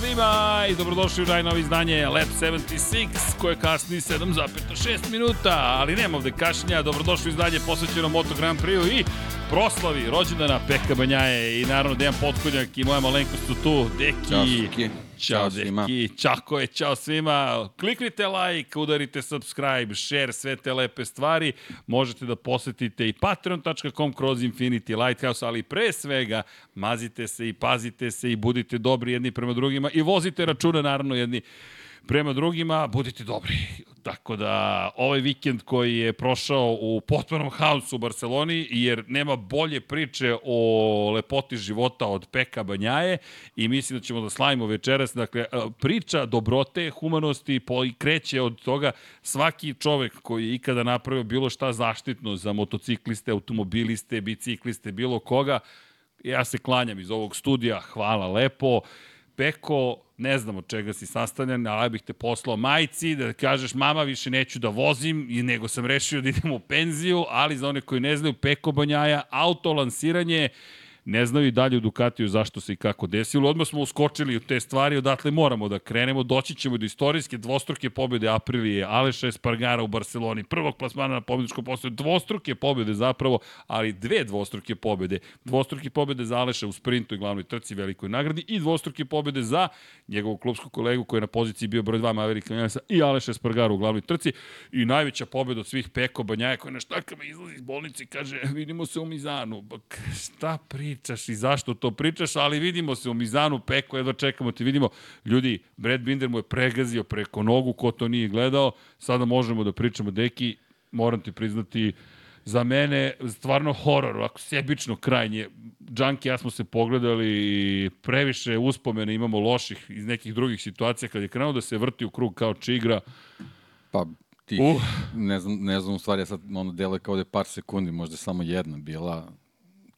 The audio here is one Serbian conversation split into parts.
Svima i dobrodošli u najnovi izdanje Lab 76 koje kasni 7,6 minuta, ali nema ovde kašnja. Dobrodošli u izdanje posvećeno Moto Grand Prix i proslavi rođendana Peka Banjaje i naravno Dejan Potkonjak i moja malenkost su tu. Deki. Ćao, Ćao svima. Deki. Čako je, čao svima. Kliknite like, udarite subscribe, share, sve te lepe stvari. Možete da posetite i patreon.com kroz Infinity Lighthouse, ali pre svega mazite se i pazite se i budite dobri jedni prema drugima i vozite računa naravno jedni prema drugima, budite dobri. Tako da ovaj vikend koji je prošao u potpunom haosu u Barceloni, jer nema bolje priče o lepoti života od Peka Banjaje i mislim da ćemo da slavimo večeras. Dakle, priča dobrote, humanosti po, i kreće od toga svaki čovek koji je ikada napravio bilo šta zaštitno za motocikliste, automobiliste, bicikliste, bilo koga, ja se klanjam iz ovog studija, hvala lepo. Peko, ne znam od čega si sastavljan, ali ja bih te poslao majci da kažeš mama više neću da vozim i nego sam rešio da idem u penziju, ali za one koji ne znaju Peko Banjaja, auto lansiranje ne znaju i dalje u Ducatiju zašto se i kako desilo. Odmah smo uskočili u te stvari, odatle moramo da krenemo. Doći ćemo do istorijske dvostruke pobjede Aprilije, Aleša Espargara u Barceloni, prvog plasmana na pobjedičkom postoju, dvostruke pobjede zapravo, ali dve dvostruke pobjede. Dvostruke pobjede za Aleša u sprintu i glavnoj trci velikoj nagradi i dvostruke pobjede za njegovog klubskog kolegu koji je na poziciji bio broj 2 Maverick Vinales i Aleša Espargara u glavnoj trci i najveća pobjeda od svih Peko Banjaja koja na štakama izlazi iz bolnice i kaže vidimo se u Mizanu. Šta pri pričaš i zašto to pričaš, ali vidimo se u Mizanu, Peko, jedva čekamo te vidimo. Ljudi, Brad Binder mu je pregazio preko nogu, ko to nije gledao, sada možemo da pričamo, deki, moram ti priznati, za mene stvarno horor, ovako sebično krajnje. Džanki ja smo se pogledali i previše uspomene imamo loših iz nekih drugih situacija kad je krenuo da se vrti u krug kao čigra. Pa ti, uh. ne, znam, ne znam u stvari, ja sad ono dele kao da je par sekundi, možda samo jedna bila,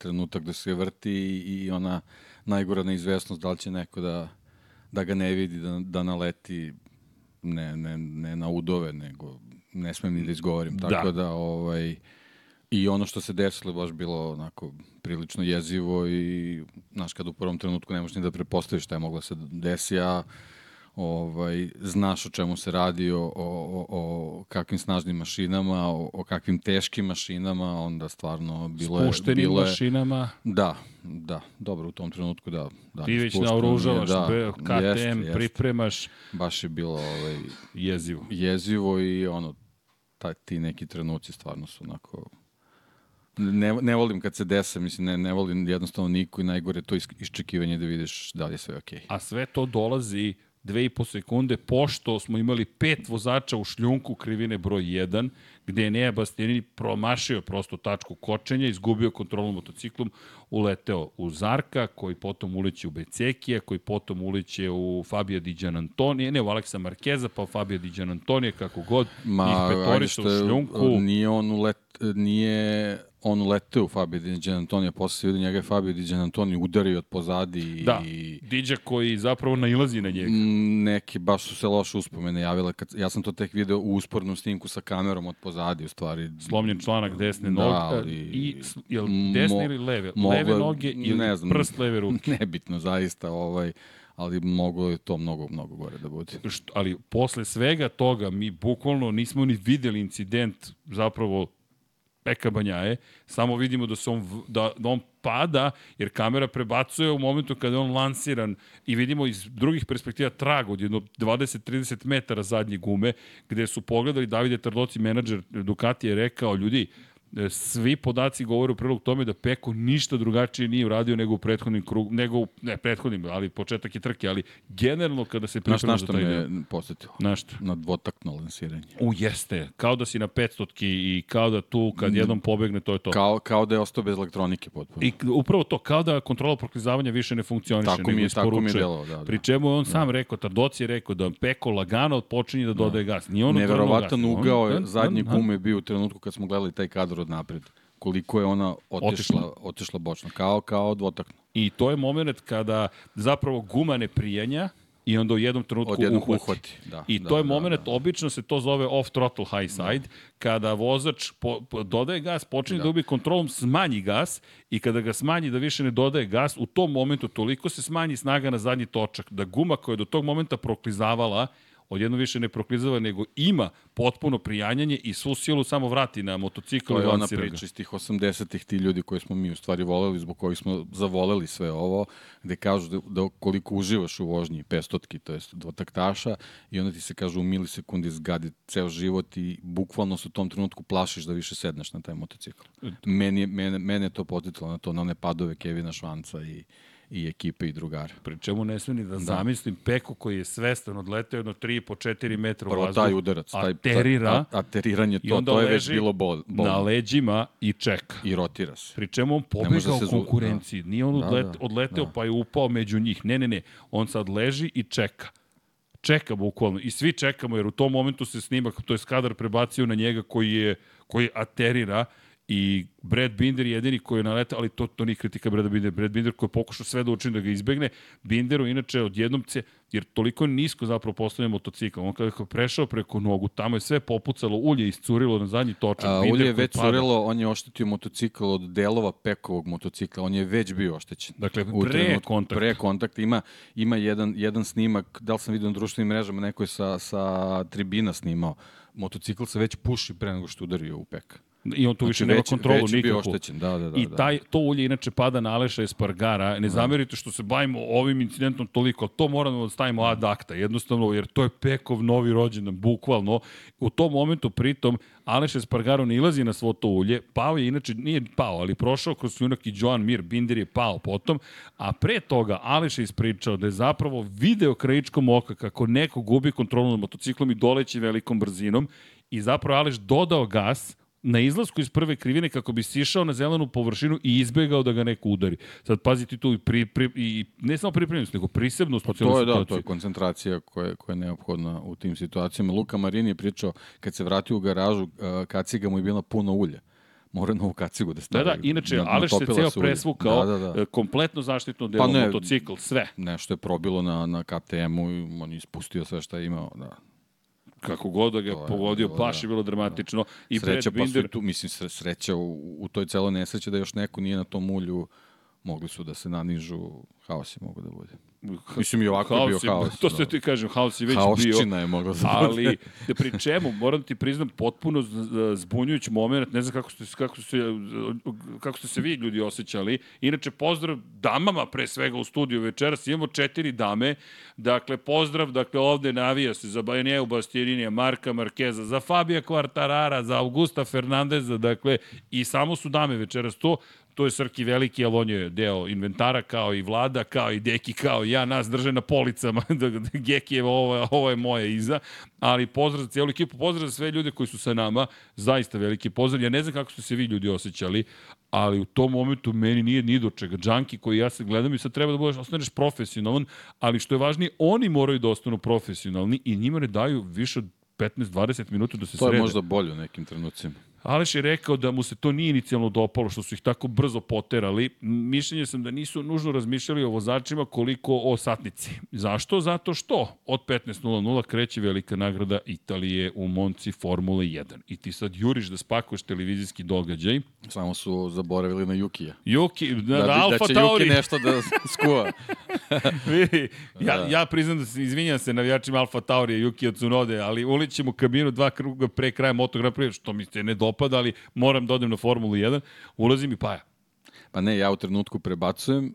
trenutak da se vrti i ona najgora neizvesnost da li će neko da, da ga ne vidi, da, da naleti ne, ne, ne na udove, nego ne smem ni da izgovorim. Da. Tako da, ovaj, i ono što se desilo baš bilo onako prilično jezivo i, znaš, kad u prvom trenutku ne možeš ni da prepostaviš šta je moglo da se desi, a ovaj, znaš o čemu se radi, o, o, o, kakvim snažnim mašinama, o, o kakvim teškim mašinama, onda stvarno bilo je... Spuštenim bilo je, mašinama. Da, da, dobro, u tom trenutku da. da Ti već naoružavaš, da, KTM, jest, jest, pripremaš. Baš je bilo ovaj, jezivo. Jezivo i ono, taj, ti neki trenuci stvarno su onako ne, ne volim kad se desa, mislim, ne, ne volim jednostavno niko i najgore to iščekivanje da vidiš da li je sve okej. Okay. A sve to dolazi 2,5 sekunde, pošto smo imali pet vozača u šljunku krivine broj 1, gde je Nea Bastianini promašio prosto tačku kočenja, izgubio kontrolu motociklom, uleteo u Zarka, koji potom uleće u Becekija, koji potom uleće u Fabio Diđan Antonije, ne u Aleksa Markeza, pa u Fabio Diđan Antonije, kako god, Ma, ih petoriša u šljunku. Nije on ulet, nije on uleteo u Fabio Di Antonija, posle se vidi njega je Fabio Di Antonija udario od pozadi. Da, i... Diđa koji zapravo nailazi na njega. Neki, baš su se loše uspomene javile. Kad, ja sam to tek video u uspornom snimku sa kamerom od pozadi, u stvari. Slomljen članak desne da, noge. Ali, I, jel desne ili leve? Mogle, leve noge ili ne znam, prst leve ruke? Nebitno, zaista. Ovaj, ali moglo je to mnogo, mnogo gore da bude. Što, ali posle svega toga mi bukvalno nismo ni videli incident zapravo Peka Banjaje, samo vidimo da, se on, da, da on pada, jer kamera prebacuje u momentu kada je on lansiran i vidimo iz drugih perspektiva trag od jedno 20-30 metara zadnje gume, gde su pogledali Davide Tardoci, menadžer Ducati, je rekao, ljudi, svi podaci govore u prilog tome da Peko ništa drugačije nije uradio nego u prethodnim krug, nego u, ne prethodnim, ali početak je trke, ali generalno kada se priprema za taj deo. me posetilo? Na što? Na dvotakno lansiranje. U, jeste. Kao da si na 500 i kao da tu kad jednom pobegne, to je to. Kao, kao da je ostao bez elektronike potpuno. I upravo to, kao da kontrola proklizavanja više ne funkcioniše, tako mi je, Tako mi je delo, da, da. Pri čemu on da. sam rekao, Tardoci je rekao da Peko lagano počinje da dodaje da. gas. Nije ono Neverovatan ugao je, zadnji gume bio u trenutku kad smo gledali taj kadar od napred koliko je ona otišla, otišla, otišla bočno, kao, kao dvotakno. I to je moment kada zapravo guma ne prijanja, i onda u jednom trenutku uhvati. uhvati, da, I da, to je da, moment, da. obično se to zove off throttle high side, kada vozač po, po, dodaje gas, počinje da. Da. gubi kontrolom, smanji gas i kada ga smanji da više ne dodaje gas, u tom momentu toliko se smanji snaga na zadnji točak, da guma koja je do tog momenta proklizavala, odjedno više ne proklizava, nego ima potpuno prijanjanje i svu silu samo vrati na motocikl To je ona priča iz tih 80-ih, ti ljudi koji smo mi u stvari voleli, zbog kojih smo zavoleli sve ovo, gde kažu da, da koliko uživaš u vožnji 500-ki, to jest dvotaktaša, i onda ti se kaže u milisekundi zgadi ceo život i bukvalno se u tom trenutku plašiš da više sedneš na taj motocikl. Meni, je- mene, mene je to poticalo na to, na one padove Kevina Švanca i, i ekipe i drugara. Pri čemu ne sme ni da, zamislim Peko koji je svestan odleteo jedno 3,5-4 metra u Prvo vazduh, taj udarac, taj, aterira a, ateriranje, to, to je već bilo bol, bolno. na leđima i čeka. I rotira se. Pri čemu on pobegao da u zu- konkurenciji. Nije on Da, odlet, da, odleteo da. pa je upao među njih. Ne, ne, ne. On sad leži i čeka. Čeka bukvalno. I svi čekamo jer u tom momentu se snimak, to je kadar prebacio na njega koji je koji aterira i Brad Binder je jedini koji je naletao, ali to, to nije kritika Brada Binder. Brad Binder koji je pokušao sve da učini da ga izbegne. Binderu inače odjednom se, jer toliko je nisko zapravo postavlja motocikl. On kada je prešao preko nogu, tamo je sve popucalo, ulje iscurilo na zadnji točak. A, Binder ulje je već pada. curilo, on je oštetio motocikl od delova pekovog motocikla, on je već bio oštećen. Dakle, U pre trenutku- kontakta. Pre kontakta ima, ima jedan, jedan snimak, da li sam vidio na društvenim mrežama, neko je sa, sa tribina snimao. Motocikl se već puši pre nego što udario u pek. I on tu više nema već, kontrolu već nikakvu. oštećen, da, da, da. I da. taj, to ulje inače pada na Aleša Espargara. Ne zamerite što se bavimo ovim incidentom toliko, to moramo da stavimo ad acta, jednostavno, jer to je Pekov novi rođendan, bukvalno. U tom momentu, pritom, Aleš Espargaro ne ilazi na svo to ulje, pao je, inače nije pao, ali prošao kroz sunak i Joan Mir, Binder je pao potom, a pre toga Aleš je ispričao da je zapravo video krajičkom oka kako neko gubi kontrolu nad motociklom i doleći velikom brzinom i zapravo Aleš dodao gas, na izlasku iz prve krivine kako bi sišao na zelenu površinu i izbegao da ga neko udari. Sad pazite tu i, pri, pri, i ne samo pripremljenost, nego prisebnost u cijeloj To je, da, to situaciji. je koncentracija koja, je- koja je neophodna u tim situacijama. Luka Marini je pričao, kad se vratio u garažu, uh, kaciga mu je bila puno ulja. Mora novu kacigu da Da, stavi. da, inače, Na- Aleš se ceo presvukao, Da, da, da. e, kompletno zaštitno delo, Pa ne, motocikl, sve. Nešto je probilo na, na KTM-u on je ispustio sve što je imao. Da. Kako god da ga To je pogodio, baš da. je bilo dramatično. I Sreća Brad pa su Binder, i tu, mislim, sre- sreća u, u toj celoj nesreći da još neko nije na tom ulju mogli su da se nanižu, haos je mogu da bude. Mislim i ovako je bio haos. To da. se ti kažem, haos je već bio. Haosčina je mogla da bude. ali da pri čemu, moram da ti priznam, potpuno zbunjujući moment, ne znam kako ste, kako ste, kako ste se vi ljudi osjećali. Inače, pozdrav damama pre svega u studiju večeras, imamo četiri dame, dakle, pozdrav, dakle, ovde navija se za Bajanjevu Bastierinija, Marka Markeza, za Fabija Kvartarara, za Augusta Fernandeza, dakle, i samo su dame večeras to, to je Srki Veliki, ali on je deo inventara, kao i Vlada, kao i Deki, kao i ja, nas drže na policama, da, da ovo, je- ovo je moje iza, ali pozdrav za cijelu ekipu, pozdrav za sve ljude koji su sa nama, zaista veliki pozdrav, ja ne znam kako ste se vi ljudi osjećali, ali u tom momentu meni nije ni do čega. Džanki koji ja se gledam i sad treba da budeš, ostaneš profesionalan, ali što je važnije, oni moraju da ostanu profesionalni i njima ne daju više od 15-20 minuta da se To srede. je možda bolje u nekim trenucima. Aleš je rekao da mu se to nije inicijalno dopalo, što su ih tako brzo poterali. Mišljenje sam da nisu nužno razmišljali o vozačima koliko o satnici. Zašto? Zato što od 15.00 kreće velika nagrada Italije u Monci Formule 1. I ti sad juriš da spakuješ televizijski događaj. Samo su zaboravili na Jukija. Juki, da, Da, da, Alfa da će Tauri. Juki nešto da skuva. Vidi, ja, ja priznam da se izvinjam se navijačima Alfa Taurija, Yuki Tsunode, ali ulićem u kabinu dva kruga pre kraja Moto Grand Prix, što mi se ne dopada, ali moram da odem na Formulu 1, ulazim i paja. Pa ne, ja u trenutku prebacujem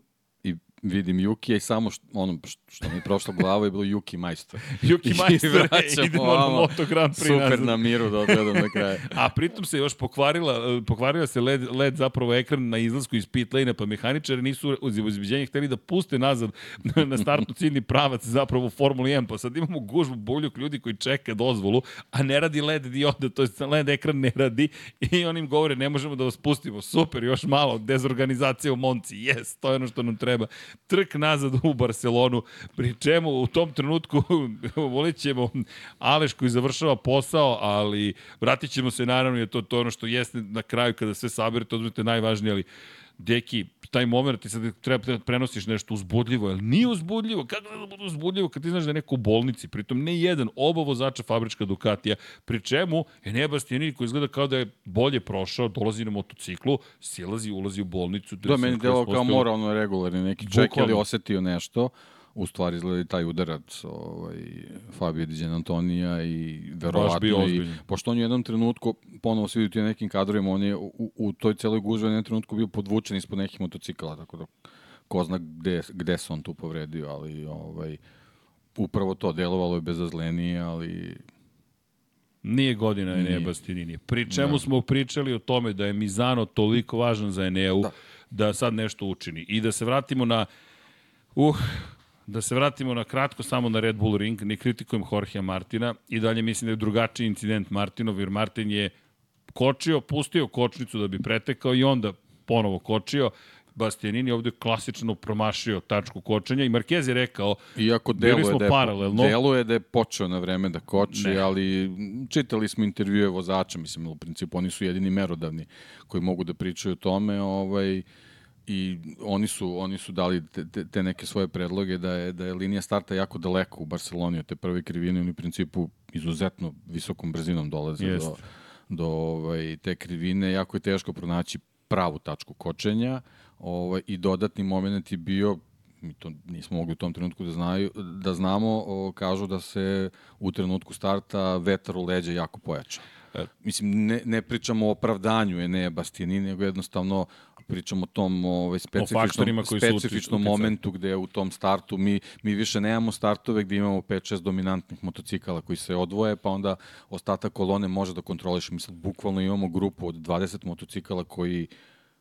vidim Jukija i samo što, ono što- mi je prošlo glava je bilo Juki majstor. Juki vraćamo idemo na. Moto Grand Prix Super nazad. na miru da odgledam na kraju. A pritom se još pokvarila, eh, pokvarila se LED, LED zapravo ekran na izlasku iz pit lane pa mehaničari nisu uz izbeđenje hteli da puste nazad na, na startnu ciljni pravac zapravo u Formuli 1, pa sad imamo gužbu buljuk ljudi koji čeka dozvolu, a ne radi LED dioda, to je LED ekran ne radi i oni im govore ne možemo da vas pustimo, super, još malo, dezorganizacija u Monci, jes, to je ono što nam treba. Trk nazad u Barcelonu, pri čemu u tom trenutku volit ćemo Aleš koji završava posao, ali vratit ćemo se naravno, jer to, to ono što jeste na kraju kada sve saberete, odmete najvažnije, ali Deki, taj moment ti sad treba da prenosiš nešto uzbudljivo, ali nije uzbudljivo, kako da bude uzbudljivo kad ti znaš da je neko u bolnici, pritom ne jedan, oba vozača fabrička Ducatija, pri čemu je Nebastini koji izgleda kao da je bolje prošao, dolazi na motociklu, silazi, ulazi u bolnicu. Da, meni delo kao moralno regularni neki ček ili osetio nešto, u stvari izgleda i taj udarac ovaj, Fabio Diđen Antonija i verovatno i, pošto on je u jednom trenutku, ponovo se vidite nekim kadrovima, on je u, u toj celoj gužvi u jednom trenutku bio podvučen ispod nekih motocikala, tako da ko zna gde, gde se on tu povredio, ali ovaj, upravo to delovalo je bezazlenije, ali Nije godina Enea Bastianini. Pri čemu da. smo pričali o tome da je Mizano toliko važan za Eneu da. da sad nešto učini. I da se vratimo na uh, Da se vratimo na kratko samo na Red Bull Ring, ne kritikujem Jorgea Martina i dalje mislim da je drugačiji incident Martinov, jer Martin je kočio, pustio kočnicu da bi pretekao i onda ponovo kočio. Bastianini ovde klasično promašio tačku kočenja i Marquez je rekao Iako deluje smo da je, paralelno. Deluje da je počeo na vreme da koči, ne. ali čitali smo intervjue vozača, mislim, u principu oni su jedini merodavni koji mogu da pričaju o tome, ovaj, i oni su oni su dali te, te neke svoje predloge da je da je linija starta jako daleko u Barseloni od te prve krivine oni u principu izuzetno visokom brzinom dolaze Jest. do do ovaj te krivine jako je teško pronaći pravu tačku kočenja ovaj i dodatni momenat je bio mi to nismo mogli u tom trenutku da znaju da znamo o, kažu da se u trenutku starta vetar u leđa jako pojača. E, mislim, ne, ne pričamo o opravdanju Enea Bastianini, nego jednostavno pričamo o tom ovaj, specifičnom, o specifičnom momentu gde u tom startu mi, mi više nemamo startove gde imamo 5-6 dominantnih motocikala koji se odvoje, pa onda ostatak kolone može da kontroliš. Mi sad bukvalno imamo grupu od 20 motocikala koji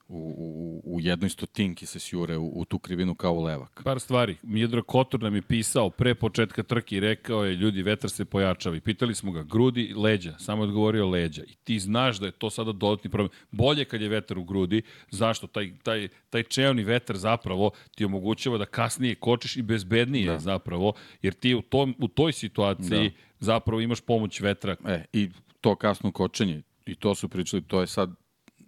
u, u, u jednoj stotinki se sjure u, u tu krivinu kao u levak. Par stvari. Mjedro Kotor nam je pisao pre početka trke i rekao je ljudi vetar se pojačava i pitali smo ga grudi, leđa. Samo je odgovorio leđa. I ti znaš da je to sada dodatni problem. Bolje kad je vetar u grudi. Zašto? Taj, taj, taj čeoni vetar zapravo ti omogućava da kasnije kočiš i bezbednije da. zapravo. Jer ti u, tom, u toj situaciji da. zapravo imaš pomoć vetra. E, I to kasno kočenje. I to su pričali, to je sad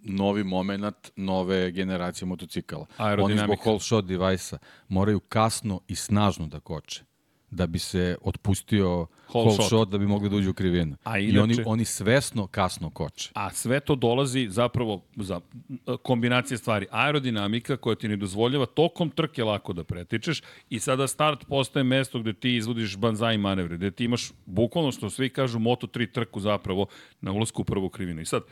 novi moment nove generacije motocikala. Oni zbog whole shot device-a moraju kasno i snažno da koče da bi se otpustio whole, whole shot. shot da bi mogli da uđu u krivinu. A inače, I oni, oni svesno kasno koče. A sve to dolazi zapravo za kombinacije stvari. Aerodinamika koja ti ne dozvoljava tokom trke lako da pretičeš i sada start postaje mesto gde ti izvodiš banzai manevre, gde ti imaš bukvalno što svi kažu Moto3 trku zapravo na ulazku u prvu krivinu. I sad,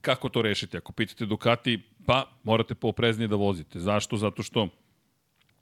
Kako to rešiti? Ako pitate Ducati, pa morate poopreznije da vozite. Zašto? Zato što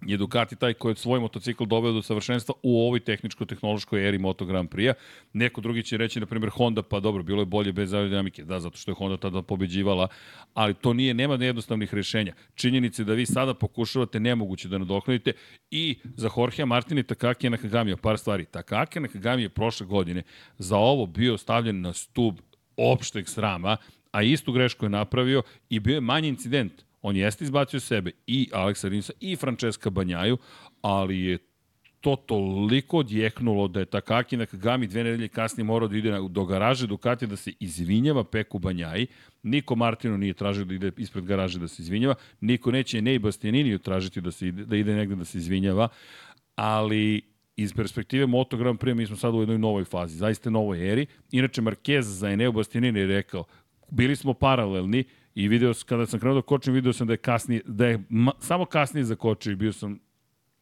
je Ducati taj koji je svoj motocikl doveo do savršenstva u ovoj tehničko-tehnološkoj eri Moto Grand Prix-a. Neko drugi će reći, na primjer, Honda, pa dobro, bilo je bolje bez aerodinamike. Da, zato što je Honda tada pobeđivala, ali to nije, nema jednostavnih rešenja. Činjenice da vi sada pokušavate nemoguće da nadoknadite i za Jorge Martina i Takaki Nakagami, par stvari. Takaki Nakagami je prošle godine za ovo bio stavljen na stub opšteg srama a istu grešku je napravio i bio je manji incident. On jeste izbacio sebe i Aleksa Rinsa i Francesca Banjaju, ali je to toliko odjeknulo da je Takaki Nakagami dve nedelje kasnije morao da ide do garaže Ducati da se izvinjava Peku Banjaji. Niko Martino nije tražio da ide ispred garaže da se izvinjava. Niko neće Nej Bastianiniju tražiti da, se ide, da ide negde da se izvinjava. Ali iz perspektive Moto Grand mi smo sad u jednoj novoj fazi, zaista novoj eri. Inače, Marquez za Eneo Bastianini je rekao, bili smo paralelni i video kada sam krenuo da kočim, video sam da je kasnije, da je ma, samo kasnije zakočio i bio sam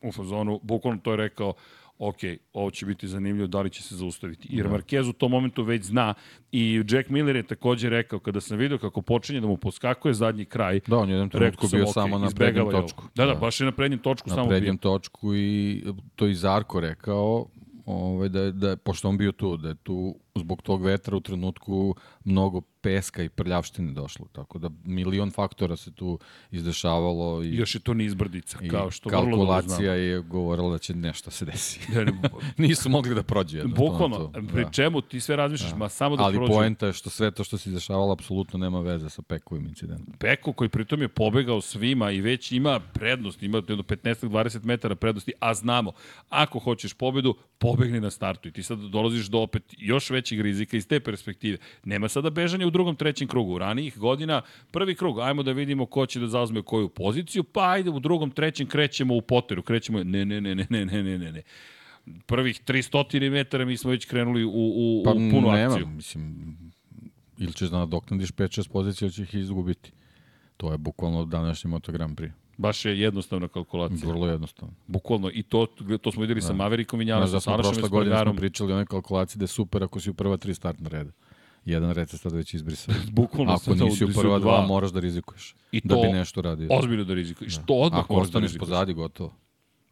u fazonu, bukvalno to je rekao, ok, ovo će biti zanimljivo, da li će se zaustaviti. Jer da. Marquez u tom momentu već zna i Jack Miller je takođe rekao, kada sam video kako počinje da mu poskakuje zadnji kraj, da, on je jedan trenutku bio okay, samo na prednjem točku. Da, da, da, baš je na prednjem točku na samo bio. Na prednjem točku i to i Zarko rekao, ovaj, da, da, pošto on bio tu, da je tu zbog tog vetra u trenutku mnogo peska i prljavštine došlo, tako da milion faktora se tu izdešavalo. I, Još je to nizbrdica, kao što kalkulacija je govorila da će nešto se desi. Nisu mogli da prođe. Bukvalno, pri da. čemu ti sve razmišljaš, da. ma samo da Ali prođe. Ali poenta je što sve to što se izdešavalo apsolutno nema veze sa Pekovim incidentom. Peko koji pritom je pobegao svima i već ima prednost, ima do 15-20 metara prednosti, a znamo, ako hoćeš pobedu, pobegni na startu i ti sad dolaziš do opet još veće većeg rizika iz te perspektive. Nema sada bežanja u drugom, trećem krugu. Ranijih godina, prvi krug, ajmo da vidimo ko će da zauzme koju poziciju, pa ajde u drugom, trećem krećemo u poteru, krećemo, ne, ne, ne, ne, ne, ne, ne, ne, ne. Prvih 300 metara mi smo već krenuli u, u, Pa u punu nema, akciju. mislim, ili ćeš da nadoknadiš 5-6 pozicija ili će ih izgubiti. To je bukvalno današnji Moto Grand Prix. Baš je jednostavna kalkulacija. Vrlo jednostavno. Bukvalno. I to, to smo videli da. sa Maverikom i Njalasom, da sa smo prošle godine smo pričali o onoj kalkulaciji da je super ako si u prva tri startna reda. Jedan red se sad već izbrisao. Bukvalno Ako nisi u prva dva, dva. moraš da rizikuješ. I da to bi nešto radio. Ozbiljno da rizikuješ. Što odmah Ako da ostaneš pozadi, gotovo.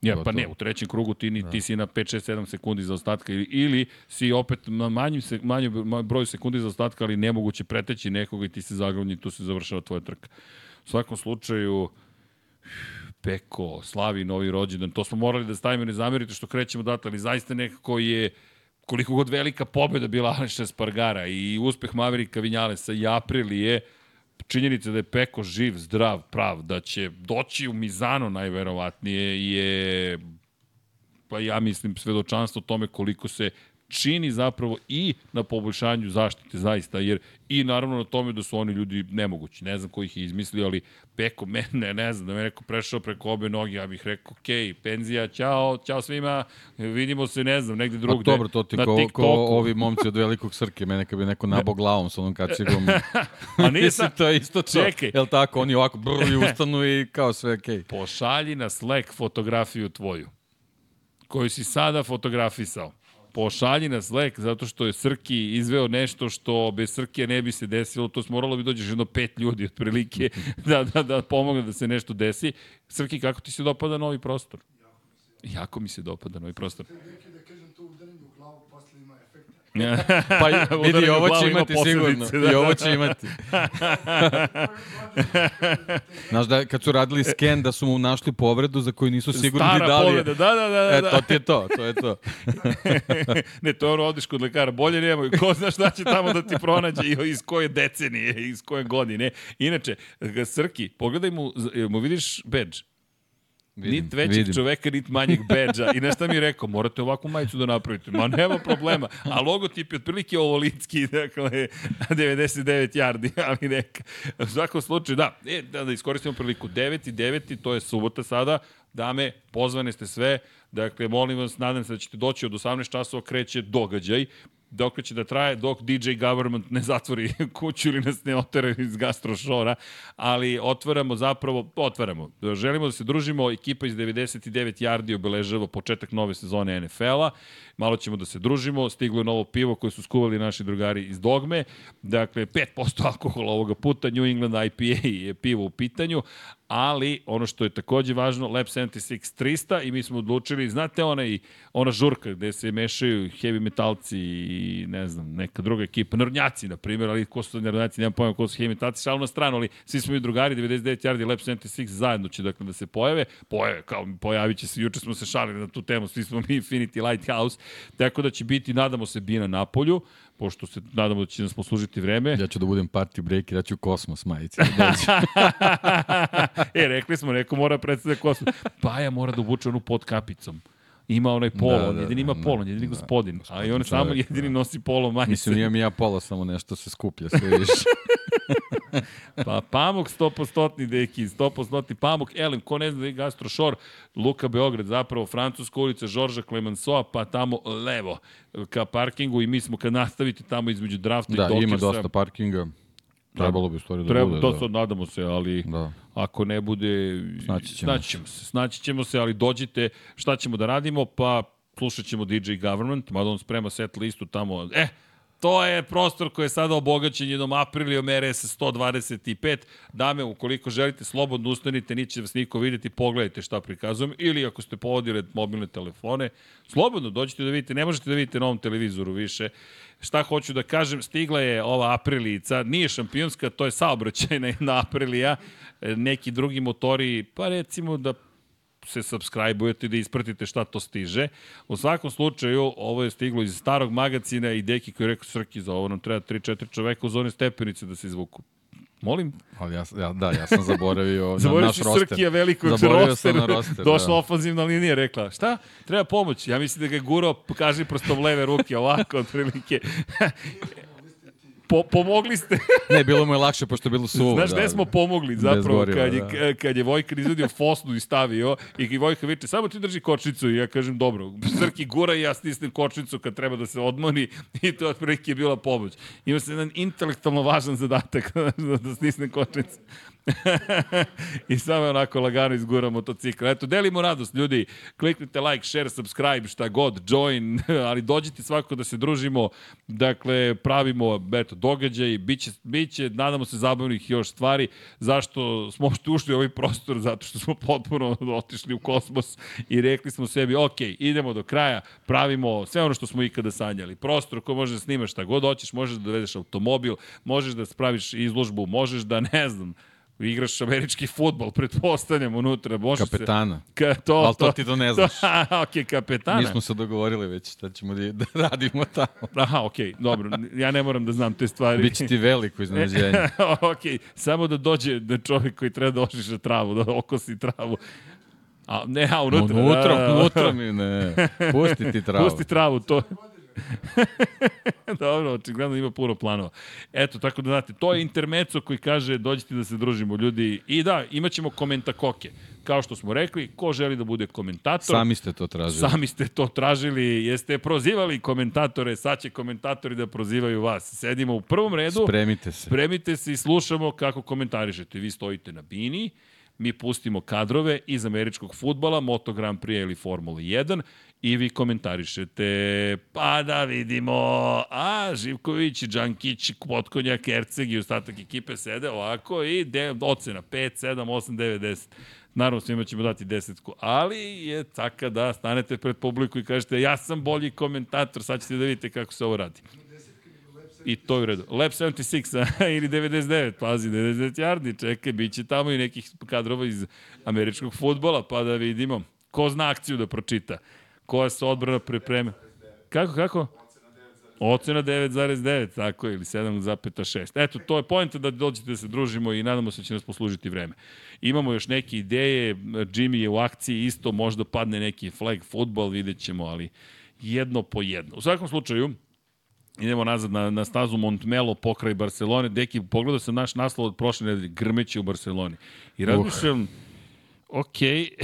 Ja, pa ne, u trećem krugu ti, ni, ti si na 5, 6, 7 sekundi za ostatka ili, ili si opet na manjim se, manjem broju sekundi za ostatka, ali nemoguće preteći nekoga i ti se i tu se završava tvoja trka. U svakom slučaju, Peko, slavi novi rođendan, to smo morali da stavimo, ne zamerite što krećemo odatle, ali zaista nekako je koliko god velika pobjeda bila Aleša Spargara i uspeh Maverika Vinjalesa i Aprilije, činjenica da je Peko živ, zdrav, prav, da će doći u Mizano najverovatnije je pa ja mislim svedočanstvo tome koliko se čini zapravo i na poboljšanju zaštite zaista, jer i naravno na tome da su oni ljudi nemogući. Ne znam ko ih je izmislio, ali Peko, mene, ne znam, da me neko prešao preko obe noge, ja bih rekao, okej, penzija, ćao, ćao svima, vidimo se, ne znam, negde Pa drugde. dobro, to ti ko, ko ovi momci od velikog srke, mene kad bi neko nabao glavom sa onom kacigom. A sa... to je isto to. Čekaj. Jel tako, oni ovako brr, i ustanu i kao sve. Okay. Pošalji na Slack fotografiju tvoju, koju si sada fotografisao. Pošalji na Slack zato što je Srki izveo nešto što bez Srkija ne bi se desilo, to moralo bi dođeš jedno pet ljudi otprilike da, da, da pomogne da se nešto desi. Srki, kako ti se dopada novi prostor? Jako mi se dopada novi prostor. Neki da kažem to udaranje u glavu posle ima efekta. Pa vidi, ovo će ima imati sigurno. posledice, da. I ovo će imati. Znaš da kad su radili sken da su mu našli povredu za koju nisu sigurni Stara da li je. povreda, da, da, da. da. E, to ti je to, to je to. ne, to je ono, odiš kod lekara, bolje nema, ko zna šta će tamo da ti pronađe i iz koje decenije, iz koje godine. Inače, Srki, pogledaj mu, mu vidiš badge, Vidim, nit većeg vidim. čoveka, nit manjeg bedža. I nešto mi je rekao, morate ovakvu majicu da napravite. Ma nema problema. A logotip je otprilike ovolitski, dakle, 99 yardi, ali neka. U svakom slučaju, da, e, da, da iskoristimo priliku. 9 i 9, to je subota sada. Dame, pozvane ste sve. Dakle, molim vas, nadam se da ćete doći od 18 časova, kreće događaj dok će da traje, dok DJ Government ne zatvori kuću ili nas ne otera iz gastrošora, ali otvaramo zapravo, otvaramo. Želimo da se družimo, ekipa iz 99 yardi obeležava početak nove sezone NFL-a, malo ćemo da se družimo, stiglo je novo pivo koje su skuvali naši drugari iz Dogme, dakle 5% alkohola ovoga puta, New England IPA je pivo u pitanju, ali ono što je takođe važno, Lab 76 300 i mi smo odlučili, znate onaj, ona žurka gde se mešaju heavy metalci i ne znam, neka druga ekipa, Nornjaci na primjer, ali ko su Nornjaci, nemam pojma ko su heavy metalci, šal na stranu, ali svi smo mi drugari, 99 yardi Lab 76 zajedno će dakle da se pojave, pojave, kao pojavit će se, juče smo se šalili na tu temu, svi smo mi Infinity Lighthouse, tako da će biti, nadamo se, Bina na polju, pošto se nadamo da će nas poslužiti vreme. Ja ću da budem party breaker, ja ću kosmos majici. E, rekli smo, neko mora predstaviti kosmos. Paja mora da uvuče onu pod kapicom. Ima onaj Da, da, da, jedini ima da, polon, jedini da, gospodin. A i gospodin on samo jedini da. nosi polo majice. Mislim, imam i ja pola, samo nešto se skuplja sve više. Pa Pamuk 100% deki, 100% Pamuk, Elem, ko ne zna da je Gastrošor, Luka Beograd, zapravo Francuska ulica Žorža Clemenceau, pa tamo levo ka parkingu i mi smo kad nastavite tamo između drafta da, i Dokersa. ima dosta parkinga. Trebalo bi u stvari da Treba, bude. to da. sad nadamo se, ali Da. ako ne bude, Snaći ćemo snaći ćemo se. Snaći ćemo se, ali dođite, šta ćemo da radimo, pa slušat ćemo DJ Government, mada on sprema set listu tamo, eh, To je prostor koji je sada obogaćen jednom aprilijom RS 125. Dame, ukoliko želite, slobodno ustanite, niće vas niko videti, pogledajte šta prikazujem. Ili ako ste povodili mobilne telefone, slobodno dođite da vidite, ne možete da vidite na ovom televizoru više. Šta hoću da kažem, stigla je ova aprilica, nije šampionska, to je saobraćajna jedna aprilija. E, Neki drugi motori, pa recimo da se subscribe-ujete da ispratite šta to stiže. U svakom slučaju, ovo je stiglo iz starog magazina i deki koji je rekao Srki za ovo nam treba 3-4 čoveka uz one stepenice da se izvuku. Molim? Ali ja, ja, da, ja sam zaboravio na naš roster. Srkija velikog Zaboravio roster. sam na roster, Došla da. ofanzivna linija, rekla, šta? Treba pomoć. Ja mislim da ga je gurao, kaži prstom leve ruke, ovako, otprilike. Po, pomogli ste. Ne, bilo mu je lakše, pošto je bilo suvo. Znaš da. gde smo pomogli zapravo goriva, kad, je, da. kad je Vojkan izvadio Fosnu i stavio i Vojka viče samo ti drži kočnicu i ja kažem dobro, Srki gura i ja stisnem kočnicu kad treba da se odmori i to otprilike je bila pomoć. Ima se jedan intelektualno važan zadatak da, da stisnem kočnicu. I samo onako lagano izgura motocikl. Eto, delimo radost, ljudi. Kliknite like, share, subscribe, šta god, join, ali dođite svako da se družimo. Dakle, pravimo, eto, događaj, biće, biće, nadamo se, zabavnih još stvari. Zašto smo uopšte ušli u ovaj prostor? Zato što smo potpuno otišli u kosmos i rekli smo sebi, ok, idemo do kraja, pravimo sve ono što smo ikada sanjali. Prostor koji možeš da snimaš šta god hoćeš, možeš da dovedeš automobil, možeš da spraviš izložbu, možeš da, ne znam, igraš američki futbol, pretpostavljam unutra. Može Kapetana. Se, ka, to, Ali to ti to ne znaš. To, ok, kapetana. Mi smo se dogovorili već šta ćemo da, da radimo tamo. Aha, ok, dobro. Ja ne moram da znam te stvari. Biće ti veliko iznenađenje. ok, samo da dođe da čovjek koji treba da ošiša travu, da okosi travu. A, ne, a unutra. Unutra, da, unutra mi ne. Pusti ti travu. Pusti travu, to... Dobro, očigledno ima puno planova. Eto, tako da znate, to je intermeco koji kaže dođite da se družimo, ljudi. I da, imaćemo komentakoke. Kao što smo rekli, ko želi da bude komentator... Sami ste to tražili. Sami ste to tražili, jeste prozivali komentatore, sad će komentatori da prozivaju vas. Sedimo u prvom redu, Spremite se. spremite se i slušamo kako komentarišete. Vi stojite na bini, mi pustimo kadrove iz američkog futbala, Moto Grand Prix ili Formula 1 i vi komentarišete, pa da vidimo, a Živković, Đankić, Potkonjak, Erceg i ostatak ekipe sede ovako i de, ocena 5, 7, 8, 9, 10. Naravno, svima ćemo dati desetku, ali je taka da stanete pred publiku i kažete ja sam bolji komentator, sad ćete da vidite kako se ovo radi. I to je u redu. Lab 76 a, ili 99, pazi, 99 yardi, čekaj, bit će tamo i nekih kadrova iz američkog futbola, pa da vidimo ko zna akciju da pročita, koja se odbrana pripreme. Kako, kako? Ocena 9,9, tako ili 7,6. Eto, to je pojenta da dođete da se družimo i nadamo se da će nas poslužiti vreme. Imamo još neke ideje, Jimmy je u akciji, isto možda padne neki flag futbol, vidjet ćemo, ali jedno po jedno. U svakom slučaju, Idemo nazad na, na stazu Montmelo pokraj Barcelone. Deki, pogledao sam naš naslov od prošle nedelje, grmeće u Barceloni. I razmišljam, uh. ok,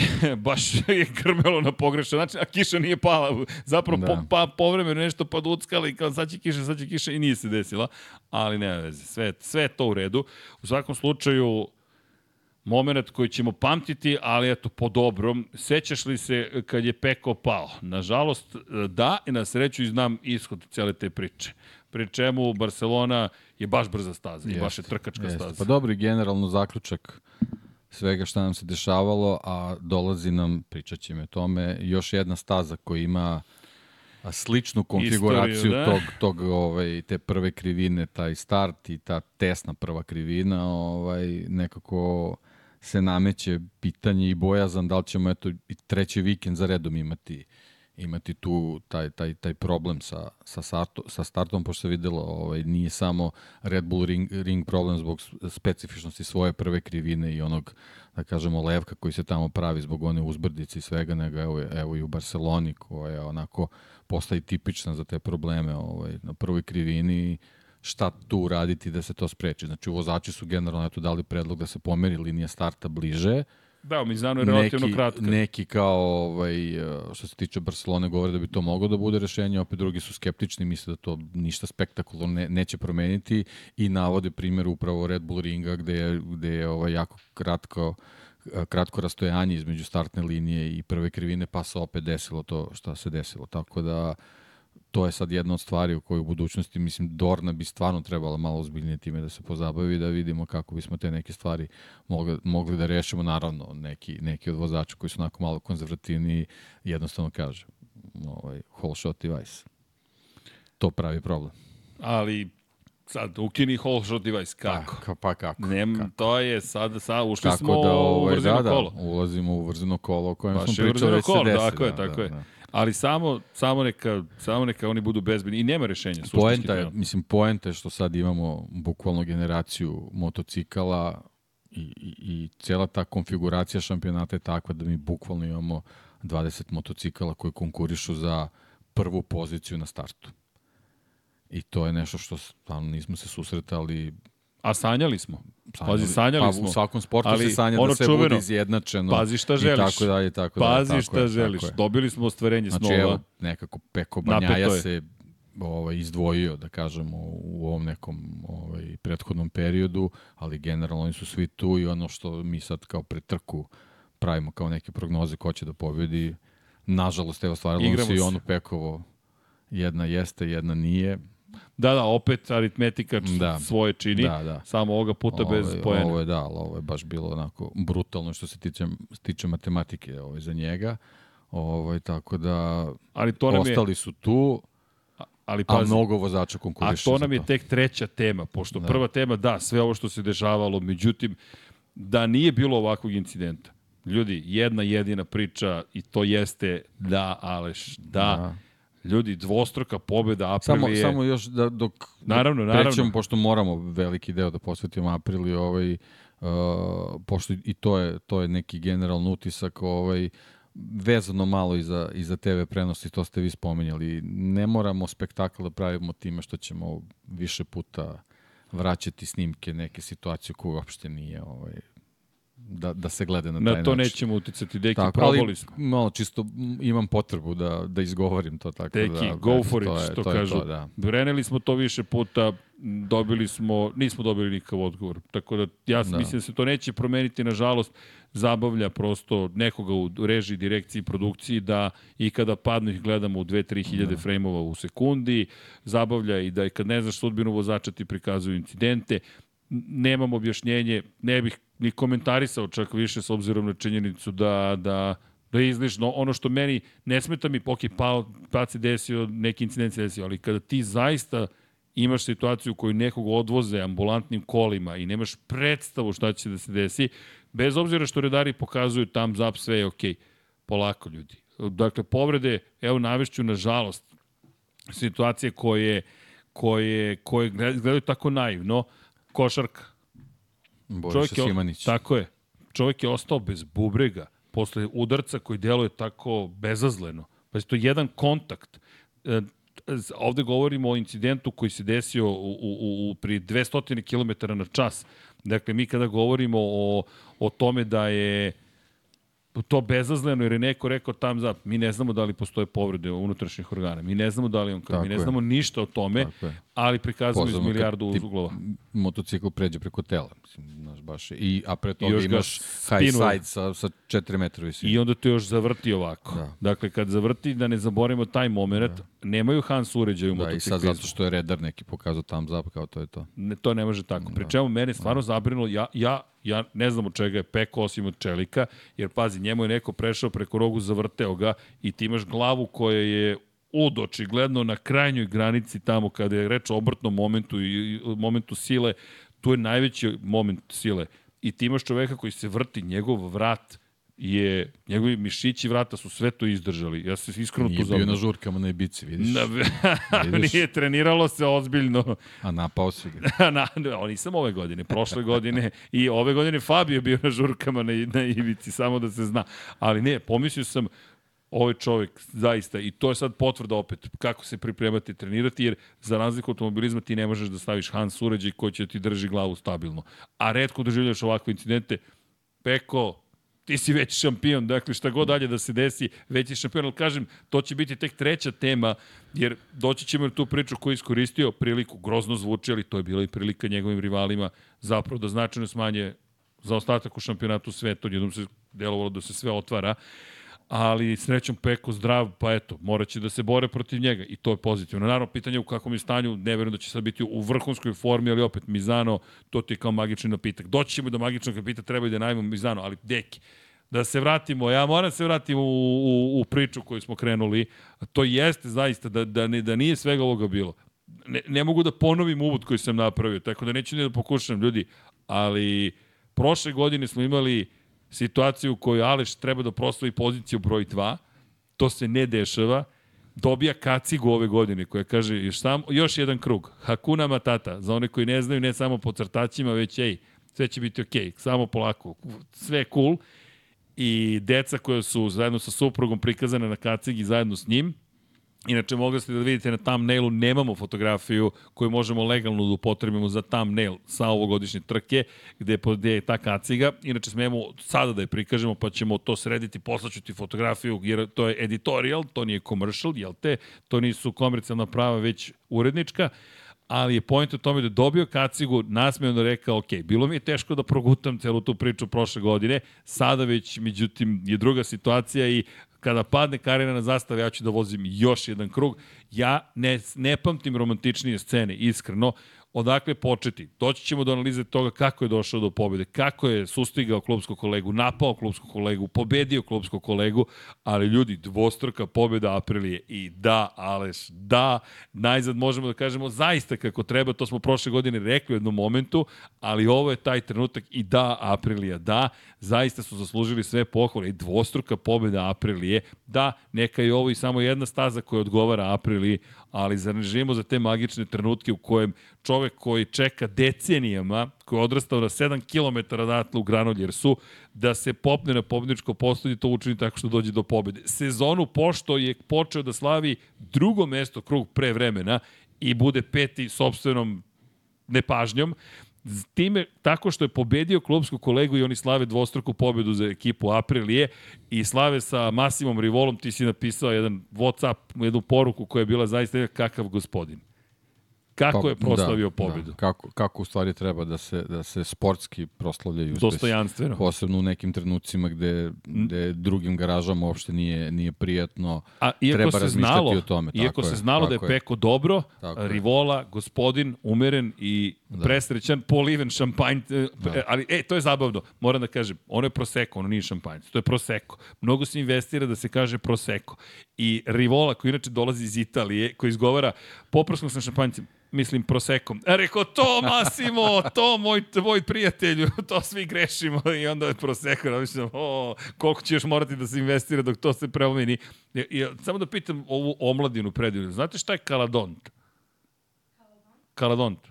baš je grmelo na pogrešan način, a kiša nije pala. Zapravo da. po, pa, povremeno nešto pa uckala i kao sad će kiša, sad će kiša i nije se desila. Ali nema veze, sve, sve to u redu. U svakom slučaju, moment koji ćemo pamtiti, ali eto, po dobrom. Sećaš li se kad je Peko pao? Nažalost, da, i na sreću znam ishod cele te priče. Pri čemu Barcelona je baš brza staza i baš je trkačka jeste. staza. Pa dobro, generalno zaključak svega šta nam se dešavalo, a dolazi nam, pričat ćemo o tome, još jedna staza koja ima a sličnu konfiguraciju Istoriju, da. tog, tog ovaj, te prve krivine, taj start i ta tesna prva krivina, ovaj, nekako se nameće pitanje i bojazan da li ćemo eto i treći vikend za redom imati imati tu taj, taj, taj problem sa, sa, startu, sa startom, pošto se videlo, ovaj, nije samo Red Bull ring, ring problem zbog specifičnosti svoje prve krivine i onog, da kažemo, levka koji se tamo pravi zbog one uzbrdice i svega, nego evo, evo i u Barceloni koja onako postaje tipična za te probleme ovaj, na prvoj krivini šta tu raditi da se to spreči. Znači, vozači su generalno eto, dali predlog da se pomeri linija starta bliže, Da, u Mizanu je relativno neki, kratka. Neki kao, ovaj, što se tiče Barcelone, govore da bi to moglo da bude rešenje, opet drugi su skeptični, misle da to ništa spektakularno ne, neće promeniti i navode primjer upravo Red Bull ringa gde je, gde je ovaj, jako kratko kratko rastojanje između startne linije i prve krivine, pa se opet desilo to što se desilo. Tako da to je sad jedna od stvari u kojoj u budućnosti, mislim, Dorna bi stvarno trebala malo ozbiljnije time da se pozabavi, da vidimo kako bismo te neke stvari mogli, mogli da rešimo. Naravno, neki, neki od vozača koji su onako malo konzervativni jednostavno kaže ovaj, whole shot device. To pravi problem. Ali sad, ukini whole shot device, kako? Pa, pa kako? Nem, kako? To je sad, sad ušli kako smo da, u ovaj, vrzino da, kolo. Da, ulazimo u vrzino kolo o kojem Baš smo je pričali vrzino već se kolo, tako je, da, tako da, je. Da. Ali samo, samo, neka, samo neka oni budu bezbedni i nema rešenja. Poenta je, mislim, poenta je što sad imamo bukvalno generaciju motocikala i, i, i cela ta konfiguracija šampionata je takva da mi bukvalno imamo 20 motocikala koji konkurišu za prvu poziciju na startu. I to je nešto što stvarno nismo se susretali A sanjali smo. Pazi, sanjali pa, smo. U svakom sportu Ali se sanja ono da sve čuveno, bude izjednačeno. Pazi šta I želiš. tako dalje, tako dalje. Pazi tako šta je, želiš. tako. Dobili smo ostvarenje Znači, snova. evo, nekako Peko Banjaja se ovaj, izdvojio, da kažemo, u ovom nekom ovaj, prethodnom periodu, ali generalno oni su svi tu i ono što mi sad kao pretrku pravimo kao neke prognoze ko će da pobedi, nažalost, evo, stvarilo se i se. onu Pekovo, jedna jeste, jedna nije. Da, da, opet aritmetika Da. svoje čini. Da, da. Samo ovoga puta bez Ovo je- poena. Ovo je, da, ali ovo je baš bilo onako brutalno što se tiče, tiče matematike ovaj, za njega. Ovaj, tako da, Ali to nam je, ostali su tu, ali a pazi, mnogo vozača a konkuriše to za nam je tek treća tema, pošto prva tema, da, sve ovo što se dešavalo, međutim, da nije bilo ovakvog incidenta. Ljudi, jedna jedina priča i to jeste da, Aleš, da. Da. Ljudi, dvostruka pobjeda Samo, Aprilije. samo još da dok Naravno, dok naravno. prećemo, pošto moramo veliki deo da posvetimo Aprili, ovaj, uh, pošto i to je, to je neki generalni utisak, ovaj, vezano malo i za, i za TV prenosi, to ste vi spomenjali. Ne moramo spektakl da pravimo time što ćemo više puta vraćati snimke neke situacije koje uopšte nije ovaj, da, da se gleda na taj Na to način. nećemo uticati, deki, Tako, probali ali smo. malo čisto imam potrebu da, da izgovorim to tako Deki, da, go for it, što to kažu. To, da. Reneli smo to više puta, dobili smo, nismo dobili nikakav odgovor. Tako da ja da. Mislim da se to neće promeniti, nažalost, zabavlja prosto nekoga u režiji, direkciji, produkciji da i kada padnu ih gledamo u 2-3 hiljade da. frejmova u sekundi, zabavlja i da i kad ne znaš sudbinu vozača ti prikazuju incidente, nemam objašnjenje, ne bih ni komentarisao čak više s obzirom na činjenicu da, da da izlišno. Ono što meni ne smeta mi, ok, pa, pa se desio, neki incident se desio, ali kada ti zaista imaš situaciju u kojoj nekog odvoze ambulantnim kolima i nemaš predstavu šta će da se desi, bez obzira što redari pokazuju tam zap, sve je ok. Polako, ljudi. Dakle, povrede, evo navešću, nažalost, situacije koje, koje, koje gledaju tako naivno, košarka. Boriša je, Simanić. tako je, čovjek je ostao bez bubrega posle udarca koji deluje tako bezazleno. Pa je to jedan kontakt. E, ovde govorimo o incidentu koji se desio u, u, u, pri 200 km na čas. Dakle, mi kada govorimo o, o tome da je to bezazleno jer je neko rekao tam za mi ne znamo da li postoje povrede unutrašnjih organa. Mi ne znamo da li on krv, mi Tako ne je. znamo ništa o tome, Tako ali prikazujemo iz milijardu ti uglova. Motocikl pređe preko tela. Mislim, znaš, baš. je- I, a pre toga imaš high side sa, sa 4 metra visine. I onda to još zavrti ovako. Da. Da. Dakle, kad zavrti, da ne zaboravimo taj moment, da. nemaju Hans uređaj u Da, i sad motociklizmu. zato što je redar neki pokazao tam zap, kao to je to. Ne, to ne može tako. Pri čemu mene stvarno zabrinulo, ja, ja, ja ne znam od čega je peko osim od čelika, jer pazi, njemu je neko prešao preko rogu, zavrteo ga i ti imaš glavu koja je ud očigledno na krajnjoj granici tamo kada je reč o obrtnom momentu i momentu sile, tu je najveći moment sile. I ti imaš čoveka koji se vrti, njegov vrat je, njegovi mišići vrata su sve to izdržali. Ja se iskreno Nije tu bio na žurkama na Ibici, vidiš? Na, Vidiš? nije treniralo se ozbiljno. A napao si ga. na, na, nisam ove godine, prošle godine i ove godine Fabio bio na žurkama na, na Ivici, samo da se zna. Ali ne, pomislio sam, ovaj čovjek zaista, i to je sad potvrda opet, kako se pripremati i trenirati, jer za razliku od automobilizma ti ne možeš da staviš Hans uređaj koji će ti drži glavu stabilno. A redko doživljaš ovakve incidente. Peko, ti si veći šampion, dakle šta god dalje da se desi, veći šampion, ali kažem, to će biti tek treća tema, jer doći ćemo na tu priču koju je iskoristio, priliku grozno zvuči, ali to je bila i prilika njegovim rivalima zapravo da značajno smanje za ostatak u šampionatu sveta, odjednom se delovalo da se sve otvara, ali srećom Peko zdrav, pa eto, morat će da se bore protiv njega i to je pozitivno. Naravno, pitanje je u kakvom je stanju, ne verujem da će sad biti u vrhunskoj formi, ali opet Mizano, to ti je kao magični napitak. Doći ćemo do magičnog napita, treba i da najmemo Mizano, ali deki, da se vratimo, ja moram se vratiti u, u, u priču koju smo krenuli, to jeste zaista da, da, ne, da nije svega ovoga bilo. Ne, ne mogu da ponovim uvod koji sam napravio, tako da neću ni da pokušam, ljudi, ali prošle godine smo imali situaciju u kojoj Aleš treba da proslavi poziciju broj 2 To se ne dešava. Dobija kacigu ove godine koja kaže još, sam, još jedan krug. Hakuna Matata. Za one koji ne znaju, ne samo po crtačima, već ej, sve će biti okej. Okay. Samo polako. Sve cool. I deca koja su zajedno sa suprugom prikazane na kacigi zajedno s njim, Inače, mogli ste da vidite na thumbnailu, nemamo fotografiju koju možemo legalno da upotrebimo za thumbnail sa ovogodišnje trke, gde je, ta kaciga. Inače, smemo sada da je prikažemo, pa ćemo to srediti, poslaću ti fotografiju, jer to je editorial, to nije commercial, jel te? To nisu komercijalna prava, već urednička ali je point u tome da je dobio kacigu, nasmejano rekao, ok, bilo mi je teško da progutam celu tu priču prošle godine, sada već, međutim, je druga situacija i kada padne karina na zastave, ja ću da vozim još jedan krug. Ja ne, ne pamtim romantičnije scene, iskreno odakle početi. Doći ćemo do analize toga kako je došao do pobede, kako je sustigao klubskog kolegu, napao klubskog kolegu, pobedio klubskog kolegu, ali ljudi, dvostruka pobeda Aprilije i da, Aleš, da, najzad možemo da kažemo zaista kako treba, to smo prošle godine rekli u jednom momentu, ali ovo je taj trenutak i da, Aprilija, da, zaista su zaslužili sve pohvale i dvostruka pobeda Aprilije, da, neka je ovo i samo jedna staza koja odgovara Apriliji, ali zar ne živimo za te magične trenutke u kojem čovek koji čeka decenijama, koji je odrastao na 7 km odatle u Granoljersu, da se popne na pobedničko postolje to učini tako što dođe do pobede. Sezonu pošto je počeo da slavi drugo mesto krug pre vremena i bude peti sobstvenom nepažnjom, time, tako što je pobedio klubsku kolegu i oni slave dvostruku pobedu za ekipu Aprilije i slave sa Masimom Rivolom, ti si napisao jedan Whatsapp, jednu poruku koja je bila zaista kakav gospodin. Kako pa, je proslavio da, pobedu? Da, kako, kako u stvari treba da se, da se sportski proslavljaju Dostojanstveno. Posebno u nekim trenucima gde, gde drugim garažama uopšte nije, nije prijatno. A iako treba se znalo, o tome. Iako se znalo da je Peko dobro, Rivola, gospodin, umeren i da. presrećan, poliven šampanj, e, da. ali e, to je zabavno, moram da kažem, ono je proseko, ono nije šampanj, to je proseko. Mnogo se investira da se kaže proseko. I Rivola, koji inače dolazi iz Italije, koji izgovara, poprskao sam šampanjcem, mislim prosekom. A e, rekao, to Masimo, to moj, tvoj prijatelju, to svi grešimo. I onda je proseko, da mislim, o, koliko će još morati da se investira dok to se preomeni. I, i, samo da pitam ovu omladinu predivnu. Znate šta je kaladont? Kaladont? Kaladont.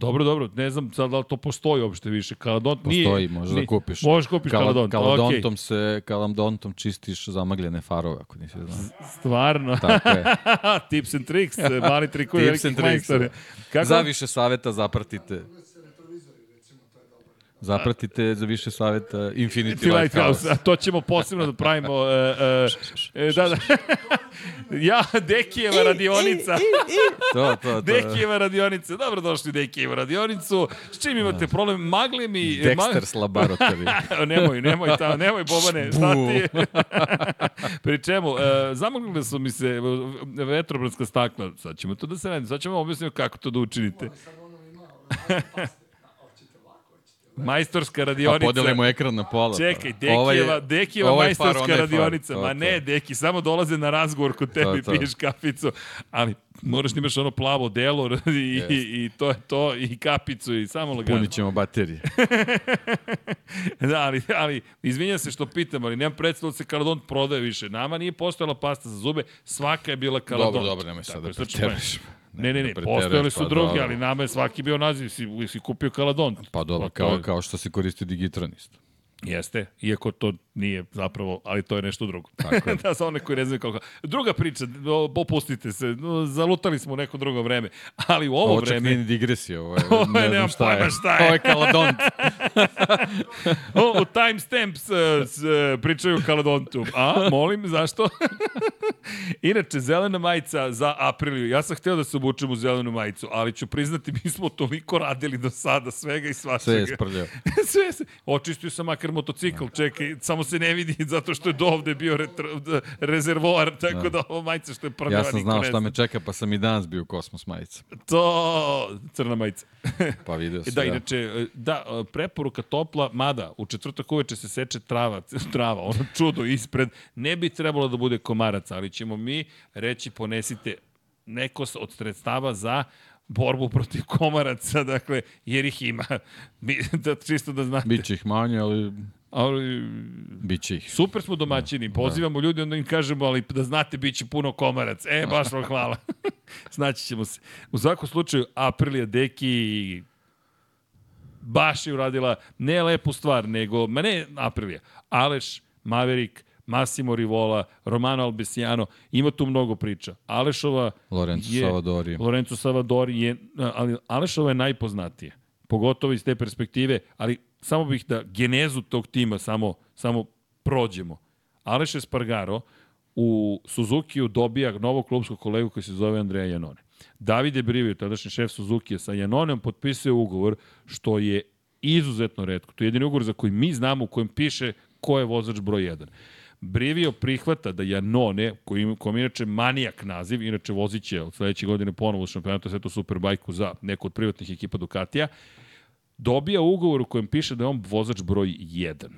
Dobro, dobro, ne znam sad da li to postoji uopšte više. Kaladont postoji, nije... Postoji, možeš da kupiš. Možeš kupiš Kal kaladont. Kaladontom okay. se, kaladontom čistiš zamagljene farove, ako nisi znao. Stvarno? Tako je. Tips and tricks, mali trikovi velikih majstori. Kako? Za više saveta zapratite. Zapratite za više saveta Infinity Lighthouse. A to ćemo posebno da pravimo. Uh, uh, da, da. ja, Dekijeva radionica. to, to, to. Dekijeva radionica. Dobro došli Dekijeva radionicu. S čim imate problem? Magle mi... Dexter Laboratory. nemoj, nemoj, ta, nemoj Bobane, šta ti Pri čemu, uh, zamogli su mi se vetrobranska stakla. Sad ćemo to da se radi. Sad ćemo objasniti kako to da učinite. Majstorska radionica. Pa podelimo ekran na pola. Čekaj, Dekijeva, ovaj, Dekijeva ovaj majstorska far, radionica. Far, to, Ma ne, Deki, samo dolaze na razgovor kod tebi, to, to. piješ kaficu. Ali moraš da imaš ono plavo delo i, yes. i, i to je to, i kapicu i samo lagano. Punit ćemo baterije. da, ali, ali izvinjam se što pitam, ali nemam predstavu da se kaladont prodaje više. Nama nije postojala pasta za zube, svaka je bila kaladont. Dobro, dobro, nemoj sad da preteraš. Ne, ne, ne, postojali su pa drugi, ali nama je svaki bio naziv, si, si kupio Kaladon. Pa dobro, pa kao, kao što si koristio Digitron isto. Jeste, iako to nije zapravo, ali to je nešto drugo. Tako je. da, za one koji ne znaju kako. Druga priča, popustite se, zalutali smo u neko drugo vreme, ali u ovo, ovo vreme... Ovo čak nije digresija, ovo je, ovo ne znam šta je. šta je. ovo je kaladont. o, u timestamps uh, pričaju kaladontu. A, molim, zašto? Inače, zelena majica za apriliju. Ja sam hteo da se obučem u zelenu majicu, ali ću priznati, mi smo toliko radili do sada, svega i svačega. Sve je sprljao. Sve se... Očistio sam makar motocikl, čekaj, samo se ne vidi zato što je do ovde bio retro, rezervoar, tako da, da ovo majica što je prljava. Ja sam znao šta me čeka, pa sam i danas bio u kosmos majica. To, crna majica. pa video se. Da, ja. inače, da, preporuka topla, mada u četvrtak uveče se seče trava, trava, ono čudo ispred, ne bi trebalo da bude komarac, ali ćemo mi reći ponesite neko od sredstava za borbu protiv komaraca, dakle, jer ih ima. Mi, da, čisto da znate. Biće ih manje, ali Ali, Biće ih. super smo domaćini, pozivamo ljudi, onda im kažemo, ali da znate, bit će puno komarac. E, baš vam hvala. Znaći ćemo se. U svakom slučaju, Aprilija Deki baš je uradila ne lepu stvar, nego, ma ne Aprilija, Aleš, Maverick, Massimo Rivola, Romano Albesiano, ima tu mnogo priča. Alešova Lorenzo je, Savadori. Lorenzo Savadori je, ali Alešova je najpoznatija. Pogotovo iz te perspektive, ali samo bih da genezu tog tima samo, samo prođemo. Aleš Espargaro u Suzukiju dobija novog klubskog kolegu koji se zove Andreja Janone. Davide Brivio, tadašnji šef Suzukija, sa Janonem potpisuje ugovor, što je izuzetno redko. To je jedini ugovor za koji mi znamo u kojem piše ko je vozač broj 1. Brivio prihvata da Janone, koji ima, koji ima inače manijak naziv, inače voziće od sledeće godine ponovo u šampionatu sveta Superbajku za neku od privatnih ekipa Ducatija, dobija ugovor u kojem piše da je on vozač broj 1.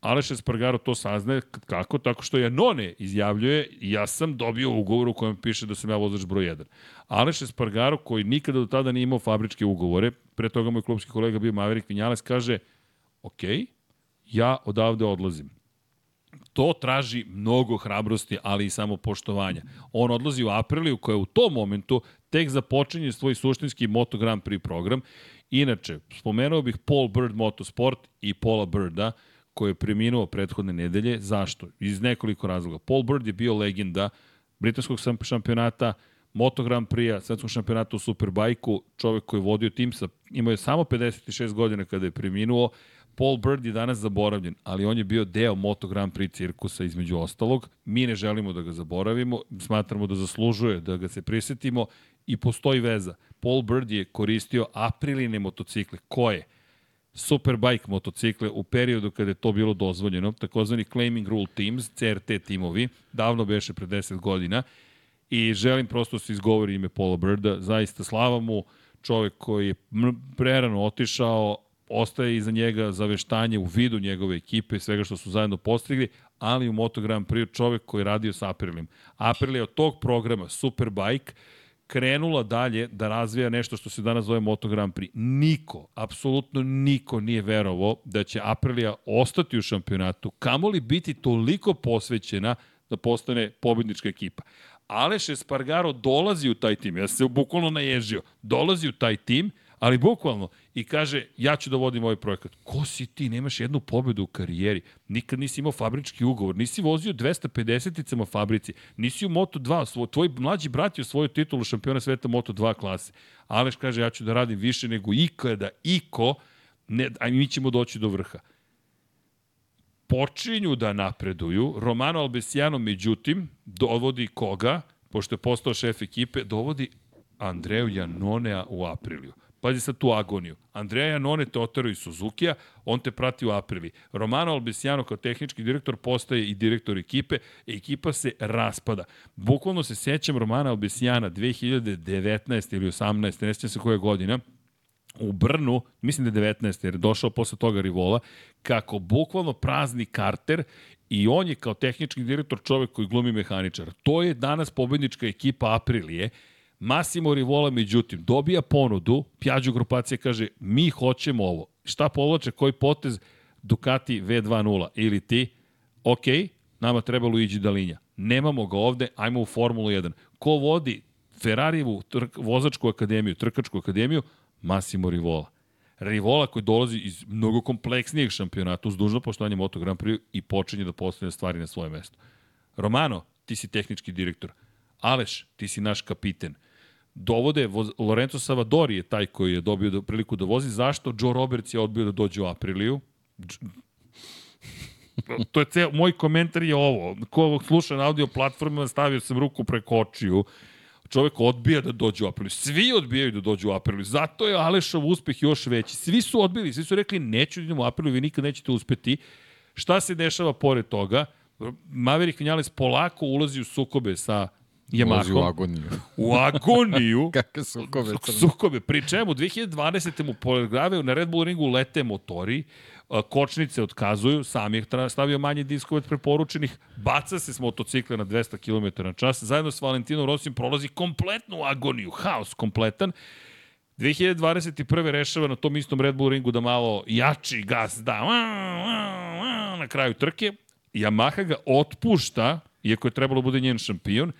Aleš Espargaro to saznaje kako? Tako što Janone izjavljuje ja sam dobio ugovor u kojem piše da sam ja vozač broj 1. Aleš Espargaro koji nikada do tada nije imao fabričke ugovore, pre toga moj klubski kolega bio Maverick Vinales, kaže ok, ja odavde odlazim. To traži mnogo hrabrosti, ali i samopoštovanja. On odlazi u Apriliju koja u tom momentu tek započinje svoj suštinski Moto Grand Prix program. Inače, spomenuo bih Paul Bird Motorsport i Paula Birda, koji je preminuo prethodne nedelje. Zašto? Iz nekoliko razloga. Paul Bird je bio legenda britanskog šampionata, Moto Grand Prix-a, svetskog šampionata u Superbajku, čovek koji je vodio tim sa, imao je samo 56 godina kada je preminuo, Paul Bird je danas zaboravljen, ali on je bio deo Moto Grand Prix cirkusa između ostalog. Mi ne želimo da ga zaboravimo, smatramo da zaslužuje da ga se prisetimo i postoji veza. Paul Bird je koristio apriline motocikle. Koje? Superbike motocikle u periodu kada je to bilo dozvoljeno, takozvani Claiming Rule Teams, CRT timovi, davno beše pre 10 godina, i želim prosto da se izgovori ime Paula Birda, zaista slava mu, čovek koji je prerano otišao, ostaje iza njega zaveštanje u vidu njegove ekipe i svega što su zajedno postigli, ali u Moto Grand Prix čovek koji je radio sa Aprilim. April je od tog programa Superbike krenula dalje da razvija nešto što se danas zove Moto Grand Prix. Niko, apsolutno niko nije verovo da će Aprilia ostati u šampionatu, kamoli biti toliko posvećena da postane pobednička ekipa. Aleš Espargaro dolazi u taj tim, ja se bukvalno naježio, dolazi u taj tim, ali bukvalno, i kaže, ja ću da vodim ovaj projekat. Ko si ti, nemaš jednu pobedu u karijeri, nikad nisi imao fabrički ugovor, nisi vozio 250-icama fabrici, nisi u Moto2, svoj, tvoj mlađi brat je osvojio titulu šampiona sveta Moto2 klase. Aleš kaže, ja ću da radim više nego ikada, iko, ne, a mi ćemo doći do vrha počinju da napreduju. Romano Albesiano, međutim, dovodi koga, pošto je postao šef ekipe, dovodi Andreju Janonea u Apriliju. Pazi sad tu agoniju. Andreja Janone te otarao iz Suzukija, on te prati u Aprili. Romano Albesiano kao tehnički direktor postaje i direktor ekipe, ekipa se raspada. Bukvalno se sećam Romana Albesijana 2019 ili 18, ne sećam se koje godina, u Brnu, mislim da je 19. jer je došao posle toga Rivola, kako bukvalno prazni karter i on je kao tehnički direktor čovek koji glumi mehaničar. To je danas pobednička ekipa Aprilije. Massimo Rivola, međutim, dobija ponudu, Pjađu grupacija kaže, mi hoćemo ovo. Šta povlače, koji potez? Ducati V2.0 ili ti, ok, nama treba Luigi Dalinja. Nemamo ga ovde, ajmo u Formulu 1. Ko vodi Ferrarijevu vozačku akademiju, trkačku akademiju? Massimo Rivola. Rivola koji dolazi iz mnogo kompleksnijeg šampionata uz dužno poštovanje Moto Grand Prix i počinje da postavlja stvari na svoje mesto. Romano, ti si tehnički direktor. Aleš, ti si naš kapiten. Dovode, Lorenzo Savadori je taj koji je dobio priliku da vozi. Zašto? Joe Roberts je odbio da dođe u Apriliju. to je ceo, moj komentar je ovo. Ko sluša na audio platformama, stavio sam ruku preko očiju čovek odbija da dođe u Apriliju. Svi odbijaju da dođu u Apriliju. Zato je Alešov uspeh još veći. Svi su odbili, svi su rekli neću da idem u Apriliju, vi nikad nećete uspeti. Šta se dešava pored toga? Maverick Vinales polako ulazi u sukobe sa Yamahom. Ulazi u agoniju. U agoniju. Kakve sukobe. Sukobe. Pri čemu 2020. mu polegravaju na Red Bull ringu lete motori, kočnice otkazuju, sam je stavio manje diskove od preporučenih, baca se s motocikla na 200 km na čas, zajedno s Valentinom Rosim prolazi kompletnu agoniju, haos kompletan, 2021. rešava na tom istom Red Bull ringu da malo jači gas da, na kraju trke, Yamaha ga otpušta, iako je trebalo da bude njen šampion,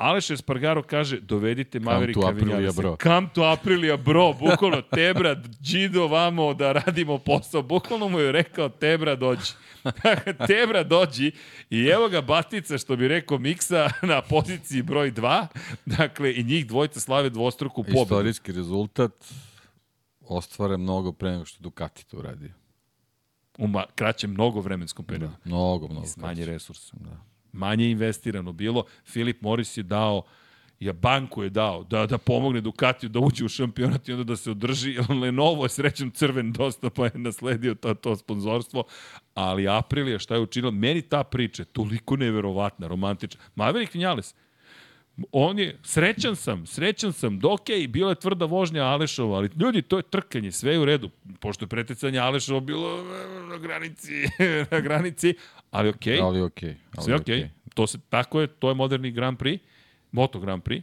Aleš Espargaro kaže, dovedite Maverika to Aprilia, Vinjalesa. bro. Come to Aprilia, bro. Bukvalno, Tebra, Gido, vamo da radimo posao. Bukvalno mu je rekao, Tebra, dođi. Tebra, dođi. I evo ga Batica, što bi rekao Miksa, na poziciji broj 2. Dakle, i njih dvojica slave dvostruku pobedu. Istorijski rezultat ostvaren mnogo pre nego što Ducati to uradio. U kraćem mnogo vremenskom periodu. Da, mnogo, mnogo. Manje kraće. resursa. Da. Manje investirano bilo. Filip Morris je dao ja banku je dao da da pomogne Ducatiju da uđe u šampionat i onda da se održi. Lenovo je srećem crven dosta pa je nasledio to, to sponzorstvo. Ali Aprilia šta je učinila? Meni ta priča je toliko neverovatna, romantična. Maverick Vinales, on je, srećan sam, srećan sam, da okej, okay, bila je tvrda vožnja Alešova, ali ljudi, to je trkanje, sve je u redu, pošto je preticanje Alešova bilo na granici, na granici, ali okej, okay, Ali okej. ali sve okej, okay. to se, tako je, to je moderni Grand Prix, Moto Grand Prix,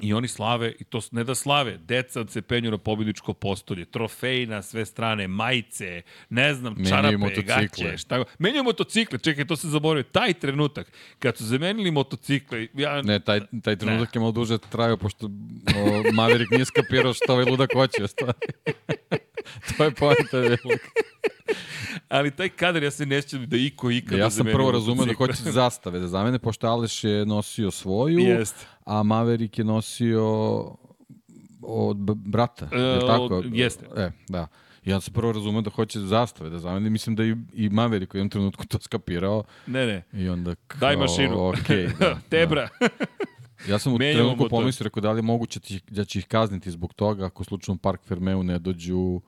I oni slave, i to ne da slave, deca se penju na pobjedičko postolje, trofeji na sve strane, majice, ne znam, čarape, motocikle. gaće, šta god. Menjaju motocikle, čekaj, to se zaboravio. Taj trenutak, kad su zamenili motocikle, ja, Ne, taj, taj trenutak je malo duže trajao, pošto o, Maverick nije skapirao što ovaj ludak hoće. stvari. to je pojenta velika. ali taj kadar ja se ne sjećam da iko ikada Ja sam prvo razumeo da hoće zastave da zamene, pošto Aleš je nosio svoju, Jeste. a Maverick je nosio od brata. E, je tako? od- jeste. E, da. Ja sam prvo razumeo da hoće zastave da zamene. Mislim da i, i Maverick u jednom trenutku to skapirao Ne, ne. i onda kao, Daj mašinu. Okay, da, Tebra. Ja sam u Menjamo trenutku pomislio, rekao da li je moguće ti- da će ih kazniti zbog toga ako slučajno Park Fermeu ne dođu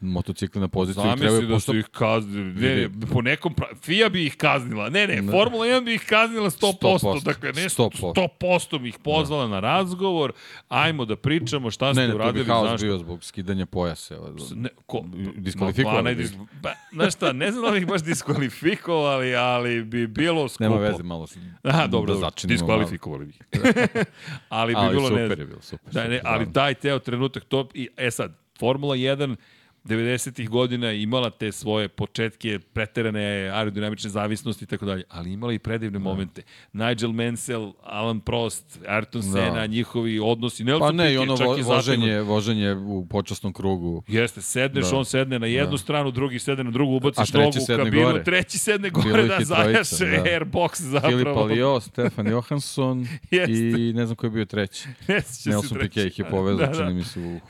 motocikli na poziciju. Zamisli trebaju, da pošto- su ih kaznili. Ne, ne, po nekom... Pra... FIA bi ih kaznila. Ne, ne, Da. Formula 1 bi ih kaznila 100%. 100%, Dakle, ne 100%. 100% bi ih pozvala na razgovor. Ajmo da pričamo šta ste Ne, ne, to bi uradili. haos bio zbog skidanja pojase. Ne, ko, Diskvalifikovali Ma, bi. dis, ba, znaš šta, ne znam da ih baš diskvalifikovali, ali bi bilo skupo. Nema veze, malo se Aha, dobro, da dobro. začinimo diskvalifikovali bi ih. ali bi Ali bilo ne super je bilo, super, Da, ne, super, ali da. taj teo trenutak, to, i, e sad, Formula 1 90-ih godina imala te svoje početke preterane aerodinamične zavisnosti i tako dalje, ali imala i predivne Da. momente. Nigel Mansell, Alan Prost, Ayrton Senna, Da. njihovi odnosi, Nelson Pa ne, i Piquet, ono čak vo, i voženje, voženje u počasnom krugu. Jeste, sedneš, Da. on sedne na jednu Da. stranu, drugi sedne na drugu, ubaciš nogu u sedne kabinu, gore. treći sedne gore da zajaše da. airbox zapravo. Filip Alio, Stefan Johansson i ne znam ko je bio treći. Nelson. Piquet ih je povezao, Da, da. čini mi se u, u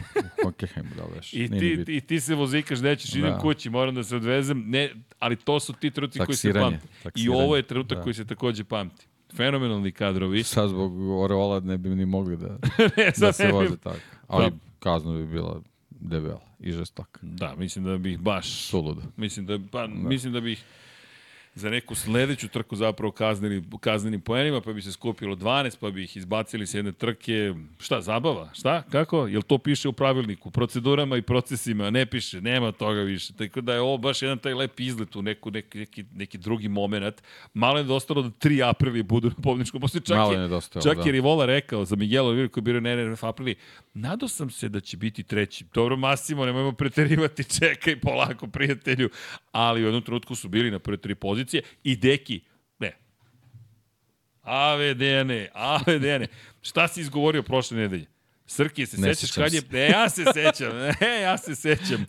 Hockenheimu, da veš. I ti, i ti se vozikaš, nećeš, idem Da. kući, moram da se odvezem. Ne, ali to su ti trenuci koji se pamte. I ovo je trenutak da. koji se takođe pamti. Fenomenalni kadrovi. Sad zbog Oreola ne bi ni mogli da, ne, da se ne bi- voze tako. Ali Pa- kazna bi bila debela i žestoka. Da, mislim da bih baš... Suludo. Mislim da, pa, mislim da bih za neku sledeću trku zapravo kaznili kaznenim poenima, pa bi se skupilo 12, pa bi ih izbacili s jedne trke. Šta, zabava? Šta? Kako? Jel to piše u pravilniku, procedurama i procesima? Ne piše, nema toga više. Tako da je ovo baš jedan taj lep izlet u neku, neki, neki, neki drugi moment. Malo je dostalo da 3 aprili budu na pobjedičkom postoju. Čak, Malo je, nedostajalo, čak da. je Rivola rekao za Miguel Oliveira koji je bio na NRF aprili, nadao sam se da će biti treći. Dobro, Massimo, nemojmo preterivati, čekaj polako, prijatelju. Ali u jednom trenutku su bili na prve tri pozicije i Deki, ne, Ave Dene, ave Dene. Šta si izgovorio prošle nedelje? Srki, se Ne sećaš kad je... Ne, ja se sećam, ne, ja se sećam.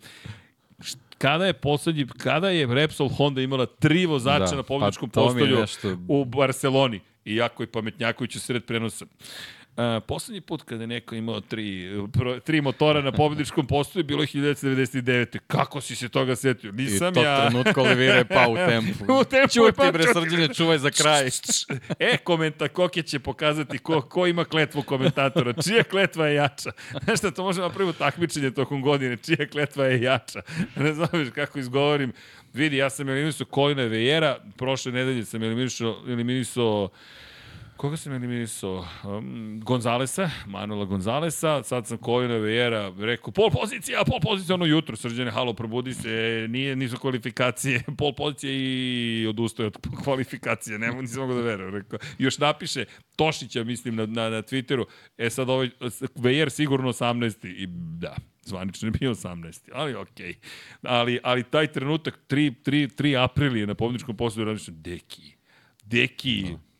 Kada je poslednji, kada je Repsol Honda imala tri vozača Da, na pa pobjedičkom je postolju nešto- u Barceloni, iako je Pametnjaković u sred prenosa. Uh, poslednji put kada je neko imao tri, pro, tri motora na pobjedičkom postolju bilo je 1999. Kako si se toga setio? I Nisam tog ja. trenutka Olivira je pao u tempu. U tempu Čuti pao, bre, srđane, čuvaj za kraj. e, komenta, Koke će pokazati ko, ko ima kletvu komentatora. Čija kletva je jača? Znaš šta, to možemo napraviti takmičenje tokom godine. Čija kletva je jača? Ne znaš kako izgovorim. Vidi, ja sam eliminisao Kolina Vejera, prošle nedelje sam eliminisao, eliminisao Koga sam eliminisao? Um, Gonzalesa, Manuela Gonzalesa, sad sam Kolina Vejera rekao, pol pozicija, pol pozicija ono jutro, srđane, halo, probudi se, nije, nisu kvalifikacije, pol pozicija i odustaje od kvalifikacije, nema, nisam mogu da verujem. Rekao. Još napiše Tošića, mislim, na, na, na Twitteru, e sad ovaj, Vejer sigurno 18. I da, Zvanično je bio 18. Ali okej. Okay. Ali, ali taj trenutak, 3, 3, 3 aprilije na pobjedičkom posledu, razmišljam, deki, deki, deka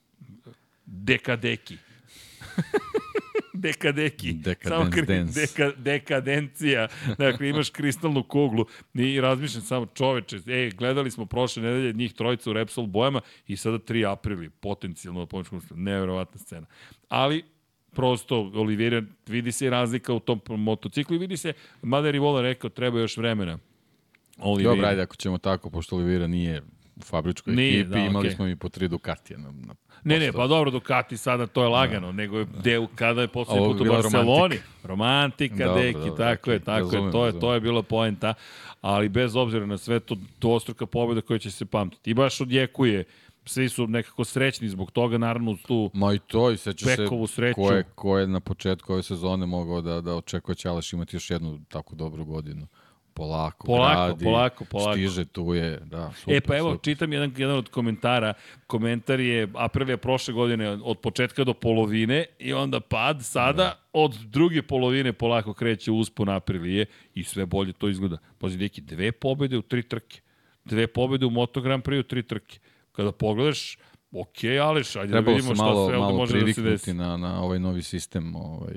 deki. dekadeki. Decadence kri-. Deka, dekadencija. Dakle, imaš kristalnu kuglu i razmišljam samo čoveče, ej, gledali smo prošle nedelje njih trojica u Repsol bojama i sada 3 aprili, potencijalno na pomoćkom neverovatna scena. Ali, prosto, Oliveira, vidi se razlika u tom motociklu i vidi se, mada je Rivola rekao, treba još vremena. Oliveira. Dobro, ajde, ako ćemo tako, pošto Olivira nije u fabričkoj Nije, ekipi, da, imali okej. smo i po tri Ducatija na, na Ne, ne, pa dobro, Ducati sada to je lagano, nego je deo kada je poslednji je put u Barceloni. romantika. Romantika, Dobro, deki, dobro, tako je, tako je, razumem, to je, to je bila poenta, ali bez obzira na sve to, dvostruka pobjeda koja će se pamtiti. I baš odjekuje, svi su nekako srećni zbog toga, naravno uz tu Ma i to, i seća se sreću. ko je, ko je na početku ove sezone mogao da, da očekuje da će Aleš imati još jednu tako dobru godinu. Polako, Polako, gradi, polako, polako. stiže, tu je, da, super. e pa evo, super. čitam jedan, jedan od komentara. Komentar je Aprilija prošle godine od početka do polovine i onda pad. Sada Da. od druge polovine polako kreće uspon Aprilije i sve bolje to izgleda. Pazi, neki, dve pobede u tri trke. Dve pobede u Moto Grand Prix u tri trke. Kada pogledaš, ok, Aleš, ajde da Trebalo vidimo se šta malo, sve ovde malo može da se desi. priviknuti na, na ovaj novi sistem ovaj,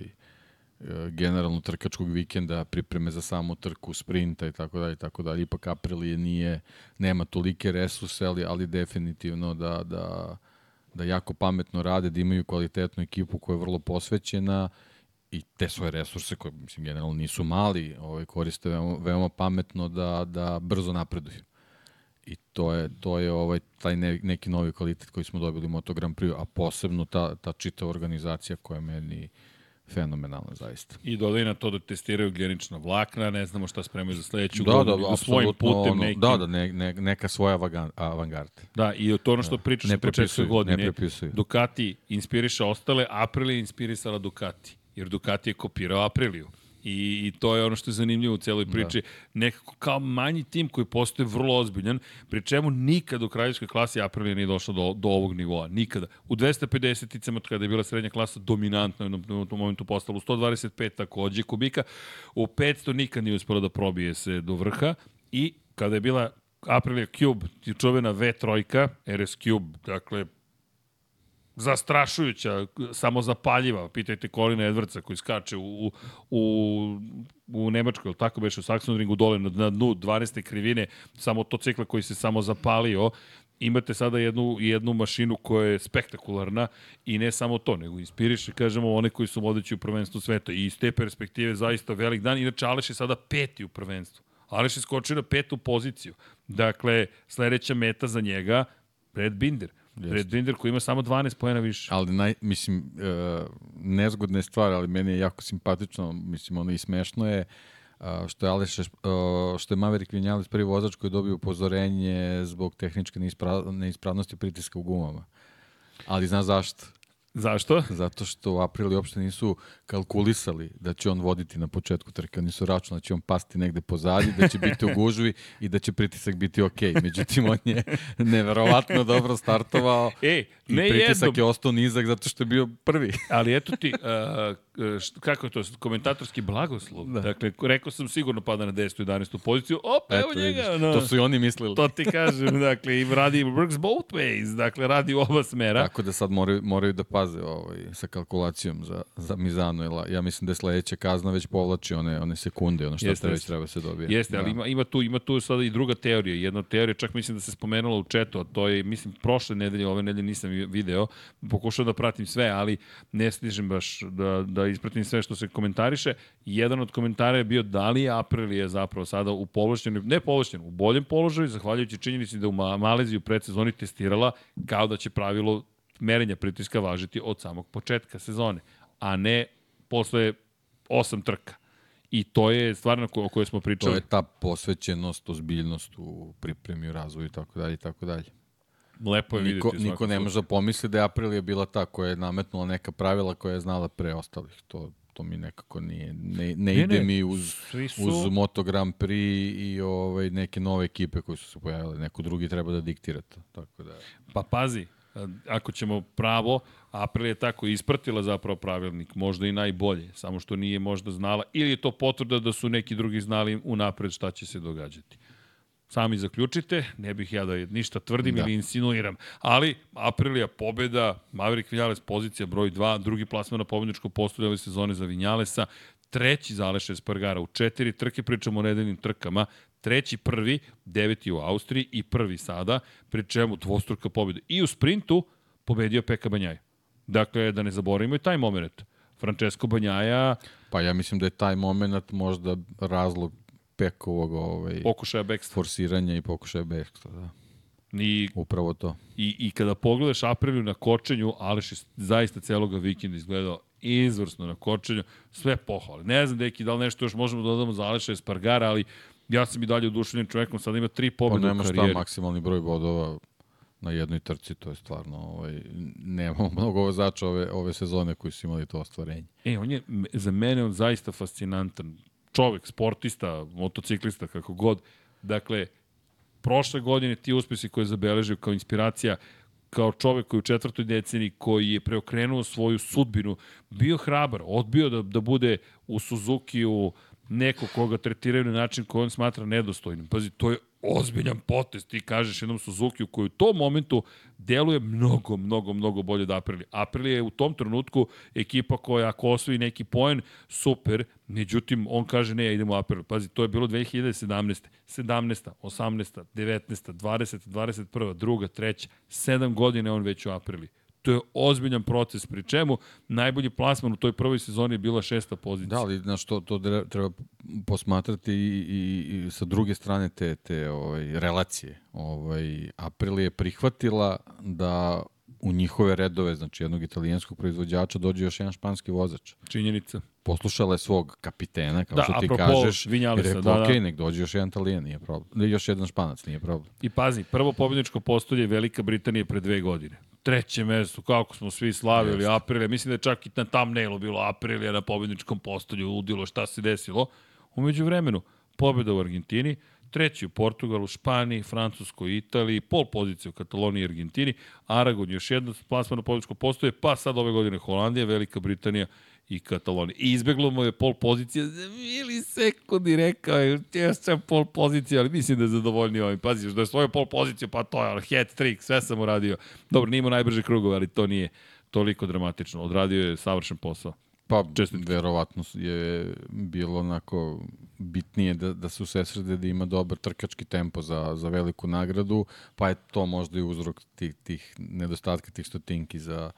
generalno trkačkog vikenda, pripreme za samu trku, sprinta i tako dalje i tako dalje. Ipak Aprilije nije, nema tolike resurse, ali, ali definitivno da, da, da jako pametno rade, da imaju kvalitetnu ekipu koja je vrlo posvećena i te svoje resurse koje mislim generalno nisu mali, ovaj koriste veoma, veoma pametno da da brzo napreduju. I to je to je ovaj taj ne, neki novi kvalitet koji smo dobili u Moto Grand Prix, a posebno ta ta čitava organizacija koja meni fenomenalna zaista. I dodaj na to da testiraju genična vlakna, ne znamo šta spremaju za sledeću Da, da, godinu, nego svojim putem ono, nekim. da, da, ne, ne, neka svoja avan- avangarda. Da, i to ono što pričaš Ne na početku godine. ne prepisuju. Ducati inspiriše ostale, Aprilia inspirisala Ducati. Jer Ducati je kopirao Apriliju. I, I to je ono što je zanimljivo u celoj priči. Da. Nekako kao manji tim koji postoje vrlo ozbiljan, pri čemu nikad u kraljevskoj klasi Aprilija nije došla do, do ovog nivoa. Nikada. U 250-icama, kada je bila srednja klasa dominantna, u tom momentu postala u 125 takođe kubika, u 500 nikad nije uspela da probije se do vrha i kada je bila Aprilia Cube, čuvena V3, RS Cube, dakle, zastrašujuća, samozapaljiva. Pitajte Colina Edwardsa koji skače u, u, u Nemačkoj, ili tako beše, u Saxonringu dole na, na dnu 12. krivine, samo motocikla koji se samo zapalio. Imate sada jednu, jednu mašinu koja je spektakularna i ne samo to, nego inspiriše, kažemo, one koji su vodeći u prvenstvu sveta. I iz te perspektive zaista velik dan. Inače, Aleš je sada peti u prvenstvu. Aleš je skočio na petu poziciju. Dakle, sledeća meta za njega, Brad Binder. Brad Binder koji ima samo 12 pojena više. Ali naj, mislim, uh, nezgodna je stvar, ali meni je jako simpatično, mislim, ono i smešno je, uh, što je Aleš, uh, što je Maverick Vinales prvi vozač koji je dobio upozorenje zbog tehničke neispra, neispravnosti pritiska u gumama. Ali znaš zašto? Zašto? Zato što u aprili uopšte nisu kalkulisali da će on voditi na početku trke. Oni su računali da će on pasti negde pozadi, da će biti u gužvi i da će pritisak biti okej. Međutim, on je neverovatno dobro startovao E, i ne pritisak jednom, je ostao nizak zato što je bio prvi. ali eto ti, uh, št, kako je to, komentatorski blagoslov. Da. Dakle, rekao sam sigurno pada na 10. 11. poziciju, op, evo Eto, njega. vidiš, No. To su i oni mislili. To ti kažem, dakle, i radi works both ways, dakle, radi u oba smera. Tako da sad moraju, moraju da paze ovaj, sa kalkulacijom za, za Mizano. Jer ja mislim da je sledeća kazna već povlači one, one sekunde, ono što Jeste, te već jeste. treba se dobije. Jeste, ali Da. ima, ima, tu, ima tu sada i druga teorija. Jedna teorija, čak mislim da se spomenula u četu, a to je, mislim, prošle nedelje, ove nedelje nisam video, pokušao da pratim sve, ali ne stižem baš da, da ispratim sve što se komentariše. Jedan od komentara je bio da li je Aprilia zapravo sada u povlašćenju, ne povlašćenu, u boljem položaju, zahvaljujući činjenici da u Ma- Maleziju predsezoni testirala kao da će pravilo merenja pritiska važiti od samog početka sezone, a ne posle osam trka. I to je stvar na kojoj smo To pričali. je ta posvećenost, ozbiljnost u pripremi, u razvoju i tako dalje i tako dalje. Lepo je vidjeti. Niko, u svakom niko ne može da pomisli da je Aprilia bila ta koja je nametnula neka pravila koja je znala pre ostalih. To, to mi nekako nije, ne, ne, Ne, ide ne, mi uz, su- uz Moto Grand Prix i ovaj, neke nove ekipe koje su se pojavile. Neko drugi treba da diktira to. Tako da, Pa pazi, ako ćemo pravo, April je tako ispratila zapravo pravilnik, možda i najbolje, samo što nije možda znala, ili je to potvrda da su neki drugi znali unapred šta će se događati. Sami zaključite, ne bih ja da ništa tvrdim da. ili insinuiram, ali Aprilija pobeda, Maverick Vinales pozicija broj 2, drugi plasman na pobedničko postolje ove sezone za Vinjalesa, treći za Aleša Espargara u četiri trke, pričamo o nedeljnim trkama, treći prvi, deveti u Austriji i prvi sada, pri čemu dvostruka pobjeda. I u sprintu pobedio Peka Banjaj. Dakle, da ne zaboravimo i taj moment. Francesco Banjaja... Pa ja mislim da je taj moment možda razlog Pekovog ovaj, pokušaja bekstva. forsiranja i pokušaja bekstva. Da. I, Upravo to. I, I kada pogledaš Apriliju na kočenju, Aleš je zaista celoga vikenda izgledao izvrsno na kočenju, sve pohvale. Ne znam, deki, da li nešto još možemo da dodamo za Aleša Espargara, ali ja sam i dalje oduševljen čovekom, sada ima tri pobjede pa, u karijeri. Pa nema šta, maksimalni broj bodova na jednoj trci, to je stvarno, ovaj, nemamo mnogo vozača ove, ove sezone koji su imali to ostvarenje. E, on je, za mene on zaista fascinantan. Čovek, sportista, motociklista, kako god. Dakle, prošle godine ti uspesi koje je zabeležio kao inspiracija, kao čovek koji u četvrtoj deceniji koji je preokrenuo svoju sudbinu, bio hrabar, odbio da, da bude u Suzuki-u neko koga tretiraju na način koji on smatra nedostojnim. Pazi, to je ozbiljan potez, ti kažeš jednom Suzuki u koji u tom momentu deluje mnogo, mnogo, mnogo bolje od Aprilia. Aprilia je u tom trenutku ekipa koja ako osvoji neki poen, super, međutim on kaže ne, ja idemo u Aprilia. Pazi, to je bilo 2017. 17. 18. 19. 20. 21. druga, treća, 7 godina on već u Apriliji. To je ozbiljan proces, pri čemu najbolji plasman u toj prvoj sezoni je bila šesta pozicija. Da, ali znaš, to, to treba posmatrati i, i, i sa druge strane te, te ovaj, relacije. Ovaj, April je prihvatila da u njihove redove, znači jednog italijanskog proizvođača, dođe još jedan španski vozač. Činjenica. Poslušala je svog kapitena, kao da, što ti kažeš, i rekao, da, ok, da. nek dođe još jedan italijan, nije problem. Još jedan španac, nije problem. I pazi, prvo pobjedničko postolje Velika Britanija pre dve godine treće mesto, kako smo svi slavili Jeste. Aprilija. Mislim da je čak i na thumbnailu bilo Aprilija na pobedničkom postolju, udilo šta se desilo. Umeđu vremenu, pobjeda u Argentini, treći u Portugalu, Španiji, Francuskoj, Italiji, pol pozicije u Kataloniji i Argentini, Aragon još jedno plasma na pobjedičko postoje, pa sad ove godine Holandija, Velika Britanija i Katalonija. I izbeglo mu je pol pozicije za milisekundi, rekao je, tješća pol pozicije, ali mislim da je zadovoljniji ovim. Pazi, da je svoju pol poziciju, pa to je hat trick, sve sam uradio. Dobro, nije imao najbrže krugove, ali to nije toliko dramatično. Odradio je savršen posao. Pa, Čestit. verovatno je bilo onako bitnije da, da se usesrede da ima dobar trkački tempo za, za veliku nagradu, pa je to možda i uzrok tih, tih nedostatka tih stotinki za,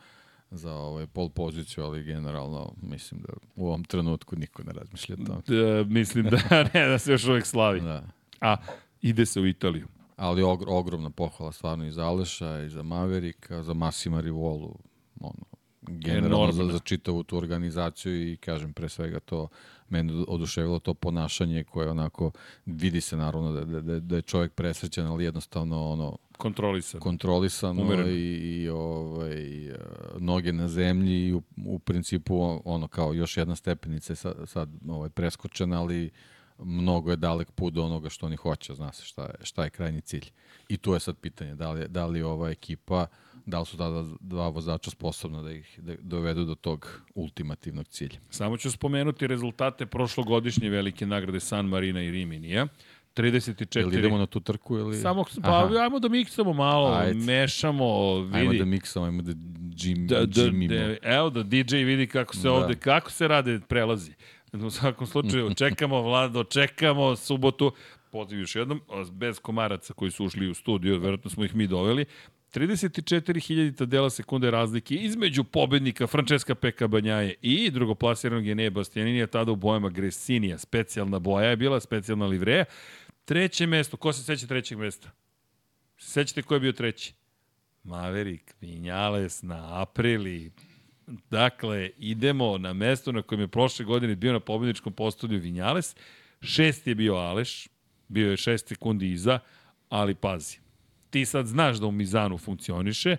za ovaj pol poziciju, ali generalno mislim da u ovom trenutku niko ne razmišlja o tome. Da, mislim da ne, da se još uvek slavi. Da. A ide se u Italiju. Ali og, ogromna pohvala stvarno i za Aleša, i za Maverika, za Massima Rivolu, ono, generalno za, za čitavu tu organizaciju i kažem pre svega to mene oduševilo to ponašanje koje onako vidi se naravno da, da, da je čovjek presrećan, ali jednostavno ono kontrolisan. Kontrolisano Umereno. i, i ovaj, noge na zemlji i u, u principu ono kao još jedna stepenica je sad, sad ovaj, preskočena, ali mnogo je dalek put do onoga što oni hoće, zna se šta je, šta je krajnji cilj. I tu je sad pitanje da li, da li ova ekipa, da li su tada dva vozača sposobna da ih da dovedu do tog ultimativnog cilja. Samo ću spomenuti rezultate prošlogodišnje velike nagrade San Marina i Riminija. 34. Jel idemo na tu trku ili... Samo, pa Aha. ajmo da miksamo malo, Ajde. mešamo, vidi. Ajmo da miksamo, ajmo da džim, da, da, džimimo. Da, evo da DJ vidi kako se da. ovde, kako se rade prelazi. U svakom slučaju, čekamo Vlado, čekamo subotu. Poziv još jednom, bez komaraca koji su ušli u studiju, verovatno smo ih mi doveli. 34.000 dela sekunde razlike između pobednika Francesca Peka Banjaje i drugoplasiranog Enea Bastianinija, tada u bojama Gresinija. Specijalna boja je bila, specijalna livreja. Treće mesto, ko se seća trećeg mesta? Sećate ko je bio treći? Maverick, Vinales na Aprili. Dakle, idemo na mesto na kojem je prošle godine bio na pobedničkom postolju Vinales. Šest je bio Aleš, bio je šest sekundi iza, ali pazi, ti sad znaš da u Mizanu funkcioniše,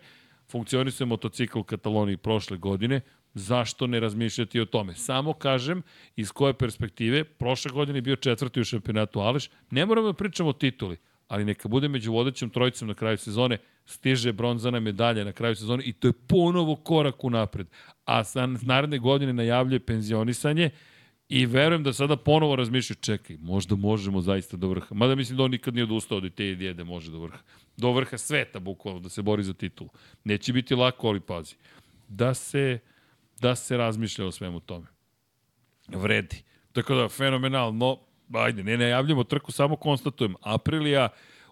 funkcionisuje motocikl u Kataloniji prošle godine, zašto ne razmišljati o tome? Samo kažem iz koje perspektive, prošle godine je bio četvrti u šampionatu Aleš, ne moramo da pričamo o tituli, ali neka bude među vodećom trojicom na kraju sezone, stiže bronzana medalja na kraju sezone i to je ponovo korak u napred. A sa naredne godine najavljuje penzionisanje i verujem da sada ponovo razmišljaju, čekaj, možda možemo zaista do vrha. Mada mislim da on nikad nije odustao od te ideje da može do vrha. Do vrha sveta, bukvalno, da se bori za titulu. Neće biti lako, ali pazi. Da se, da se razmišlja o svemu tome. Vredi. Tako da, fenomenalno, ajde, ne najavljamo trku, samo konstatujem. Aprilija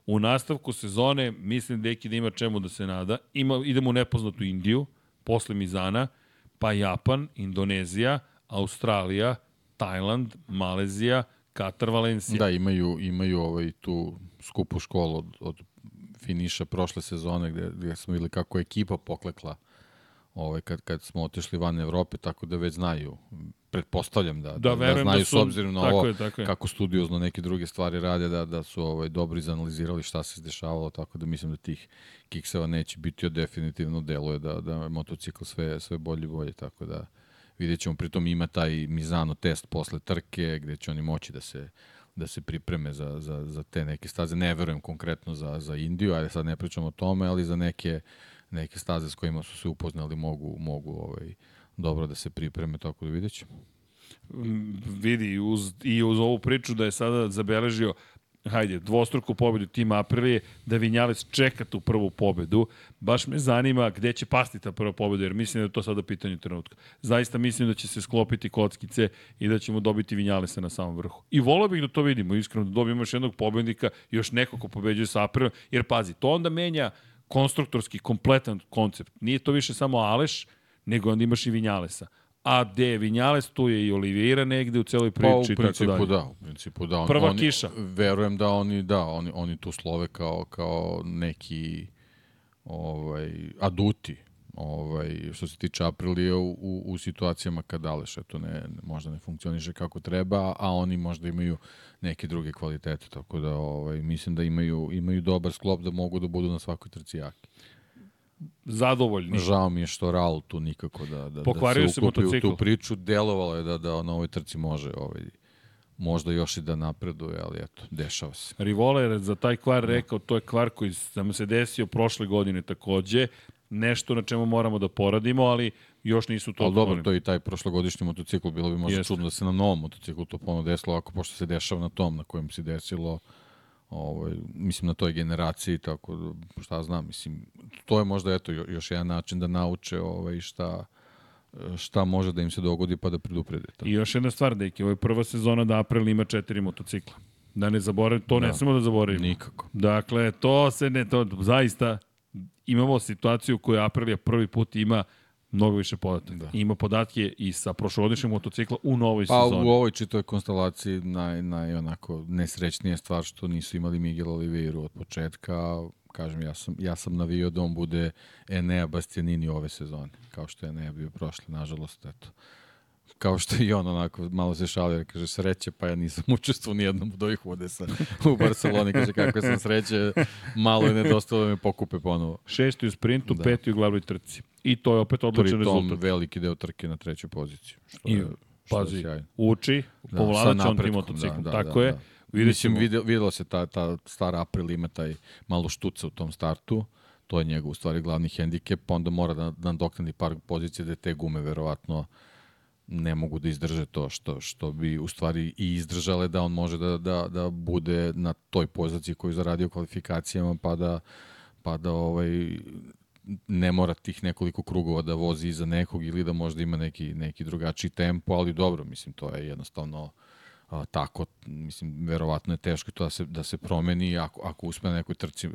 u nastavku sezone, mislim deki da ima čemu da se nada. Ima, idemo u nepoznatu Indiju, posle Mizana, pa Japan, Indonezija, Australija, Tajland, Malezija, Katar, Valencija. Da, imaju, imaju ovaj, tu skupu školu od, od finiša prošle sezone gde, gde smo videli kako je ekipa poklekla ovaj, kad, kad smo otišli van Evrope, tako da već znaju pretpostavljam da, da, da, da znaju da su, s obzirom na ovo je, je. kako studiozno neke druge stvari rade, da, da su ovaj, dobro izanalizirali šta se dešavalo, tako da mislim da tih kikseva neće biti, od definitivno deluje da, da je motocikl sve, sve bolje i bolje, tako da vidjet ćemo, pritom ima taj Mizano test posle trke, gde će oni moći da se da se pripreme za, za, za te neke staze. Ne verujem konkretno za, za Indiju, ajde sad ne pričamo o tome, ali za neke, neke staze s kojima su se upoznali mogu, mogu ovaj, dobro da se pripreme, tako da vidjet ćemo. Mm, vidi, uz, i uz ovu priču da je sada zabeležio hajde, dvostruku pobedu tima Aprilije, da Vinjales čeka tu prvu pobedu. Baš me zanima gde će pasti ta prva pobeda, jer mislim da je to sada pitanje trenutka. Zaista mislim da će se sklopiti kockice i da ćemo dobiti Vinjalesa na samom vrhu. I volao bih da to vidimo, iskreno, da dobijemo još jednog pobednika, još neko ko pobeđuje sa Aprilijom, jer pazi, to onda menja konstruktorski, kompletan koncept. Nije to više samo Aleš, nego onda imaš i Vinjalesa. A gde je Vinjales, tu je i Oliveira negde u celoj priči. Pa u principu tako da, u principu da. On, Prva oni, kiša. Verujem da oni, da, oni, oni tu slove kao, kao neki ovaj, aduti ovaj, što se tiče Aprilije u, u, u situacijama kad Aleš eto ne, možda ne funkcioniše kako treba, a oni možda imaju neke druge kvalitete, tako da ovaj, mislim da imaju, imaju dobar sklop da mogu da budu na svakoj trci jaki zadovoljni. Žao mi je što Raul tu nikako da, da, Pokvario da se ukupi u tu priču. Delovalo je da, da na ovoj trci može ovaj, možda još i da napreduje, ali eto, dešava se. Rivola je za taj kvar rekao, to je kvar koji sam se desio prošle godine takođe, nešto na čemu moramo da poradimo, ali još nisu to Ali dobro, to je i taj prošlogodišnji motocikl, bilo bi možda Jeste. čudno da se na novom motociklu to ponovno desilo, ako pošto se dešava na tom na kojem se desilo, ovaj, mislim na toj generaciji, tako da, šta znam, mislim, to je možda eto još jedan način da nauče ovaj, šta, šta može da im se dogodi pa da preduprede. I još jedna stvar, deki, ovo je prva sezona da April ima četiri motocikla. Da ne zaboravim, to da. ne smemo da zaboravimo. Nikako. Dakle, to se ne, to zaista imamo situaciju u kojoj Aprilia prvi put ima mnogo više podataka. Da. Ima podatke i sa prošlogodišnjeg motocikla u novoj pa, sezoni. Pa u ovoj čitoj konstelaciji naj, naj onako nesrećnija stvar što nisu imali Miguel Oliveira od početka. Kažem, ja sam, ja sam navio da on bude Enea Bastianini ove sezone, kao što je Enea bio prošle, nažalost, eto kao što i on onako malo se šalio, kaže sreće, pa ja nisam učestvovao ni jednom od ovih udesa u Barceloni, kaže kako sam sreće, malo je nedostalo da me pokupe ponovo. Šesti u sprintu, da. peti u glavnoj trci. I to je opet odličan rezultat. veliki deo trke na trećoj poziciji. Što I, je, što pazi, je uči, da, povladat će on tim motociklom. Da, da, Tako da, je. Da. Mislim, videlo, videlo se ta, ta stara April ima taj malo štuca u tom startu to je njegov u stvari glavni hendikep, pa onda mora da, da doknadi par pozicije da te gume verovatno ne mogu da izdrže to što, što bi u stvari i izdržale da on može da, da, da bude na toj poziciji koju zaradio kvalifikacijama pa da, pa da ovaj, ne mora tih nekoliko krugova da vozi iza nekog ili da možda ima neki, neki drugačiji tempo, ali dobro, mislim, to je jednostavno a, tako, mislim, verovatno je teško to da se, da se promeni ako, ako uspe na nekoj trci e,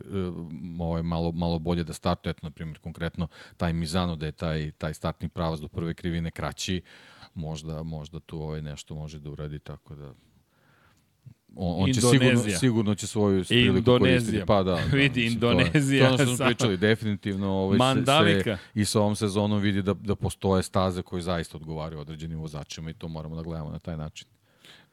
ovaj, malo, malo bolje da startuje, eto, na primjer, konkretno taj Mizano, da je taj, taj startni pravac do prve krivine kraći, možda, možda tu ovaj nešto može da uradi, tako da on, on će sigurno, sigurno će svoju priliku koristiti. Pa da, da vidi, Indonezija. To, je, to ono što smo pričali, definitivno ovaj Mandalika. se, se, i sa ovom sezonom vidi da, da postoje staze koje zaista odgovaraju određenim vozačima i to moramo da gledamo na taj način.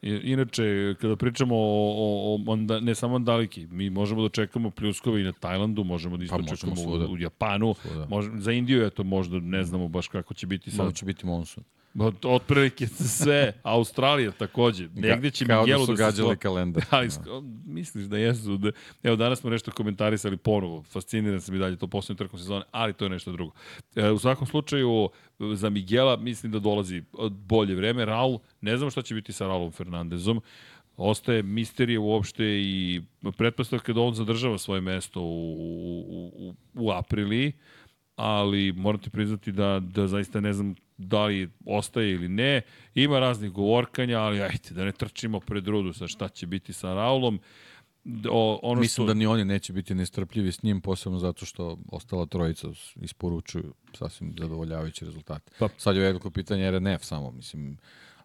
Inače, kada pričamo o, o, o onda, ne samo Mandaliki, mi možemo da čekamo pljuskove i na Tajlandu, možemo da isto pa, čekamo u, u Japanu, može, za Indiju je to možda ne znamo baš kako će biti sad. Možda će biti monsun. Od- Otprilike sve, Australija takođe. Negde će Kao da Miguelu su da, se gađali sklopi. kalendar. Ali sk- misliš da jesu? Da, evo, danas smo nešto komentarisali ponovo. Fasciniran sam i dalje to poslednju trkom sezone, ali to je nešto drugo. E, u svakom slučaju, za Miguela mislim da dolazi bolje vreme. Raul, ne znam šta će biti sa Raulom Fernandezom. Ostaje misterije uopšte i pretpostavka da on zadržava svoje mesto u, u, u, u apriliji, ali moram ti priznati da, da zaista ne znam da li ostaje ili ne. Ima raznih govorkanja, ali ajte, da ne trčimo pred rudu sa šta će biti sa Raulom. O, ono Mislim što... da ni oni neće biti nestrpljivi s njim, posebno zato što ostala trojica isporučuju sasvim zadovoljavajući rezultat. Pa-. Sad je veliko pitanje RNF samo, mislim,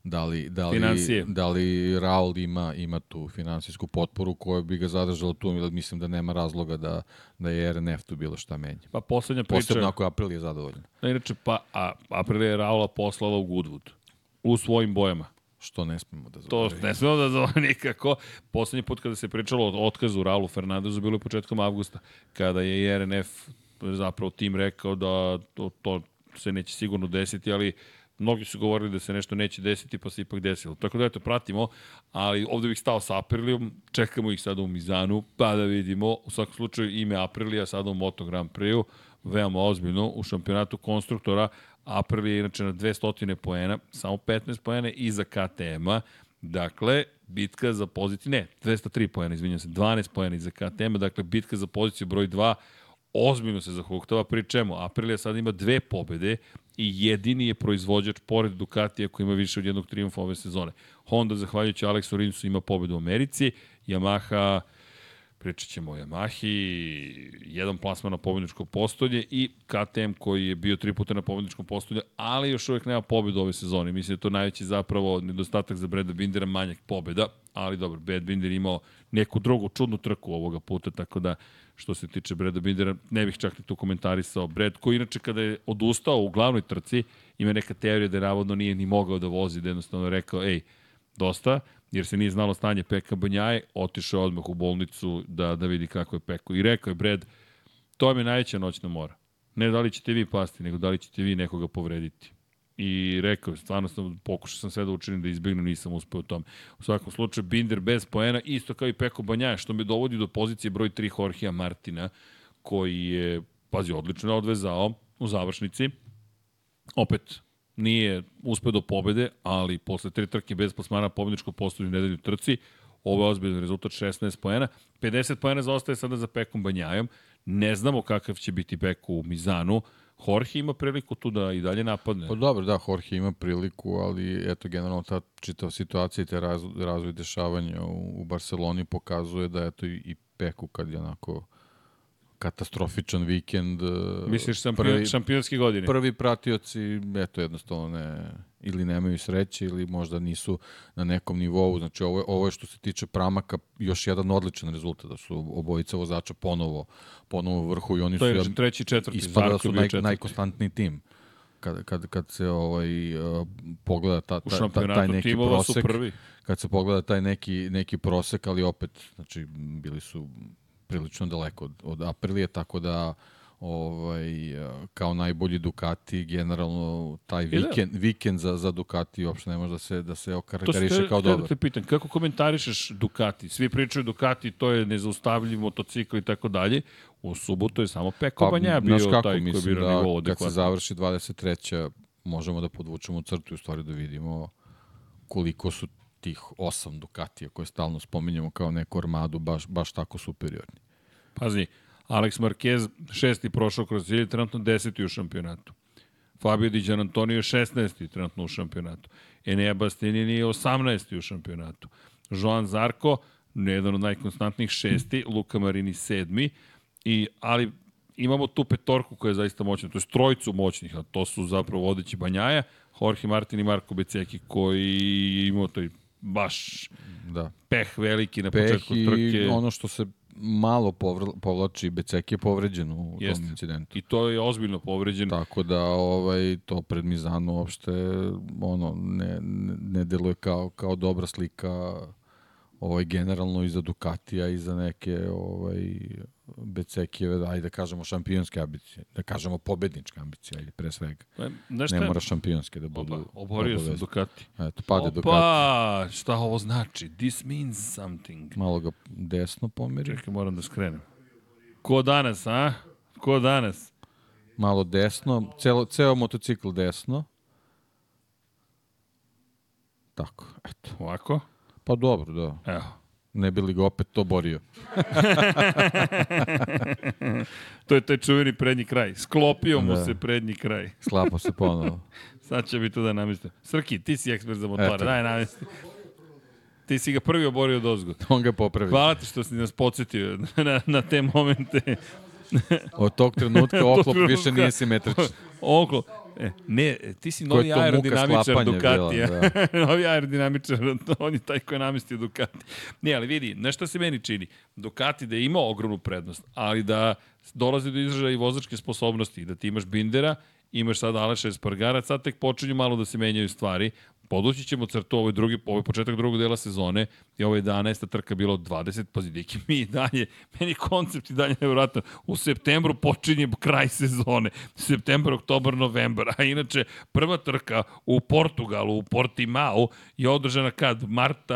da li, da li, Finansije. da li Raul ima, ima tu finansijsku potporu koja bi ga zadržala tu, ili mislim da nema razloga da, da je RNF tu bilo šta menja. Pa poslednja priča... Posebno ako je April je zadovoljan. Da, inače, pa, a, Aprilia je Raula poslala u Goodwood. U svojim bojama. Što ne smemo da To zaboravimo. ne smemo da zove nikako. Poslednji put kada se pričalo o otkazu Raulu Fernandezu bilo je početkom avgusta, kada je RNF zapravo tim rekao da to, to se neće sigurno desiti, ali mnogi su govorili da se nešto neće desiti, pa se ipak desilo. Tako da eto, pratimo, ali ovde bih stao sa Aprilijom, čekamo ih sada u Mizanu, pa da vidimo, u svakom slučaju ime Aprilija sada u Moto Grand Prix-u, veoma ozbiljno, u šampionatu konstruktora, Aprilia je inače na 200 poena, samo 15 poena iza KTM-a, Dakle, bitka za poziciju, ne, 203 pojena, izvinjam se, 12 pojena iza KTM-a, dakle, bitka za poziciju broj 2, ozbiljno se zahuktava, pri čemu Aprilia sad ima dve pobede i jedini je proizvođač pored Ducatija koji ima više od jednog triumfa ove sezone. Honda, zahvaljujući Aleksu Rinsu, ima pobedu u Americi, Yamaha, pričat ćemo o Yamahi, jedan plasman na pobedničko postolje i KTM koji je bio tri puta na pobedničkom postolju, ali još uvek nema pobedu ove sezone. Mislim da je to najveći zapravo nedostatak za Breda Bindera, manjak pobeda, ali dobro, Brad Binder imao neku drugu čudnu trku ovoga puta, tako da što se tiče Breda Bindera, ne bih čak ni tu komentarisao. Brad, koji inače kada je odustao u glavnoj trci, ima neka teorija da je navodno nije ni mogao da vozi, da je jednostavno rekao, ej, dosta, jer se nije znalo stanje Peka Banjaje, otišao odmah u bolnicu da, da vidi kako je Peko. I rekao je, Brad, to mi je najveća noćna mora. Ne da li ćete vi pasti, nego da li ćete vi nekoga povrediti. I rekao stvarno sam, pokušao sam sve da učinim da izbignem, nisam uspeo u tom. U svakom slučaju, Binder bez poena, isto kao i Peko Banjaje, što me dovodi do pozicije broj 3 Jorgea Martina, koji je, pazi, odlično odvezao u završnici. Opet, nije uspeo do pobede, ali posle tri trke bez plasmana pobedničkog postoju u nedelju trci, ovo je ozbiljan rezultat 16 poena. 50 poena zaostaje sada za Pekom Banjajom. Ne znamo kakav će biti Peko u Mizanu. Jorge ima priliku tu da i dalje napadne. Pa dobro, da, Jorge ima priliku, ali eto, generalno ta čitava situacija i te raz, razvoj dešavanja u, u Barceloni pokazuje da eto i, i Peku kad je onako katastrofičan vikend. e, Misliš šampion, prvi, šampionske godine? prvi pratioci, eto, jednostavno ne, ili nemaju sreće ili možda nisu na nekom nivou. Znači, ovo je, ovo je što se tiče pramaka još jedan odličan rezultat, da su obojica vozača ponovo, ponovo u vrhu i oni to su... je ja- treći, četvrti. ispada da su je naj, četvrti. najkonstantniji tim. Kad, kad, kad se ovaj, uh, pogleda ta, ta, ta, taj neki prosek, kad se pogleda taj neki, neki prosek, ali opet, znači, bili su prilično daleko od, od Aprilije, tako da ovaj, kao najbolji Ducati, generalno taj da. vikend, vikend za, za Ducati uopšte ne može da se, da se To okarakteriše kao da dobar. te pitam, kako komentarišeš Ducati? Svi pričaju Ducati, to je nezaustavljiv motocikl i tako dalje. U subotu je samo Peko Banja bio Pa, kako, taj koji je bio da nivou kad se adekvatno. završi 23. možemo da podvučemo crtu i u stvari da vidimo koliko su tih osam Ducatija koje stalno spominjemo kao neku armadu baš, baš tako superiorni. Pazi, Alex Marquez šesti prošao kroz cilj, trenutno deseti u šampionatu. Fabio Di Gianantonio je 16. trenutno u šampionatu. Enea Bastianini je 18. u šampionatu. Joan Zarko, jedan od najkonstantnijih šesti, Luka Marini sedmi, i, ali imamo tu petorku koja je zaista moćna, to je trojcu moćnih, a to su zapravo vodeći Banjaja, Jorge Martin i Marko Beceki, koji imao taj baš Da. peh veliki na Peh početku i trke. ono što se malo povr- povlači, Becek je povređen u Jeste. tom incidentu. I to je ozbiljno povređen. Tako da ovaj to pred Mizanu uopšte ono ne, ne deluje kao kao dobra slika ovaj, generalno i za Ducatija i za neke ovaj, Becekijeve, ajde da kažemo šampionske ambicije, da kažemo pobedničke ambicije, ajde pre svega. E, Znaš šta? Ne mora šampionske da budu Oba, oborio sam. Ducati. Eto, pade Ducati. Opa, šta ovo znači? This means something. Malo ga desno pomeri. Čekaj, moram da skrenem. Ko danas, a? Ko danas? Malo desno. Celo, ceo motocikl desno. Tako, eto. Ovako? Pa dobro, da. Evo. Ne bi li ga opet to borio. To je taj čuveni prednji kraj. Sklopio mu Da. se prednji kraj. Sklapa se ponovo. Sad će mi to da namestim. Srki, ti si ekspert za motore, Eto. daj namesti. Ti si ga prvi oborio od ozgo. On ga popravi. Hvala ti što si nas podsjetio na, na te momente. Od tog trenutka oklop više nije simetričan. Oklo. E, ne, ti si Koja novi aerodinamičar Ducatija. bila, novi aerodinamičar, on je taj koji je namestio Ducati. Ne, ali vidi, nešto se meni čini. Ducati da je imao ogromnu prednost, ali da dolazi do izražaja i vozačke sposobnosti, da ti imaš Bindera, imaš sad Aleša Espargara, sad tek počinju malo da se menjaju stvari. Podući ćemo crtu, ovo je, drugi, ovo je početak drugog dela sezone i ovo je 11. trka bilo od 20, pazi, deki, mi i dalje, meni koncept i dalje nevjerojatno, u septembru počinje kraj sezone, septembar, oktobar, novembar, a inače prva trka u Portugalu, u Portimao je održana kad? Marta,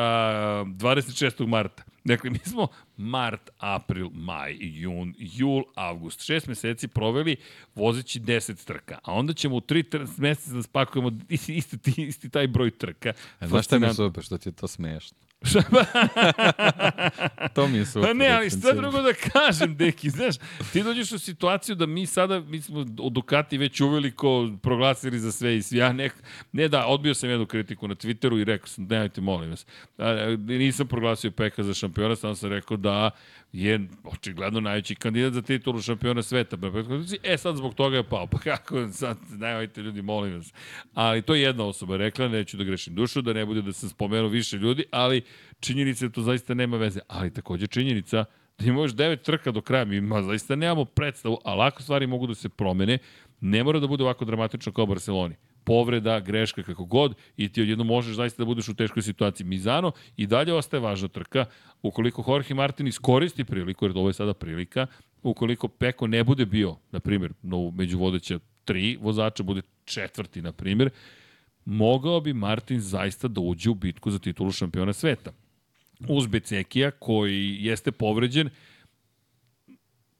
26. marta. Dakle, mi smo mart, april, maj, jun, jul, avgust. Šest meseci proveli vozeći 10 trka. A onda ćemo u tri tr meseca da spakujemo isti, isti, isti taj broj trka. E, Znaš šta mi je super, što ti je to smešno? to mi je super. Pa ne, ali šta drugo da kažem, deki, znaš, ti dođeš u situaciju da mi sada, mi smo od Ducati već uveliko proglasili za sve i svi. Ja ne, ne da, odbio sam jednu kritiku na Twitteru i rekao sam, nemojte, molim vas. Nisam proglasio Peka za šampiona, samo sam rekao da je očigledno najveći kandidat za titulu šampiona sveta. E, sad zbog toga je pao. Pa kako, sad, nemojte ljudi, molim vas. Ali to je jedna osoba rekla, neću da grešim dušu, da ne bude da sam spomenuo više ljudi, ali činjenica je da to zaista nema veze. Ali takođe činjenica da ima još devet trka do kraja, mi ma, zaista nemamo predstavu, a lako stvari mogu da se promene, ne mora da bude ovako dramatično kao u Barceloni. Povreda, greška, kako god, i ti odjedno možeš zaista da budeš u teškoj situaciji. Mizano i dalje ostaje važna trka. Ukoliko Jorge Martin iskoristi priliku, jer ovo je sada prilika, ukoliko Peko ne bude bio, na primjer, među vodeća tri vozača, bude četvrti, na primjer, mogao bi Martin zaista da uđe u bitku za titulu šampiona sveta uz Becekija koji jeste povređen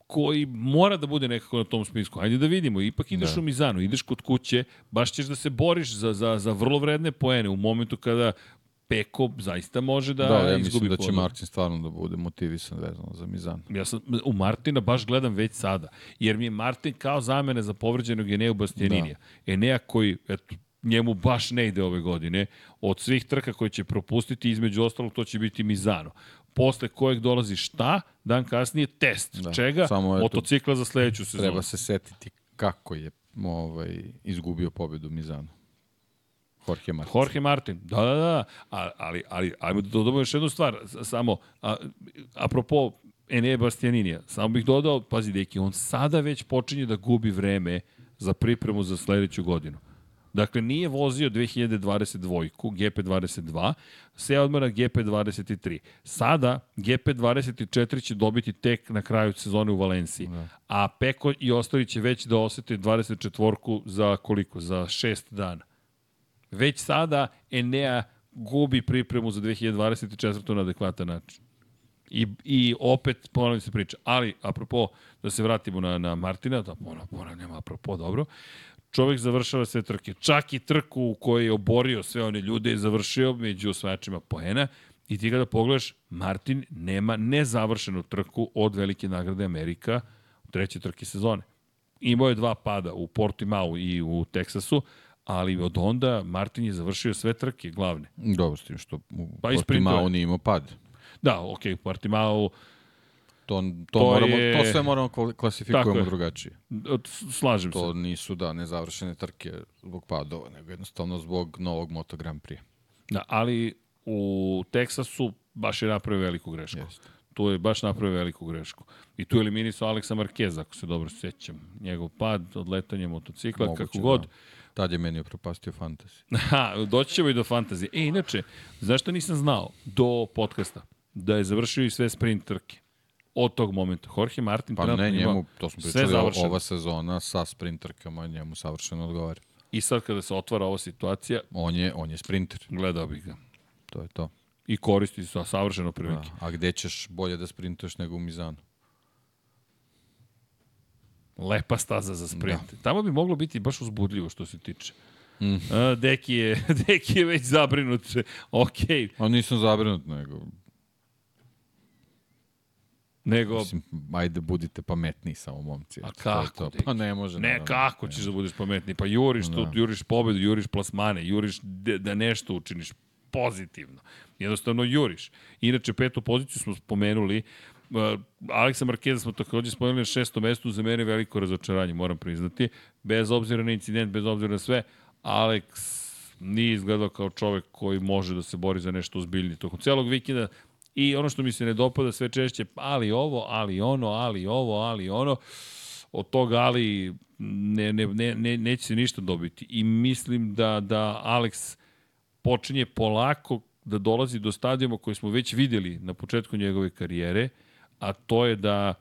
koji mora da bude nekako na tom spisku. Ajde da vidimo, ipak ideš Da. u Mizanu, ideš kod kuće, baš ćeš da se boriš za, za, za vrlo vredne poene u momentu kada Peko zaista može da, Da, ja izgubi mislim da će. Martin stvarno da bude motivisan vezano za Mizan. Ja sam u Martina baš gledam već sada, jer mi je Martin kao zamene za povređenog Enea Bastianinija. Da. Enea koji, eto, njemu baš ne ide ove godine. Od svih trka koje će propustiti, između ostalog, to će biti Mizano. Posle kojeg dolazi šta? Dan kasnije test. Da. Čega? Motocikla za sledeću sezonu. Treba se setiti kako je ovaj, izgubio pobedu Mizanu. Jorge Martin. Jorge Martin, da, da, da, A, ali, ali ajmo da dodamo još jednu stvar, samo, a, apropo Enea Bastianinija, samo bih dodao, pazi deki, on sada već počinje da gubi vreme za pripremu za sledeću godinu. Dakle, nije vozio 2022-ku, GP22, se odmara GP23. Sada GP24 će dobiti tek na kraju sezone u Valenciji. Da. A Peko i ostali će već da osete 24-ku za koliko? Za šest dana. Već sada Enea gubi pripremu za 2024. na adekvatan način. I, I opet ponavljam se priča. Ali, apropo, da se vratimo na, na Martina, da ponavljam, ponavljam, apropo, dobro, čovek završava sve trke. Čak i trku u kojoj je oborio sve one ljude je završio među osvajačima poena i ti kada pogledaš, Martin nema nezavršenu trku od velike nagrade Amerika u trećoj trki sezone. Imao je dva pada u Portimao i u Teksasu, ali od onda Martin je završio sve trke glavne. Dobro, s tim što u Pa i. Portimao nije imao pad. Da, ok, u Portimao To, to, To to, moramo, je- to sve moramo klasifikujemo je. drugačije. slažem To se. nisu, da, nezavršene trke zbog padova, nego jednostavno zbog novog Moto Grand Prix. Da, ali u Teksasu baš je napravio veliku grešku. Jeste. Tu je baš napravio veliku grešku. I tu je eliminisao Aleksa Marquez, ako se dobro sećam. Njegov pad, odletanje motocikla, Moguće, kako god. da. Tad je meni upropastio fantasy. Ha, doći ćemo i do fantazije. E, inače, zašto nisam znao do podcasta da je završio i sve sprint trke? Od tog momenta. Jorge Martin Pa ne, njemu, to smo pričali, završeno. ova sezona sa sprinterkama njemu savršeno odgovara. I sad kada se otvara ova situacija, On je, on je sprinter, gledao bih ga. to je to. I koristi sa savršeno prilike. Da. A gde ćeš bolje da sprintuješ nego u Mizanu? Lepa staza za sprint. Da. Tamo bi moglo biti baš uzbudljivo što se tiče. Mm. A, Deki, je, Deki je već zabrinut. Ok. A nisam zabrinut, nego, Nego, mislim, ajde budite pametniji samo momci. A to kako, to. Deki? Pa ne može. ne, naravno. kako ćeš da budeš pametniji? Pa juriš tu, Da. juriš pobedu, juriš plasmane, juriš de, da nešto učiniš pozitivno. Jednostavno juriš. Inače, petu poziciju smo spomenuli, Uh, Aleksa Markeza smo takođe spomenuli na šestom mestu, za mene veliko razočaranje, moram priznati. Bez obzira na incident, bez obzira na sve, Alex nije izgledao kao čovek koji može da se bori za nešto ozbiljnije. Tokom celog vikenda i ono što mi se ne dopada sve češće, ali ovo, ali ono, ali ovo, ali ono, od toga ali ne, ne, ne, ne, neće se ništa dobiti. I mislim da, da Alex počinje polako da dolazi do stadijuma koji smo već videli na početku njegove karijere, a to je da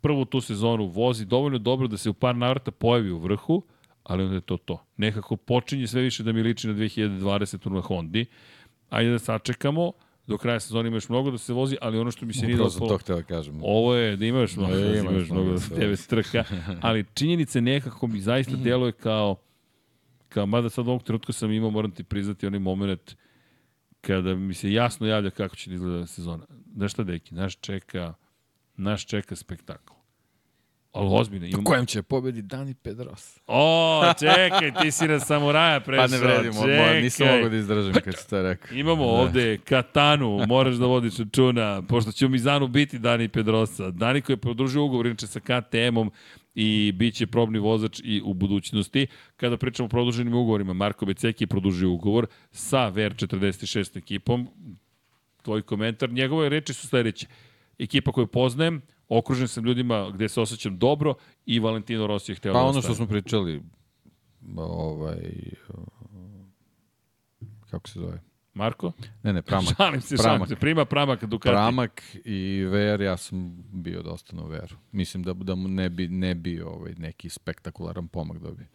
prvu tu sezonu vozi dovoljno dobro da se u par navrata pojavi u vrhu, ali onda je to to. Nekako počinje sve više da mi liči na 2020 na Hondi. Ajde da sačekamo, do kraja sezona ima još mnogo da se vozi, ali ono što mi se nije Upravo sam dopalo... to da kažem. Ovo je da imaš mnogo, E, da imaš imaš mnogo mnogo da tebe strka, ali činjenice nekako mi zaista deluje kao, kao mada sad ovog trenutka sam imao, moram ti priznati, onaj moment kada mi se jasno javlja kako će da izgleda sezona. Znaš šta, deki, naš čeka, naš čeka spektakl. Ali ozbiljno. U Imamo... kojem će pobedi Dani Pedros? O, čekaj, ti si na samuraja prešao. Pa ne vredim, čekaj. nisam mogao da izdržim kad si to rekao. Imamo da. ovde Katanu, moraš da vodiš računa, pošto će u Mizanu biti Dani Pedrosa. Dani koji je produžio ugovor inače sa KTM-om i bit će probni vozač i u budućnosti. Kada pričamo o produženim ugovorima, Marko Beceki je produžio ugovor sa VR46 ekipom. Tvoj komentar, njegove reči su sledeće. Ekipa koju poznajem, okružen sam ljudima gde se osjećam dobro i Valentino Rossi je hteo Pa da ono što smo pričali, ovaj, kako se zove? Marko? Ne, ne, Pramak. Šalim se, šalim Pramak. se. Prima Pramak Ducati. Pramak i VR, ja sam bio dosta na VR. Mislim da, da mu ne bi, ne bi ovaj, neki spektakularan pomak dobio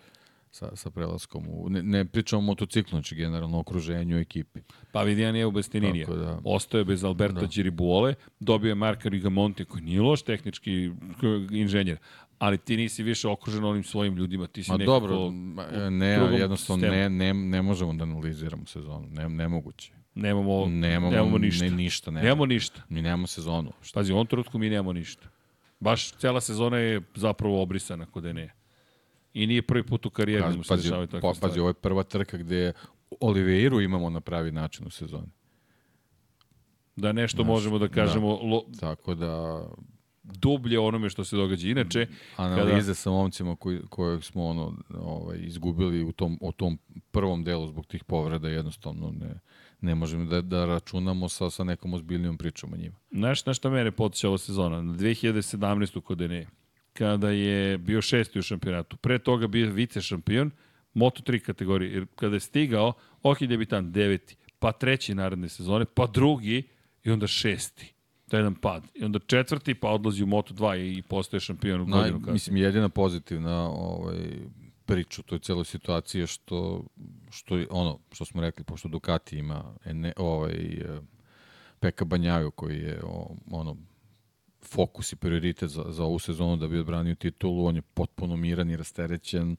sa, sa prelaskom. U, ne, ne pričamo o motociklu, znači generalno okruženju ekipi. Pa Vidijan je u Bestininija. Da- Ostao je bez Alberta da. Giribuole, dobio je Marka Rigamonti koji nije loš tehnički inženjer, ali ti nisi više okružen onim svojim ljudima, ti si Ma nekako... dobro, ne, jednostavno sistemu. ne, ne, ne možemo da analiziramo sezonu. Ne, nemoguće. Nemamo, Nemamo, nemamo ništa. Ne, ništa nemamo. Nemamo ništa. Mi nemamo sezonu. Šta? Pazi, u ovom trenutku mi nemamo ništa. Baš cela sezona je zapravo obrisana kod ne. I nije prvi put u karijeri da mu se Pazi, dešavaju pa, pazi, ovo je prva trka gde Oliveiru imamo na pravi način u sezoni. Da nešto možemo da kažemo lo, Tako da dublje o onome što se događa. Inače, analize kada, sa momcima koji, kojeg smo ono, ovaj, izgubili u tom, u tom prvom delu zbog tih povreda jednostavno ne, ne možemo da, da računamo sa, sa nekom ozbiljnijom pričom o njima. Znaš na šta mene potiče ova sezona? Na 2017. kod Ene, kada je bio šesti u šampionatu. Pre toga bio vice šampion, Moto3 kategorije. Jer kada je stigao, ok, debitant, deveti, pa treći naredne sezone, pa drugi i onda šesti. To je jedan pad. I onda četvrti, pa odlazi u Moto2 i, i postaje šampion u Naj, godinu kasnije. mislim, jedina pozitivna ovaj, priča u toj celoj situaciji je što, što je ono, što smo rekli, pošto Ducati ima ene, ovaj, eh, Peka Banjaju koji je o, ono, fokus i prioritet za, za ovu sezonu da bi odbranio titulu, on je potpuno miran i rasterećen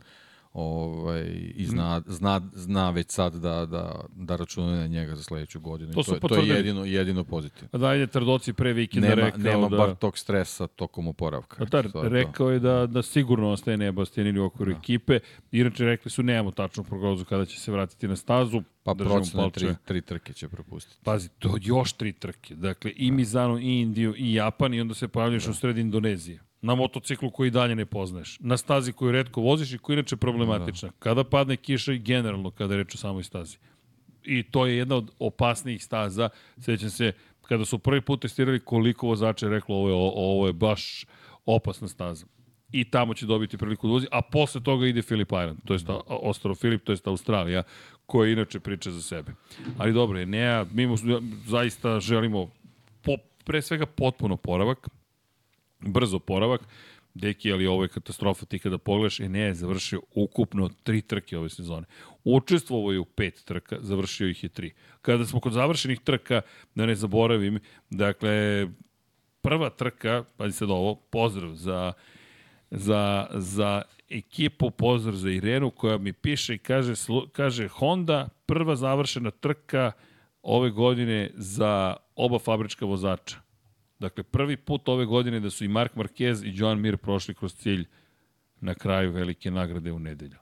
ovaj, i zna, zna, zna već sad da, da, da računa na njega za sledeću godinu. To to, je- to je jedino, jedino pozitivno. A da je Trdoci pre vikenda Nema, rekao nema da... bar tog stresa tokom oporavka. Tatar, To je to. rekao je da, da sigurno ostaje Nebastianini u okviru ekipe. Inače, rekli su, nemamo tačnu prognozu kada će se vratiti na stazu. Pa procene tri, tri trke će propustiti. Pazi, to još tri trke. Dakle, i Mizano, i Indiju, i Japan, i onda se pojavljaš u sred Indonezije. Na motociklu koji dalje ne poznaješ. Na stazi koju redko voziš i koja je inače problematična. Kada padne kiša i generalno kada je reč o samoj stazi. I to je jedna od opasnijih staza. Sećam se, kada su prvi put testirali koliko vozača je reklo ovo je, ovo je baš opasna staza. i tamo će dobiti priliku da uzi, a posle toga ide Filip Island, to je Ostrov Filip, to je Australija, koja inače priča za sebe. Ali dobro, Enea, mi mu zaista želimo po, pre svega potpuno poravak, brzo poravak, Deki, ali ovo je katastrofa, ti kada pogledaš, Enea je završio ukupno tri trke ove sezone. Učestvovao je u pet trka, završio ih je tri. Kada smo kod završenih trka, da ne zaboravim, dakle, prva trka, pazi sad ovo, pozdrav za, za, za ekipu, pozdrav za Irenu koja mi piše i kaže, kaže Honda, prva završena trka ove godine za oba fabrička vozača. Dakle, prvi put ove godine da su i Mark Marquez i Joan Mir prošli kroz cilj na kraju velike nagrade u nedelju.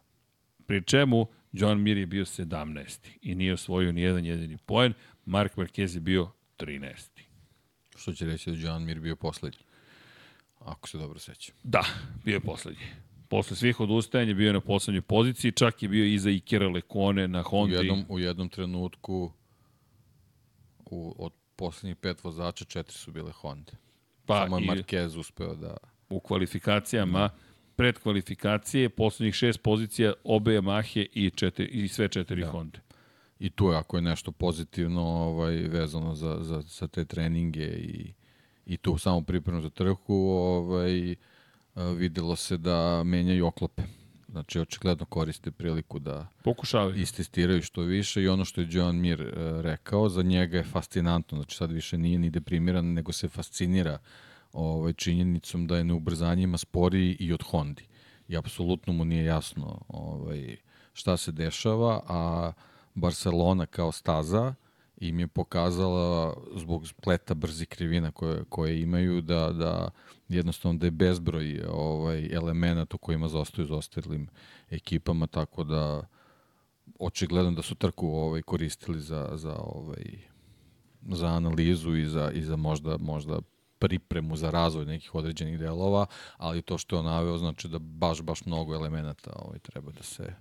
Pri čemu Joan Mir je bio 17. i nije osvojio ni jedan jedini poen, Mark Marquez je bio 13. Što će reći da Joan Mir bio poslednji? Ako se dobro sećam. Da, bio je poslednji. Posle svih odustajanja bio je na poslednjoj poziciji, čak je bio iza Ikera Lekone na Honda. U jednom, u jednom trenutku u, od poslednjih pet vozača četiri su bile Honda. Pa Samo je Marquez uspeo da... U kvalifikacijama, pred kvalifikacije, poslednjih šest pozicija, obe Yamahe i, četiri, i sve četiri da. Honda. I tu je, ako je nešto pozitivno ovaj, vezano za, za, za te treninge i, i tu samo pripremu za trku, ovaj, videlo se da menjaju oklope. Znači, očigledno koriste priliku da Pokušavaju. istestiraju što više i ono što je John Mir uh, rekao, za njega je fascinantno. Znači, sad više nije ni deprimiran, nego se fascinira ovaj, činjenicom da je na ubrzanjima sporiji i od Hondi. I apsolutno mu nije jasno ovaj, šta se dešava, a Barcelona kao staza im je pokazala zbog spleta brzi krivina koje, koje imaju da, da jednostavno da je bezbroj ovaj, elemenata kojima zostaju za ostalim ekipama, tako da očigledno da su trku ovaj, koristili za, za, ovaj, za analizu i za, i za možda, možda pripremu za razvoj nekih određenih delova, ali to što je naveo znači da baš, baš mnogo elemenata ovaj, treba da se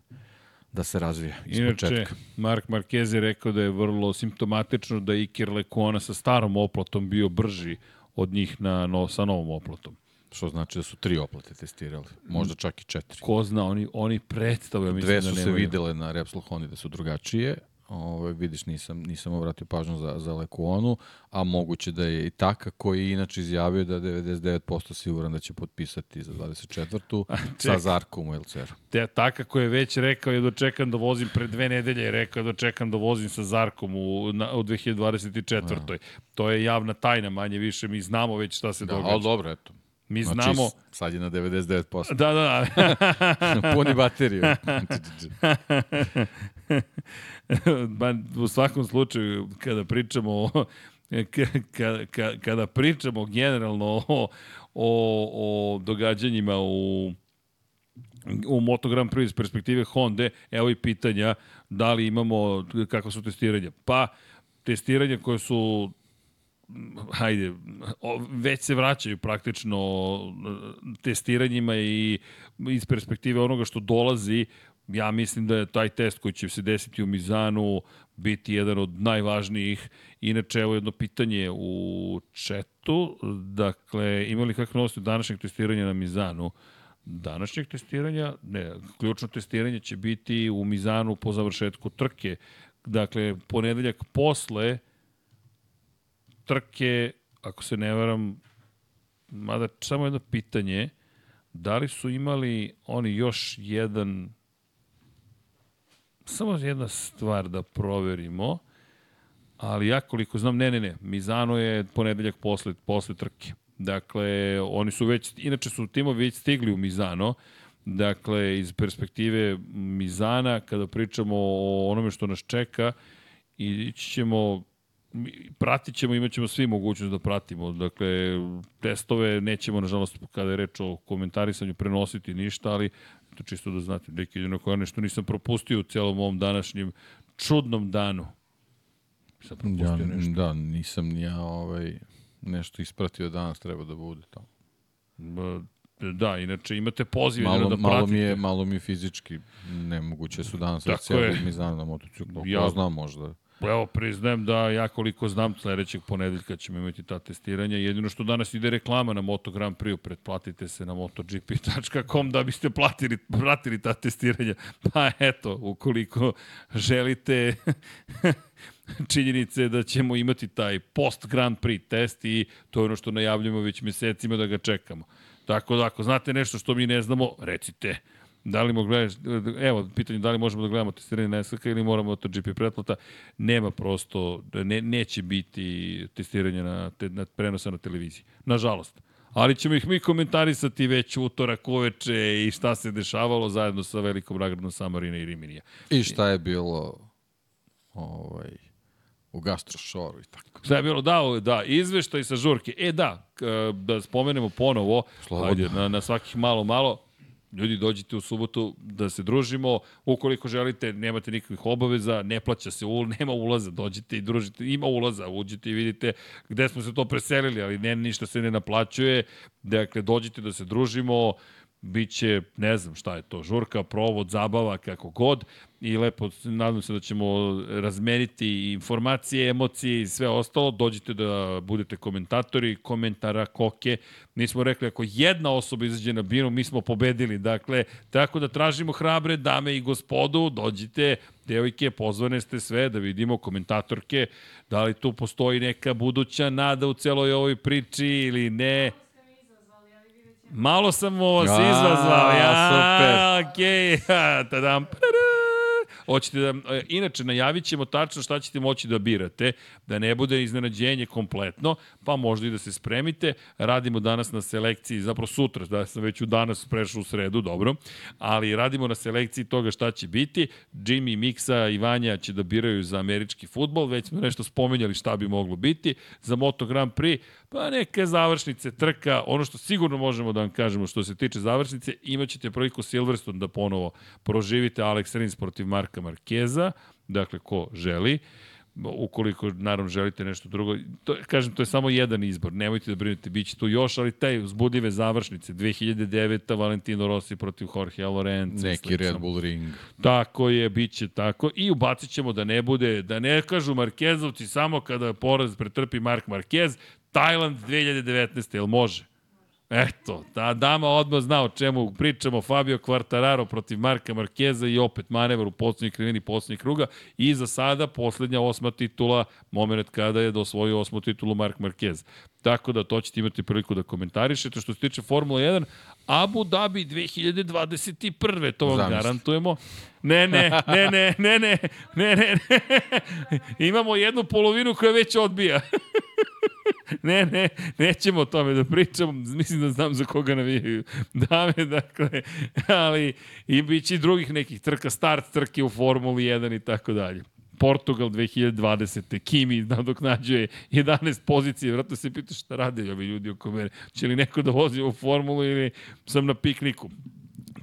da se razvija iz Inače, početka. Mark Marquez je rekao da je vrlo simptomatično da Iker Lekona sa starom oplatom bio brži od njih na, no, sa novom oplatom. Što znači da su tri oplate testirali, možda čak i četiri. Ko zna, oni, oni predstavljaju, mislim Dve su da se videle na Repsol Honda da su drugačije, Ove, vidiš, nisam, nisam obratio pažnju za, za Lekuonu, a moguće da je i Taka koji je inače izjavio da 99% siguran da će potpisati za 24. sa Zarkom u LCR. Te Taka koji je već rekao je dočekam da vozim pre dve nedelje je rekao da dočekam da vozim sa Zarkom u, na, u 2024. Da. To je javna tajna manje više, mi znamo već šta se da, događa. Ali dobro, eto. Mi znači, znamo... sad je na 99%. Da, da, da. Puni bateriju. ba, u svakom slučaju, kada pričamo o, kada, kada pričamo generalno o, o, o događanjima u u Moto Grand Prix iz perspektive Honda, evo i pitanja da li imamo, kako su testiranja. Pa, testiranja koje su hajde, već se vraćaju praktično testiranjima i iz perspektive onoga što dolazi, ja mislim da je taj test koji će se desiti u Mizanu biti jedan od najvažnijih. Inače, evo jedno pitanje u četu. Dakle, imali kakve novosti današnjeg testiranja na Mizanu? Današnjeg testiranja, ne, ključno testiranje će biti u Mizanu po završetku trke. Dakle, ponedeljak posle trke, ako se ne varam, mada samo jedno pitanje, da li su imali oni još jedan samo jedna stvar da proverimo, ali ja koliko znam, ne, ne, ne, Mizano je ponedeljak posle, posle trke. Dakle, oni su već, inače su timovi već stigli u Mizano, dakle, iz perspektive Mizana, kada pričamo o onome što nas čeka, ići ćemo pratit ćemo, imat ćemo svi mogućnost da pratimo. Dakle, testove nećemo, nažalost, kada je reč o komentarisanju, prenositi ništa, ali to čisto da znate, neki jedino koja nešto nisam propustio u celom ovom današnjem čudnom danu. Sam propustio ja, nešto. Da, nisam ni ja ovaj, nešto ispratio danas, treba da bude tamo. Da, inače imate poziv malo, da pratite. Malo mi je, malo mi je fizički nemoguće su danas Tako je. mi znam na motociklu. Ja znam možda Evo, priznajem da ja koliko znam, sledećeg ponedeljka ćemo imati ta testiranja. Jedino što danas ide reklama na Moto Grand Prix, pretplatite se na motogp.com da biste platili, pratili ta testiranja. Pa eto, ukoliko želite činjenice da ćemo imati taj post Grand Prix test i to je ono što najavljamo već mesecima da ga čekamo. Tako da, ako znate nešto što mi ne znamo, recite. Da li mogu gledaš, evo, pitanje da li možemo da gledamo testiranje na SK ili moramo to GP pretplata, nema prosto, ne, neće biti testiranje na, te, na prenosa na televiziji. Nažalost. Ali ćemo ih mi komentarisati već utorak uveče i šta se dešavalo zajedno sa velikom nagradom Samarina i Riminija. I šta je bilo ovaj, u gastrošoru i tako. Šta je bilo? Da, da, izveštaj sa žurke. E da, da spomenemo ponovo, Slobodno. ajde, na, na svakih malo, malo, Ljudi, dođite u subotu da se družimo. Ukoliko želite, nemate nikakvih obaveza, ne plaća se, nema ulaza, dođite i družite. Ima ulaza, uđite i vidite gde smo se to preselili, ali ne, ništa se ne naplaćuje. Dakle, dođite da se družimo, biće, ne znam šta je to, žurka, provod, zabava, kako god i lepo, nadam se da ćemo razmeniti informacije, emocije i sve ostalo. Dođite da budete komentatori, komentara, koke. Mi smo rekli, ako jedna osoba izađe na binu, mi smo pobedili. Dakle, tako da tražimo hrabre dame i gospodu, dođite, devojke, pozvane ste sve da vidimo komentatorke, da li tu postoji neka buduća nada u celoj ovoj priči ili ne. Malo sam ovo se izvazvao. Ja, super. Okej, okay. tadam. Hoćete da, e, inače, najavit ćemo tačno šta ćete moći da birate, da ne bude iznenađenje kompletno, pa možda i da se spremite. Radimo danas na selekciji, zapravo sutra, da sam već u danas prešao u sredu, dobro, ali radimo na selekciji toga šta će biti. Jimmy, Miksa i Vanja će da biraju za američki futbol, već smo nešto spomenjali šta bi moglo biti. Za Moto Grand Prix, pa neke završnice, trka, ono što sigurno možemo da vam kažemo što se tiče završnice, imaćete priliku Silverstone da ponovo proživite Alex Rins protiv Marka Markeza, dakle ko želi ukoliko naravno želite nešto drugo. To, kažem, to je samo jedan izbor, nemojte da brinete, bit će tu još, ali taj uzbudljive završnice, 2009. Valentino Rossi protiv Jorge Lorenza. Neki Red Bull ring. Tako je, bit će tako. I ubacit ćemo da ne bude, da ne kažu Markezovci samo kada poraz pretrpi Mark Marquez, Tajland 2019. Jel može? Eto, ta dama odmah zna o čemu pričamo. Fabio Quartararo protiv Marka Markeza i opet manevar u poslednjoj krivini poslednjeg kruga. I za sada poslednja osma titula, moment kada je dosvojio osmu titulu Mark Marquez. Tako da to ćete imati priliku da komentarišete. Što se tiče Formula 1, Abu Dhabi 2021. To vam Zamisli. garantujemo. Ne, ne, ne, ne, ne, ne, ne, ne, ne. Imamo jednu polovinu koja već odbija. ne, ne, nećemo o tome da pričamo, mislim da znam za koga navijaju dame, dakle, ali i bit će drugih nekih trka, start trke u Formuli 1 i tako dalje. Portugal 2020. Kimi nadoknađuje 11 pozicije. Vratno se pita šta rade ovi ljudi oko mene. Će li neko da vozi u formulu ili sam na pikniku?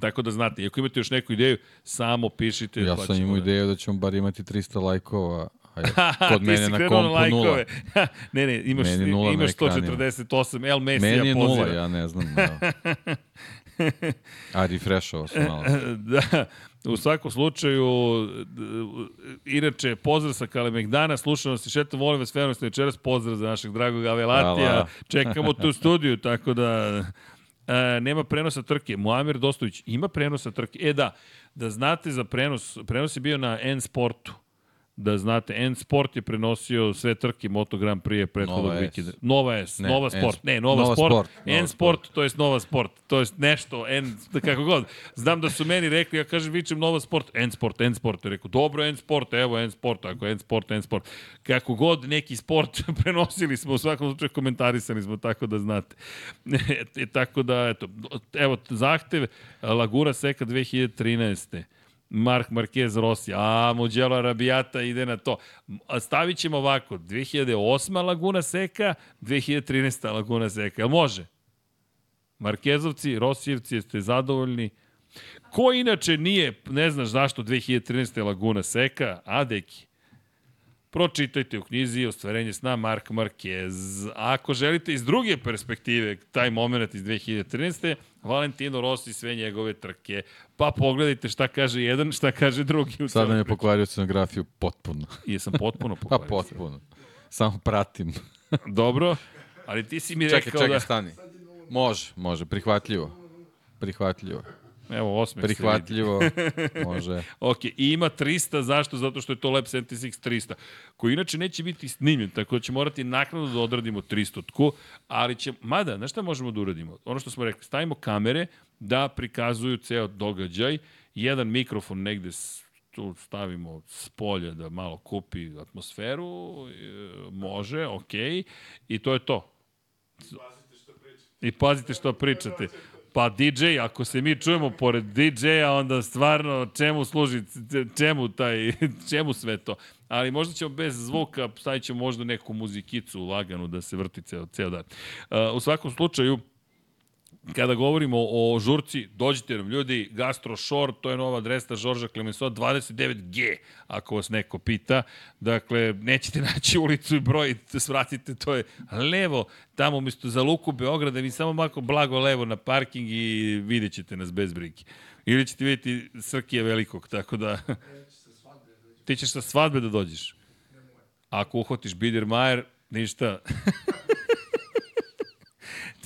Tako da znate, ako imate još neku ideju, samo pišite. Ja pa sam imao da... ideju da ćemo bar imati 300 lajkova kod mene na kompu nula. ne, ne, imaš, nula imaš 148, El Messi Meni je nula, ja ne znam. Da. A, refrešao sam malo. da, u svakom slučaju, inače, pozdrav sa Kalemegdana, nas i šetom, volim vas, verno ste večeras, pozdrav za našeg dragog Avelatija, Hvala. čekamo tu studiju, tako da... E, nema prenosa trke. Muamir Dostović ima prenosa trke. E da, da znate za prenos, prenos je bio na N-Sportu da znate, N Sport je prenosio sve trke Moto Grand Prix prethodnog vikenda. Nova S, ne, Nova Sport, ne, Nova, Nova Sport, Sport, N Sport, to je Nova Sport, to je nešto, N, kako god. Znam da su meni rekli, ja kažem, vičem Nova Sport, N Sport, N Sport, je rekao, dobro, N Sport, evo N Sport, ako N Sport, N Sport. Kako god, neki sport prenosili smo, u svakom slučaju komentarisali smo, tako da znate. e, tako da, eto, evo, zahtev Lagura Seka 2013. Mark Marquez Rossi, a Mugello Arabijata ide na to. Stavit ćemo ovako, 2008. Laguna Seka, 2013. Laguna Seka. Može? Markezovci, Rosijevci, jeste zadovoljni? Ko inače nije, ne znaš zašto 2013. Laguna Seka, a deki? Pročitajte u knjizi Ostvarenje sna Mark Marquez. Ako želite iz druge perspektive taj moment iz 2013. Valentino Rossi sve njegove trke. Pa pogledajte šta kaže jedan, šta kaže drugi. U Sad nam je pokvario scenografiju potpuno. I jesam potpuno Pa pokvario. potpuno. Samo pratim. Dobro, ali ti si mi Čekaj, rekao čekaj, da... stani. Može, može, prihvatljivo. Prihvatljivo. Evo, osmeh. Prihvatljivo, može. Ok, i ima 300, zašto? Zato što je to Lab 76 300, koji inače neće biti snimljen, tako da će morati naknadno da odradimo 300 tku, ali će, mada, znaš šta možemo da uradimo? Ono što smo rekli, stavimo kamere da prikazuju ceo događaj, jedan mikrofon negde s- tu stavimo s polja da malo kupi atmosferu, e, može, ok, i to je to. I pazite što pričate. Pa DJ, ako se mi čujemo pored DJ-a, onda stvarno čemu služi, čemu taj, čemu sve to. Ali možda ćemo bez zvuka, stavit ćemo možda neku muzikicu laganu da se vrti ceo, ceo dan. Uh, u svakom slučaju, kada govorimo o žurci, dođite nam ljudi, Gastro Shore, to je nova adresa Žorža Clemenceau, 29G, ako vas neko pita. Dakle, nećete naći ulicu i broj, svratite, to je levo, tamo umesto za luku Beograda, vi samo mako blago levo na parking i vidjet ćete nas bez brige. Ili ćete vidjeti Srkije velikog, tako da... Ti ćeš sa svadbe da dođeš. Ako uhvatiš Biedermajer, ništa.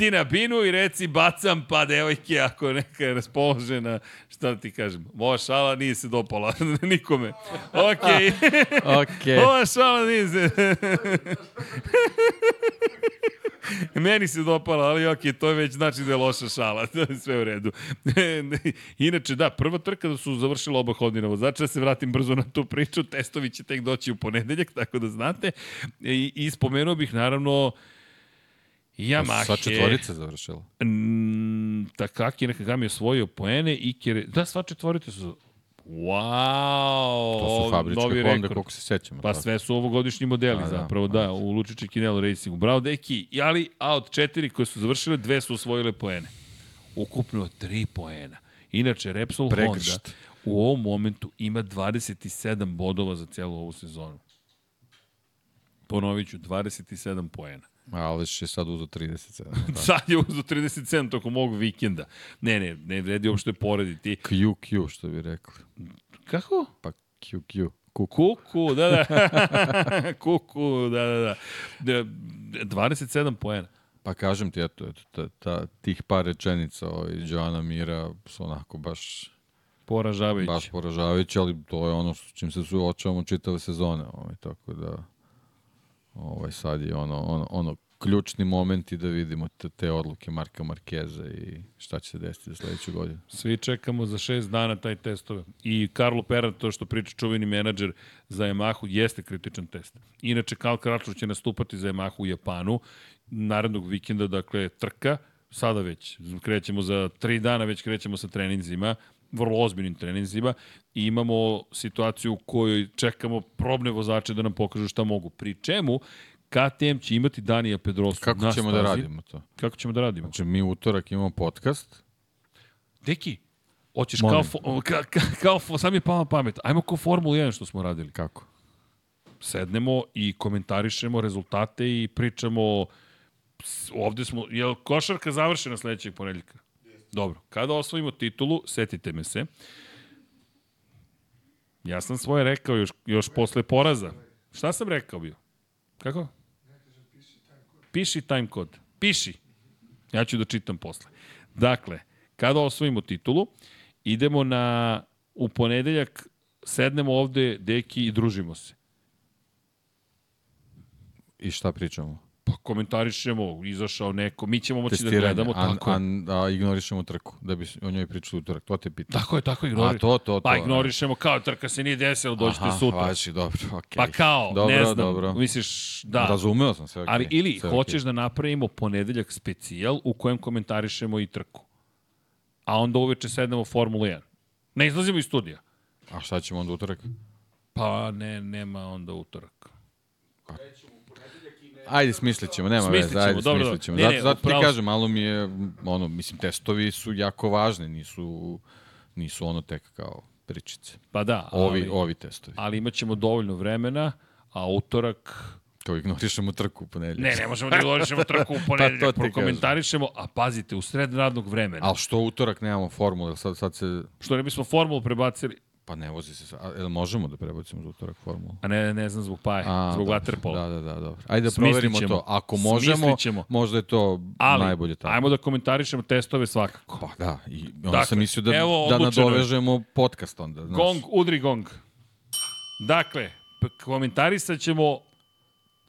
ti na binu i reci bacam pa devojke ako neka je raspoložena, šta da ti kažem. Ova šala nije se dopala nikome. Okej. Okej. Ova šala nije se... Meni se dopala, ali ok, to je već znači da je loša šala, to je sve u redu. Inače, da, prva trka da su završila oba hodina vozača, da se vratim brzo na tu priču, testovi će tek doći u ponedeljak, tako da znate. I, i spomenuo bih, naravno, Yamaha. Sva četvorica završila. Mm, Takaki Nakagami osvojio poene i Kere... Da, sva četvorica su... Wow! To su fabričke novi Honda, rekord. koliko se sećamo. Pa tako. sve su ovogodišnji modeli A, da, zapravo, da, u Lučići Kinelo Racingu. Bravo, deki. Ali, a od četiri koje su završile, dve su osvojile poene. Ukupno tri poena. Inače, Repsol Pregršt. Honda u ovom momentu ima 27 bodova za celu ovu sezonu. Ponovit ću, 27 poena. Aleš je sad uzo 37. Da. Sad je uzo 37 tokom ovog vikenda. Ne, ne, ne vredi uopšte porediti. QQ, što bi rekli. Kako? Pa QQ. Kuku. Kuku, da, da. Kuku, da, da, da. Da, 27 poena. Pa kažem ti, eto, eto ta, ta, tih par rečenica ovaj, Joana Mira su onako baš, Poražavajući. baš poražavajući, ali to je ono s čim se suočavamo čitave sezone. Ovaj, tako da ovaj, sad je ono, ono, ono ključni momenti da vidimo te, te odluke Marka Markeza i šta će se desiti za sledeću godinu. Svi čekamo za šest dana taj testove. I Karlo Pera, to što priča čuveni menadžer za Yamahu, jeste kritičan test. Inače, Karl Kračov će nastupati za Yamahu u Japanu narednog vikenda, dakle, trka, sada već, krećemo za tri dana, već krećemo sa treninzima, vrlo ozbiljnim treninzima i imamo situaciju u kojoj čekamo probne vozače da nam pokažu šta mogu. Pri čemu KTM će imati Danija Pedrosu Kako na ćemo da stazi. radimo to? Kako ćemo da radimo? Znači, mi utorak imamo podcast, Deki, hoćeš Molim. kao, fo, ka, ka, kao fo, sam je pama pamet. Ajmo kao Formula 1 što smo radili. kako? Sednemo i komentarišemo rezultate i pričamo ovde smo, je li košarka završena sledećeg ponedeljka? Dobro, kada osvojimo titulu, setite me se. Ja sam svoje rekao još, još posle poraza. Šta sam rekao bio? Kako? Piši time kod. Piši. Ja ću da čitam posle. Dakle, kada osvojimo titulu, idemo na, u ponedeljak, sednemo ovde, deki, i družimo se. I šta pričamo? Pa komentarišemo, izašao neko, mi ćemo moći da gledamo, a, tako je. a, ignorišemo trku, da bi o njoj pričali utorak. To te pitam. Tako je, tako ignori. A to, to, to. Pa ignorišemo kao trka se nije desilo, dođite Aha, sutra. Važi, dobro, okej. Pa kao, dobro, ne znam, Dobro. misliš, da. Razumeo sam sve, okej. Ali ili sve hoćeš okej. da napravimo ponedeljak specijal u kojem komentarišemo i trku. A onda uveče sednemo Formulu 1. Ne izlazimo iz studija. A šta ćemo onda utorak? Pa ne, nema onda utorak. Ajde, smislit ćemo, nema Smislit veze, ćemo, ajde, dobro, smislit ćemo. ne, zato, ne, zato ti upravo si. kažem, malo mi je, ono, mislim, testovi su jako važni, nisu, nisu ono tek kao pričice. Pa da, Ovi, ali, ovi testovi. ali imat ćemo dovoljno vremena, a utorak... Kao ignorišemo trku u ponedljak. Ne, ne možemo da ignorišemo trku u ponedeljak, Pa to ti prokomentarišemo, a pazite, u sred radnog vremena. Ali što utorak nemamo formule, sad, sad se... Što ne bismo formulu prebacili, Pa ne vozi se, a, jel možemo da prebacimo za utorak formulu? a ne, ne znam, zbog paje, A, zbog dobro. waterpola. Da, da, da, dobro. Ajde da Smislit proverimo ćemo. to. Ako možemo, Smislit ćemo. možda je to Ali, najbolje tako. ajmo da komentarišemo testove svakako. Pa da, i onda Dakle, sam mislio da, evo, da odlučeno je. nadovežemo podcast onda. Znaš. Gong, udri gong. Dakle, komentarisat ćemo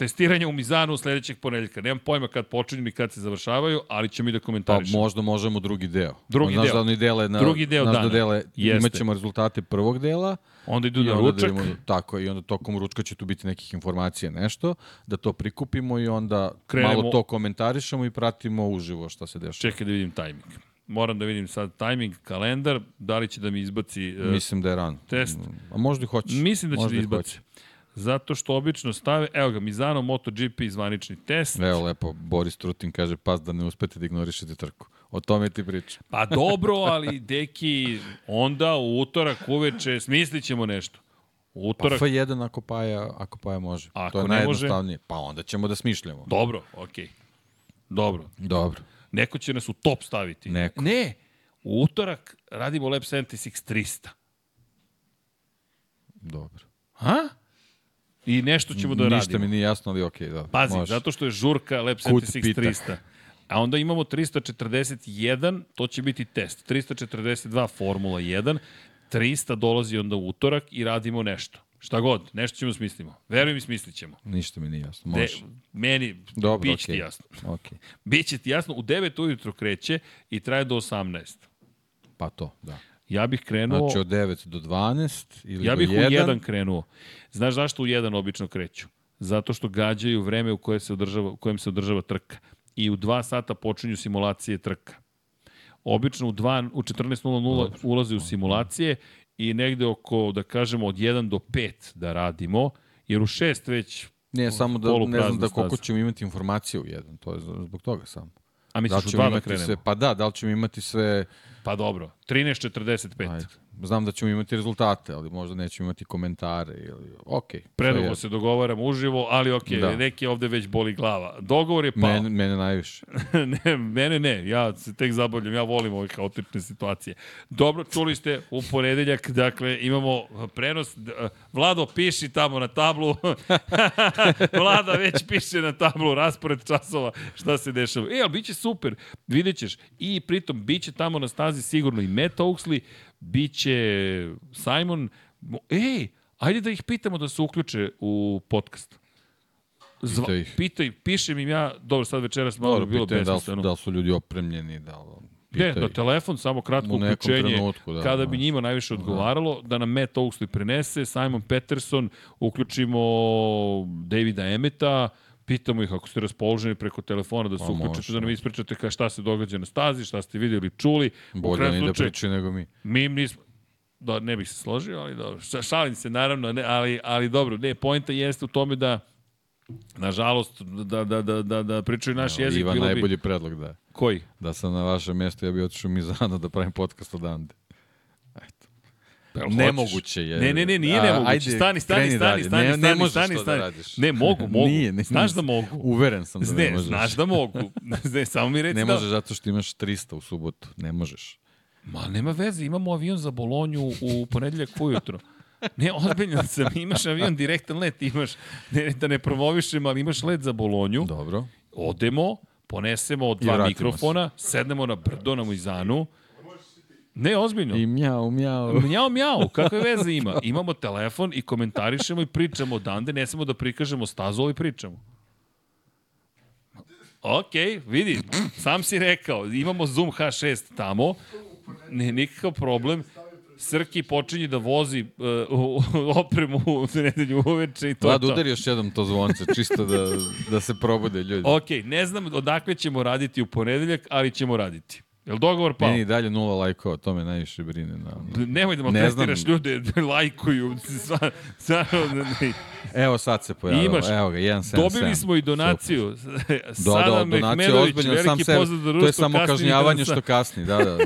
testiranje u Mizanu sledećeg ponedeljka. Nemam pojma kad počinju ni kad se završavaju, ali ćemo i da Pa komentarišemo. možda možemo drugi deo. Drugi znaš deo. da dele na, Drugi deo dana. Da dele, imaćemo rezultate prvog dela Onda idu i na onda ručak. da vidimo, tako i onda tokom ručka će tu biti nekih informacija nešto, da to prikupimo i onda Krenemo- malo to komentarišemo i pratimo uživo šta se dešava. Čekaj da vidim tajming. Moram da vidim sad tajming, kalendar, da li će da mi izbaci... e, Mislim da je rano. test. A možda i hoće. Mislim da će Možda da i izbaci. Zato što obično stave, evo ga, Mizano MotoGP zvanični test. Evo lepo, Boris Trutin kaže pas da ne uspete da ignorišete trku. O tome ti pričam. Pa dobro, ali deki, onda u utorak uveče smislit ćemo nešto. U Pa utorak, F1 ako Paja, ako Paja može. Ako to je ne može- najjednostavnije. Pa onda ćemo da smišljamo. dobro, okej. Dobro. Dobro. Neko će nas u top staviti. Neko. Ne, u utorak radimo Lab 76 300. Dobro. Ha? I nešto ćemo da Ništa radimo. mi nije jasno, ali okej, dobro. Pazi, može. zato što je žurka Lab Kud 76 pita. 300. A onda imamo 341, to će biti test. 342 Formula 1, 300 dolazi onda u utorak i radimo nešto. Šta god, nešto ćemo smislimo. Verujem i smislit ćemo. Ništa mi nije jasno. De, Može. meni, Dobro, bit će ti okej. jasno. Okej. Biće ti jasno, u 9 ujutro kreće i traje do 18. Pa to, da. Ja bih krenuo... Znači od 9 do 12 ili Ja do bih 1. u jedan krenuo. Znaš zašto u jedan obično kreću? Zato što gađaju vreme u koje se održava, u kojem se održava trka. I u dva sata počinju simulacije trka. Obično u, dva, u 14.00 ulaze u simulacije i negde oko, da kažemo, od 1 do 5 da radimo, jer u 6 već, Ne, samo da ne znam da koliko staza. ćemo imati informacije u jedan. To je zbog toga samo. A Da misliš li u dva da krenemo? sve, pa da, da li ćemo imati sve, Pa dobro, 13.45. ajde. Znam da ćemo imati rezultate, ali možda nećemo imati komentare ili, okej. Predugo se dogovaramo uživo, ali okej, Da. neki ovde već boli glava. Dogovor je pao. Mene, mene najviše. ne, mene ne, ja se tek zabavljam, ja volim ove haotične situacije. Dobro, čuli ste u ponedeljak, dakle, imamo prenos, Vlado piši tamo na tablu, Vlada već piše na tablu raspored časova šta se dešava. E, ali bit će super, vidjet ćeš. I pritom, bit će tamo na stazi sigurno i Matt Oaksley, bit će Simon, Mo- ej, ajde da ih pitamo da se uključe u podcast. Zva, Pitaj ih. pitaj, pišem im ja, dobro, sad večeras malo Dobro, bi bilo pitanje da da su ljudi opremljeni, da li... Ne, pitaj. na telefon, samo kratko uključenje, trenutku, da, kada bi znaš. njima najviše odgovaralo, da nam Matt Oaksley prenese, Simon Peterson, uključimo Davida Emeta, pitamo ih ako ste raspoloženi preko telefona da se Pa uključite, može, da nam ispričate ka šta se događa na stazi, šta ste vidjeli, čuli. Bolje oni da pričaju nego mi. Mi nismo, da, ne bih se složio, ali dobro, Ša- šalim se naravno, ne, ali, ali dobro, ne, pojenta jeste u tome da nažalost, da, da, da, da, da pričaju naš Evo, jezik, Ivan bilo bi... najbolji predlog da je. Koji? Da sam na vašem mjestu, ja bih otišao u Mizano da pravim podcast odande. Jel Nemoguće je. Ne, ne, ne, nije A, nemoguće. ajde, stani, stani, kreni stani, dalje. stani, Ne- ne stani, možeš stani, to da stani. radiš. Ne, mogu, mogu. Nije, ne, Znaš da mogu. Uveren sam da ne, Ne, možeš. znaš da mogu. Ne, samo mi reci Ne da... možeš zato što imaš 300 u subotu. Ne možeš. Ma nema veze, imamo avion za Bolonju u ponedeljak ujutro. Ne, ozbiljno sam, imaš avion direktan let, imaš, ne, da ne promovišem, ali imaš let za Bolonju, Dobro. odemo, ponesemo dva mikrofona, sednemo na brdo na Mojzanu, Ne, ozbiljno. I mjau, mjau. Mjau, mjau, kakve veze ima? Imamo telefon i komentarišemo i pričamo odande, ne samo da prikažemo stazu, ali pričamo. Ok, vidi, sam si rekao, imamo Zoom H6 tamo, ne, nikakav problem. Srki počinje da vozi uh, opremu u nedelju uveče i to je Vlad, udari još jednom to zvonce, čisto da, da se probude ljudi. Ok, ne znam odakle ćemo raditi u ponedeljak, ali ćemo raditi. Jel dogovor pao? Meni dalje nula lajkova, to me najviše brine. Na... Nemoj da Ne maltretiraš znam. ljude, da lajkuju. Sva, sva, ne. Evo sad se pojavilo. Imaš. Evo ga, 177. Dobili smo i donaciju. Da, da, Sada donacija Mehmedović, ozbiljno, sam za To je samo kažnjavanje što kasni, da, da.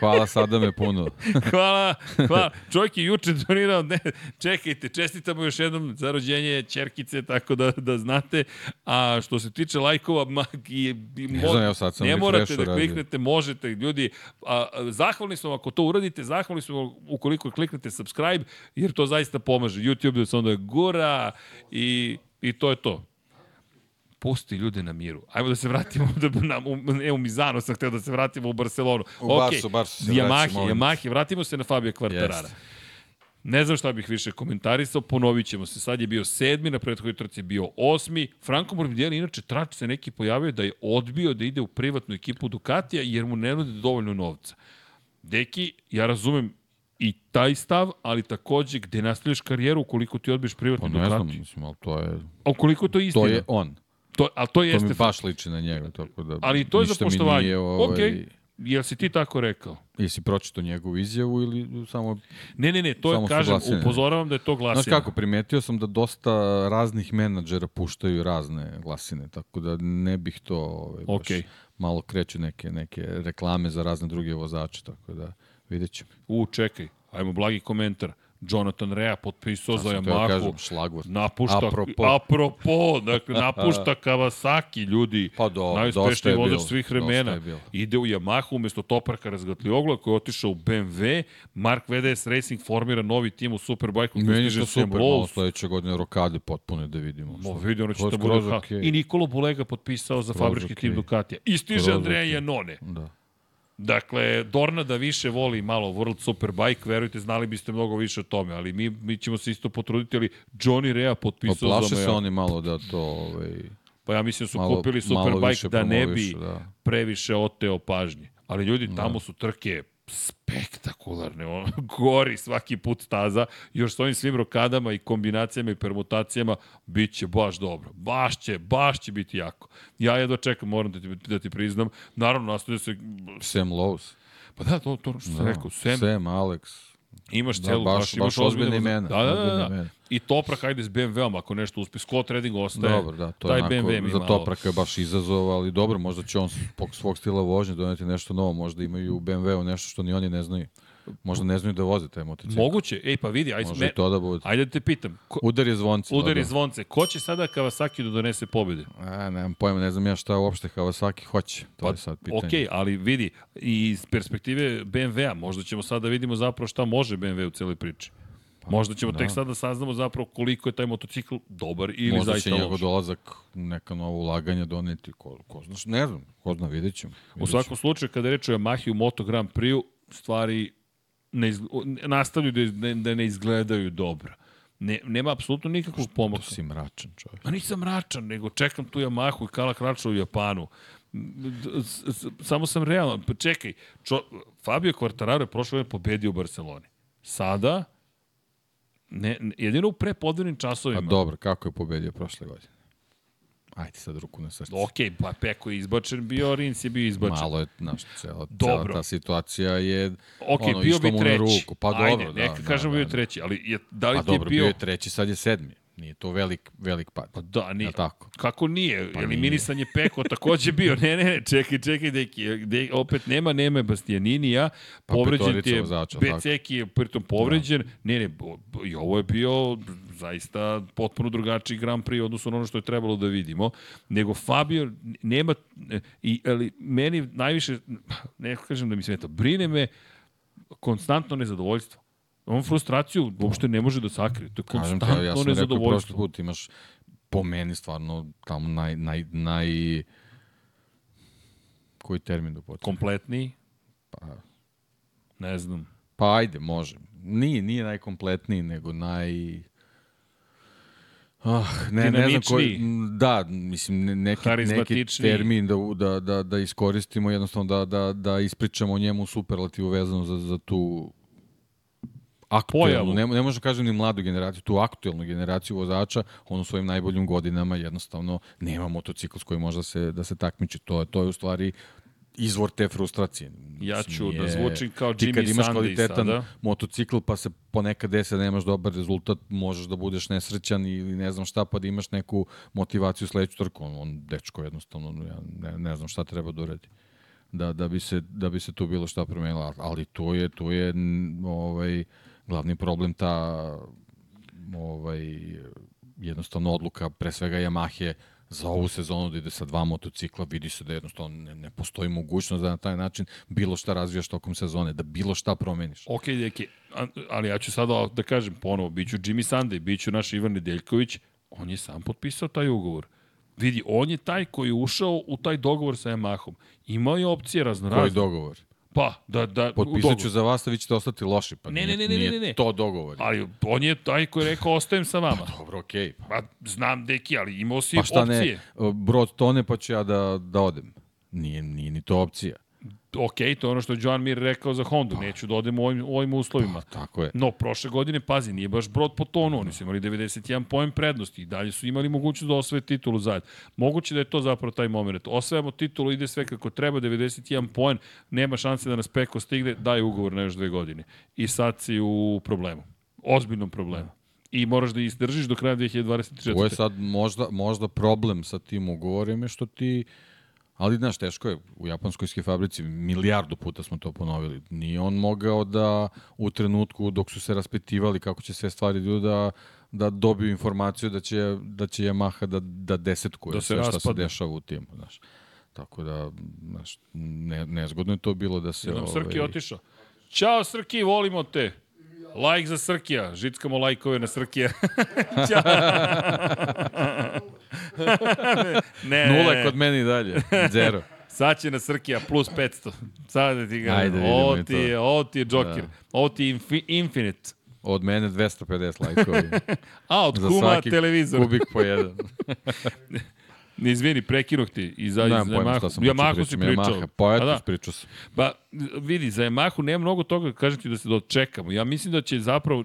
hvala, sada me puno. hvala, hvala. Čovjek je juče donirao, ne, čekajte, čestitamo još jednom za rođenje Čerkice, tako da, da znate. A što se tiče lajkova, ma, i, i, Ne znam, evo sad sam ne morate da kliknete, možete, ljudi. A, zahvalni smo ako to uradite, zahvalni smo ukoliko kliknete subscribe, jer to zaista pomaže. YouTube da se onda gura i, i to je to pusti ljude na miru. Ajmo da se vratimo da na u, ne u Mizano sam hteo da se vratimo u Barcelonu. U Barsu, Barsu se Yamahi, vraćamo ovim. Yamahi, vratimo se na Fabio Quartarara. Jeste. Ne znam šta bih više komentarisao, ponovit ćemo se. Sad je bio sedmi, na prethodnoj trci je bio osmi. Franco Morbidelli, inače, trač se neki pojavio da je odbio da ide u privatnu ekipu Ducatija jer mu ne nude dovoljno novca. Deki, ja razumem i taj stav, ali takođe gde nastavljaš karijeru ukoliko ti odbiješ Pa privatnu ne znam, Ducati. mislim, ali to je, A ukoliko to je istina. to je on. To, ali to To jeste mi baš liči na njega, tako da Ali to je za poštovanje. Nije, ovaj, Okej. Jel si ti tako rekao? Jesi pročito njegovu izjavu ili samo... Ne, ne, ne, to je, kažem, glasine. upozoravam da je to glasina. Znaš kako, primetio sam da dosta raznih menadžera puštaju razne glasine, tako da ne bih to ovaj, baš Okej. malo kreću neke, neke reklame za razne druge vozače, tako da vidjet ćemo. U, čekaj, ajmo blagi komentar. Jonathan Rea potpisao za Yamahu. kažem, šlagvort. Napušta, Apropo. apropo, dakle, napušta Kawasaki, ljudi. Pa do- dosta Najuspešniji je vozač svih vremena. Ide u Yamahu umesto Topraka Razgatliogla koji je otišao u BMW. Mark VDS Racing formira novi tim u Superbike-u. Meni je to super, malo sledeće godine rokade potpune da vidimo. Mo, vidi, ono će To da bude... okej. I Nikolo Bulega potpisao za Skroz fabrički tim okej. Ducatija. I stiže Andreja. Janone. Da. Dakle, Dorna da više voli malo World Superbike, verujte, znali biste mnogo više o tome, ali mi, mi ćemo se isto potruditi, ali Johnny Rea potpisao Oplaše za se Maja. oni malo da to... Ovaj, Pa ja mislim da su malo- kupili Superbike više da ne bi promovišu, da. previše oteo pažnje. Ali ljudi, tamo su trke spektakularne, ono, gori svaki put staza, još s ovim svim rokadama i kombinacijama i permutacijama, bit će baš dobro. Baš će, baš će biti jako. Ja jedva čekam, moram da ti, da ti priznam. Naravno, nastavlja se... Sam Lowe's. Pa da, to, to što sam Da. rekao. Sam, Sam, Alex. Imaš Da, celu, baš- baš, imaš ozbiljne imena, Da, da, da, da. I Toprak, hajde s BMW-om, ako nešto uspe. Scott Redding ostaje. Dobro, da, to je onako, BMW za Topraka je baš izazov, ali dobro, možda će on svog stila vožnje doneti nešto novo, možda imaju u BMW-u nešto što ni oni ne znaju. Možda ne znaju da voze taj motocikl. Moguće. Ej, pa vidi, ajde, Može me, to da bude. ajde da te pitam. Ko, Udar je zvonci. udari dobro. zvonce. Ko će sada Kawasaki da donese pobjede? A, nemam pojma, ne znam ja šta uopšte Kawasaki hoće. To je sad pitanje. Pa, Okej, ali vidi, iz perspektive BMW-a, možda ćemo sad da vidimo zapravo šta može BMW u celoj priči. Možda ćemo da. tek sad da saznamo zapravo koliko je taj motocikl dobar ili Možda će zaista njegov loš. dolazak u neka nova ulaganja doneti. Ko, ko znaš, ne znam, ko zna, vidjet ćemo. U Vidjet svakom slučaju, kada je reč o Yamahi u Moto Grand Prix, stvari ne iz, nastavljaju da, ne, da ne izgledaju dobro. Ne, nema apsolutno nikakvog pomaka. To si mračan čovjek. Ma nisam mračan, nego čekam tu Yamahu i Kala Krača u Japanu. Samo sam realan. Pa čekaj, čo, Fabio Quartararo je prošle godine pobedio u Barceloni. Sada, ne, ne- jedino u prepodivnim časovima. A dobro, kako je pobedio prošle godine? Ajde sad ruku na srce. Ok, pa Peko je izbačen bio, Rins je bio izbačen. Malo je, znaš, cela, Dobro. cela ta situacija je Ok, ono, bio bi mu na treći. ruku. Pa Ajde, dobro, neka da, kažemo da, bio da. treći, ali je, da li Pa ti je dobro, bio... bio je treći, sad je sedmi. Nije to velik, velik pad. Pa da, nije. Jel tako? Kako nije? Pa nije. Eliminisan je Peko takođe bio. Ne, ne, ne, čekaj, čekaj, deki, de, opet nema, nema Bastianinija, Pa povređen je, tako. Beceki je pritom povređen, ne, ne, bo- i ovo je bio zaista potpuno drugačiji Grand Prix odnosno na ono što je trebalo da vidimo, nego Fabio nema, i, ali meni najviše, ne kažem da mi smeta, brine me konstantno nezadovoljstvo. On frustraciju uopšte ne može da sakrije. To je Kažem konstantno evo, ja sam rekao prošli nezadovoljstvo. put, imaš po meni stvarno tamo naj, naj, naj... Koji termin da potrebno? kompletniji? Pa, Ne znam. pa ajde, može. Nije, nije najkompletniji, nego naj... Ah, ne, ne znam koji, da, mislim, ne- neki, neki termin da, da, da, da iskoristimo, jednostavno da, da, da ispričamo o njemu superlativu vezano za, za tu aktuelnu, ne, ne možemo kažem ni mladu generaciju, tu aktuelnu generaciju vozača, on u svojim najboljim godinama jednostavno nema motocikl s kojim može da se, da se takmiči. To je, to je u stvari izvor te frustracije. Ja ću da nije- zvučim kao ti kad Jimmy imaš Sunday kvalitetan sada. motocikl pa se ponekad desi da nemaš dobar rezultat, možeš da budeš nesrećan ili ne znam šta, pa da imaš neku motivaciju sledeću trku. On, on dečko jednostavno, ja ne, ne znam šta treba da uradi. da, da, bi se, da bi se tu bilo šta promenilo. Ali to je, to je ovaj, glavni problem ta ovaj, jednostavno odluka pre svega Yamahe za ovu sezonu da ide sa dva motocikla, vidi se da jednostavno ne, ne postoji mogućnost da na taj način bilo šta razvijaš tokom sezone, da bilo šta promeniš. Ok, deki, ali ja ću sada da kažem ponovo, bit ću Jimmy Sunday, bit ću naš Ivan Nedeljković, on je sam potpisao taj ugovor. Vidi, on je taj koji je ušao u taj dogovor sa Yamahom. Imao je opcije raznorazne. Koji dogovor? Pa, da, da, Potpisat ću za vas, a vi ćete ostati loši. Pa Ne, ne, ne, ne, nije ne, ne. to dogovor. Ali on je taj koji je rekao, ostajem sa vama. Dobro, okej. Okay. Pa, znam, deki, ali imao si Pa šta opcije. ne, brod tone pa ću ja da, da odem. Nije, nije ni to opcija. Ok, to je ono što je Joan Mir rekao za Hondu, neću da odem u ovim, u ovim uslovima. Tako je. No, prošle godine, pazi, nije baš brod po tonu, oni su imali 91 poen prednosti i dalje su imali mogućnost da osvoje titulu zajedno. Moguće da je to zapravo taj moment. Osvajamo titulu, ide sve kako treba, 91 poen, nema šanse da nas Peko stigne, daj ugovor na još dve godine. I sad si u problemu. Ozbiljnom problemu. I moraš da izdržiš do kraja 2024. Ovo je sad možda, možda problem sa tim ugovorom je što ti Ali, znaš, teško je. U japanskoj ski fabrici milijardu puta smo to ponovili. Nije on mogao da u trenutku dok su se raspitivali kako će sve stvari da idu, da, da dobiju informaciju da će, da će Yamaha da, da desetkuje Da se sve šta se raspadne. dešava u timu. Znaš. Tako da, znaš, ne, nezgodno je to bilo da se... Nam Srki otišao. Ćao Srki, volimo te. Lajk za Srkija. Žickamo lajkove na Srkija. Ćao. ne, Nula ne. kod meni i dalje. Zero. Sad će na Srkija plus 500. Sad da ti ga... Ajde, vidimo ovo ti to. je, ovo ti je Joker. Da. Ovo ti je infi, Infinite. Od mene 250 lajkovi. A, od Za kuma televizor. kubik po jedan. Ne izvini, prekinuh ti. I za, Nemam za pojma Yamahu. sam Yamahu si pričao. Yamaha, pa eto, da. pričao sam. Pa, vidi, za Yamahu nema mnogo toga, kažem ti da se dočekamo. Ja mislim da će zapravo,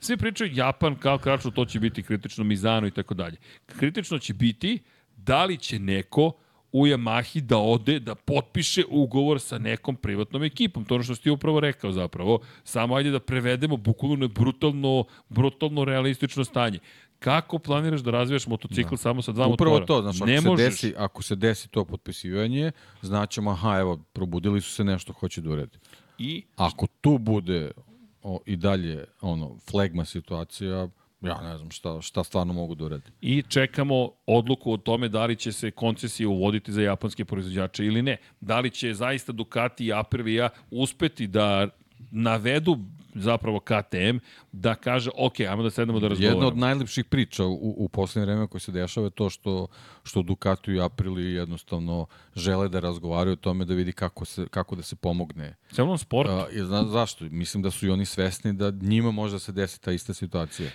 svi pričaju Japan kao kračno, to će biti kritično Mizano i tako dalje. Kritično će biti da li će neko u Yamahi da ode, da potpiše ugovor sa nekom privatnom ekipom. To je ono što si ti upravo rekao zapravo. Samo ajde da prevedemo bukvalno na brutalno, brutalno realistično stanje. Kako planiraš da razvijaš motocikl da. samo sa dva Upravo motora? to, znaš, ako, ne se možeš. desi, ako se desi to potpisivanje, znaćemo, aha, evo, probudili su se nešto, hoće da uredi. I Ako tu bude o, i dalje ono flegma situacija, ja ne znam šta, šta stvarno mogu da uredi. i čekamo odluku o tome da li će se koncesije uvoditi za japanske proizvođače ili ne. Da li će zaista Ducati i Aprilia uspeti da navedu zapravo KTM da kaže, ok, ajmo da sednemo da razgovaramo. Jedna od najlepših priča u, u poslednje vreme koje se dešava je to što, što Ducati i Aprili jednostavno žele da razgovaraju o tome da vidi kako, se, kako da se pomogne. Celom sport, A, je, zna, zašto? Mislim da su i oni svesni da njima može da se desi ta ista situacija.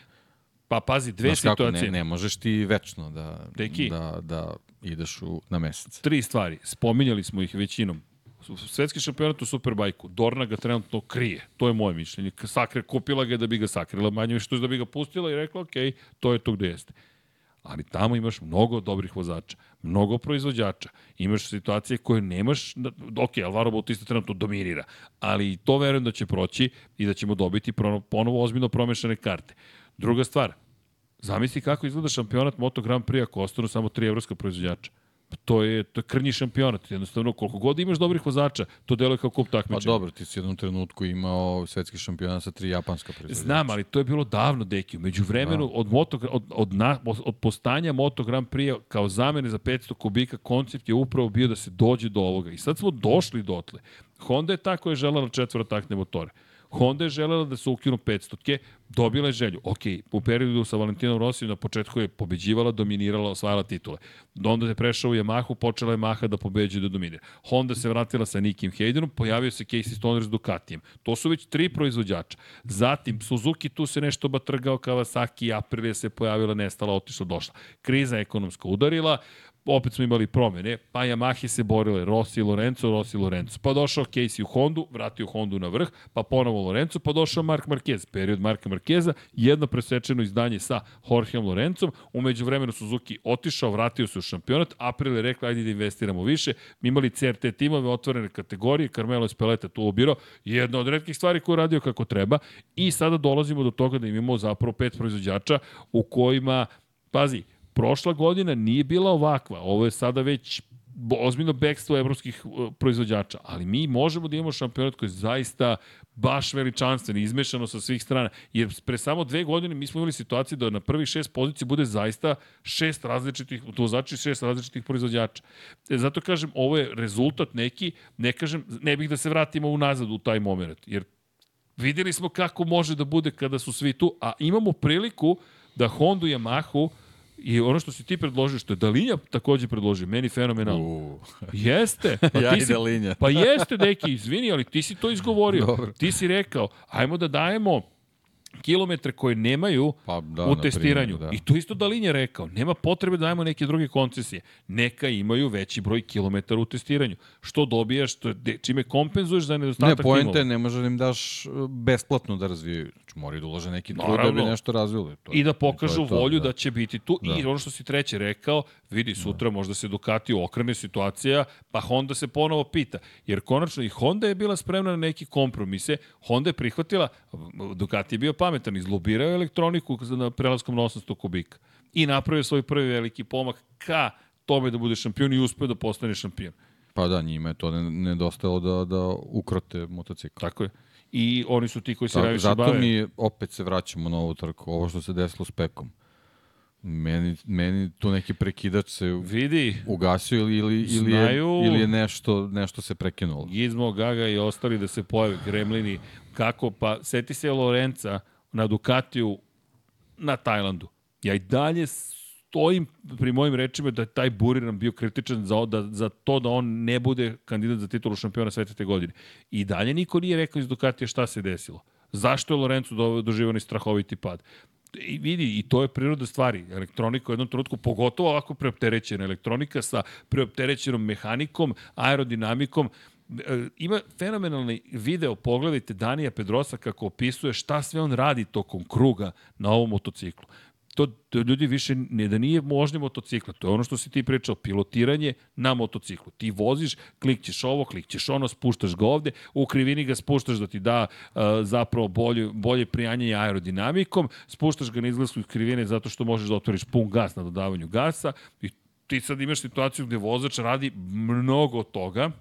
pa pazi, dve Znaš kako, situacije. ne, ne možeš ti večno da, Deki. da, da ideš u, na mesec. Tri stvari, spominjali smo ih većinom. Svetski šampionat u Superbajku, Dorna ga trenutno krije, to je moje mišljenje. Sakre kupila ga je da bi ga sakrila, manje više da bi ga pustila i rekla, ok, to je to gde jeste. Ali tamo imaš mnogo dobrih vozača, mnogo proizvođača. Imaš situacije koje nemaš, ok, Alvaro Bautista trenutno dominira, ali to verujem da će proći i da ćemo dobiti ponovo ozbiljno promešane karte. Druga stvar, zamisli kako izgleda šampionat Moto Grand Prix ako ostanu samo tri evropska proizvođača. To je, to je krnji šampionat. Jednostavno, koliko god imaš dobrih vozača, to deluje kao kup Pa takmičenja. dobro, ti si u jednom trenutku imao svetski šampiona sa tri japanska proizvođača. Znam, ali to je bilo davno, Deki. Među vremenu, od, moto, od, od, na, od postanja Moto Grand Prix kao zamene za 500 kubika, koncept je upravo bio da se dođe do ovoga. I sad smo došli dotle. Honda je ta koja je želela četvorotakne motore. Honda je želela da se ukinu 500-ke, dobila je želju. Ok, u periodu sa Valentinom Rosijom na početku je pobeđivala, dominirala, osvajala titule. Onda je prešao u Yamahu, počela je Maha da pobeđuje da dominira. Honda se vratila sa Nikim Haydenom, pojavio se Casey Stoner s Ducatijem. To su već tri proizvođača. Zatim, Suzuki tu se nešto batrgao, Kawasaki, Aprilia se pojavila, nestala, otišla, došla. Kriza ekonomska udarila, opet smo imali promene, pa Yamahe se borile Rossi i Lorenzo, Rossi i Lorenzo. Pa došao Casey u Hondu, vratio Hondu na vrh, pa ponovo Lorenzo, pa došao Mark Marquez. Period Marka Marqueza, jedno presečeno izdanje sa Jorgeom Lorenzom, umeđu vremenu Suzuki otišao, vratio se u šampionat, April je rekla ajde da investiramo više, mi imali CRT timove, otvorene kategorije, Carmelo Espeleta tu ubirao, jedna od redkih stvari koju radio kako treba. I sada dolazimo do toga da imamo zapravo pet proizvođača u kojima, pazi, prošla godina nije bila ovakva. Ovo je sada već ozbiljno bekstvo evropskih uh, proizvođača, ali mi možemo da imamo šampionat koji je zaista baš veličanstven, izmešano sa svih strana. Jer pre samo dve godine mi smo imali situaciju da na prvih šest pozicija bude zaista šest različitih, to znači šest različitih proizvođača. E, zato kažem, ovo je rezultat neki, ne kažem, ne bih da se vratimo unazad u taj moment, jer videli smo kako može da bude kada su svi tu, a imamo priliku da Honda i Yamahu I ono što si ti predložio, što je Dalinja takođe predložio, meni fenomenalno. Jeste. Pa ja ti i si, Dalinja. Pa jeste, deki, izvini, ali ti si to izgovorio. Dobro. Ti si rekao, ajmo da dajemo kilometre koje nemaju Pa da, u testiranju. primjer, da. I to isto Dalinja rekao. Nema potrebe da dajemo neke druge koncesije. Neka imaju veći broj kilometara u testiranju. Što dobijaš, što, čime kompenzuješ za Ne, nedostatak timova. je, ne može da im daš uh, besplatno da razvijaju. Znači, moraju da ulože neki trud da bi nešto razvili. To je- I da to pokažu je to, volju da. će biti tu. Da. I ono što si treće rekao, vidi sutra možda se Ducati okrene situacija, pa Honda se ponovo pita. Jer konačno i Honda je bila spremna na neki kompromise. Honda je prihvatila, Ducati je bio pametan, izlobirao elektroniku na prelaskom na 800 kubika. I napravio svoj prvi veliki pomak ka tome da bude šampion i uspeo da postane šampion. Pa da, njima je to ne- nedostajalo da, da ukrote motocikl. Tako je. I oni su ti koji se najviše zato bave. mi opet se vraćamo na ovu trku, ovo što se desilo s Pekom. Meni, meni tu neki prekidač se Vidi, ugasio ili, ili, ili, je, ili je nešto, nešto se prekinulo. Gizmo, Gaga i ostali da se pojave, Gremlini, kako, pa seti se Lorenca na Ducatiju na Tajlandu. Ja i dalje stojim pri mojim rečima da je taj Buriram bio kritičan za, da, za to da on ne bude kandidat za titulu šampiona sveta te godine. I dalje niko nije rekao iz Ducatija šta se desilo. Zašto je Lorenzo do, doživao ni strahoviti pad? I vidi, i to je priroda stvari. Elektronika u jednom trenutku, pogotovo ovako preopterećena elektronika sa preopterećenom mehanikom, aerodinamikom, ima fenomenalni video, pogledajte Danija Pedrosa kako opisuje šta sve on radi tokom kruga na ovom motociklu. To, to ljudi više ne da nije možda motocikla, to je ono što si ti pričao, pilotiranje na motociklu. Ti voziš, klikćeš ovo, klikćeš ono, spuštaš ga ovde, u krivini ga spuštaš da ti da uh, zapravo bolje, bolje prijanjanje aerodinamikom, spuštaš ga na izglasku iz krivine zato što možeš da otvoriš pun gas na dodavanju gasa i ti sad imaš situaciju gde vozač radi mnogo toga,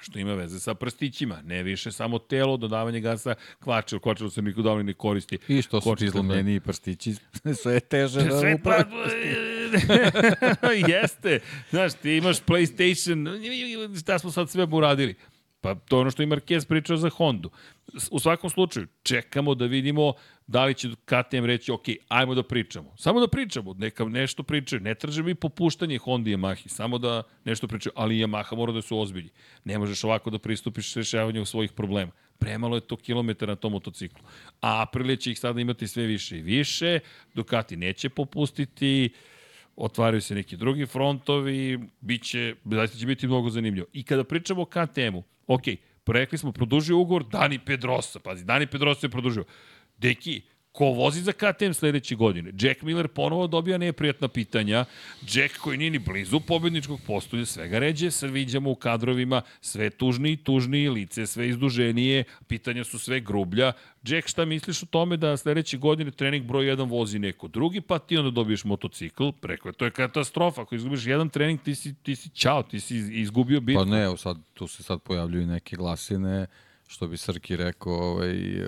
što ima veze sa prstićima, ne više samo telo, dodavanje gasa, kvačer, kvačer se niko davno ne koristi. I što su Kočite ti izlomljeni prstići, sve je teže da Sve pa, upravi. jeste. Znaš, ti imaš PlayStation, šta smo sad sve uradili? Pa to je ono što i Marquez pričao za Hondu. U svakom slučaju, čekamo da vidimo da li će KTM reći, ok, ajmo da pričamo. Samo da pričamo, neka nešto pričaju. Ne traže mi popuštanje Honda i Yamahi, samo da nešto pričaju, ali Yamaha mora da su ozbilji. Ne možeš ovako da pristupiš rešavanju svojih problema. Premalo je to kilometara na tom motociklu. A Aprilia će ih sada imati sve više i više, Ducati neće popustiti, otvaraju se neki drugi frontovi, biće, zaista će biti mnogo zanimljivo. I kada pričamo o KTM-u, ok, rekli smo, produžio ugovor Dani Pedrosa, pazi, Dani Pedrosa je produžio. Deki, ko vozi za KTM sledeće godine? Jack Miller ponovo dobija neprijatna pitanja. Jack koji nije ni blizu pobedničkog postulja, svega ređe, sad viđamo u kadrovima sve tužniji i tužniji, lice sve izduženije, pitanja su sve grublja. Jack, šta misliš o tome da sledeće godine trening broj 1 vozi neko drugi, pa ti onda dobiješ motocikl, preko to je katastrofa. Ako izgubiš jedan trening, ti si, ti si čao, ti si izgubio bitku. Pa ne, evo sad, tu se sad pojavljuju neke glasine, što bi Srki rekao, ovaj, i,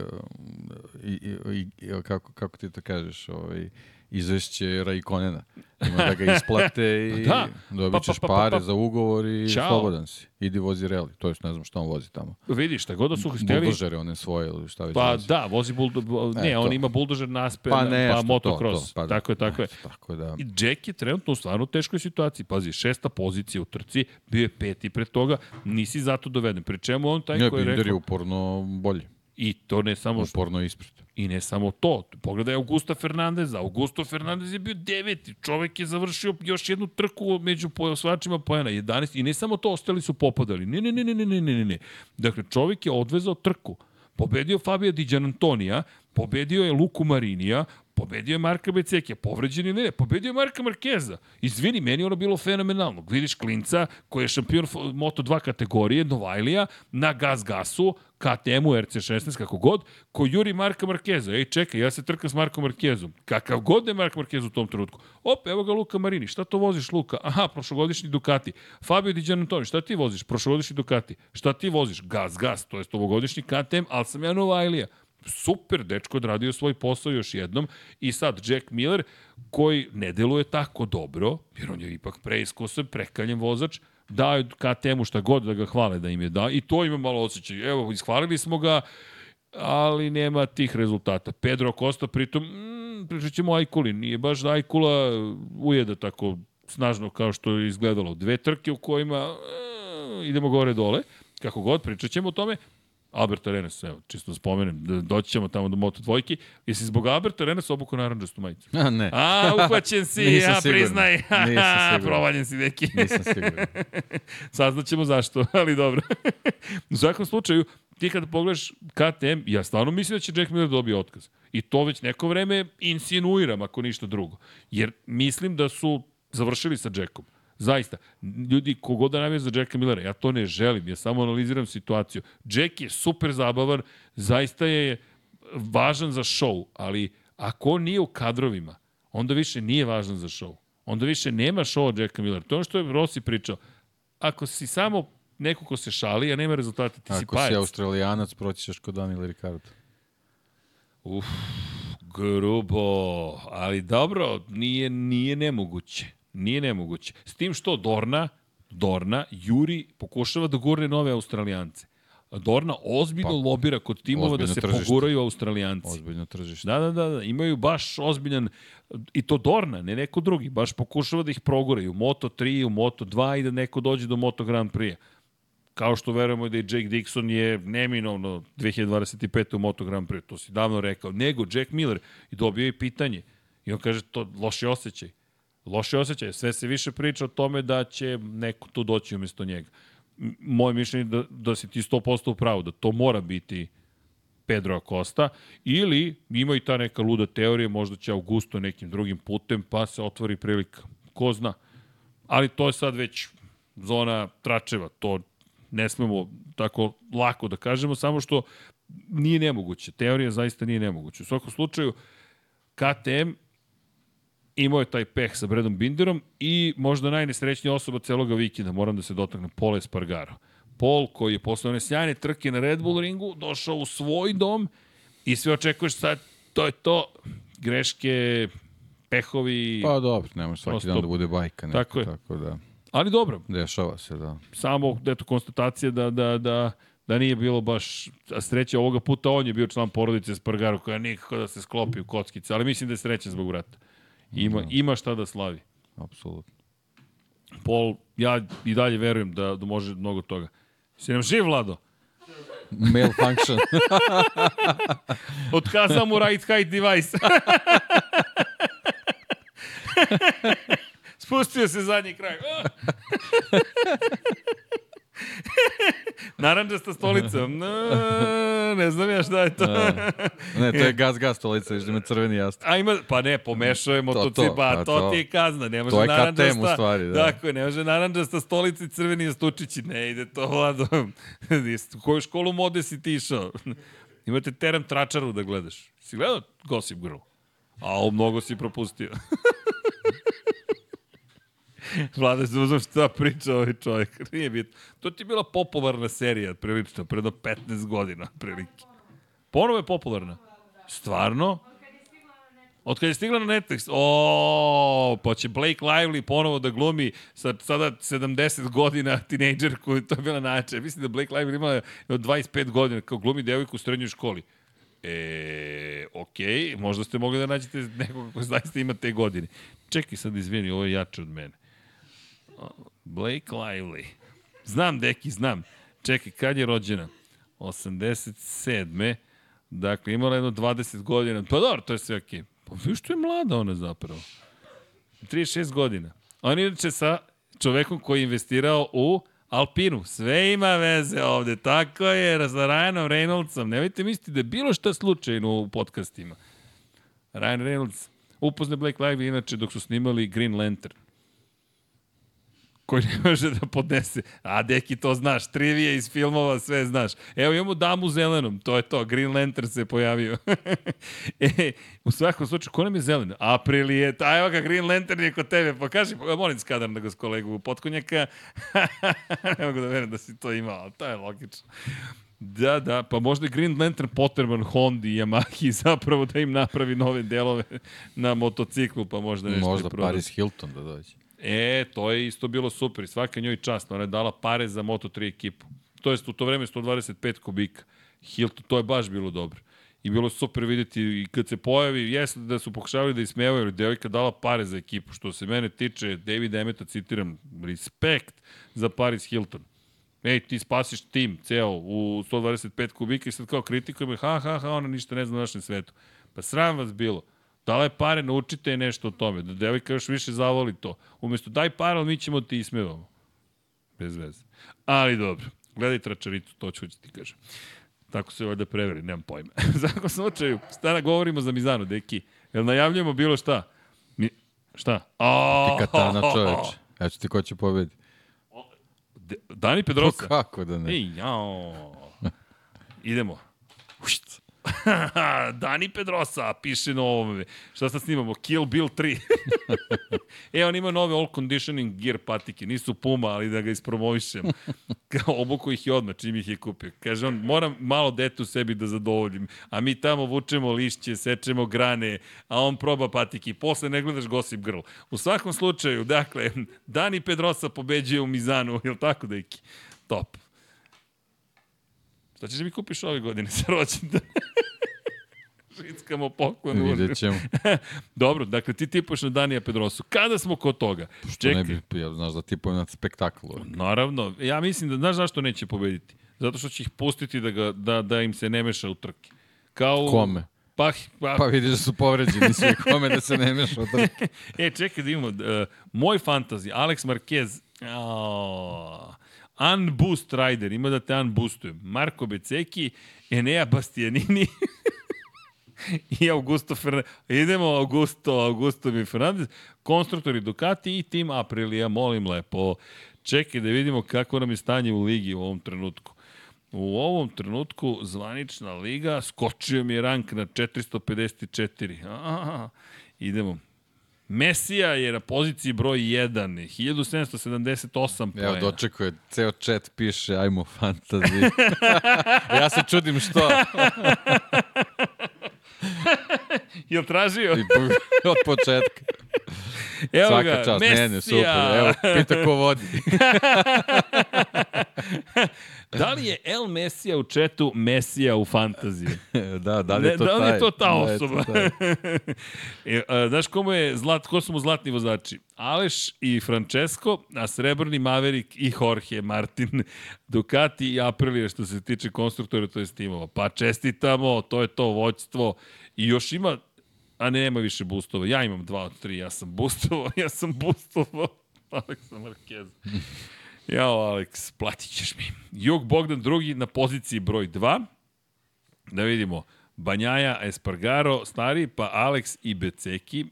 i, i, i, kako, kako ti to kažeš, ovaj, izvešće Raikonena. Ima da ga isplate i Da. dobit ćeš Pa, pa, pa, pare pa. za ugovor i Ćao. slobodan si. Idi vozi reli, to jest ne znam šta on vozi tamo. Vidi, šta god da su hteli, Buldožere one svoje ili šta već Pa vozi. da, vozi buldo... Ne, E, on to. ima buldožer naspe, Pa pa, nešto, pa to, motocross. to, pa da. tako je, tako je. Tako da, I Jack je trenutno u stvarno teškoj situaciji. Pazi, šesta pozicija u trci, bio je peti pre toga, nisi zato doveden. Pri čemu on taj ne, koji je Binder je rekao... uporno bolji, I to ne samo što, uporno ispred. i ne samo to. Pogledaj Augusta Fernandeza. Augusto Fernandez je bio deveti. Čovek je završio još jednu trku među osvačima pojena. 11. I ne samo to, ostali su popadali. Ne, ne, ne, ne, ne, ne, ne, ne. Dakle, čovek je odvezao trku. Pobedio Fabio Di Gianantonija, pobedio je Luku Marinija, Pobedio je Marka Becekija, povređen je ne, pobedio je Marka Markeza. Izvini, meni ono bilo fenomenalno. Vidiš klinca koji je šampion Moto2 kategorije, Novajlija, na gas gasu, KTM-u, RC16, kako god, ko juri Marka Markeza. Ej, čekaj, ja se trkam s Markom Markezom. Kakav god je Mark Markez u tom trenutku. Op, evo ga Luka Marini. Šta to voziš, Luka? Aha, prošlogodišnji Ducati. Fabio Di Giannantoni, šta ti voziš? Prošlogodišnji Ducati. Šta ti voziš? Gas, gas, to je ovogodišnji KTM, ali sam ja Novajlija super, dečko odradio svoj posao još jednom i sad Jack Miller koji ne deluje tako dobro, jer on je ipak preiskusan, prekaljen vozač, dao KTM-u šta god da ga hvale da im je dao i to ima malo osjećaj. Evo, ishvalili smo ga, ali nema tih rezultata. Pedro Costa pritom, mm, pričat ćemo Ajkuli, nije baš da Ajkula ujeda tako snažno kao što je izgledalo. Dve trke u kojima e, idemo gore dole, kako god, pričat ćemo o tome, Albert Arenas, evo, čisto da spomenem, da doći ćemo tamo do Moto dvojki. Jesi zbog Albert Arenas obuku naranđastu majicu? A, ne. A, uhvaćen si, ja priznaj. Nisam siguran. Provaljen si, neki. Nisam siguran. Saznaćemo zašto, ali dobro. U svakom slučaju, ti kada pogledaš KTM, ja stvarno mislim da će Jack Miller dobije otkaz. I to već neko vreme insinuiram, ako ništa drugo. Jer mislim da su završili sa Jackom. Zaista, ljudi, kogod da navija za Jacka Millera, ja to ne želim, ja samo analiziram situaciju. Jack je super zabavan, zaista je važan za show, ali ako on nije u kadrovima, onda više nije važan za show. Onda više nema show od Jacka Millera. To je ono što je Rossi pričao. Ako si samo neko ko se šali, a nema rezultata, ti Ako si pajac. Ako si australijanac, proći ćeš kod Daniela Ricardo. Uf, grubo, ali dobro, nije, nije nemoguće. Nije nemoguće. S tim što Dorna, Dorna, Juri pokušava da gurne nove Australijance. Dorna ozbiljno pa, lobira kod timova da se tržište. poguraju Australijanci. Ozbiljno tržište. Da, da, da, da, imaju baš ozbiljan, i to Dorna, ne neko drugi, baš pokušava da ih proguraju. Moto 3, u Moto 2 i da neko dođe do Moto Grand Prix. Kao što verujemo da i Jake Dixon je neminovno 2025. u Moto Grand Prix, to si davno rekao. Nego Jack Miller i dobio je pitanje. I on kaže, to loši osjećaj loše osjećaje. Sve se više priča o tome da će neko tu doći umesto njega. Moje mišljenje je da, da si ti 100% u pravu, da to mora biti Pedro Acosta, ili ima i ta neka luda teorija, možda će Augusto nekim drugim putem, pa se otvori prilika. Ko zna. Ali to je sad već zona tračeva, to ne smemo tako lako da kažemo, samo što nije nemoguće. Teorija zaista nije nemoguće. U svakom slučaju, KTM imao je taj peh sa Bredom Binderom i možda najnesrećnija osoba celoga vikenda, moram da se dotaknem, Pole Espargaro. Pol koji je posle one sjajne trke na Red Bull ringu došao u svoj dom i sve očekuješ sad, to je to, greške, pehovi... Pa dobro, ne može svaki prosto, dan da bude bajka. Neko, tako je. Tako da, Ali dobro. Dešava se, da. Samo, eto, konstatacija da, da, da, da nije bilo baš a sreće ovoga puta on je bio član porodice Spargaro koja nikako da se sklopi u kockice, ali mislim da je srećan zbog vrata. Ima, da. ima šta da slavi. Apsolutno. Pol, ja i dalje verujem da, da može mnogo toga. Si nam živ, Vlado? Malfunction. Otkazam mu right height device. Spustio se zadnji kraj. Naranđasta stolica. No, ne znam ja šta je to. Da. ne, to je gas gas stolica, viš da ima crveni jastuk. A ima, pa ne, pomešao je motocipa, pa to, to, to, ti je kazna. Ne može to je KTM u stvari, da. Tako ne može naranđasta stolica i crveni jastučići. Ne ide to, Vlado. U koju školu mode si ti išao? Imate terem tračaru da gledaš. Si gledao Gossip Girl? A ovo mnogo si propustio. Vlada se uzmem šta priča ovaj čovjek. Nije bitno. To ti je bila popularna serija, prilično, predo 15 godina, prilike. Ponovo je popularna. Stvarno? Od kada je stigla na Netflix, o, pa će Blake Lively ponovo da glumi sa sada 70 godina tinejdžer koji to je bila način. Mislim da Blake Lively ima od 25 godina kao glumi devojku u srednjoj školi. E, okej, okay, možda ste mogli da nađete nekog ko zaista ima te godine. Čekaj sad, izvini, ovo je jače od mene. Blake Lively. Znam, deki, znam. Čekaj, kad je rođena? 87. Dakle, imala jedno 20 godina. Pa dobro, to je sve okej. Okay. Pa viš što je mlada ona zapravo. 36 godina. On inače sa čovekom koji je investirao u Alpinu. Sve ima veze ovde. Tako je, sa Ryanom Reynoldsom. Nemojte misliti da je bilo šta slučajno u podcastima. Ryan Reynolds upozne Blake Lively inače dok su snimali Green Lantern koji ne može da podnese. A, deki, to znaš, trivije iz filmova, sve znaš. Evo imamo damu zelenom, to je to, Green Lantern se pojavio. e, u svakom slučaju, ko nam je zelen? Aprilije, a evo ga, Green Lantern je kod tebe, pokaži, pa molim skadar na gos kolegu Potkonjaka. ne mogu da verujem da si to imao, ali to je logično. Da, da, pa možda je Green Lantern potreban Hondi i Yamahi zapravo da im napravi nove delove na motociklu, pa možda nešto Možda Paris Hilton da dođe. E, to je isto bilo super svaka njoj čast. Ona je dala pare za Moto3 ekipu. To je u to vreme 125 kubika. Hilton, to je baš bilo dobro. I bilo je super videti i kad se pojavi, jesno da su pokušavali da ismevaju, jer devojka dala pare za ekipu. Što se mene tiče, David Emeta citiram, respekt za Paris Hilton. Ej, ti spasiš tim ceo u 125 kubika i sad kao kritikujemo, ha, ha, ha, ona ništa ne zna na našem svetu. Pa sram vas bilo. Dala je pare, naučite je nešto o tome, da devojka još više zavoli to. Umesto daj pare, ali mi ćemo ti ismevamo. Bez veze. Ali dobro, gledaj tračaricu, to ću ti kažem. Tako se ovdje preveri, nemam pojma. Za svakom slučaju, stara govorimo za Mizanu, deki. Jel najavljujemo bilo šta? Mi, šta? O, Ti katana čoveč. Ja ću ti ko će pobedi. Dani Pa Pedrosa. kako da ne? Ej, jao. Idemo. Ušt. Dani Pedrosa piše na ovome. Šta sad snimamo? Kill Bill 3. e, on ima nove all conditioning gear patike. Nisu Puma, ali da ga ispromovišem. Kao obuku ih je odmah, čim ih je kupio. Kaže on, moram malo dete u sebi da zadovoljim. A mi tamo vučemo lišće, sečemo grane, a on proba patike. Posle ne gledaš Gossip Girl. U svakom slučaju, dakle, Dani Pedrosa pobeđuje u Mizanu. Je li tako, deki? Top. Šta ćeš da mi kupiš ove godine sa rođendan? Žickamo poklon. Vidjet ćemo. Dobro, dakle ti tipuješ na Danija Pedrosu. Kada smo kod toga? Što ne bi, ja, znaš da tipujem na spektakl. Naravno, ja mislim da, znaš zašto neće pobediti? Zato što će ih pustiti da, ga, da, da im se ne meša u trke. Kao, Kome? Pa, pa, Pa vidiš da su povređeni svi kome da se ne meša u trke. e, čekaj da imamo. Uh, moj fantazi, Alex Marquez, oh, Unboost Rider, ima da te unboostujem. Marko Beceki, Enea Bastianini i Augusto Fernandez. Idemo Augusto, Augusto mi Fernandez, konstruktori Ducati i tim Aprilia, molim lepo. Čekaj da vidimo kako nam je stanje u ligi u ovom trenutku. U ovom trenutku zvanična liga, skočio mi je rank na 454. A, idemo. Mesija je na poziciji broj 1, 1778 poena. Evo, dočekuje, ceo chat piše, ajmo fantasy. ja se čudim što. Jel tražio? I od početka. Evo Svaka ga, čast, Mesija. ne, ne, super. Evo, pita ko vodi. Da li je El Mesija u četu Mesija u fantaziji? da, da li Ne, je to da li je to ta Da je to osoba? taj. e, a, znaš komu je zlat, ko su mu zlatni vozači? Aleš i Francesco, a srebrni Maverick i Jorge Martin, Ducati i Aprilia što se tiče konstruktora, to je timova. Pa čestitamo, to je to voćstvo. I još ima, a ne, nema više boostova. Ja imam dva od tri, ja sam boostovao, ja sam boostovao. Aleksa Marquez. Jao, Aleks, platit ćeš mi. Jug Bogdan drugi na poziciji broj 2. Da vidimo. Banjaja, Espargaro, stari, pa Alex i Beceki,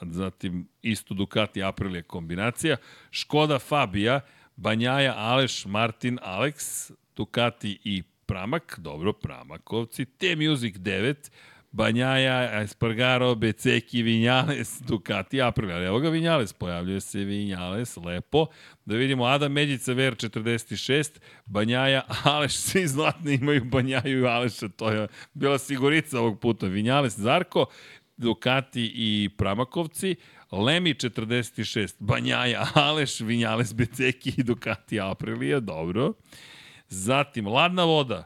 zatim isto Ducati Aprilia kombinacija, Škoda Fabija, Banjaja, Aleš, Martin, Alex, Ducati i Pramak, dobro, Pramakovci, T-Music 9, Banjaja, Espargaro, Beceki, Vinjales, Ducati, Aprilia. Evo ga Vinjales, pojavljuje se Vinjales, lepo. Da vidimo Adam Medjica, VR46, Banjaja, Aleš, svi zlatni imaju Banjaju i Aleša, to je bila sigurica ovog puta. Vinjales, Zarko, Ducati i Pramakovci, Lemi 46, Banjaja, Aleš, Vinjales, Beceki i Ducati Aprilia, dobro. Zatim, Ladna voda,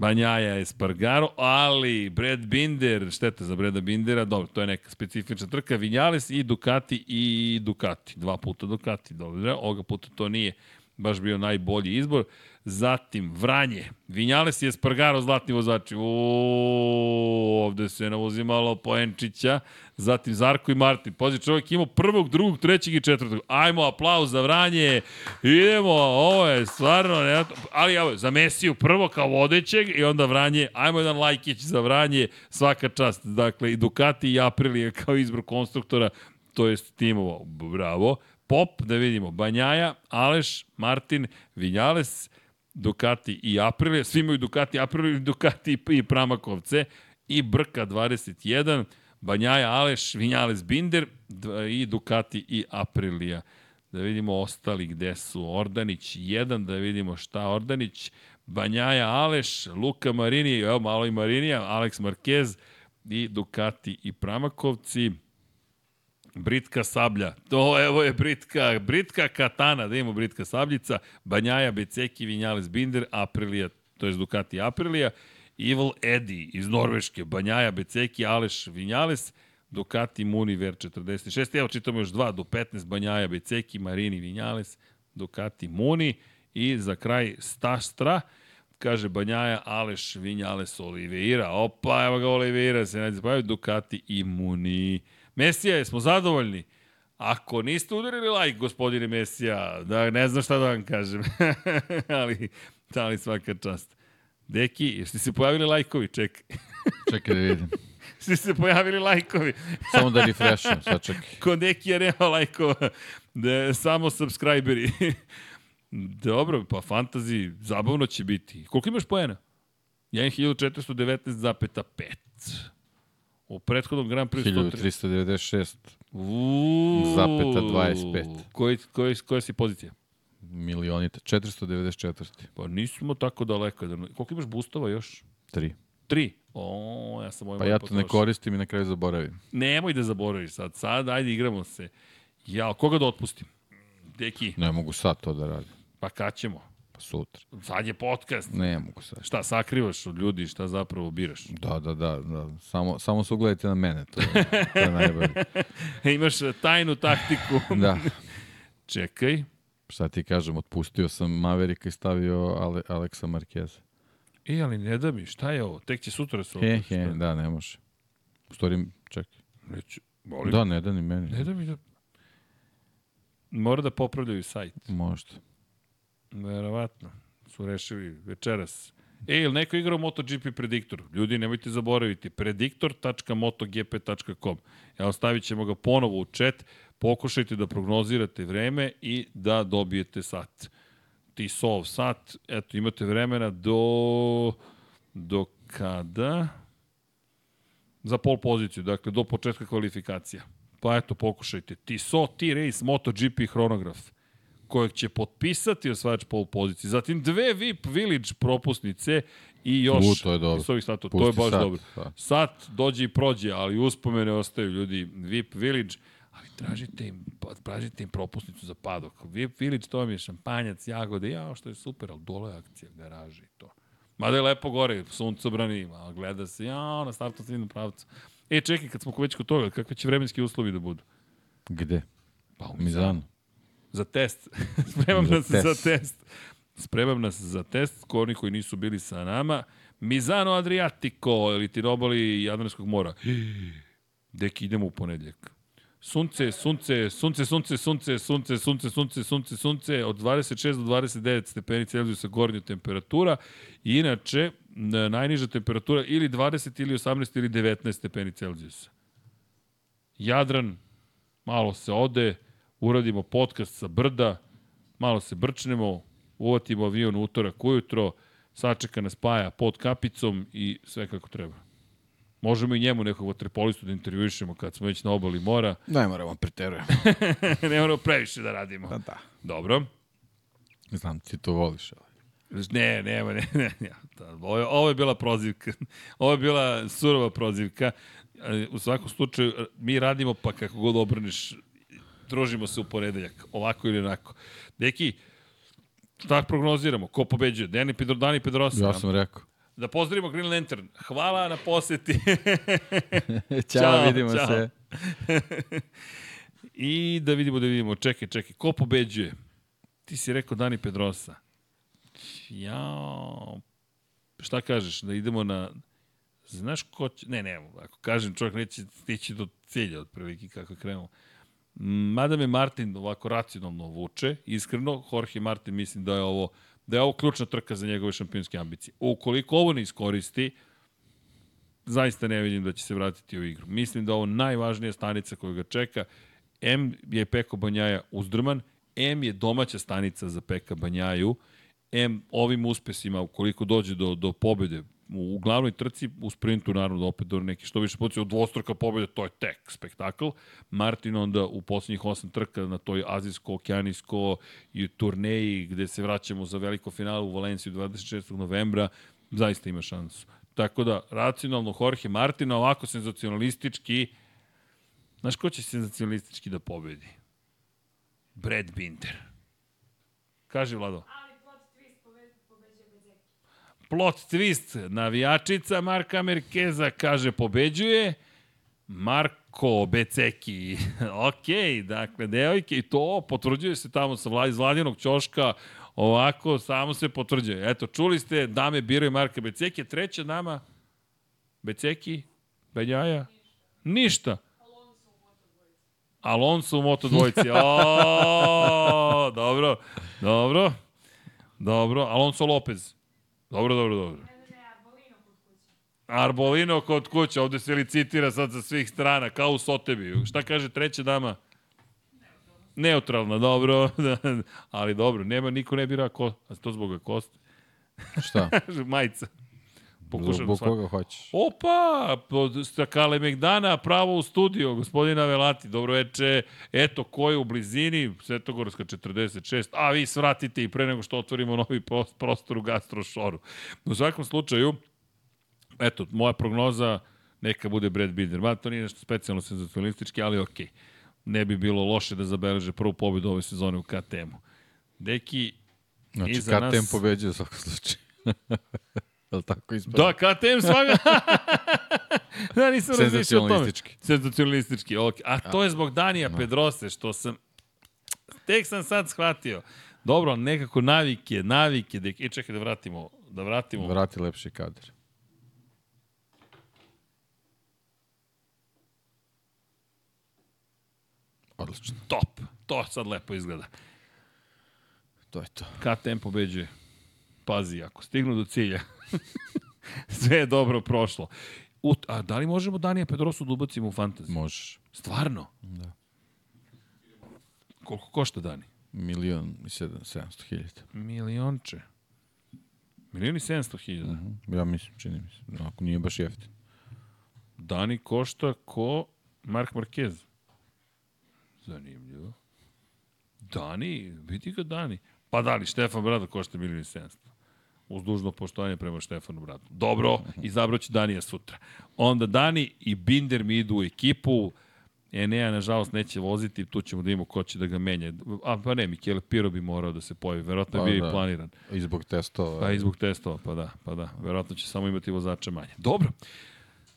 Banjaja Espargaro, ali Brad Binder, šteta za Breda Bindera, dobro, to je neka specifična trka, Vinjales i Ducati i Ducati, dva puta Ducati, dobro, ovoga puta to nije baš bio najbolji izbor. Zatim Vranje, Vinjales i Espargaro zlatni vozači. Uuu, ovde se navozimalo poenčića. Zatim Zarko i Martin. Pazi, čovjek imao prvog, drugog, trećeg i četvrtog. Ajmo, aplauz za Vranje. Idemo, ovo je stvarno, ne, ali evo, za Mesiju prvo kao vodećeg i onda Vranje. Ajmo jedan lajkić za Vranje, svaka čast. Dakle, i Ducati i Aprilia kao izbor konstruktora, to jest timovo. Bravo. Pop, da vidimo, Banjaja, Aleš, Martin, Vinjales, Ducati i Aprilia, svi imaju Ducati, Aprilia, Ducati i Pramakovce i Brka 21, Banjaja, Aleš, Vinjales, Binder i Ducati i Aprilia. Da vidimo ostali gde su. Ordanić 1, da vidimo šta Ordanić, Banjaja, Aleš, Luka Marini, evo malo i Marinija, Alex Marquez i Ducati i Pramakovci. Britka sablja. To evo je Britka, Britka katana, da imamo Britka sabljica, Banjaja, Beceki, Vinjales Binder, Aprilia, to je Ducati Aprilia, Evil Eddie iz Norveške, Banjaja, Beceki, Aleš, Vinjales, Ducati Muniver 46. Evo čitamo još dva do 15, Banjaja, Beceki, Marini, Vinjales, Ducati Muni i za kraj Stastra, kaže Banjaja, Aleš, Vinjales, Oliveira. Opa, evo ga Oliveira, se ne zapavaju, Ducati i Muni. Mesija, jesmo zadovoljni? Ako niste udarili like, gospodine Mesija, da ne znam šta da vam kažem, ali, ali svaka čast. Deki, jeste se pojavili lajkovi? Čekaj. Čekaj da vidim. Svi se pojavili lajkovi. Samo da refresham, sad čekaj. Kod Dekija nema lajkova, da je samo subscriberi. Dobro, pa fantazi, zabavno će biti. Koliko imaš poena? 1419,5. U prethodnom Grand Prix 1396. Uuu, Zapeta 25. Koji, koji, koja si pozicija? Milionita. 494. Pa nismo tako daleko. Da- Koliko imaš boostova još? 3. Tri. O, ja sam ovaj Pa ja to ne koristim i na kraju zaboravim. Nemoj da zaboraviš sad. Sad, ajde, igramo se. Ja, koga da otpustim? Deki, Ne mogu sad to da radim. pa kad ćemo? Sutra. Sad je podcast. Ne mogu sad. Šta sakrivaš od ljudi, šta zapravo biraš? Da, da, da. da. Samo, samo se ugledajte na mene. To to je najbolje. Imaš tajnu taktiku. Da. Čekaj. Šta ti kažem, otpustio sam Maverika i stavio Ale, Aleksa Marqueza. E, ali ne da mi, šta je ovo? Tek će sutra se He, he, da, ne može. U stvari, čekaj. Neću. Molim. Da, ne da ni meni. Ne da mi da... Mora da popravljaju sajt. Možda. Verovatno. Su rešili večeras. E, ili neko igra u MotoGP Prediktor? Ljudi, nemojte zaboraviti. prediktor.motogp.com Ja ostavit ćemo ga ponovo u chat. Pokušajte da prognozirate vreme i da dobijete sat. Tisov sat. Eto, imate vremena do... Do kada? Za pol poziciju, dakle, do početka kvalifikacija. Pa eto, pokušajte. Tiso, T-Race, MotoGP hronograf kojeg će potpisati osvajač pol pozicije. Zatim dve VIP Village propusnice i još U, to je dobro. ovih sata. To je baš sat, dobro. da. Sat dođe i prođe, ali uspomene ostaju ljudi VIP Village, ali tražite im, pa, tražite im propusnicu za padok. VIP Village, to vam je šampanjac, jagode, ja, što je super, ali dole je akcija, garaže i to. Mada je lepo gore, suncobrani, ali gleda se, ja, na startu se pravcu. E, čekaj, kad smo već kod toga, kakve će vremenski uslovi da budu? Gde? Pa u Mizanu. Za test. Spremam Za nas za test. test. Spremam nas za test, oni koji nisu bili sa nama. Mizano Adriatico, ili ti robali Jadranskog mora. Dek, idemo u ponedljak. Sunce, sunce, sunce, sunce, sunce, sunce, sunce, sunce, sunce, sunce, od 26 do 29 stepeni Celzijusa gornja temperatura. I inače, najniža temperatura ili 20 ili 18 ili 19 stepeni Celzijusa. Jadran, malo se ode, uradimo podcast sa brda, malo se brčnemo, uvatimo avion utorak ujutro, sačeka nas Paja pod kapicom i sve kako treba. Možemo i njemu nekog vaterpolistu da intervjuišemo kad smo već na obali mora. Ne moramo preterujem. ne moramo previše da radimo. Da, da. Dobro. Znam, ti to voliš. Ali. Ne, nema, ne, ne, ne. Ovo je, ovo je bila prozivka. Ovo je bila surova prozivka. U svakom slučaju, mi radimo pa kako god obrneš, družimo se u ponedeljak, ovako ili onako. Deki, šta prognoziramo? Ko pobeđuje? Dani, Pedro, Dani Pedrosa? Ja sam rekao. Da pozdravimo Green Lantern. Hvala na poseti. Ćao, Ćao, vidimo ćao. se. I da vidimo, da vidimo. Čekaj, čekaj. Ko pobeđuje? Ti si rekao Dani Pedrosa. Jao. Šta kažeš, da idemo na... Znaš ko će... Ne, ne, ako kažem, čovjek neće stići do cilja od prvike kako je krenuo. Mada me Martin ovako racionalno vuče, iskreno, Jorge Martin mislim da je ovo da je ovo ključna trka za njegove šampionske ambicije. Ukoliko ovo ne iskoristi, zaista ne vidim da će se vratiti u igru. Mislim da ovo najvažnija stanica koja ga čeka. M je Peko Banjaja uzdrman, M je domaća stanica za Peka Banjaju, M ovim uspesima, ukoliko dođe do, do pobede u glavnoj trci, u sprintu naravno opet do neki što više od dvostruka pobjede, to je tek spektakl. Martin onda u poslednjih osam trka na toj azijsko-okeanijsko turneji gde se vraćamo za veliko finale u Valenciju 26. novembra, zaista ima šansu. Tako da, racionalno Jorge Martina, ovako senzacionalistički, znaš ko će senzacionalistički da pobedi? Brad Binder. Kaži, Vlado. Ali plot twist poved- pobeđuje Bezeki. Plot twist, navijačica Marka Merkeza kaže pobeđuje, Marko Beceki. ok, dakle, devojke, i to potvrđuje se tamo sa vlad, iz vladinog ćoška, ovako, samo se potvrđuje. Eto, čuli ste, dame biraju Marka Beceki, treća dama, Beceki, Benjaja, ništa. Alonso u Moto dvojici. O, dobro, dobro, dobro. Alonso Lopez. Dobro, dobro, dobro. Arbolino kod kuće. Ovde se licitira sad sa svih strana, kao u Sotebiju. Šta kaže treća dama? Neutralna, dobro, ali dobro, nema, niko ne bira ko, a to zbog koste. Šta? Majica. Pokušam Zbog svak- koga hoćeš? Opa, pod stakale Megdana, pravo u studio, gospodina Velati, dobro veče, eto, ko je u blizini, Svetogorska 46, a vi svratite i pre nego što otvorimo novi pros- prostor u gastrošoru. U svakom slučaju, eto, moja prognoza, neka bude Brad Binder, ma to nije nešto specijalno senzacionalistički, ali okej. Ne bi bilo loše da zabeleže prvu pobedu ove sezone u KTM-u. Deki, Znači, iza KTM nas- pobeđuje u svakom slučaju. Je li tako ispada? Da, KTM svaga. da, nisam razmišljao o tome. Senzacionalistički. Senzacionalistički, ok. A to je zbog Danija Pedrose, što sam... Tek sam sad shvatio. Dobro, nekako navike, navike. Da... E, čekaj da vratimo. Da vratimo. Vrati lepši kadar. Odlično. Top. To sad lepo izgleda. To je to. KTM pobeđuje. Pazi, ako stignu do cilja. Sve je dobro prošlo. U, a da li možemo Danija Pedrosu da ubacimo u fantasy? Možeš. Stvarno? Da. Koliko košta Dani? Milion i sedam, sedamsto hiljada. Milionče. Milion i 700 hiljada. Mhm. Ja mislim, čini mi se. Ako nije baš jeftin. Dani košta ko Mark Marquez. Zanimljivo. Dani, vidi ga Dani. Pa da li, Štefan Brada košta milijon i 700. Uz dužno poštovanje prema Štefanu Bradu. Dobro, izabrat ću Danija sutra. Onda Dani i Binder mi idu u ekipu. Enea, nažalost, neće voziti, tu ćemo da imamo ko će da ga menja. A, pa ne, Michele Piro bi morao da se pojavi, verovatno je Pa bio da. i planiran. I zbog testova. Pa i zbog testova, pa da, pa da. Verovatno će samo imati vozača manje. Dobro.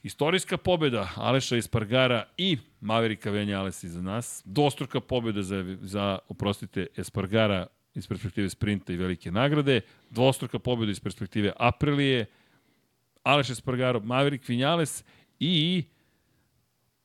Istorijska pobjeda Aleša Espargara i Maverika Venja Alesa iza nas. Dostruka pobjeda za, za oprostite, Espargara iz perspektive sprinta i velike nagrade. Dvostruka pobjeda iz perspektive Aprilije. Aleš Espargaro, Maverick Vinales i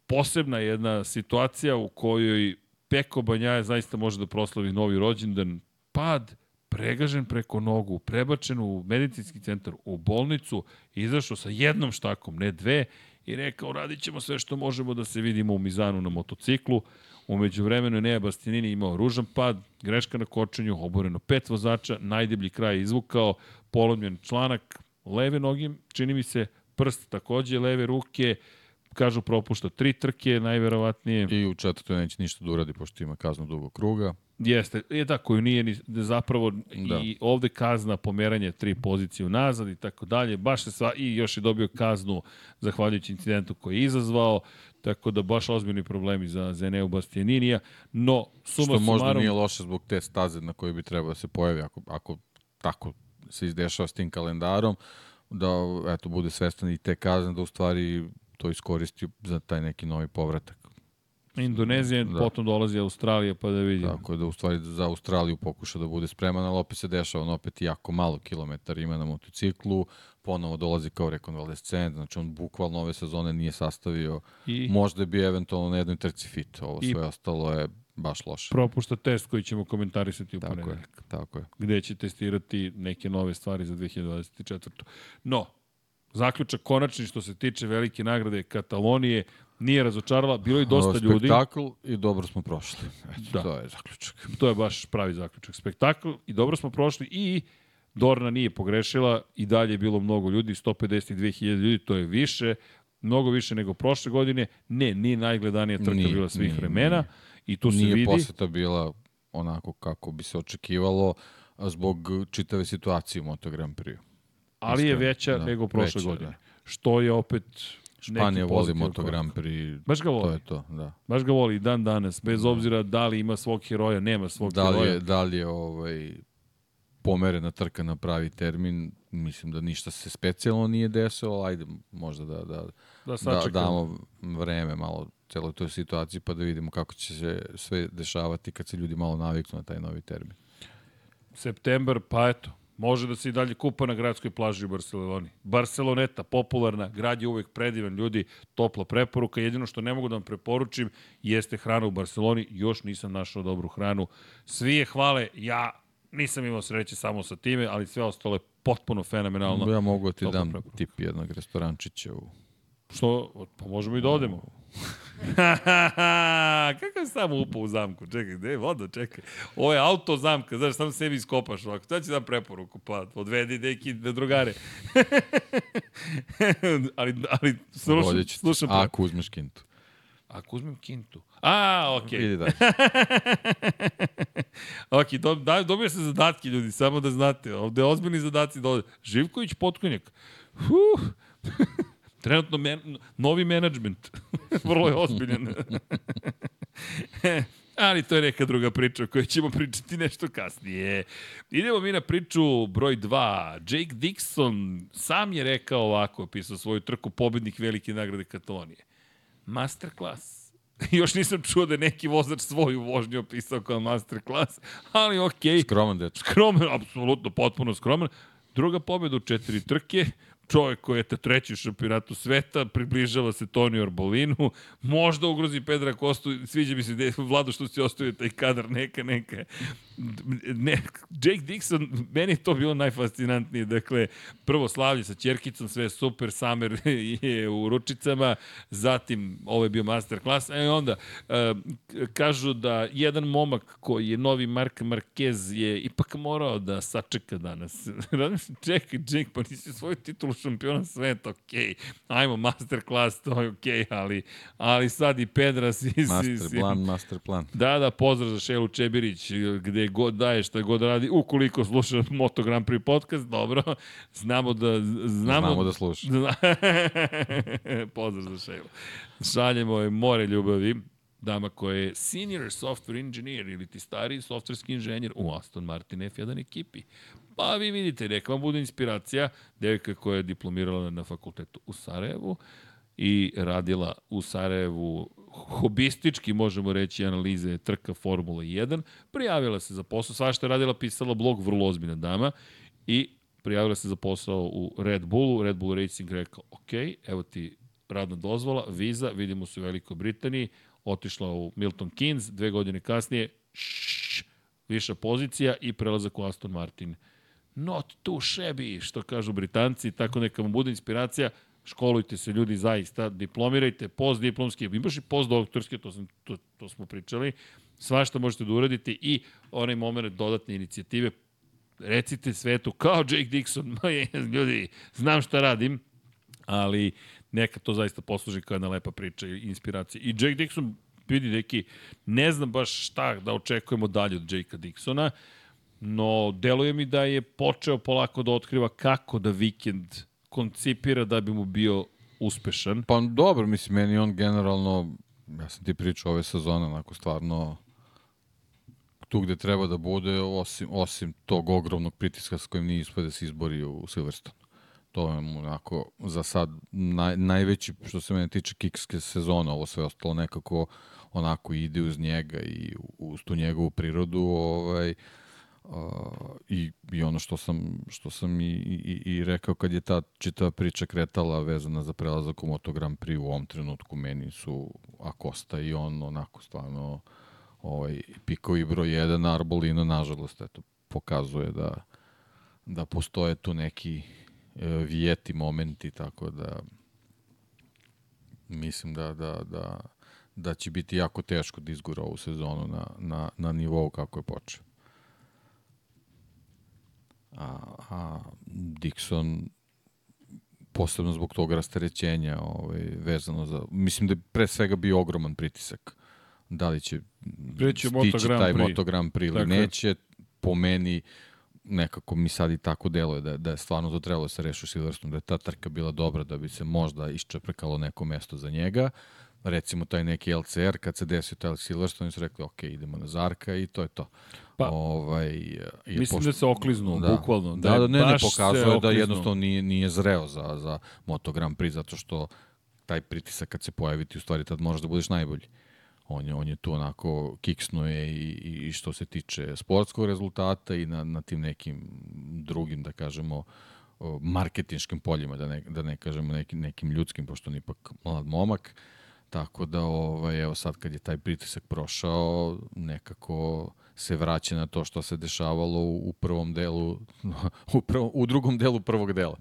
posebna jedna situacija u kojoj Peko Banjaje zaista može da proslavi novi rođendan. Pad, pregažen preko nogu, prebačen u medicinski centar, u bolnicu, izašao sa jednom štakom, ne dve, i rekao radit ćemo sve što možemo da se vidimo u Mizanu na motociklu. Umeđu vremenu je Neja Bastianini imao ružan pad, greška na kočenju, oboreno pet vozača, najdeblji kraj je izvukao, polomljen članak leve noge, čini mi se, prst takođe leve ruke, kažu propušta tri trke, najverovatnije. I u četvrtoj neće ništa da uradi, pošto ima kaznu dugog kruga. Jeste, je da, koju nije ni, zapravo da. I ovde kazna pomeranje tri pozicije unazad i tako dalje, baš se sva, i još je dobio kaznu zahvaljujući incidentu koji je izazvao, tako da baš ozbiljni problemi za Zeneu Bastianinija, no suma Što možda sumarum, nije loše zbog te staze na kojoj bi trebao da se pojavi, ako, ako tako se izdešava s tim kalendarom, da eto, bude svestan i te kazne, da u stvari to iskoristi za taj neki novi povratak. Indonezija, da. Potom dolazi Australija, pa da vidimo. Tako je da u stvari za Australiju pokuša da bude spreman, ali opet se dešava, on opet jako malo kilometara ima na motociklu, ponovo dolazi kao rekonvalescent, znači on bukvalno ove sezone nije sastavio, I možda bi eventualno na jednoj trci fit, ovo I- sve ostalo je baš loše. propušta test koji ćemo komentarisati u Tako je, tako je. gde će testirati neke nove stvari za 2024. No, zaključak konačni što se tiče velike nagrade Katalonije nije razočarala, bilo je dosta Ovo, ljudi. Spektakl i dobro smo prošli. Eto, Da. to je zaključak. To je baš pravi zaključak. Spektakl i dobro smo prošli i Dorna nije pogrešila i dalje je bilo mnogo ljudi, 152.000 ljudi, to je više, mnogo više nego prošle godine. Ne, nije najgledanija trka Nije, bila svih nije, vremena nije. i tu se Nije vidi. poseta bila onako kako bi se očekivalo zbog čitave situacije u Moto Grand Prix. ali je veća da, nego prošle veća, godine. da. Što je opet Španija voli Moto. Grand Prix. Baš ga To voli. je to, da. Baš ga voli dan danas, bez obzira da li ima svog heroja, nema svog Da li heroja. je, da li je ovaj, pomerena trka na pravi termin, mislim da ništa se specijalno nije desilo, ajde možda da, da, Da da damo vreme malo celoj toj situaciji pa da vidimo kako će se sve dešavati kad se ljudi malo naviknu na taj novi termin. Septembar, pa eto, može da se i dalje kupa na gradskoj plaži u Barceloni. Barceloneta, popularna, grad je uvek predivan, ljudi, topla preporuka. Jedino što ne mogu da vam preporučim jeste hrana u Barceloni. Još nisam našao dobru hranu. Svi je hvale, ja nisam imao sreće samo sa time, ali sve ostalo je potpuno fenomenalno. Ja mogu da ti Topla dam preporuka. tip jednog restorančića u Što? Pa možemo i da odemo. Kako je samo upao u zamku? Čekaj, gde je voda? Čekaj. Ovo je auto zamka, znaš, samo sebi iskopaš ovako. Šta će da preporuku? Pa odvedi neki na drugare. ali, ali slušam, Vodit ću slušam. ako uzmeš kintu. Ako uzmem kintu. A, okej. Idi dalje. Ok, do, da, dobio se zadatke, ljudi, samo da znate. Ovde ozbiljni zadaci dole. Živković Potkonjak. Huh. Trenutno men, novi menadžment. Vrlo je ozbiljan. Ali to je neka druga priča o kojoj ćemo pričati nešto kasnije. Idemo mi na priču broj 2. Jake Dixon sam je rekao ovako, opisao svoju trku pobednik velike nagrade Katalonije. Masterclass. Još nisam čuo da je neki vozač svoju vožnju opisao kao masterclass, ali okej. Okay. Skroman dečko. Skroman, apsolutno, potpuno skroman. Druga pobjeda u četiri trke, čovjek koji je te treći u šampionatu sveta, približava se Toni Arbolinu, možda ugrozi Pedra Kostu, sviđa mi se da je Vlado što si ostavio taj kadar, neka, neka. Ne, Jake Dixon, meni je to bilo najfascinantnije, dakle, prvo slavlje sa Ćerkicom, sve super, Samer je u ručicama, zatim ovo je bio masterclass, e onda e, kažu da jedan momak koji je novi Mark Marquez je ipak morao da sačeka danas. Čekaj, Jake, pa nisi svoju titulu šampiona sveta, okej, okay. ajmo masterclass, to je okej, okay, ali, ali sad i Pedra si... si, Master si plan, master plan. Da, da, pozdrav za Šelu Čebirić, gde god daje, šta god radi, ukoliko sluša Moto Grand Prix podcast, dobro, znamo da... Znamo, Znamo da sluša. Zna... pozdrav za Šelu. Šaljemo je more ljubavi, dama koja je senior software engineer ili ti stari softverski inženjer u Aston Martin F1 ekipi. Pa vi vidite, neka vam bude inspiracija, devojka koja je diplomirala na fakultetu u Sarajevu i radila u Sarajevu hobistički, možemo reći, analize trka Formula 1. Prijavila se za posao, svašta je radila, pisala blog, vrlo ozbiljna dama i prijavila se za posao u Red Bullu. Red Bull Racing rekao, ok, evo ti radna dozvola, viza, vidimo se u Velikoj Britaniji, otišla u Milton Keynes, dve godine kasnije, šš, viša pozicija i prelazak u Aston Martin. Not too shabby, što kažu Britanci, tako neka vam bude inspiracija, školujte se ljudi zaista, diplomirajte, postdiplomski, imaš i postdoktorski, to, sam, to, to smo pričali, svašta možete da uradite i onaj moment dodatne inicijative, recite svetu, kao Jake Dixon, ma ljudi, znam šta radim, ali neka to zaista posluži kao jedna lepa priča i inspiracija. I Jake Dixon, vidi neki, ne znam baš šta da očekujemo dalje od Jakea Dixona, no deluje mi da je počeo polako da otkriva kako da vikend koncipira da bi mu bio uspešan. Pa dobro, mislim, meni on generalno, ja sam ti pričao ove sezone, onako stvarno tu gde treba da bude, osim, osim tog ogromnog pritiska s kojim nije ispod da se izbori u Silverstone. To je mu onako za sad naj, najveći, što se mene tiče, kikske sezona. Ovo sve ostalo nekako onako ide uz njega i uz tu njegovu prirodu. Ovaj, Uh, i, i ono što sam, što sam i, i, i rekao kad je ta čitava priča kretala vezana za prelazak u Moto Grand Prix u ovom trenutku meni su Acosta i on onako stvarno ovaj, pikovi broj 1 Arbolino nažalost eto, pokazuje da, da postoje tu neki e, vijeti momenti tako da mislim da, da, da, da će biti jako teško da izgura ovu sezonu na, na, na nivou kako je počeo a, a Dixon posebno zbog tog rasterećenja ovaj, vezano za, mislim da je pre svega bio ogroman pritisak da li će Preći stići taj. Moto Grand Prix ili neće, po meni nekako mi sad i tako deluje da, da je stvarno to trebalo da se reši u Silverstone, da je ta trka bila dobra da bi se možda iščeprekalo neko mesto za njega. Recimo taj neki LCR, kad se desio taj Silverstone, su rekli, ok, idemo na Zarka i to je to. Pa, ovaj, jer Mislim pošto- da se okliznu, bukvalno. Da, je da, ne, ne, pokazuje da jednostavno nije, nije zreo za, za Moto Grand Prix, zato što taj pritisak kad se pojavi ti u stvari tad možeš da budeš najbolji. On je, on je tu onako kiksnuje i, i, i što se tiče sportskog rezultata i na, na tim nekim drugim, da kažemo, marketinškim poljima, da ne, da ne kažemo nekim, nekim ljudskim, pošto on je ipak mlad momak. Tako da, ovaj, evo sad kad je taj pritisak prošao, nekako se vraća na to što se dešavalo u, prvom delu, u, prvom, u drugom delu prvog dela.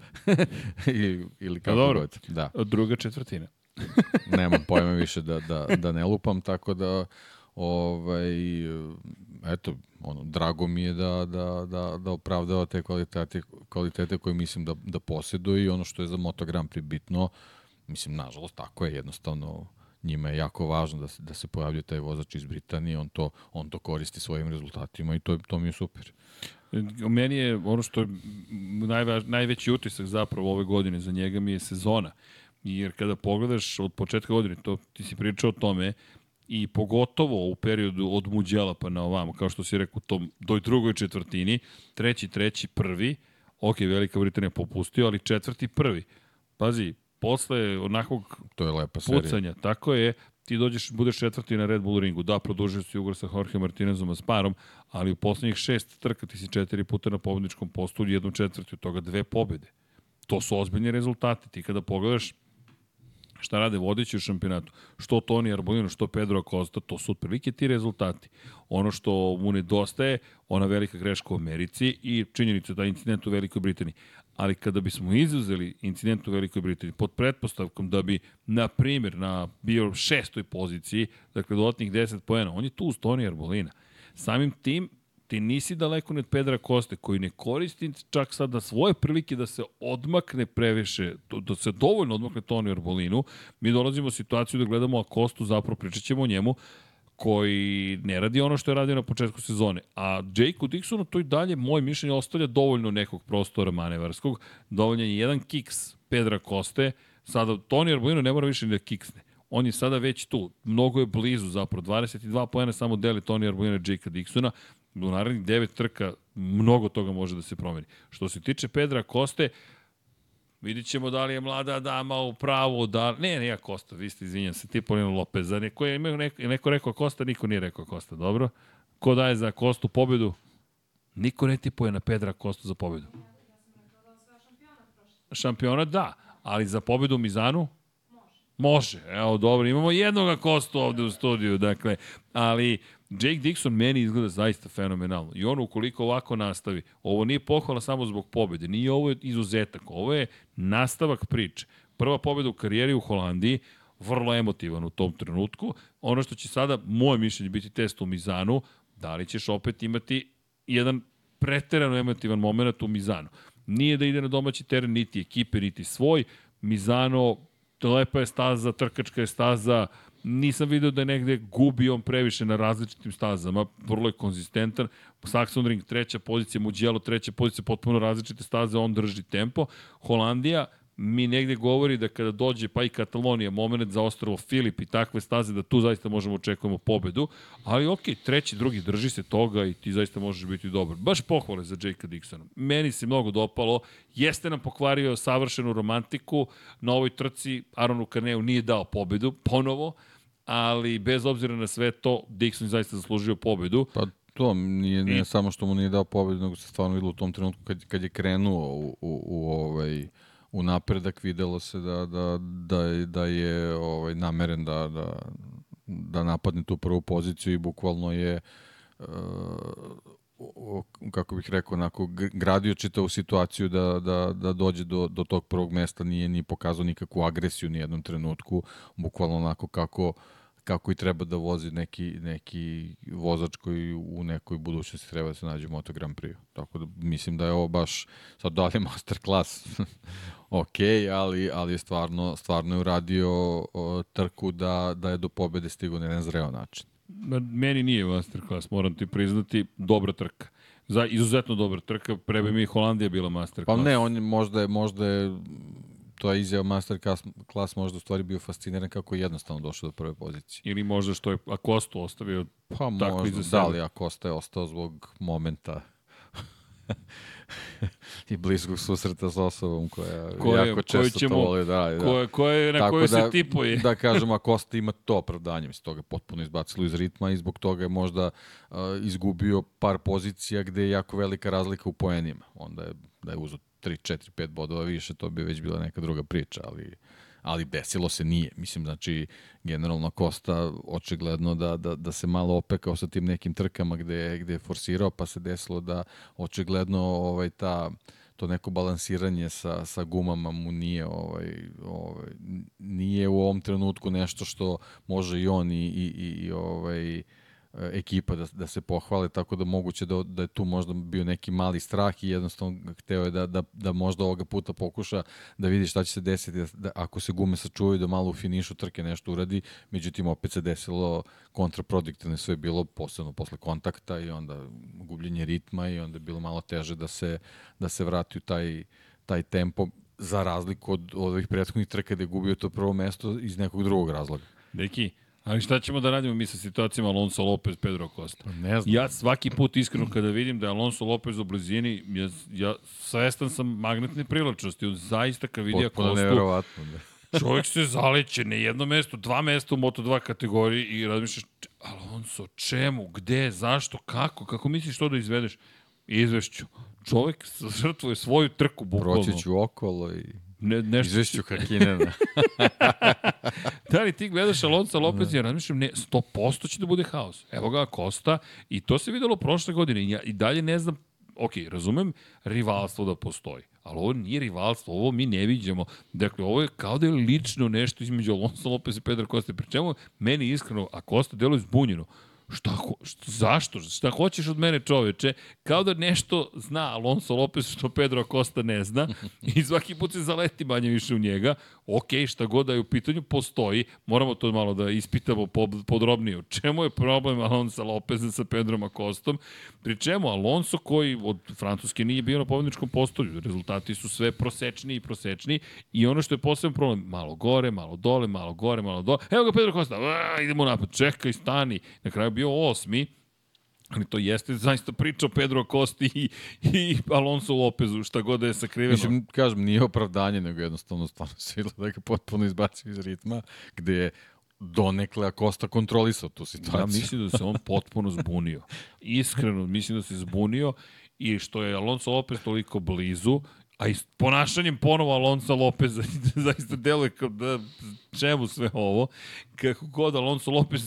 I, ili kako dobro. god. Da Druga četvrtina. nemam pojma više da, da, da ne lupam, tako da ovaj, eto, ono, drago mi je da, da, da, da opravdava te kvalitete, kvalitete koje mislim da, da posjeduje i ono što je za Moto Grand Prix bitno, mislim, nažalost, tako je, jednostavno, njima je jako važno da se, da se pojavljuje taj vozač iz Britanije, on to, on to koristi svojim rezultatima i to, to mi je super. Meni je ono što je najvaž, najveći utisak zapravo ove godine za njega mi je sezona. Jer kada pogledaš od početka godine, to ti si pričao o tome, i pogotovo u periodu od Muđela pa na ovamo, kao što si rekao, tom doj drugoj četvrtini, treći, treći, prvi, ok, Velika Britanija popustio, ali četvrti, prvi. Pazi, posle onakvog To je lepa serija. pucanja, tako je, ti dođeš, budeš četvrti na Red Bull ringu. Da, produžio si ugor sa Jorge Martinezom Asparom, ali u poslednjih šest trka ti si četiri puta na pobedničkom postu, jednu četvrti, od toga dve pobede. To su ozbiljni rezultati. Ti kada pogledaš šta rade vodeći u šampionatu, što Toni Arbolino, što Pedro Acosta, to su otprilike ti rezultati. Ono što mu nedostaje, ona velika greška u Americi i činjenica da incident u Velikoj Britaniji. Ali kada bismo izuzeli incident u Velikoj Britaniji pod pretpostavkom da bi, na primjer, na bio šestoj poziciji, dakle dodatnih 10 poena, on je tu uz Toni Arbolina. Samim tim, ti nisi daleko od Pedra Koste, koji ne koristi čak sad na svoje prilike da se odmakne previše, da se dovoljno odmakne Toni Arbolinu. Mi dolazimo u situaciju da gledamo Akostu, zapravo pričat ćemo o njemu, koji ne radi ono što je radio na početku sezone. A Jakeu Dixonu to i dalje, moje mišljenje, ostavlja dovoljno nekog prostora manevarskog. Dovoljno je jedan kiks Pedra Koste. Sada Toni Arbolino ne mora više da kiksne. On je sada već tu. Mnogo je blizu zapravo. 22 pojene samo deli Toni Arbolino i Jakea Dixona. U narednih devet trka mnogo toga može da se promeni. Što se tiče Pedra Koste, Vidit ćemo da li je mlada dama u pravu, da... Ne, nije Kosta, vi ste, izvinjam se, ti Polino Lopez. A neko imao neko, neko rekao Kosta, niko nije rekao Kosta, dobro? Ko daje za Kostu pobedu? Niko ne tipuje na Pedra Kostu za pobedu. Šampionat da, ali za pobedu u Mizanu? Može. Evo, dobro, imamo jednog Kostu ovde u studiju, dakle, ali Jake Dixon meni izgleda zaista fenomenalno. I on ukoliko ovako nastavi, ovo nije pohvala samo zbog pobede, nije ovo izuzetak, ovo je nastavak priče. Prva pobeda u karijeri u Holandiji, vrlo emotivan u tom trenutku. Ono što će sada, moje mišljenje, biti test u Mizanu, da li ćeš opet imati jedan preterano emotivan moment u Mizanu. Nije da ide na domaći teren, niti ekipe, niti svoj. Mizano, lepa je staza, trkačka je staza, nisam video da je negde gubi on previše na različitim stazama, vrlo je konzistentan. Saxon Ring treća pozicija, Mugello treća pozicija, potpuno različite staze, on drži tempo. Holandija, mi negde govori da kada dođe pa i Katalonija, moment za ostrovo Filip i takve staze, da tu zaista možemo očekujemo pobedu, ali ok, treći, drugi, drži se toga i ti zaista možeš biti dobar. Baš pohvale za Jakea Dixona. Meni se mnogo dopalo, jeste nam pokvario savršenu romantiku, na ovoj trci Aronu Karneu nije dao pobedu, ponovo, ali bez obzira na sve to, Dixon je zaista zaslužio pobedu. Pa to nije, nije I- samo što mu nije dao pobedu, nego se stvarno videlo u tom trenutku kad, kad je krenuo u, u, u ovaj u napredak videlo se da, da, da, da je ovaj, nameren da, da, da napadne tu prvu poziciju i bukvalno je uh, kako bih rekao, onako, gradio čitavu situaciju da, da, da dođe do, do tog prvog mesta, nije ni pokazao nikakvu agresiju ni jednom trenutku, bukvalno onako kako kako i treba da vozi neki, neki vozač koji u nekoj budućnosti treba da se nađe u Moto Grand Prix. Tako da mislim da je ovo baš, sad da li je masterclass, ok, ali, ali je stvarno, stvarno je uradio o, trku da, da je do pobede stigao na jedan zreo način. Meni nije masterclass, moram ti priznati, dobra trka. Za, izuzetno dobra trka, pre bi mi Holandija bila Pa masterclass. ne, on je možda je, možda je to je izjava masterclass klas možda u stvari bio fasciniran kako je jednostavno došao do prve pozicije. Ili možda što je Akosto ostavio Pa Tako možda, iza da sebe. li ako ostaje ostao zbog momenta i bliskog susreta s osobom koja Koje- jako često ćemo- to voli da. Da. koje, koje, na Tako koju da, se tipuje. Da kažem, ako Costa ima to opravdanje, mislim, toga je potpuno izbacilo iz ritma i zbog toga je možda uh, izgubio par pozicija gde je jako velika razlika u poenima. Onda je, da je uzo 3, 4, 5 bodova više, to bi već bila neka druga priča, ali ali desilo se nije. Mislim, znači, generalno Kosta očigledno da, da, da se malo opekao sa tim nekim trkama gde, gde je forsirao, pa se desilo da očigledno ovaj, ta, to neko balansiranje sa, sa gumama mu nije ovaj, ovaj, nije u ovom trenutku nešto što može i on i, i, i, i ovaj, ekipa da, da se pohvale, tako da moguće da, da je tu možda bio neki mali strah i jednostavno hteo je da, da, da možda ovoga puta pokuša da vidi šta će se desiti da, da ako se gume sačuvaju da malo u finišu trke nešto uradi, međutim opet se desilo kontraproduktivno sve je bilo posebno posle kontakta i onda gubljenje ritma i onda je bilo malo teže da se, da se vrati u taj, taj tempo za razliku od, od ovih prethodnih trka gde je gubio to prvo mesto iz nekog drugog razloga. Deki, ali šta ćemo da radimo mi sa situacijama Alonso Lopez, Pedro Costa? Ne znam. Ja svaki put iskreno kada vidim da je Alonso Lopez u blizini, ja, ja svestan sam magnetne privlačnosti. On zaista kad vidi Potpuno Acostu, nevjerovatno. Da. čovjek se zaleće na jedno mesto, dva mesta u Moto2 kategoriji i razmišljaš, "Č- Alonso, čemu, gde, zašto, kako, kako misliš to da izvedeš? Izvešću. Čovjek žrtvuje svoju trku, bukvalno. Proći ću okolo i Ne, nešto izvešću Hakinena. Da li ti gledaš Alonso Lopez ja razmišljam, ne, 100% će da bude haos. Evo ga Kosta i to se videlo prošle godine. Ja i dalje ne znam, ok, razumem rivalstvo da postoji, ali ovo nije rivalstvo, ovo mi ne viđamo. Dakle, ovo je kao da je lično nešto između Alonso Lopez i Pedra Kosta. Pri čemu meni iskreno, a Kosta deluje zbunjeno. Šta, ho- šta, zašto? Šta hoćeš od mene čoveče? Kao da nešto zna Alonso Lopez što Pedro Acosta ne zna i svaki put se zaleti manje više u njega. Ok, šta god da je u pitanju, postoji. Moramo to malo da ispitamo po- podrobnije. U čemu je problem Alonso Lopeza sa Pedrom Acostom? Pri čemu Alonso koji od Francuske nije bio na pobedničkom postolju. Rezultati su sve prosečni i prosečni i ono što je posebno problem, malo gore, malo dole, malo gore, malo dole. Evo ga Pedro Costa, a, idemo napad, čekaj, stani. Na kraju bio osmi, ali to jeste zaista priča o Pedro Costi i, i Alonso Lopezu, šta god da je sakriveno. Mislim, kažem, nije opravdanje, nego jednostavno stvarno se videlo da ga potpuno izbacio iz ritma, gde je donekle Acosta kontrolisao tu situaciju. Ja mislim da se on potpuno zbunio. Iskreno, mislim da se zbunio i što je Alonso Lopez toliko blizu, a i ponašanjem ponovo Alonso Lopez zaista deluje kao da čemu sve ovo. Kako god Alonso Lopez,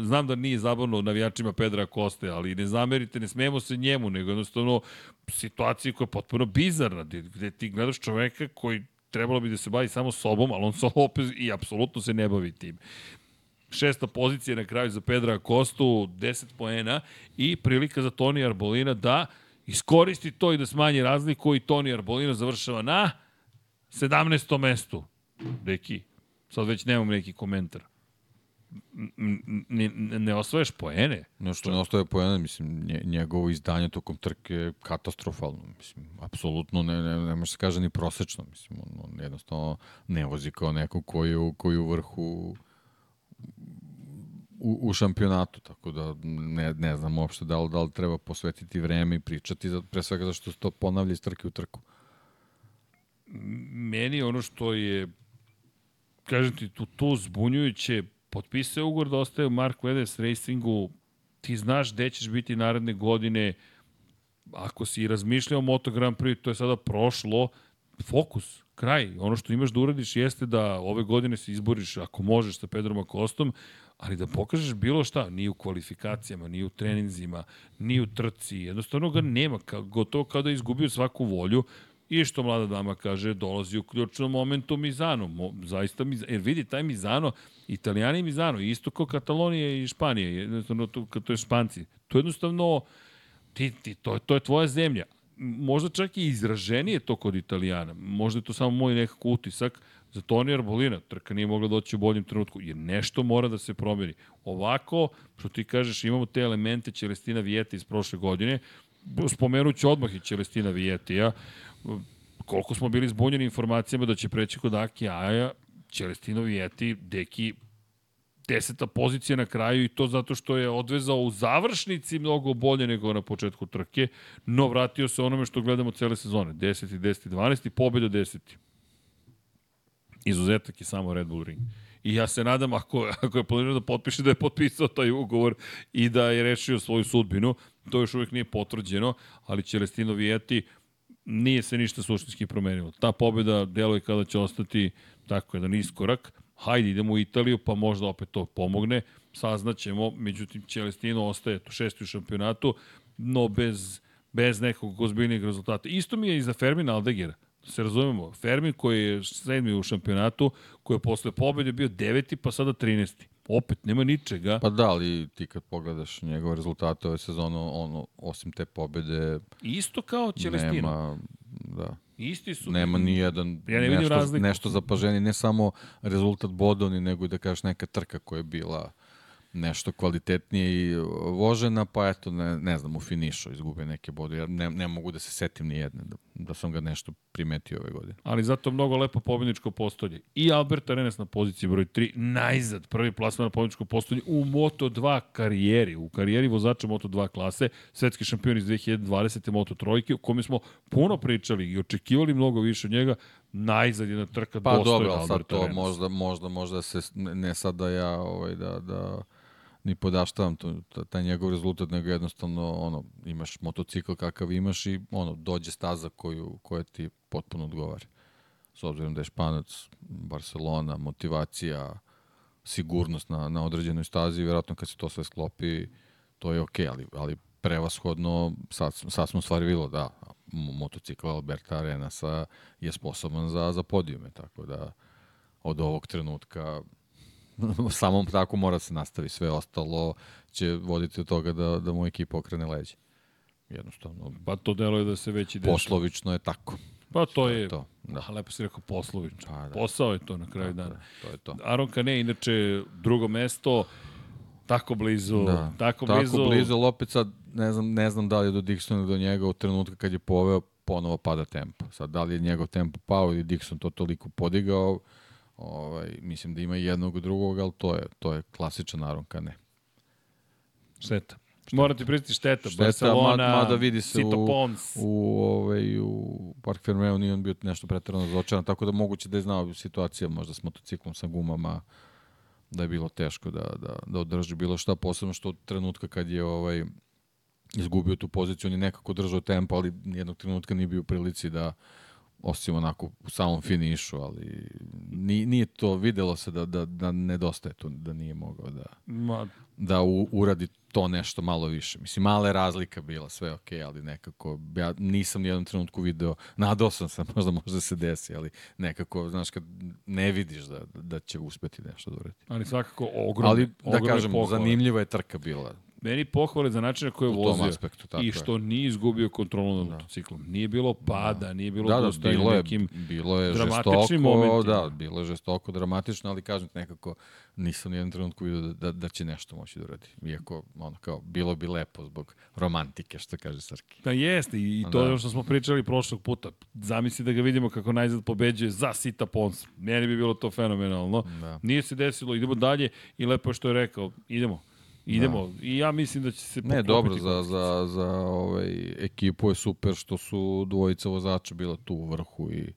znam da nije zabavno navijačima Pedra Koste, ali ne zamerite, ne smemo se njemu, nego jednostavno situaciji koja je potpuno bizarna, gde ti gledaš čoveka koji trebalo bi da se bavi samo sobom, Alonso Lopez i apsolutno se ne bavi tim šesta pozicija na kraju za Pedra Kostu, 10 poena i prilika za Toni Arbolina da iskoristi to i da smanji razliku i Toni Arbolina završava na 17. mestu. Deki, sad već nemam neki komentar. ne, ne osvojaš poene. Nešto ne ostaje pojena, mislim, nje, njegovo izdanje tokom trke je katastrofalno, mislim, apsolutno ne, ne, ne može se kaže ni prosečno, mislim, on, on jednostavno ne vozi kao neko koji, je u- koji je u vrhu u, u šampionatu, tako da ne, ne znam uopšte da li, da li treba posvetiti vreme i pričati, za, pre svega zašto se to ponavlja iz trke u trku. Meni ono što je, kažem ti, tu, tu zbunjujuće, potpisao je ugovor da ostaje u Mark Vedes Racingu, ti znaš gde ćeš biti naredne godine, ako si razmišljao o Moto Grand Prix, to je sada prošlo, fokus, kraj. Ono što imaš da uradiš jeste da ove godine se izboriš, ako možeš, sa Pedrom Akostom, ali da pokažeš bilo šta, ni u kvalifikacijama, ni u treninzima, ni u trci, jednostavno ga nema, ka, gotovo kao da je izgubio svaku volju, I što mlada dama kaže, dolazi u ključnom momentu Mizano. Mo, zaista Mizano. Jer vidi, taj Mizano, Italijani Mizano, isto kao Katalonije i Španije, jednostavno to, to je Španci. To je jednostavno, ti, ti, to, to je tvoja zemlja. Možda čak i izraženije to kod Italijana. Možda je to samo moj nekako utisak. Za Toni Arbolina trka nije mogla doći u boljem trenutku, jer nešto mora da se promeni. Ovako, što ti kažeš, imamo te elemente Celestina Vijeta iz prošle godine, spomenut ću odmah i Celestina Vijetija, koliko smo bili zbunjeni informacijama da će preći kod Aki Aja, Celestino Vijeti, deki, deseta pozicija na kraju i to zato što je odvezao u završnici mnogo bolje nego na početku trke, no vratio se onome što gledamo cele sezone. 10. 10. 12. pobjeda 10. Izuzetak je samo Red Bull Ring. I ja se nadam, ako, ako je planirao da potpiše, da je potpisao taj ugovor i da je rešio svoju sudbinu. To još uvijek nije potvrđeno, ali Celestino Vijeti nije se ništa suštinski promenilo. Ta pobjeda deluje kada će ostati tako jedan iskorak. Hajde, idemo u Italiju, pa možda opet to pomogne. Saznaćemo, međutim, Celestino ostaje tu šesti u šampionatu, no bez, bez nekog ozbiljnijeg rezultata. Isto mi je i za Fermina Aldegera. Se razumemo, Fermin koji je sedmi u šampionatu, koji je posle pobjede bio deveti, pa sada 13. Opet, nema ničega. Pa da, ali ti kad pogledaš njegove rezultate ove sezone, ono, osim te pobede, Isto kao Celestino. nema, da, Isti su. nema ni jedan Ja ne nešto, razliku. nešto zapaženi, ne samo rezultat bodovni, nego i da kažeš neka trka koja je bila nešto kvalitetnije i vožena, pa eto, ne, ne znam, u finišu izgube neke bode. Ja ne, ne mogu da se setim ni jedne, da, da sam ga nešto primetio ove godine. ali zato mnogo lepo pobedničko postolje. I Albert Arenas na poziciji broj 3, najzad prvi plasman na pobedničko postolje u Moto2 karijeri, u karijeri vozača Moto2 klase, svetski šampion iz 2020. Moto3, o kome smo puno pričali i očekivali mnogo više od njega, najzad jedna trka Pa dobro, ali sad to možda, možda, možda se, ne, ne sad da ja, ovaj, da, da ni podaštavam to, ta- taj njegov rezultat, nego jednostavno, ono, imaš motocikl kakav imaš i, ono, dođe staza koju, koja ti potpuno odgovara. S obzirom da je Španac, Barcelona, motivacija, sigurnost na, na određenoj stazi, vjerojatno kad se to sve sklopi, to je okej, ali, ali prevashodno, sad, sad smo stvari bilo, da, mo- motocikl Alberta Arenasa je sposoban za, za podijume, tako da od ovog trenutka samom tako mora se nastavi, sve ostalo će voditi od toga da, da mu ekipa okrene leđe. Jednostavno, Pa to deluje da se već i dešava. poslovično je tako. Pa to je, to, da. a lepo si rekao poslovično. Pa, da. Posao je to na kraju dana. To je to. Aron Kane, inače, drugo mesto, tako blizu, Da. tako, Tako blizu. blizu, ali opet sad ne znam, ne znam da li je do Dixona do njega u trenutka kad je poveo ponovo pada tempo. Sad, da li je njegov tempo pao ili Dixon to toliko podigao, ovaj, mislim da ima jednog drugog, ali to je, to je klasičan Aron Kane. Šteta. Moram ti pristiti šteta. Šteta, Barcelona, ma- mada vidi se Sito u- Pons. U, ovaj, u Park Fermeo nije on bio nešto pretarano zočaran, tako da moguće da je znao situacija možda s motociklom, sa gumama, da je bilo teško da, da, da održi bilo šta, posebno što od trenutka kad je ovaj, izgubio tu poziciju, on je nekako držao tempo, ali nijednog trenutka nije bio u prilici da osim onako u samom finišu, ali ni, nije to, videlo se da, da, da nedostaje to, da nije mogao da, Ma, da u, uradi to nešto malo više. Mislim, mala je razlika bila, sve ok, ali nekako, ja nisam nijednom trenutku video, nadao sam se, možda možda se desi, ali nekako, znaš, kad ne vidiš da, da će uspeti nešto da uradi. ali svakako ogromne, Ali, da kažem, pohvale. zanimljiva je trka bila. Meni pohvale za način na koji je U vozio aspektu, tako i je. što nije izgubio kontrolu nad motociklom. Nije bilo pada, nije bilo Da, da, bilo je, nekim... bilo je dramatičnim žestoko, momentima. da, bilo je žestoko, dramatično, ali kažem ti nekako, nisam ni jedan trenutku vidio da, da, da će nešto moći da uradi. Iako, ono, kao, bilo bi lepo zbog romantike, što kaže Srki. Da jeste i, i to je Da. ono što smo pričali prošlog puta. Zamisli da ga vidimo kako najzad pobeđuje za Sita Pons. Meni bi bilo to fenomenalno. Da. Nije se desilo, idemo dalje i lepo je što je rekao, idemo. Idemo. Da. I ja mislim da će se Ne, dobro, za, za, za ovaj, ekipu je super što su dvojica vozača bila tu u vrhu i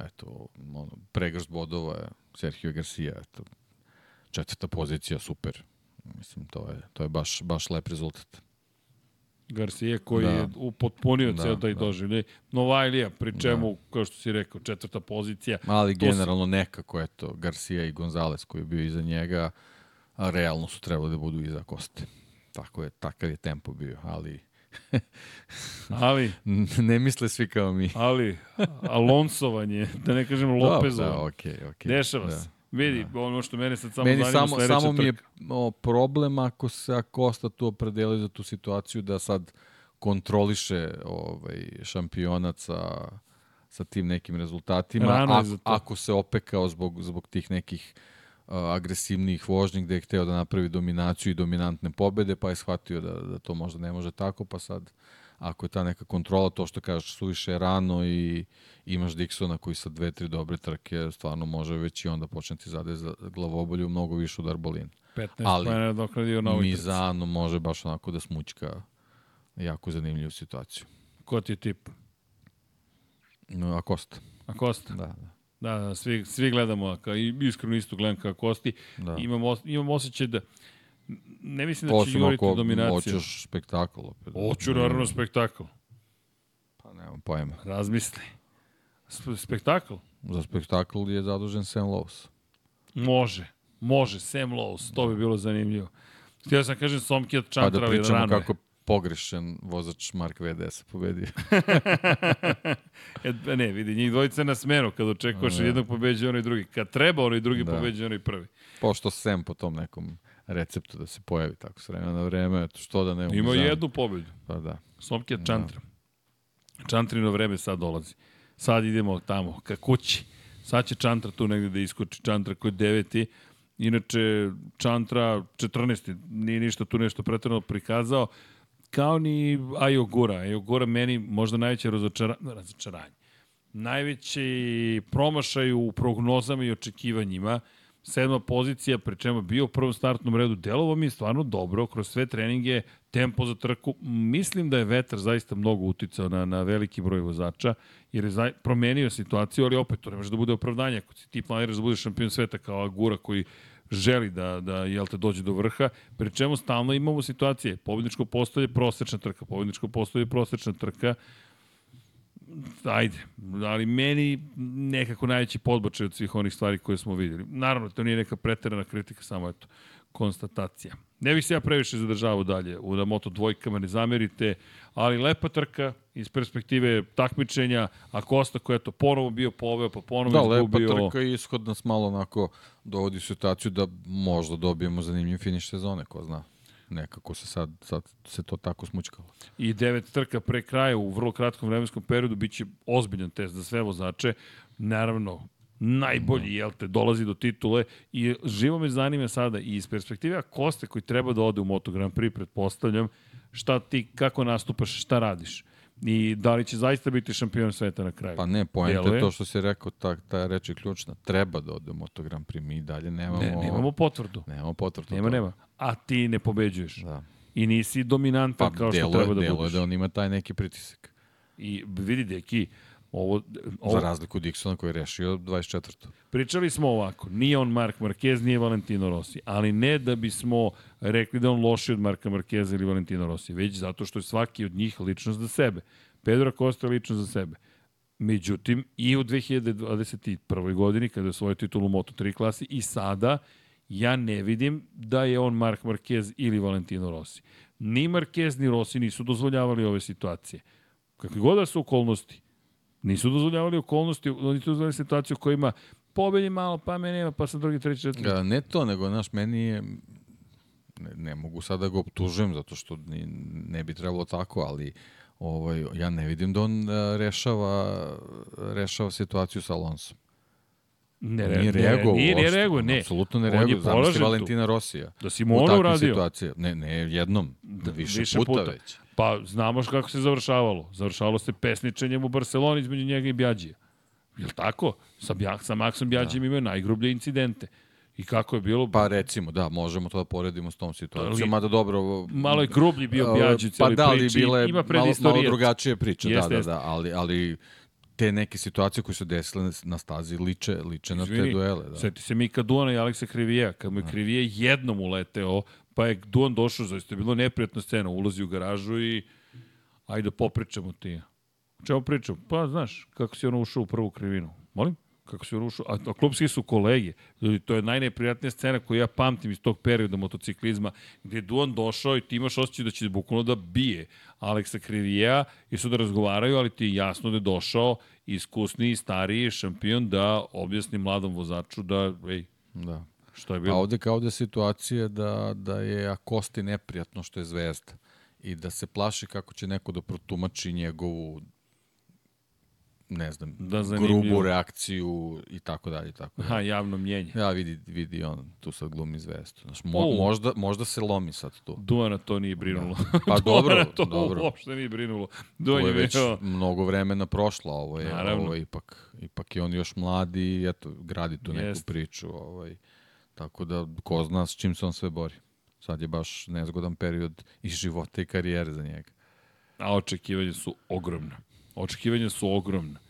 eto, ono, pregršt bodova je Sergio Garcia, eto, četvrta pozicija, super. Mislim, to je, to je baš, baš lep rezultat. Garcia koji Da. je upotpunio Da, ceo taj da. doživljaj. Novajlija, pri čemu, kao što si rekao, četvrta pozicija. Ali generalno nekako, eto, Garcia i Gonzales koji je bio iza njega, a realno su trebali da budu iza Koste. Tako je, takav je tempo bio, ali Ali, ne misle svi kao mi. ali, Alonsovanje, da ne kažem Lopezova. Da, okej, okej. Dešava da. se. Vidi, ono što mene sad samo Meni zanima samo, sledeća samo mi je trka. o, problem ako se Acosta tu opredeli za tu situaciju da sad kontroliše ovaj, šampionat sa, sa tim nekim rezultatima. Rano to. ako se opekao zbog, zbog tih nekih uh, agresivnijih vožnji gde je hteo da napravi dominaciju i dominantne pobede, pa je shvatio da, da to možda ne može tako, pa sad ako je ta neka kontrola, to što kažeš, suviše rano i imaš Dixona koji sa dve, tri dobre trke stvarno može već i onda početi zade za glavobolju mnogo više od Arbolina. 15 ali pojena dokradio na ovoj trci. Mizano može baš onako da smućka jako zanimljivu situaciju. Ko ti je tip? No, a Kosta. A Kosta? Da, da. Da, da, svi, svi gledamo, ka, iskreno isto gledam kao Kosti. Da. Imam, os, imam osjećaj da ne mislim da će Osim juriti ako dominaciju. hoćeš spektakl opet. Hoću naravno spektakl. Pa nemam pojma. Razmisli. Sp- Spektakl? Za spektakl je zadužen Sam Lowe's. Može. Može. Sam Lowe's. To bi bilo zanimljivo. Htio sam kažem Somki od Pa Čantra, da ali pričamo rano je. kako pogrešen vozač Mark VDS pobedio. e, ne, vidi, njih dvojica na smenu. Kad očekuješ od jednog pobeđuje onaj drugi. Kad treba onaj drugi Da. pobeđuje onaj prvi. Pošto Sam po tom nekom receptu da se pojavi tako s vremena na vreme, eto, što da ne u Ima jednu pobedu. Pa da. Somki od Čantra. Čantrino vreme sad dolazi. Sad idemo tamo, ka kući. Sad će Čantra tu negde da iskoči. Čantra koji je deveti. Inače, Čantra 14. Nije ništa tu nešto pretredno prikazao. Kao ni Ayogura. Ayogura meni možda najveće razočara... razočaranje. Najveći promašaj u prognozama i očekivanjima. Sedma pozicija, pri čemu je bio u prvom startnom redu. Delovo mi je stvarno dobro, kroz sve treninge, tempo za trku. Mislim da je vetar zaista mnogo uticao na, na veliki broj vozača, jer je promenio situaciju, ali opet to ne može da bude opravdanje. Ako ti planiraš da budeš šampion sveta kao Agura koji želi da, da jel te, dođe do vrha, pri čemu stalno imamo situacije. Pobjedničko postolje, prosečna trka. Pobjedničko postolje, prosečna trka ajde, ali meni nekako najveći podbačaj od svih onih stvari koje smo videli. Naravno, to nije neka preterana kritika, samo eto, konstatacija. Ne bih se ja previše zadržavao dalje u da moto dvojkama, ne zamerite, ali lepa trka iz perspektive takmičenja, a Kosta koji je to ponovo bio poveo, pa ponovo Da, lepa izgubio. trka i ishod nas malo onako dovodi u situaciju da možda dobijemo zanimljiv finiš sezone, ko zna. Nekako se sad, sad se to tako smućkalo. i devet trka pre kraja u vrlo kratkom vremenskom periodu biće ozbiljan test za sve vozače. Naravno, najbolji, jel te, dolazi do titule i živo me zanima sada i iz perspektive Koste koji treba da ode u Moto Grand Prix, pretpostavljam, šta ti, kako nastupaš, šta radiš i da li će zaista biti šampion sveta na kraju. Pa ne, poenta je to što si rekao, ta, ta reč je ključna. Treba da ode u Moto Grand Prix, mi dalje nemamo... ne, nemamo potvrdu. Nemamo potvrdu. Nema, toga. nema. A ti ne pobeđuješ. Da. I nisi dominantan Pa kao što delo treba da delo budeš. je da on ima taj neki pritisak. I vidi, deki, ovo, ovo, Za razliku Dixona koji je rešio 24. Pričali smo ovako, nije on Mark Marquez, nije Valentino Rossi, ali ne da bismo rekli da on loši od Marka Marqueza ili Valentino Rossi, već zato što je svaki od njih ličnost za sebe. Pedro Costa je ličnost za sebe. Međutim, i u 2021. godini, kada je osvojio titulu u Moto3 klasi, i sada, ja ne vidim da je on Mark Marquez ili Valentino Rossi. Ni Marquez ni Rossi nisu dozvoljavali ove situacije. Kakve god da su okolnosti, Nisu dozvoljavali okolnosti, oni su dozvoljavali situaciju u kojima pobedi malo, pa me nema, pa sam drugi, treći, četvrti. Ja, ne to, nego, znaš, meni je... ne, ne mogu sad da ga optužujem zato što ni, ne bi trebalo tako, ali ovaj, ja ne vidim da on a, rešava, rešava situaciju sa Alonsom. Ne, Nije ne, reagovao Nije, nije reagovao, ne. Apsolutno ne reaguje. Zamisli. Valentina Rosija. Da si mu ono uradio. situacijama. Ne, ne jednom, da, više, više puta, puta, već. Pa znamo kako se završavalo. Završavalo se pesničenjem u Barceloni između njega i Bjađija. Jel tako? Sa, Bja, sa Maxom Bjađijem da. imaju najgrublje incidente. I kako je bilo? Pa recimo, da, možemo to da poredimo s tom situacijom, mada dobro... Malo je grublji bio Bjađi u Pa da, ali priči. je Ima malo, malo drugačije priče, Jeste, da, da, da, ali, ali te neke situacije koje su desile na stazi liče, liče na te Izvini, duele. Da. Seti se Mika Duana i Aleksa Krivija. Kad mu je Krivije jednom uleteo, pa je Duan došao, zaista je bilo neprijatna scena. Ulazi u garažu i ajde popričamo ti. O čemu pričam? Pa, znaš, kako si ono ušao u prvu krivinu. Molim? Kako si ono ušao? A, a klubski su kolege. Ljudi, to je najneprijatnija scena koju ja pamtim iz tog perioda motociklizma, gde je Duan došao i ti imaš osjećaj da će bukvalno da bije Aleksa Krivija i su da razgovaraju, ali ti je jasno da je došao iskusniji, stariji šampion da objasni mladom vozaču da, ej, da. Šta je A bilo? ovde kao da je situacija da, da je Akosti neprijatno što je zvezda i da se plaši kako će neko da protumači njegovu ne znam, Da, grubu reakciju i tako dalje i tako dalje. Aha, javno mnjenje. Ja vidi, vidi on tu sad glumi zvezdu. Znaš, mo, O. možda, možda se lomi sad tu. Duana to nije brinulo. Pa dobro, to dobro. uopšte nije brinulo. Duan je je već bio... mnogo vremena prošlo, ovo je, Naravno. ovo je ipak, ipak je on još mladi i eto, gradi tu neku Jeste. priču. Ovaj, tako da, ko zna s čim se on sve bori. Sad je baš nezgodan period i života i karijere za njega. A očekivanja su ogromna. Očekivanja su ogromna.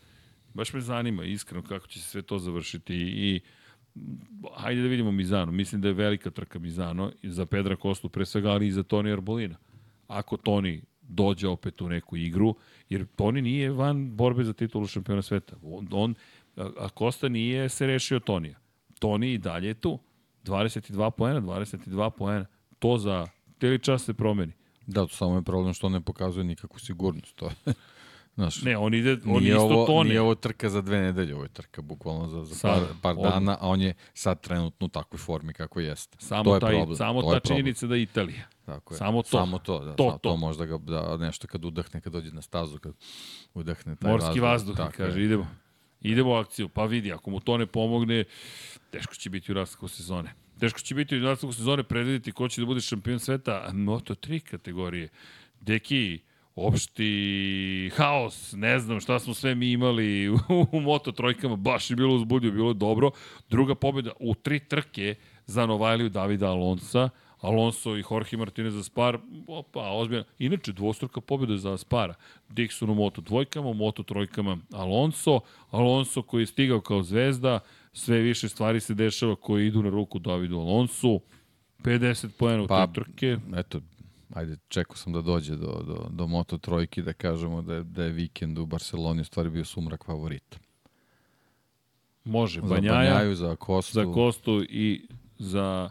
Baš me zanima iskreno kako će se sve to završiti i, hajde da vidimo Mizano. Mislim da je velika trka Mizano za Pedra Kostu pre svega, ali i za Toni Arbolina. Ako Toni dođe opet u neku igru, jer Toni nije van borbe za titulu šampiona sveta. On, on a Kosta nije se rešio Tonija. Toni i dalje je tu. 22 poena, 22 poena. To za teli čas se promeni. Da, to samo je problem što on ne pokazuje nikakvu sigurnost. To je, znaš, Ne, on ide, on nije, isto ovo, Toni. nije ovo trka za dve nedelje, ovo je trka bukvalno za, za Sad, par, par odmah. dana, a on je sad trenutno u takvoj formi kako jeste. Samo, to je taj, problem. samo to ta činjenica da je Italija. Tako je. Samo to. Samo to, da. To, To, to. to. možda ga, da nešto kad udahne, kad dođe na stazu, kad udahne taj Morski vazduh, tako kaže, je. idemo. Idemo u akciju. Pa vidi, ako mu to ne pomogne, teško će biti u nastavku sezone. Teško će biti u nastavku sezone predviditi ko će da bude šampion sveta. Moto3 kategorije. Deki, opšti haos, ne znam šta smo sve mi imali u, u Moto trojkama, baš je bilo uzbudio, bilo je dobro. Druga pobjeda u tri trke za Novajliju Davida Alonsa, Alonso i Jorge Martinez za Spar, opa, ozbiljno. Inače, dvostruka pobjeda za Spara. Dixon u Moto dvojkama, u Moto trojkama Alonso, Alonso koji je stigao kao zvezda, sve više stvari se dešava koje idu na ruku Davidu Alonsu, 50 pojena u Pa, trke. Eto, ajde, čekao sam da dođe do, do, do Moto trojki da kažemo da je, da je vikend u Barceloni u stvari bio sumrak favorita. Može, Za Banjaja, Banjaju, za Kostu. za Kostu i za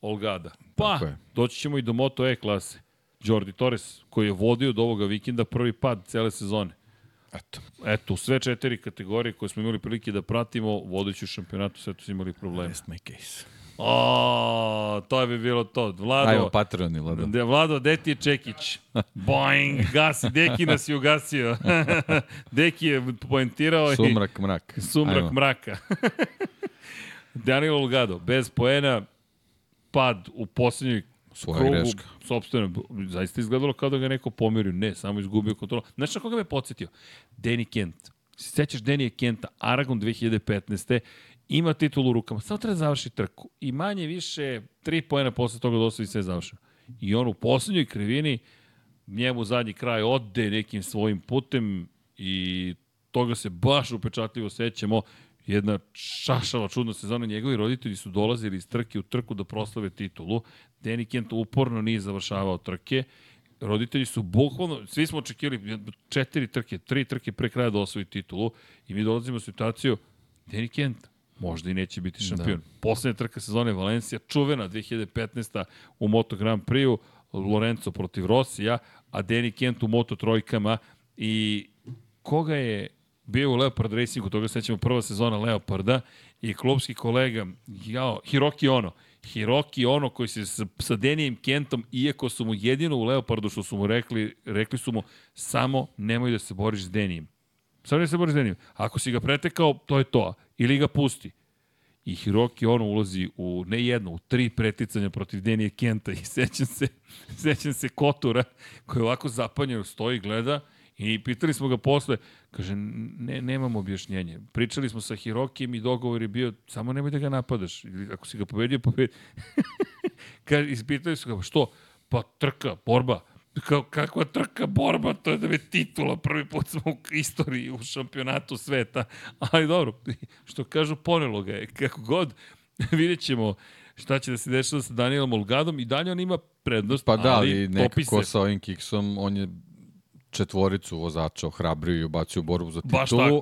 Olgada. Pa, doći ćemo i do Moto E klase. Jordi Torres, koji je vodio od ovoga vikenda prvi pad cele sezone. Eto, Eto, u sve četiri kategorije koje smo imali prilike da pratimo, vodeći u šampionatu, sve tu imali probleme. rest my case. O, to bi bilo to. Vlado, Ajmo, Patreon ili da? De, Vlado, gde ti je Čekić? Boing, gasi, Deki nas je ugasio. Deki je poentirao i... Sumrak, mrak. Sumrak Ajmo. mraka. Daniel Olgado, bez poena, pad u poslednjoj Svoja krugu, greška. Sobstveno, zaista izgledalo kao da ga neko pomirio. Ne, samo izgubio kontrolu. Znaš na koga me podsjetio? Danny Kent. Se Sećaš Danny Kenta, Aragon 2015. Ima titul u rukama, samo treba da završi trku. I manje više, tri poena posle toga da osvoji sve završeno. I on u poslednjoj krivini, njemu zadnji kraj ode nekim svojim putem i toga se baš upečatljivo sećamo. Jedna šašava čudna sezona. Njegovi roditelji su dolazili iz trke u trku da proslave titulu. Danny Kent uporno nije završavao trke. Roditelji su bukvalno, svi smo očekivali četiri trke, tri trke pre kraja da osvoji titulu i mi dolazimo u situaciju Danny Kent možda i neće biti šampion. Da. Poslednja trka sezone Valencija, čuvena 2015. u Moto Grand Prix-u, Lorenzo protiv Rosija, a Danny Kent u Moto trojkama i koga je bio u Leopard Racingu, toga se sećamo prva sezona Leoparda i klubski kolega, jao, Hiroki Ono. Hiroki ono koji se sa, sa Denijem Kentom, iako su mu jedino u Leopardu što su mu rekli, rekli su mu samo nemoj da se boriš s Denijem. Samo ne se boriš s Denijem. Ako si ga pretekao, to je to. Ili ga pusti. I Hiroki ono ulazi u ne jedno, u tri preticanja protiv Denije Kenta i sećam se, sećam se Kotura koji ovako zapanjeno stoji, gleda i pitali smo ga posle, kaže, ne, nemam objašnjenje. Pričali smo sa Hirokijem i dogovor je bio, samo nemoj da ga napadaš. Ili ako si ga pobedio, pobedi. kaže, ispitali su ga, što? Pa trka, borba kao kakva trka borba, to je da je titula, prvi put smo u istoriji u šampionatu sveta, ali dobro, što kažu, ponelo ga je, kako god, vidjet ćemo šta će da se dešava sa Danielom Olgadom i dalje on ima prednost, Pa da, ali ali nekako popise. sa ovim kiksom, on je četvoricu vozača ohrabrio i ubacio u borbu za titulu,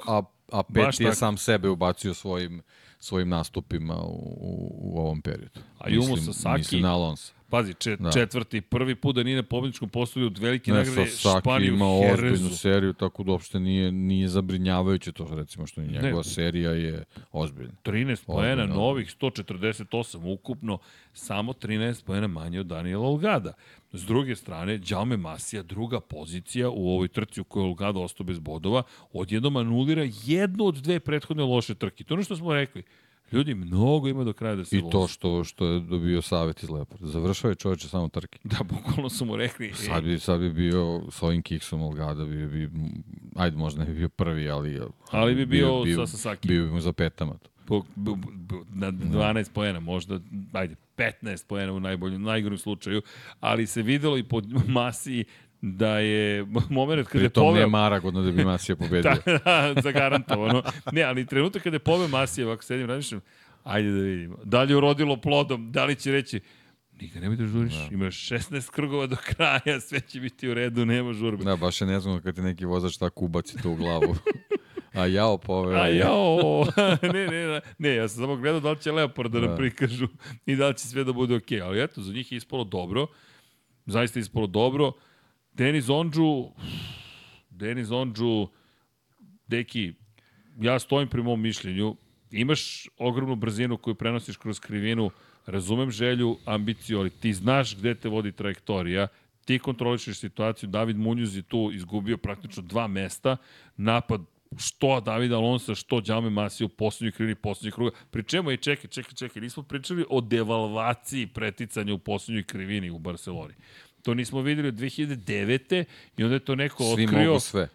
a, a Baš peti je sam sebe ubacio svojim svojim nastupima u, u, u ovom periodu. A Mislim- Sasaki- Mislim na Alonso. Pazi, če, Da. četvrti, prvi put da nije na pobedničkom postolju od velike Ne, nagrade Sasaki Španiju ima ozbiljnu seriju, tako da uopšte nije, nije zabrinjavajuće to, recimo, što je njegova Ne. serija je ozbiljna. 13 poena, novih 148 ukupno, samo 13 poena manje od Daniela Olgada. S druge strane, Đaume Masija, druga pozicija u ovoj trci u kojoj Olgado ostao bez bodova, odjednom anulira jednu od dve prethodne loše trke. To je ono što smo rekli. Ljudi, mnogo ima do kraja da se I to što, što je dobio savjet iz Leoparda. Završao je čoveče samo trke. Da, bukvalno su mu rekli, Sad bi, sad bi bio s ovim kiksom Olgada, bi, bi, ajde možda ne bi bio prvi, ali... Ali bi bio sa Sasaki. Bio bi mu za petama. To. bu, bu, bu, na 12 poena, možda, ajde, 15 poena u najboljem, najgorim slučaju, ali se videlo i po masi da je moment kada je Pritom poveo... nije Maragodno da bi Masija pobedio. Da, zagarantovano. Ne, ali trenutak kada je poveo Masija, ovako sedim, razmišljam, ajde da vidimo. Da li je urodilo plodom, da li će reći, Nigde nemoj da žuriš, da. imaš 16 krugova do kraja, sve će biti u redu, nema žurbe. Da, baš je nezgodno kad ti neki vozač tako ubaci to u glavu. A jao poveo. A jao, ne, ne, ne, ne, ja sam samo gledao da li će Leopard da nam Da. prikažu i da li će sve da bude okej, okay. ali eto, za njih je ispalo dobro, zaista je ispalo dobro. Denis Ondžu, Denis Ondžu, deki, ja stojim pri mom mišljenju, imaš ogromnu brzinu koju prenosiš kroz krivinu, razumem želju, ambiciju, ali ti znaš gde te vodi trajektorija, ti kontrolišeš situaciju, David Munoz je tu izgubio praktično dva mesta, napad što Davida Alonso, što Đame Masi u poslednjoj krivini poslednjeg kruga. Pri čemu je, čekaj, čekaj, čekaj, nismo pričali o devalvaciji preticanja u poslednjoj krivini u Barceloni. To nismo videli od 2009. i onda je to neko Svi otkrio. mogu sve.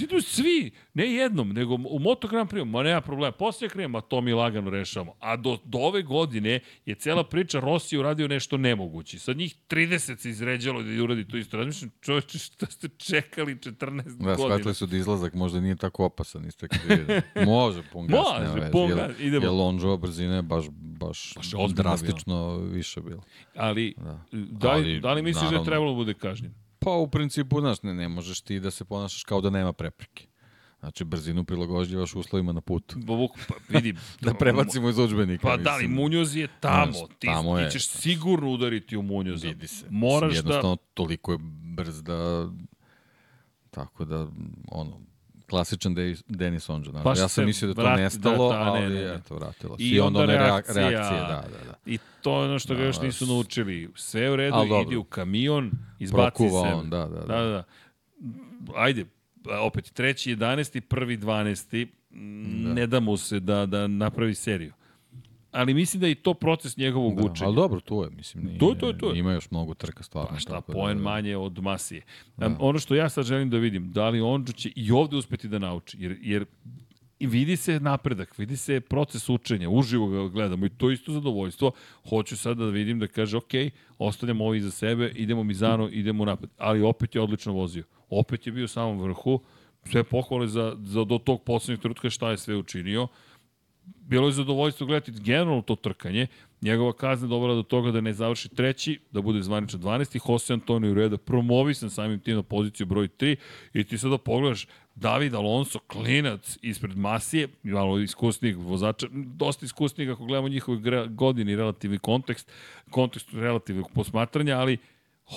Idu svi, ne jednom, nego u Moto Grand Prix, ma nema problema, posle krijem, ma to mi lagano rešavamo. A do, do ove godine je cela priča Rossi uradio nešto nemoguće. Sad njih 30 se izređalo da uradi to isto. Razmišljam, čoveče, šta ste čekali 14 Da, godina? shvatili su da izlazak možda nije tako opasan, niste kad vidjeli. Može pun gas, Može, nema pun gas, idemo. Jer Lonžova brzina je baš, baš, Baš drastično više bila. Ali, Da. da, li, Ali, da li misliš da je naravno. trebalo da bude kažnjen? Pa u principu, znaš, ne, ne možeš ti da se ponašaš kao da nema prepreke. Znači, brzinu prilagođivaš uslovima na putu. Pa, Vuk, pa vidi. Da prebacimo iz udžbenika. Pa da li, mislim. Munjoz je tamo. Znaš, ti, tamo ti je. ćeš sigurno udariti u Munjoza. Vidi se. Moraš da... jednostavno, toliko je brz da... Tako da, ono, klasičan De Denis Onđa. Znaš. Baš ja sam mislio da to vrat- nestalo, da, da, ne, ali ne, ne. eto, vratilo se. I I, onda onda reakcija. reakcije, da, da, da. I to je ono što ga Da, još da, nisu naučili. Sve u redu, idi u kamion, izbaci Prokuva se. on, da, da, da. da, da. Ajde, opet, treći 11. prvi 12. Da. Ne da mu se da, da napravi seriju. Ali mislim da je i to proces njegovog Da, učenja. ali dobro, tu je, mislim, nije, To, to je, to je. ima još mnogo trka stvarno. Pa šta, da- poen manje od Masije. Da. Ono što ja sad želim da vidim, da li Ondžo će i ovde uspeti da nauči, jer, jer vidi se napredak, vidi se proces učenja, uživo ga gledamo i to je isto zadovoljstvo. Hoću sad da vidim da kaže, ok, ostavljamo ovo iza sebe, idemo Mizano, idemo napred. Ali opet je odlično vozio. Opet je bio u samom vrhu, sve pohvale za, za do tog poslednjeg trenutka šta je sve učinio bilo je zadovoljstvo gledati generalno to trkanje. Njegova kazna dovela do toga da ne završi treći, da bude zvanično 12. Jose Antonio Ureda promovisan samim tim na poziciju broj 3 i ti sada pogledaš David Alonso, klinac ispred Masije, malo iskusnijeg vozača, dosta iskusnijeg ako gledamo njihove godine i relativni kontekst, kontekst relativnog posmatranja, ali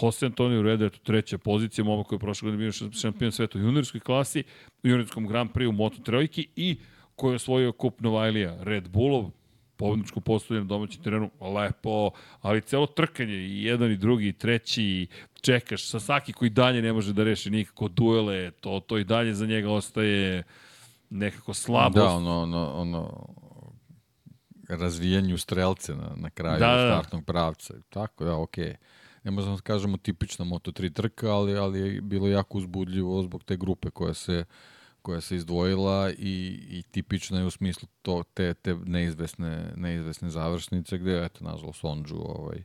Jose Antonio Ureda je to treća pozicija, momak koji je prošle godine bio šampion sveta u juniorskoj klasi, u juniorskom Grand Prix u Moto Trojki i koji je osvojio kup Novajlija Red Bullov, pobedničko postavljanje na domaćem terenu, lepo, ali celo trkanje, i jedan i drugi i treći, i čekaš, Sasaki koji dalje ne može da reši nikako duele, to, to i dalje za njega ostaje nekako slabost. Da, ono, ono, ono, razvijanju strelce na, na kraju da, da, da. startnog pravca. Tako, da, okej. Okay. Ne možemo da kažemo tipična Moto3 trka, ali, ali je bilo jako uzbudljivo zbog te grupe koja se koja se izdvojila i, i tipična je u smislu to, te, te neizvesne, neizvesne završnice gde, eto, nažalost, Onđu ovaj,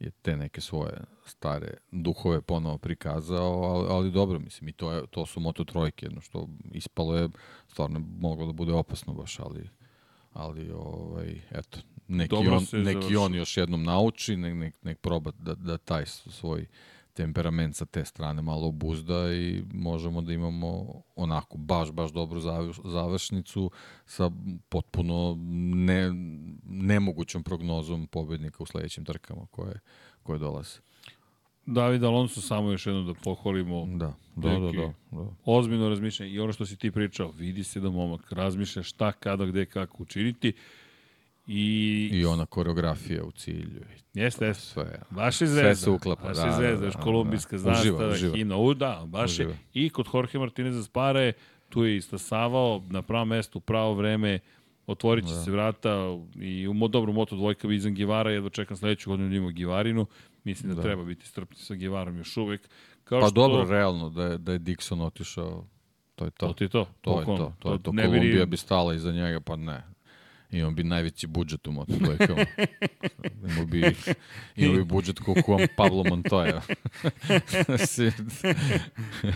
je te neke svoje stare duhove ponovo prikazao, ali, ali dobro, mislim, i to, je, to su Moto trojke, jedno što ispalo je, stvarno moglo da bude opasno baš, ali, ali ovaj, eto, neki, Dobro on, se neki završilo. on još jednom nauči, nek, nek, nek proba da, da taj svoj temperament sa te strane malo obuzda i možemo da imamo onako baš, baš dobru zav- završnicu sa potpuno ne, nemogućom prognozom pobednika u sledećim trkama koje, koje dolaze. David Alonso samo još jednom da pohvalimo Da, da, da, da. da. ozbiljno razmišljanje i ono što si ti pričao, vidi se da momak razmišlja šta, kada, gde, kako učiniti i, I ona koreografija u cilju. jeste, jeste. Sve. Baš je Sve zvezda. se uklapa, Baš da, je da, zvezda, da, još da, kolumbijska da. zastava, Uživa, himna, u, da, baš Uživa. je. I kod Jorge Martineza Spare, tu je istasavao na pravom mestu, u pravo vreme, otvorit će da. se vrata i u dobru moto dvojka Vizan Givara, jedva čekam sledeću godinu da imamo Givarinu, mislim da, Da. treba biti strpni sa Givarom još uvek. Kao Pa što, dobro, realno, da je, da je Dixon otišao, to je to. To ti je to. To je bukvalno. to. To je to. ne bi ni- Kolumbija bi stala iza njega, pa ne. Imao bi najveći budžet u motodvojkama. imao bi, imao bi budžet kao Juan Pablo Montoya.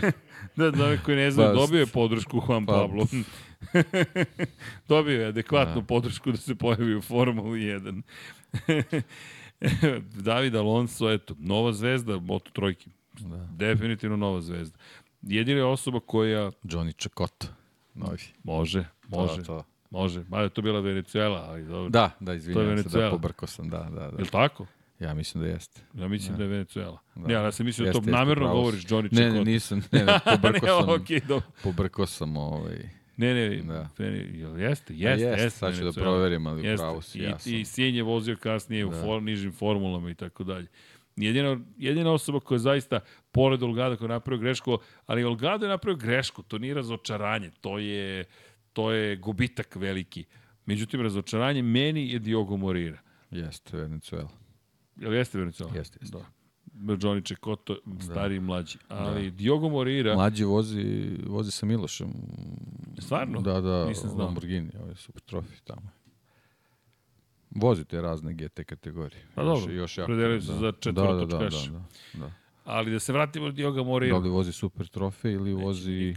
Da, da, koji ne znaju, Pa, dobio je podršku Juan pa- Pablo. dobio je adekvatnu Da. podršku da se pojavi u Formuli 1. David Alonso, eto, nova zvezda Moto trojke. da. Definitivno nova zvezda. Jedina osoba koja Johnny Čakota. Novi. može, može, To, to. Može. Mada je to bila Venezuela, ali dobro. Da, da, izvinjam se, da pobrko sam, da, da, Je da. li tako? Ja mislim da jeste. Ja mislim da, je Venezuela. Da. Ne, ali ja sam mislio da to Jeste, namjerno si. govoriš Johnny Ne, Čekota. ne, nisam, ne, ne, pobrko ne, sam, okej, dobro. pobrko sam ovaj, Ne, ne, Da. da. jel jeste, jeste, jeste, jeste. sad ću da proverim, ali Jeste. pravo si, I, ja sam. I Sijen je vozio kasnije u Da. for, nižim formulama i tako dalje. Jedina, jedina osoba koja je zaista, pored Olgada koja je napravio grešku, ali Olgado je napravio grešku, to nije razočaranje, to je, to je gubitak veliki. Međutim, razočaranje meni je Diogo Morira. Jeste, Venezuela. Jel jeste Venezuela? Jeste, jeste. Da. Johnny Čekoto, stariji i mlađi. Ali Diogo Morira, Mlađi vozi, vozi sa Milošem. Stvarno? Da, da, Nisam znao. Lamborghini, ovaj super trofi tamo. Vozi te razne GT kategorije. Pa dobro, predelili su za četvorotočkaš. Da, da, da, da. Ali da se vratimo na Diogo Da Morira. li vozi super trofe ili Neće vozi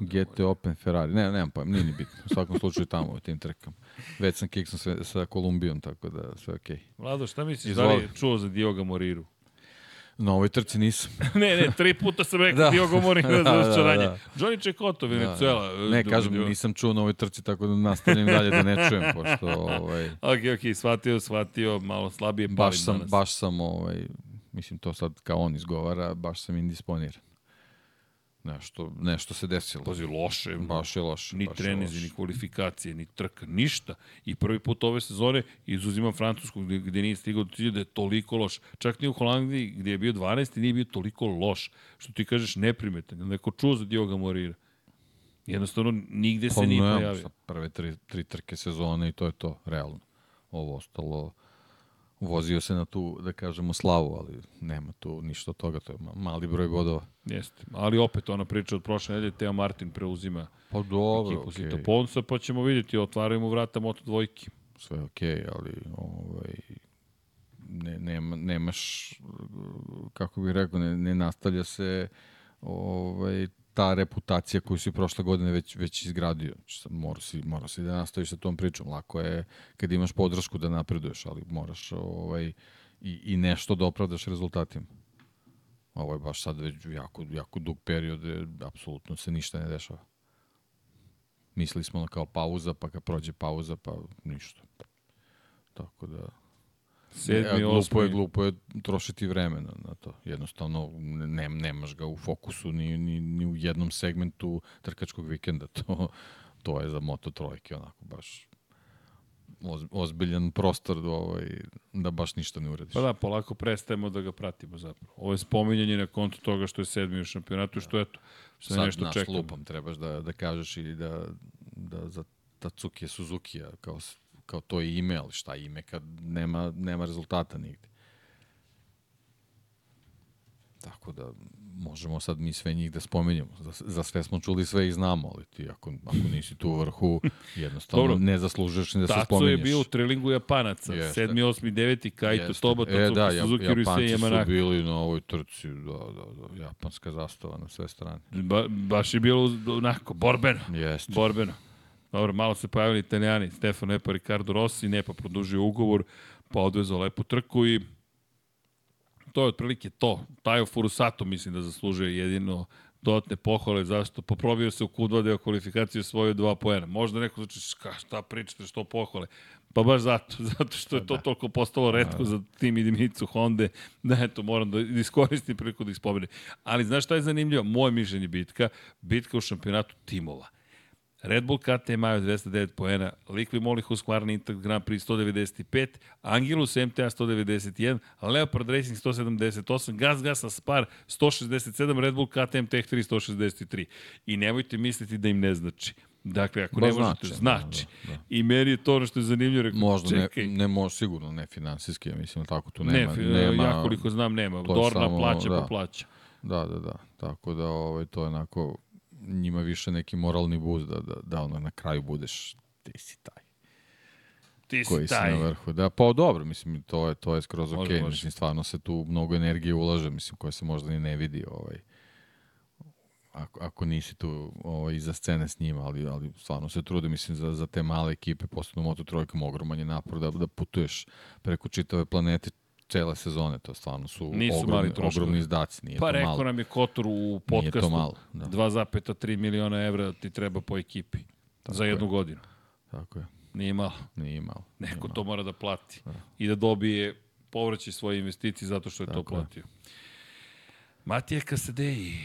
GT Open Ferrari. Ne, nemam pojma, nije ni bitno. U svakom slučaju tamo u tim trkama. Već sam kiksnuo sve, sa Kolumbijom, tako da sve okej. Vlado, šta misliš, Izvoli. da li je čuo za Dioga Moriru? Na ovoj trci nisam. ne, ne, tri puta sam rekao da. Da. Diogo Morira Da, za da, razočaranje. da. Johnny Čekoto, Venezuela. Ne, Da, kažem, Diogo- nisam čuo na ovoj trci, tako da nastavljam dalje da ne čujem, pošto ovaj, Ok, ok, shvatio, shvatio, malo slabije baš sam, danas. baš sam, ovaj, mislim, to sad kao on izgovara, baš sam indisponiran. Nešto, nešto se desilo. Pazi, loše. Baš je loše. Ni trenizi, ni kvalifikacije, ni trka, ništa. I prvi put ove sezone izuzimam Francusku gde, gde nije stigao do cilja da je toliko loš. Čak ni u Holandiji gde je bio 12. nije bio toliko loš. Što ti kažeš neprimetan. Neko čuo za Dioga Morira. Jednostavno, nigde se Pa nije pojavio. Prve tri, tri trke sezone i to je to, realno. Ovo ostalo, vozio se na tu, da kažemo, slavu, ali nema tu ništa od toga, to je ma- mali broj bodova. Jeste. Ali opet ona priča od prošle nedelje, Teo Martin preuzima Pa dobro, ekipu okej, Sito Ponsa, pa ćemo vidjeti, otvaraju mu vrata Moto dvojki. sve je okej, ali ovaj, ne, nema, nemaš, kako bih rekao, ne, ne nastavlja se ovaj, ta reputacija koju si prošle godine već, već izgradio. Znači, sad Mora si, mora si da nastaviš sa tom pričom. Lako je kad imaš podršku da napreduješ, ali moraš ovaj, i, i nešto da opravdaš rezultatima. Ovo je baš sad već jako, jako dug period, gde apsolutno se ništa ne dešava. Mislili smo na kao pauza, pa kad prođe pauza, pa ništa. Tako da... Sedmi, E, glupo je, glupo je trošiti vreme na, to. Jednostavno, ne, nemaš ga u fokusu ni, ni, ni u jednom segmentu trkačkog vikenda. To, to je za Moto trojke, onako baš oz, ozbiljan prostor da, ovaj, da baš ništa ne uradiš. Pa da, polako prestajemo da ga pratimo zapravo. Ovo je spominjanje na kontu toga što je sedmi u šampionatu što eto, sve Sad nešto naš čekamo. lupom trebaš da, da kažeš i da, da za Tatsuki Suzuki kao, kao to je ime, ali šta ime kad nema, nema rezultata nigde. Tako da možemo sad mi sve njih da spomenjemo. Za, za sve smo čuli, sve ih znamo, ali ti ako, ako nisi tu u vrhu, jednostavno Dobro. ne zaslužuješ ni da se Taco spomenješ. je bio u trilingu Japanaca. Jeste. Sedmi, osmi, deveti, Kaito, Jeste. Toba, Tatsuki, e, da, Suzuki, Jap- Ryusei, Japanci su Yamanaka. bili na ovoj trci, da, da, da, japanska zastava na sve strane. Ba, baš je bilo onako, borbeno. Jeste. Borbeno. Dobro, malo se pojavili italijani, Stefano Epa, Ricardo Rossi, Nepa produžio ugovor, pa odvezao lepu trku i to je otprilike to. Tajo Furusato mislim da zaslužuje jedino dodatne pohvale, zašto poprobio se u Q2 deo kvalifikacije svoje dva poena. Možda neko znači, šta, šta pričate, što pohvale? Pa baš zato, zato što je to toliko postalo redko za tim i Dimicu Honda, da eto, moram da iskoristim priliku da ih spomenem. Ali znaš šta je zanimljivo? Moje mišljenje bitka, bitka u šampionatu timova. Red Bull KTM imaju 209 poena, Liqui Moly Husqvarna Inter Grand Prix 195, Angelus MTA 191, Leopard Racing 178, Gas Gas Aspar 167, Red Bull KTM Tech 3 163. I nemojte misliti da im ne znači. Dakle, ako Ba, ne možete, znači, znači. da, da, da. I meni je to ono što je zanimljivo. Rekao, Možda ne, čekaj, ne može, sigurno ne finansijski, ja mislim, tako tu ne, nema. fi- nema ja koliko znam nema. Dorna samo, plaća da. po plaća. Da, da, da. Tako da ovaj, to je onako njima više neki moralni buz da, da, da ono, na kraju budeš ti si taj Ti koji si si taj. na vrhu. Da, pa dobro, mislim, to je, to je skroz okej. može. Mislim, stvarno se tu mnogo energije ulaže, mislim, koja se možda ni ne vidi ovaj, ako, ako nisi tu ovaj, iza scene s njima, ali, ali stvarno se trude, mislim, za, za te male ekipe, posebno Moto Trojkom, ogroman je napor da, da putuješ preko čitave planete cele sezone, to stvarno su Nisu ogromni, ogromni izdaci, nije Pa to rekao malo. nam je Kotor u Nije podcastu. to malo, da. 2,3 miliona evra ti treba po ekipi. za jednu godinu. Tako je, Nije malo. nije malo. nije Neko malo. to mora da plati. I da dobije povraćaj svoje investicije zato što je to Tako je. platio. Matija Kasadeji.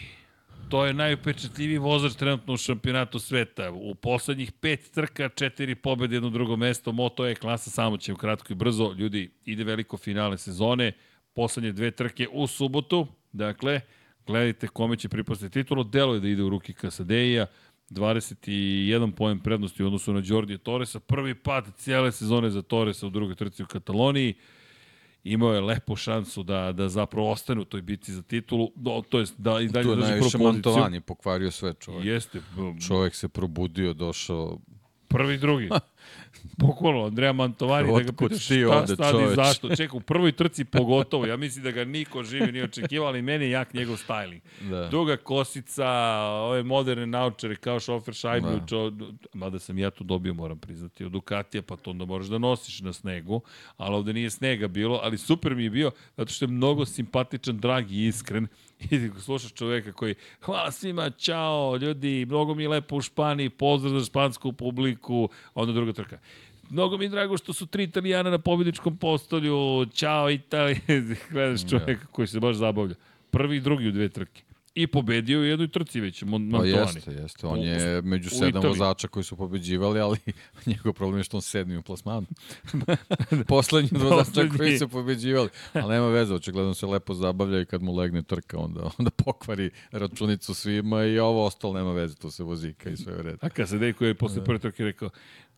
To je najupečatljiviji vozač trenutno u šampionatu sveta. U poslednjih pet trka, četiri pobede, jedno drugo mesto. Moto je klasa, samo ćemo kratko i brzo. Ljudi, ide veliko finale sezone. Poslednje dve trke u subotu. Dakle, gledajte kome će pripasti titulu. Delo je da ide u ruki Kasadeja. 21 poen prednosti u odnosu na Đordije Torresa. Prvi pad cijele sezone za Torresa u drugoj trci u Kataloniji imao je lepu šansu da, da zapravo ostane u toj bitci za titulu, do, to jest da i dalje drži prvu poziciju. Mantovani pokvario sve čovjek. Jeste, Čovjek se probudio, došao, prvi, drugi. Bukvalno, Andreja Mantovani, da ga Otkud pitaš šta ovde, stadi, čoveče? zašto. Čekaj, u prvoj trci pogotovo, ja mislim da ga niko živi nije očekivao, ali meni je jak njegov styling. Da. Duga kosica, ove moderne naučare kao šofer šajbu, Da. da. čo, mada sam ja to dobio, moram priznati, od Ducatija, pa to onda moraš da nosiš na snegu, ali ovde nije snega bilo, ali super mi je bio, zato što je mnogo simpatičan, drag i iskren. I slušaš čoveka koji, hvala svima, čao, ljudi, mnogo mi je lepo u Španiji, pozdrav za špansku publiku, onda druga trka. Mnogo mi je drago što su tri italijana na pobjedičkom postolju, čao Italije, gledaš čoveka koji se baš zabavlja. Prvi i drugi u dve trke. I pobedio u jednoj trci već, Pa Mantovani. jeste, jeste. On U- je među sedam vozača koji su pobeđivali, ali njegov problem je što on sedmi u plasmanu. Poslednji od vozača koji su pobeđivali. Ali nema veze, očigledno se lepo zabavlja i kad mu legne trka, onda, onda pokvari računicu svima i ovo ostalo nema veze, tu se vozika i sve u redu. A kad se Dejko je posle prve trke rekao,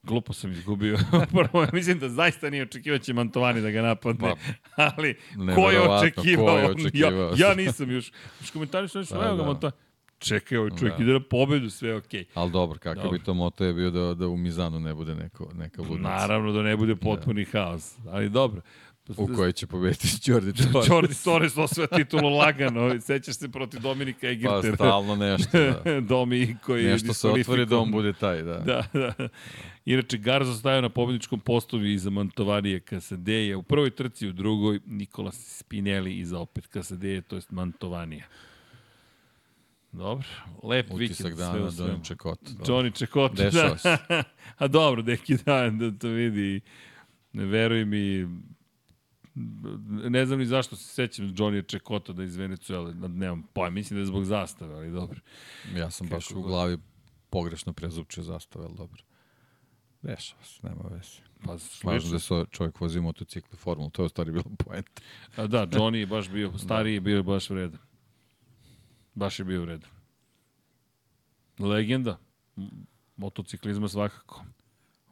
glupo sam izgubio. Prvo, mislim da zaista nije očekivao će Mantovani da ga napadne, ali ko je očekivao? ko je očekivao? Ja, ja nisam još. Još komentari su nešto, Da, evo ga da. Mantovani. Čekaj, ovaj čovjek Da. ide na pobedu, sve je okej. Ali dobro, kakav Dobro. bi to moto je bio da, da u Mizanu ne bude neko, neka ludnica. Naravno da ne bude potpuni haos, ali dobro. U kojoj će pobediti Jordi Torres. Jordi Torres osvaja titulu lagano. Sećaš se protiv Dominika Pa Egertera. stalno nešto, da. Domi koji je Nešto se otvori da on bude taj, da. Da, da. Inače, Garza stajao na pobedničkom postovu iza Mantovanije Kasadeja. U prvoj trci, u drugoj Nikola Spinelli iza opet Kasadeja, to jest Mantovanija. Dobro, lep Utisak vikend. sve dana. Donji Čekot. Johnny. Dešava Da. A dobro, neki dan da to vidi. Ne veruj mi, ne znam ni zašto se sećam Johnny Čekota da iz Venecuele, nemam pojma, mislim da je zbog zastave, ali dobro. Ja sam baš Kako u god. glavi pogrešno prezupčio zastave, ali dobro. Dešava se, nema veze. Pa Važno da se čovjek vozi motocikl formulu, to je u stvari bilo poenta. A da, Johnny je baš bio, stariji je bio baš vredan. Baš je bio vredan. Legenda. Motociklizma svakako.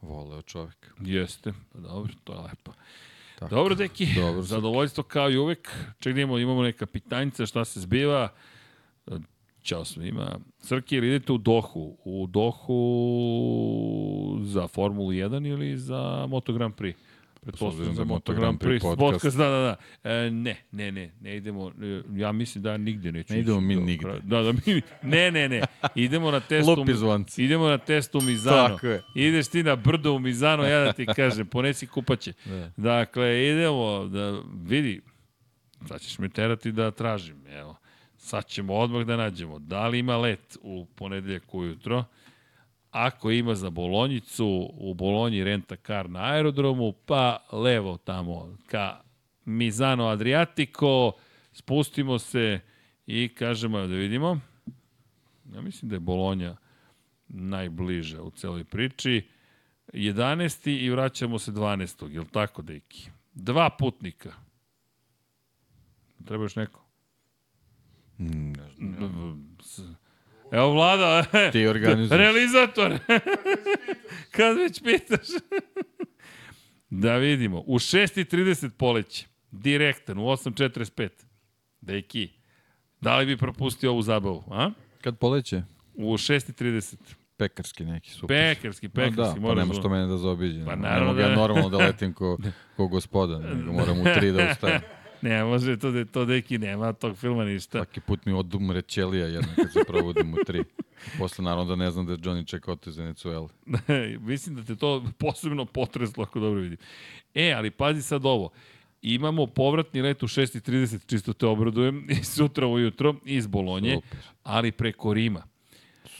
Voleo čovjek. Jeste. Pa dobro, to je lepo. Tako. Dobro, deki, Dobro. zadovoljstvo kao i uvek. Ček da imamo, imamo neka pitanjica, šta se zbiva. Ćao svima. Srki, ili idete u Dohu? U Dohu za Formulu 1 ili za Moto Grand Prix? Pretpostavljam za da je Moto Grand Prix. Podcast. podcast. da, da, da. E, ne, ne, ne, ne idemo. E, Ja mislim da nigde neću Ne idemo mi do nigde. Da, da, mi, ne, ne, ne. Idemo na. Lupi zvonci. Idemo na testu u Mizano. Tako je. Ideš ti na brdo u Mizano, ja da ti kažem, ponesi kupaće. Da. Dakle, idemo da vidi, sad ćeš me terati da tražim, evo. Sad ćemo odmah da nađemo da li ima let u ponedeljak ujutro. Ako ima za Bolonjicu, u Bolonji renta kar na aerodromu, pa levo tamo ka Mizano Adriatico, spustimo se i kažemo, da vidimo. Ja mislim da je Bolonja najbliža u celoj priči. 11. i vraćamo se 12. Je li tako, deki? Dva putnika. Treba još neko? Mm, ne znam. Evo vlada, Ti organizuješ. realizator. Kad već pitaš. da vidimo. U 6.30 poleće. Direktan, u 8.45. Deki, da li bi propustio ovu zabavu? A? Kad poleće? U 6.30. Pekarski neki, super. Pekarski, Ma pekarski. da, pa nema da- što mene da zaobiđe. Pa Pa naravno da ja normalno da letim ko, ko gospoda, nego moram u tri da ustajem. Ne, može to, da to deki nema tog filma ništa. Svaki put mi odumre ćelija jedna kad se probudim u tri. Posle naravno da ne znam da je Johnny Čekoto iz Venezuela. Mislim da te to posebno potreslo ako dobro vidim. E, ali pazi sad ovo. Imamo povratni let u 6.30, čisto te obradujem, i sutra ujutro iz Bolonje, Super. ali preko Rima.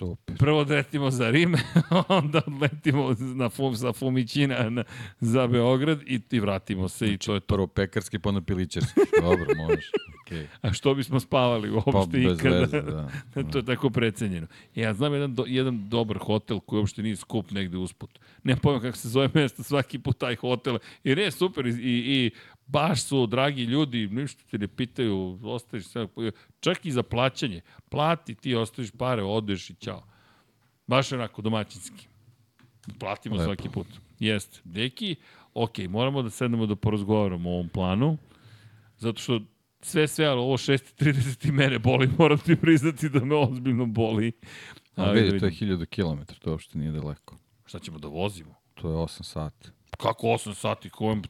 Super. Prvo odletimo za Rim, onda odletimo na Fum, sa Fumićina na, za Beograd i, i vratimo se i to je. Prvo pekarski, pa onda pilićarski. Dobro, možeš. Okay. A što bismo spavali uopšte Pa ikada? veze, da. to je tako precenjeno. Ja znam jedan, do, jedan dobar hotel koji uopšte nije skup negde usput. Ne pojma kako se zove mesto svaki put taj hotel. Jer je super i, i, i baš su dragi ljudi, ništa te ne pitaju, ostaviš sve, čak i za plaćanje. Plati, ti ostaviš pare, odeš i ćao. Baš onako domaćinski. Platimo Lepo. svaki put. Jeste. Deki, ok, moramo da sednemo da porazgovaramo o ovom planu, zato što sve sve, ali ovo 6.30 i mene boli, moram ti priznati da me ozbiljno boli. A da vidi, to je vidim. 1000 km, to uopšte nije daleko. Šta ćemo da vozimo? To je 8 sati. Kako 8 sati, kojem,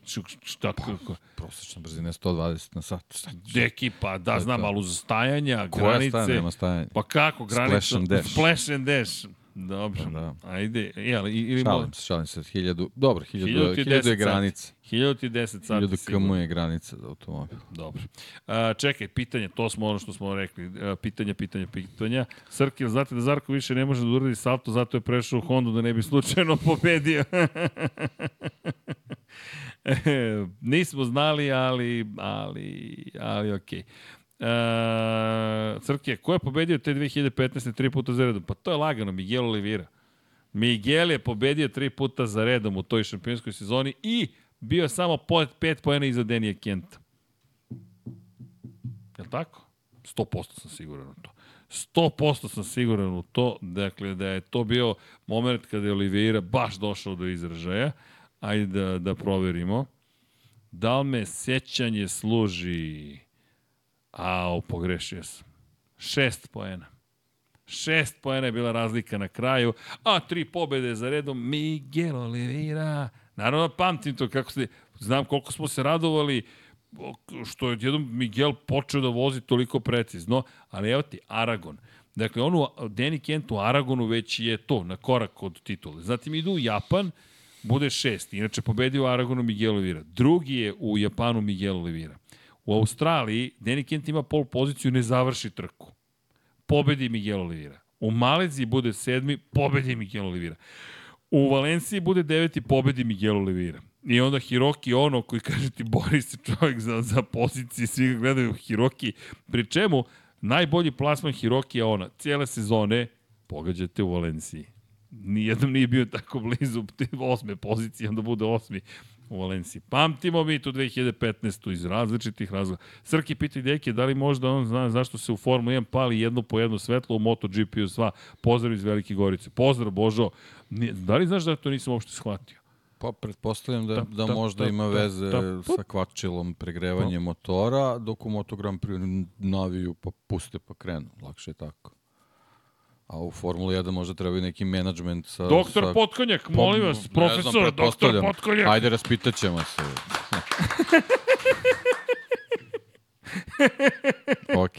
šta, kako? Prosječna brzina je 120 na sat. Šta? Deki, pa da, znam, ali uz stajanja, Koja granice... staja nema stajanja? Pa kako, granica? Splash and dash. Splash and dash. Dobro. Da. Ajde, je, ali, ili Šalim se, šalim se. 1000, dobro, 1000, Hiljadu ti 1000 je deset granica. 1010 sati 1000 sigurno. km je granica za automobil. Dobro. A, čekaj, pitanje, to smo ono što smo rekli. A, pitanja, pitanja, pitanja. Srki, jel znate da Zarko više ne može da uradi salto, zato je prešao u Hondu da ne bi slučajno pobedio. E, Nismo znali, ali, ali, ali okej. Okay. Crke, ko je pobedio te 2015. tri puta za redom? Pa to je lagano, Miguel Oliveira. Miguel je pobedio tri puta za redom u toj šampionskoj sezoni i bio je samo po, pet pojena iza Denija Kenta. Je li tako? 100% sam siguran u to. 100% sam siguran u to, dakle, da je to bio moment kada je Oliveira baš došao do izražaja. Ajde da, da proverimo. Da li me sećanje služi... Au, pogrešio sam. Šest poena. Šest poena je bila razlika na kraju, a tri pobede za redom Miguel Oliveira. Naravno, pamtim to kako se, znam koliko smo se radovali što je jednom Miguel počeo da vozi toliko precizno, ali evo ti, Aragon. Dakle, on u Danny Kent u Aragonu već je to, na korak od titule. Zatim idu u Japan, bude šest. Inače, pobedio Aragonu Miguel Oliveira. Drugi je u Japanu Miguel Oliveira. U Australiji Danny Kent ima pol poziciju, ne završi trku pobedi Miguel Oliveira. U Maleziji bude sedmi, pobedi Miguel Oliveira. U Valenciji bude deveti, pobedi Miguel Oliveira. I onda Hiroki ono koji kaže ti bori se čovjek za, za pozicije, svi ga gledaju Hiroki. Pri čemu najbolji plasman Hiroki je ona. Cijele sezone pogađate u Valenciji. Nijednom nije bio tako blizu osme pozicije, onda bude osmi u Valenciji. Pamtimo mi tu 2015. iz različitih razloga. Srki pita Deke da li možda on zna zašto se u Formula 1 pali jedno po jedno svetlo u MotoGP-u sva. Pozdrav iz Velike Gorice. Pozdrav Božo. Da li znaš da to nisam uopšte shvatio? Pa pretpostavljam da, da ta- možda ta- ima veze ta- sa kvačilom pregrevanje motora, dok u Moto Grand Prix naviju pa puste pa krenu. Lakše je tako. A u Formuli 1 možda treba i neki menadžment sa... Doktor sa... Potkonjak, Pa, molim vas, znam, profesor, doktor pretpostavljam. Potkonjak. Ajde, raspitat ćemo se. ok.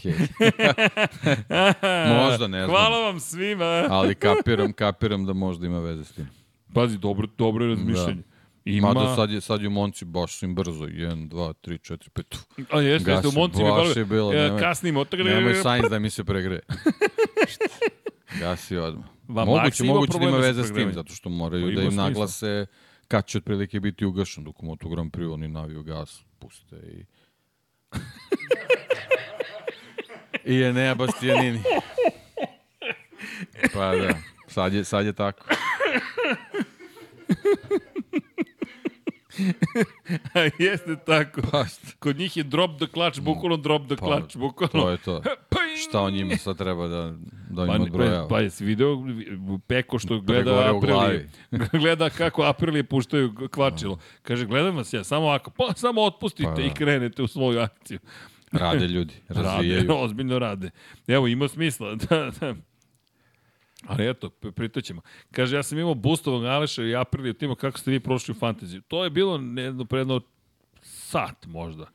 Možda, ne znam. Hvala vam svima. Ali kapiram, kapiram da možda ima veze s tim. Pazi, dobro, dobro je razmišljanje. Ima, Mada sad je, sad je u Monci baš im brzo. 1, 2, 3, 4, 5. a jeste, jeste, u Monci mi baš je bilo, nemoj- kasnimo. Nemoj sajns da mi se pregre. Gasi odmah. Va, moguće, moguće da ima veze s tim, zato što moraju Pa da im smisla. naglase kad će otprilike biti ugašen, dok u Moto Grand Prix oni naviju gas, puste i... I Enea Bastianini. Pa da, sad je, sad je tako. jeste tako. Pa, Kod njih je drop the clutch, bukvalno drop the Pa, clutch, bukvalno. to je to. Šta on njima sad treba da, da Pa, im pa, odbrojava? pa jesi video Peko što gleda Pregovore u Aprilije. gleda kako Aprilije puštaju kvačilo. Kaže, gledam vas ja, samo ovako, pa samo otpustite Pa da. i krenete u svoju akciju. Rade ljudi, razvijaju. Rade, ozbiljno rade. Evo, ima smisla. Da, da. Ali eto, pritoćemo. Kaže, ja sam imao boostovog Aleša i Aprilija tima, kako ste vi prošli u fantaziju? To je bilo jedno predno sat možda.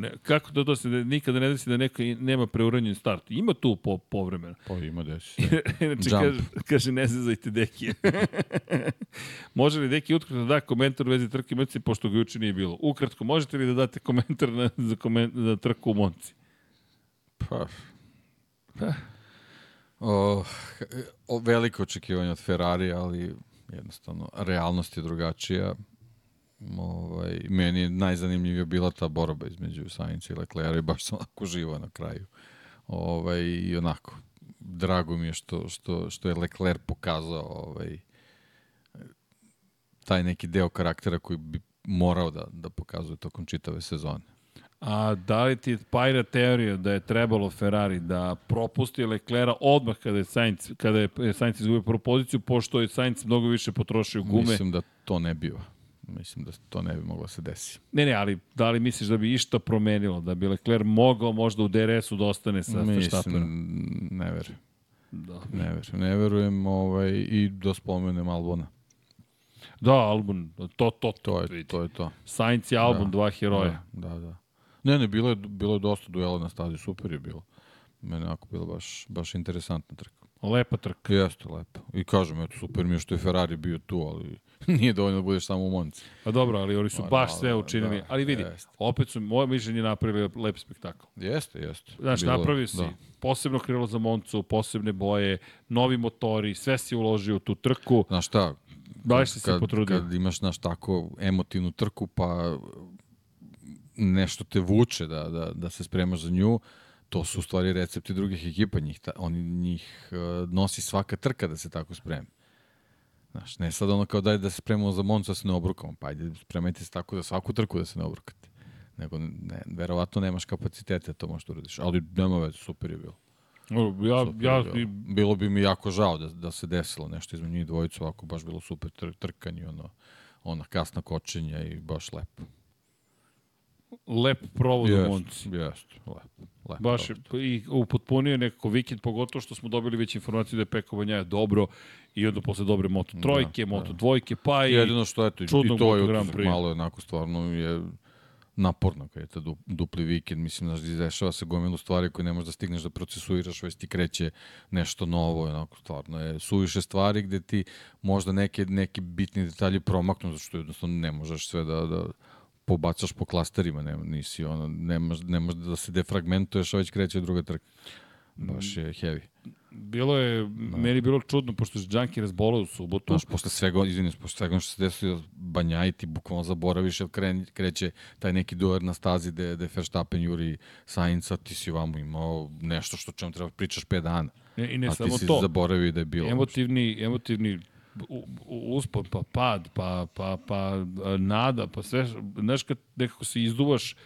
Ne, kako to, to se ne- nikada ne desi da neko nema preuranjen start? Ima tu po, povremeno. Pa ima desi. Inače, Jump. kaže, kaže, ne zezajte Deki. Može li Deki utkratko da da komentar u vezi trke Monci, pošto ga juče nije bilo? Ukratko, možete li da date komentar na, za, komen, za trku u Monci? Pa. O, o, veliko očekivanje od Ferrari, ali jednostavno realnost je drugačija. Ovaj, meni je najzanimljivija bila ta borba između Sainca i Leclerca i baš sam onako živo na kraju. Ovaj, I onako, drago mi je što, što, što je Leclerc pokazao ovaj, taj neki deo karaktera koji bi morao da, da pokazuje tokom čitave sezone. A da li ti pajra teorija da je trebalo Ferrari da propusti Leclerca odmah kada je Sainz, kada je Sainz izgubio prvu poziciju, pošto je Sainz mnogo više potrošio gume? Mislim da to ne biva. Mislim da to ne bi moglo da se desi. Ne, ne, ali da li misliš da bi išta promenilo, da bi Leclerc mogao možda u DRS-u da ostane sa Verstappenom? Mislim, ne verujem. Da. Ne verujem. Ne verujem ovaj, i da spomenem Albona. Da, Albon, to, to, to, To je to. Je to. Sainz i Albon, Da. dva heroja. Da, da, da. Ne, ne, bilo je, bilo je dosta duela na stazi, super je bilo. Mene je onako bilo baš, baš interesantna trka. Lepa trka. Jeste, lepo. I kažem, eto, super mi je što je Ferrari bio tu, ali nije dovoljno da budeš samo u Monci. Pa dobro, ali oni su Pa, baš da, sve da, učinili. da, ali vidi, jeste. opet su, moje mišljenje, napravili lep spektakl. Jeste, jeste. Znaš, Bilo- napravio si Da. posebno krilo za Moncu, posebne boje, novi motori, sve si uložio u tu trku. Znaš šta, Baš si se potrudio. Kad imaš naš tako emotivnu trku, pa nešto te vuče da, da, da se spremaš za nju, to su u stvari recepti drugih ekipa. Njih, ta, oni njih uh, nosi svaka trka da se tako spremi. Znaš, ne sad ono kao daj da se spremamo za Moncu da se ne obrukamo, pa ajde spremajte se tako da svaku trku da se ne obrukate. Nego, ne, verovatno nemaš kapacitete da to možeš da uradiš. Ali nema veze, super je bilo. Ja, Super ja, bilo. bilo bi mi jako žao da, da se desilo nešto između njih dvojicu, ovako baš bilo super tr trkanje, ono, ona kasna kočenja i baš lepo. lep provod u Monci. Jest, lepo. Lepo Baš provod. i upotpunio je nekako vikend, pogotovo što smo dobili već informaciju da je Peko Banjaja dobro i onda posle dobre Moto trojke, Da, Moto dvojke, pa i... Jedino što eto, i, to je utisak, Prix. malo onako stvarno je naporno kad je to du- dupli vikend, mislim da dešava se gomilu stvari koje ne možeš da stigneš da procesuiraš, već ti kreće nešto novo, onako stvarno je suviše stvari gde ti možda neke, neki bitni detalji promaknu, zato što jednostavno ne možeš sve da, da pobacaš po klasterima, ne, nisi ono, ne možeš, ne možeš da se defragmentuješ, a već kreće druga trka. Baš je heavy. Bilo je, Da. meni je bilo čudno, pošto se Džanki razbolao u subotu. Znaš, posle svega, izvinim, posle svega što se desilo Banjaj, ti bukvalno zaboraviš, jer kren, kreće taj neki duer na stazi gde, gde Verstappen juri Sainca, ti si vamo imao nešto što čemu treba pričaš 5 dana. Ne, I ne A samo ti si to. zaboravio da je bilo. Emotivni, emotivni uspon, pa pad, pa, pa, pa a, nada, pa sve, znaš kad nekako se izduvaš,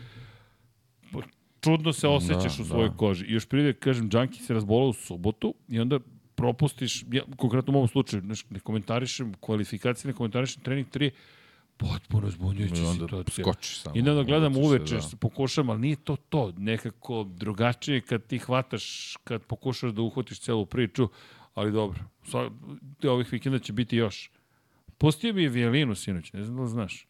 pa čudno se osjećaš Da, u svojoj da. koži. I još prije, kažem, Džanki se razbolao u subotu i onda propustiš, ja, konkretno u ovom slučaju, znaš, ne komentarišem kvalifikacije, ne komentarišem trening 3, potpuno zbunjujuća situacija. skoči samo. I onda gledam uveče, da. pokušam, ali nije to to. Nekako drugačije kad ti hvataš, kad pokušaš da uhvatiš celu priču, ali dobro. Sva, ovih vikenda će biti još. Pustio mi je vijelinu sinoć, ne znam da li znaš.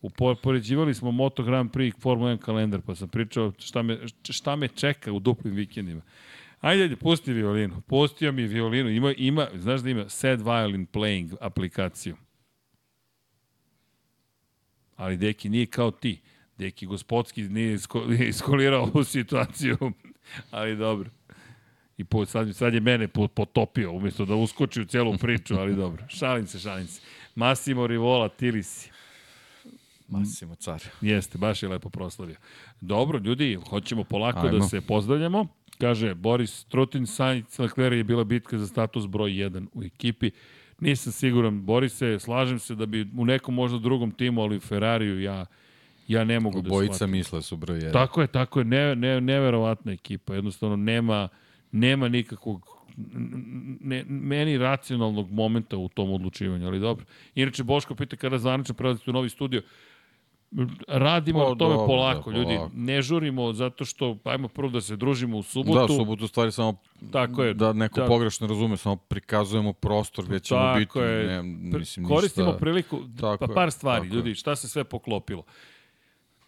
Upoređivali smo Moto Grand Prix Formula 1 kalendar, pa sam pričao šta me, šta me čeka u duplim vikendima. Ajde, ajde, pusti violinu. Pustio mi violinu. Ima, ima, znaš da ima Sad Violin Playing aplikaciju. Ali Deki nije kao ti. Deki gospodski nije iskolirao ovu situaciju. ali dobro. I po, sad, sad je mene po- potopio, umjesto da uskoči u celu priču, ali dobro. Šalim se, šalim se. Massimo Rivola, Tilisi. Massimo car. Jeste, baš je lepo proslavio. Dobro, ljudi, hoćemo polako Ajmo. da Ajmo. se pozdravljamo. Kaže, Boris Trutin, Sainz Leclerc je bila bitka za status broj 1 u ekipi. Nisam siguran, Borise, slažem se da bi u nekom možda drugom timu, ali u Ferrariju ja, ja ne mogu da Obojica shvatim. misle su broj 1. Tako je, tako je, ne, ne, neverovatna ekipa, jednostavno nema, nema nikakvog ne, meni racionalnog momenta u tom odlučivanju, ali dobro. Inače, Boško pita kada zvanično prelazite u novi studio. Radimo Pa, na tome dobro, polako, da, ljudi. polako. Ne žurimo zato što, ajmo prvo da se družimo u subotu. Da, subotu stvari samo Tako je. da neko Da. pogrešno razume, samo prikazujemo prostor gde ćemo Tako biti. je. Ne, mislim, Koristimo ništa. priliku, Tako pa par stvari, tako ljudi, šta se sve poklopilo.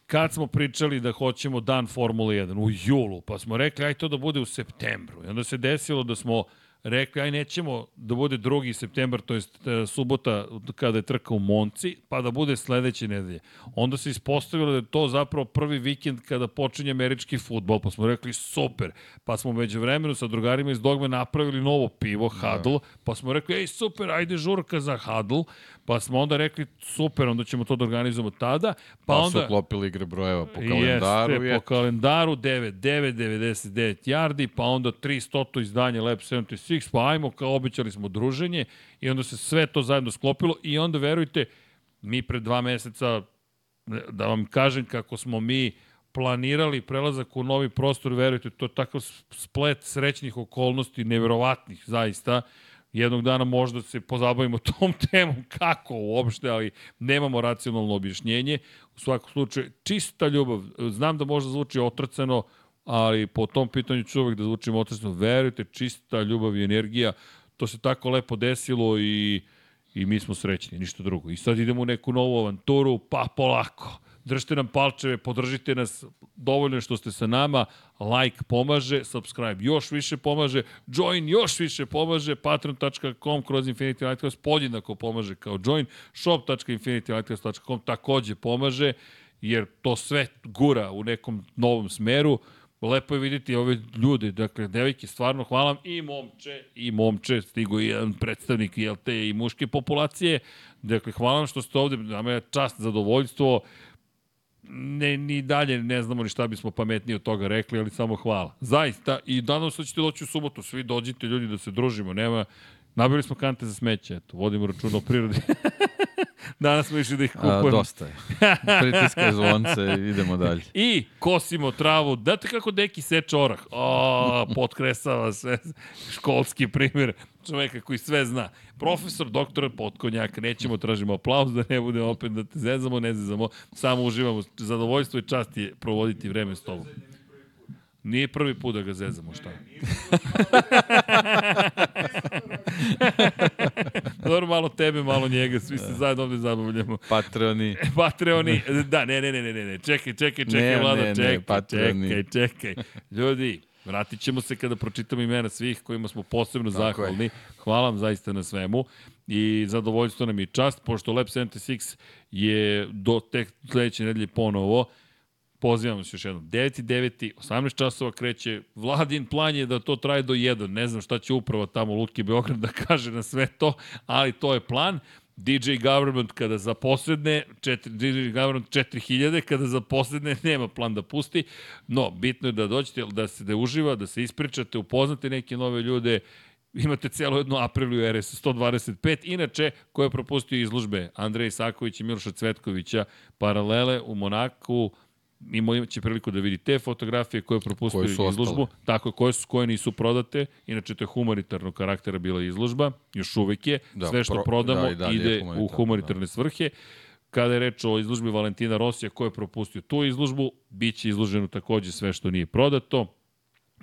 Kad smo pričali da hoćemo dan Formule 1 u julu, pa smo rekli aj to da bude u septembru. I onda se desilo da smo rekli aj nećemo da bude 2. septembar, to jest e, subota kada je trka u Monci, pa da bude sledeće nedelje. Onda se ispostavilo da je to zapravo prvi vikend kada počinje američki futbol, pa smo rekli super. Pa smo među vremenu sa drugarima iz Dogme napravili novo pivo, Huddle, pa smo rekli ej super, ajde žurka za Huddle, pa smo onda rekli super, onda ćemo to da organizujemo tada, pa, Pa, onda... su uklopili igre brojeva po kalendaru. Jeste, je. po kalendaru 9, 9, 99 yardi, pa onda 300 izdanje Lab 76, pa ajmo, kao običali smo druženje i onda se sve to zajedno sklopilo i onda verujte, mi pre dva meseca, da vam kažem kako smo mi planirali prelazak u novi prostor, verujte, to je takav splet srećnih okolnosti, neverovatnih zaista, jednog dana možda se pozabavimo tom temom kako uopšte, ali nemamo racionalno objašnjenje. U svakom slučaju, čista ljubav. Znam da možda zvuči otrcano, ali po tom pitanju ću uvek da zvučim otrcano. Verujte, čista ljubav i energija. To se tako lepo desilo i, i mi smo srećni, ništa drugo. I sad idemo u neku novu avanturu, pa polako. Držite nam palčeve, podržite nas, dovoljno što ste sa nama, like pomaže, subscribe još više pomaže, join još više pomaže, patreon.com kroz Infinity Lighthouse podjednako pomaže kao join, shop.infinitylighthouse.com takođe pomaže, jer to sve gura u nekom novom smeru. Lepo je vidjeti ove ljude, dakle, devojke, stvarno hvala i momče, i momče, stigo i jedan predstavnik jel te i muške populacije. Dakle, hvala što ste ovde, nama je čast, zadovoljstvo, ne, ni dalje ne znamo ni šta bismo pametnije od toga rekli, ali samo hvala. Zaista, i nadam se da ćete doći u subotu, svi dođite ljudi da se družimo, nema, nabili smo kante za smeće, eto, vodimo računa o prirodi. Danas smo išli da ih A, kupujemo. dosta je. Pritiskaj zvonce idemo dalje. I kosimo travu. Date kako deki seče orah. O, potkresava sve. Školski primjer čoveka koji sve zna. Profesor, doktor Potkonjak. Nećemo tražimo aplauz da ne bude opet da te zezamo, ne zezamo. Samo uživamo. Zadovoljstvo i čast je provoditi vreme s tobom. Nije prvi put da ga zezamo, šta? Dobro, malo tebe, malo njega, svi se zajedno ovde zabavljamo. Patroni. Patreoni, da, ne, ne, ne, ne, ne, čekaj, čekaj, čekaj, Ne, Vlada, ne, ne, čekaj, Patreoni. čekaj, čekaj. Ljudi, vratit ćemo se kada pročitamo imena svih kojima smo posebno Tako je. zahvalni. Hvala vam zaista na svemu i zadovoljstvo nam je čast, pošto Lab 76 je do tek sledeće nedelje ponovo, Pozivamo se još jednom. 9.9. 18 časova kreće. Vladin plan je da to traje do 1. Ne znam šta će upravo tamo Lutke Beograd da kaže na sve to, ali to je plan. DJ Government kada zaposedne, četiri, DJ Government 4000, kada zaposedne nema plan da pusti, no bitno je da dođete, da se da uživa, da se ispričate, upoznate neke nove ljude, imate celo jednu Apriliju RS 125, inače, ko je propustio izlužbe Andrej Isaković i Miloša Cvetkovića, paralele u Monaku, imao će priliku da vidi te fotografije koje propustio Koje su izlužbu, ostale. tako koje su koje nisu prodate, inače to je humanitarnog karaktera bila izložba, još uvek je, Da, sve što pro- prodamo da, je ide u humanitarno, humanitarne svrhe. Kada je reč o izložbi Valentina Rosija, ko je propustio tu izložbu, bit će izloženo takođe sve što nije prodato.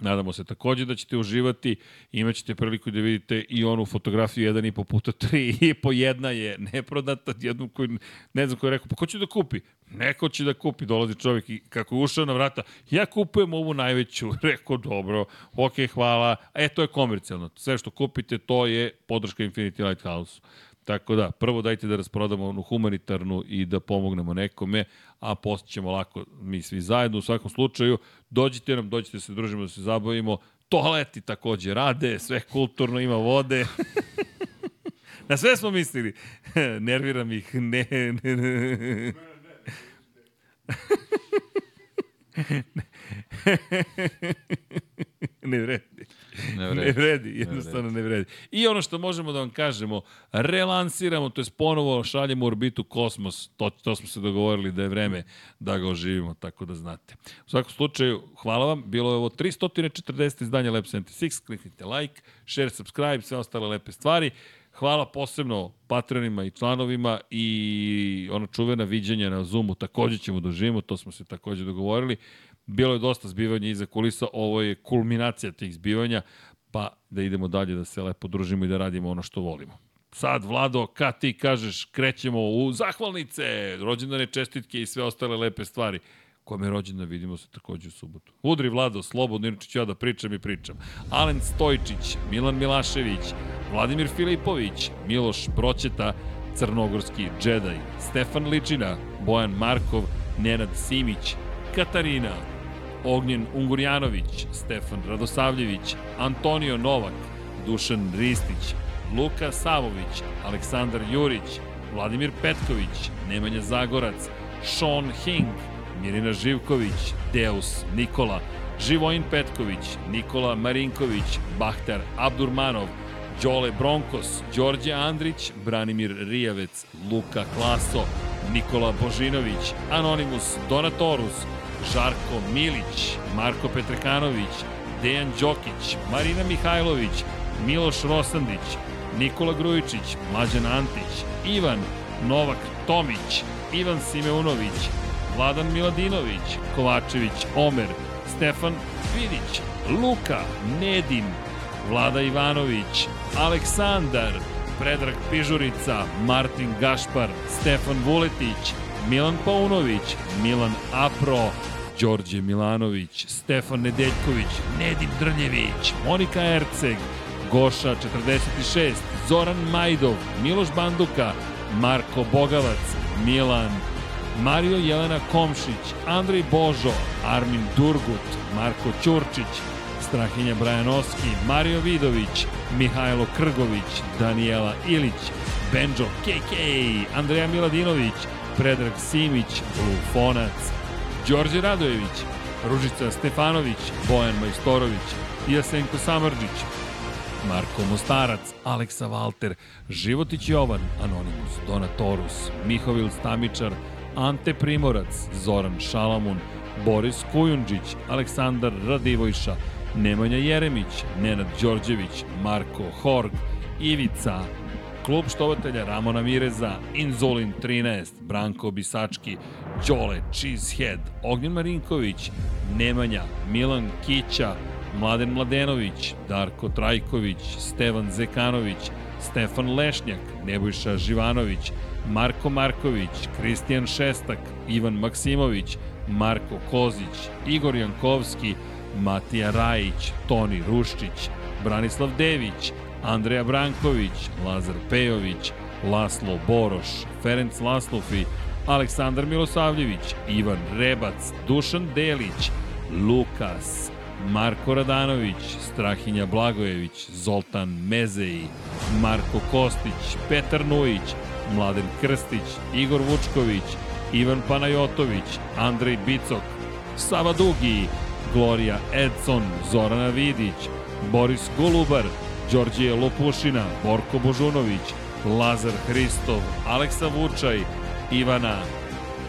Nadamo se takođe da ćete uživati, imaćete priliku da vidite i onu fotografiju 1,5 puta 3 i po jedna je neprodata, jednu koju, ne znam ko je rekao, pa ko će da kupi? Neko će da kupi, dolazi čovjek i kako je ušao na vrata, ja kupujem ovu najveću, rekao dobro, ok, hvala, e, to je komercijalno, sve što kupite, to je podrška Infinity Lighthouse. Tako da, prvo dajte da rasprodamo onu humanitarnu i da pomognemo nekome, a posle ćemo lako mi svi zajedno. U svakom slučaju, dođite nam, dođite se družimo da se zabavimo. Toaleti takođe rade, sve kulturno, ima vode. Na sve smo mislili. Nerviram ih. Ne, ne, ne. ne vredi. Ne Ne vredi. vredi, jednostavno ne vredi. I ono što možemo da vam kažemo, relansiramo, to je ponovo šaljemo u orbitu kosmos, to, to smo se dogovorili da je vreme da ga oživimo, tako da znate. U svakom slučaju, hvala vam, bilo je ovo 340 izdanja Lab 76, kliknite like, share, subscribe, sve ostale lepe stvari. Hvala posebno patronima i članovima i ono čuvena viđenja na Zoomu takođe ćemo da živimo, to smo se takođe dogovorili. Bilo je dosta zbivanja iza kulisa, ovo je kulminacija tih zbivanja, pa da idemo dalje, da se lepo družimo i da radimo ono što volimo. Sad, Vlado, kad ti kažeš, krećemo u zahvalnice, rođendane čestitke i sve ostale lepe stvari. Kome je rođendan, vidimo se takođe u subotu. Udri, Vlado, slobodno, inače ću ja da pričam i pričam. Alen Stojčić, Milan Milašević, Vladimir Filipović, Miloš Broćeta, Crnogorski džedaj, Stefan Ličina, Bojan Markov, Nenad Simić, Katarina, Ognjen Ungurjanović, Stefan Radosavljević, Antonio Novak, Dušan Ristić, Luka Savović, Aleksandar Jurić, Vladimir Petković, Nemanja Zagorac, Sean Hing, Mirina Živković, Deus Nikola, Živojin Petković, Nikola Marinković, Bahtar Abdurmanov, Đole Bronkos, Đorđe Andrić, Branimir Rijavec, Luka Klaso, Nikola Božinović, Anonimus Donatorus, Žarko Milić, Marko Petrekanović, Dejan Đokić, Marina Mihajlović, Miloš Rosandić, Nikola Grujičić, Mlađan Antić, Ivan Novak Tomić, Ivan Simeunović, Vladan Miladinović, Kovačević Omer, Stefan Vidić, Luka Nedim, Vlada Ivanović, Aleksandar, Predrag Pižurica, Martin Gašpar, Stefan Vuletić, Milan Paunović, Milan Apro, Đorđe Milanović, Stefan Nedeljković, Nedim Drljević, Monika Erceg, Goša 46, Zoran Majdov, Miloš Banduka, Marko Bogavac, Milan, Mario Jelena Komšić, Andrej Božo, Armin Durgut, Marko Ćurčić, Strahinja Brajanovski, Mario Vidović, Mihajlo Krgović, Daniela Ilić, Benjo KK, Andreja Miladinović, Predrag Simić, Lufonac, Đorđe Radojević, Ružica Stefanović, Bojan Majstorović, Jasenko Samrđić, Marko Mostarac, Aleksa Valter, Životić Jovan, Anonimus, Donatorus, Mihovil Stamičar, Ante Primorac, Zoran Šalamun, Boris Kujundžić, Aleksandar Radivojša, Nemanja Jeremić, Nenad Đorđević, Marko Horg, Ivica, Klub štovatelja Ramona Mireza, Inzolin 13, Branko Bisački, Đole, Cheesehead, Ognjen Marinković, Nemanja, Milan Kića, Mladen Mladenović, Darko Trajković, Stevan Zekanović, Stefan Lešnjak, Nebojša Živanović, Marko Marković, Kristijan Šestak, Ivan Maksimović, Marko Kozić, Igor Jankovski, Matija Rajić, Toni Ruščić, Branislav Dević, Andreja Branković, Lazar Pejović, Laslo Boroš, Ferenc Laslofi, Aleksandar Milosavljević, Ivan Rebac, Dušan Delić, Lukas, Marko Radanović, Strahinja Blagojević, Zoltan Mezeji, Marko Kostić, Petar Nujić, Mladen Krstić, Igor Vučković, Ivan Panajotović, Andrej Bicok, Sava Dugi, Gloria Edson, Zorana Vidić, Boris Golubar, Đorđije Lopušina, Borko Božunović, Lazar Hristov, Aleksa Vučaj, Ivana,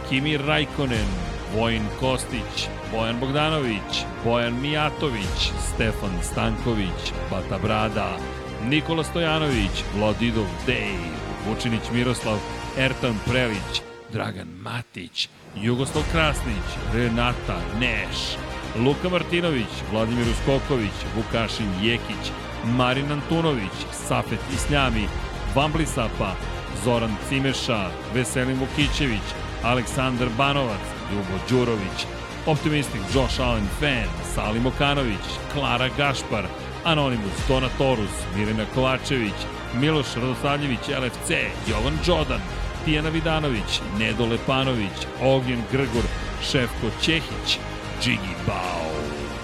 Kimi Rajkonen, Vojin Kostić, Bojan Bogdanović, Bojan Mijatović, Stefan Stanković, Bata Brada, Nikola Stojanović, Vladidov Dej, Vučinić Miroslav, Ertan Prelić, Dragan Matić, Jugoslav Krasnić, Renata Neš, Luka Martinović, Vladimir Uskoković, Vukašin Jekić, Marin Antunović, Safet Isljami, Vamblisapa, Zoran Cimeša, Veselin Vukićević, Aleksandar Banovac, Ljubo Đurović, Optimistik Josh Allen Fan, Salim Okanović, Klara Gašpar, Anonimus, Donatorus, Mirina Kovačević, Miloš Radosavljević, LFC, Jovan Đodan, Tijana Vidanović, Nedo Lepanović, Ognjen Grgur, Šefko Ćehić, Džigi Bao,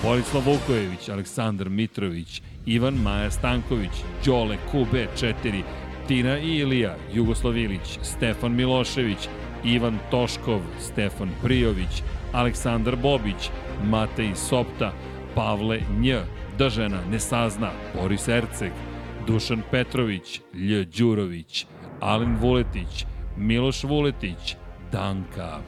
Borislav Vukojević, Aleksandar Mitrović, Ivan Maja Stanković, Đole QB4, Tina i Ilija, Jugoslav Ilić, Stefan Milošević, Ivan Toškov, Stefan Prijović, Aleksandar Bobić, Matej Sopta, Pavle Nj, Držena ne sazna, Boris Erceg, Dušan Petrović, Lj Đurović, Alen Vuletić, Miloš Vuletić, Danka,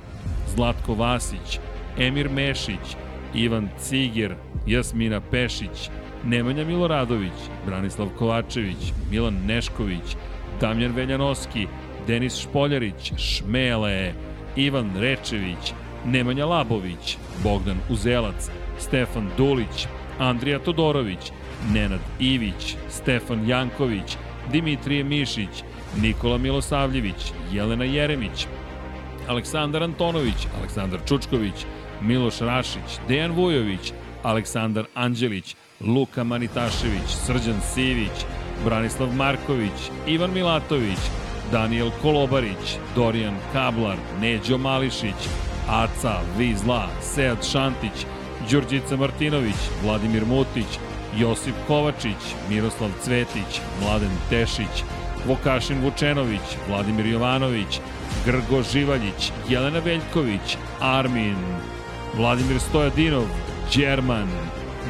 Zlatko Vasić, Emir Mešić, Ivan Ciger, Jasmina Pešić, Nemanja Miloradović, Branislav Kovačević, Milan Nešković, Damjan Veljanoski, Denis Špoljarić, Šmele, Ivan Rečević, Nemanja Labović, Bogdan Uzelac, Stefan Dulić, Andrija Todorović, Nenad Ivić, Stefan Janković, Dimitrije Mišić, Nikola Milosavljević, Jelena Jeremić, Aleksandar Antonović, Aleksandar Čučković, Miloš Rašić, Dejan Vujović, Aleksandar Anđelić, Luka Manitašević, Srđan Sivić, Branislav Marković, Ivan Milatović, Daniel Kolobarić, Dorijan Kablar, Neđo Mališić, Aca Vizla, Sead Šantić, Đurđica Martinović, Vladimir Mutić, Josip Kovačić, Miroslav Cvetić, Mladen Tešić, Vokašin Vučenović, Vladimir Jovanović, Grgo Živaljić, Jelena Veljković, Armin, Vladimir Stojadinov, Đerman,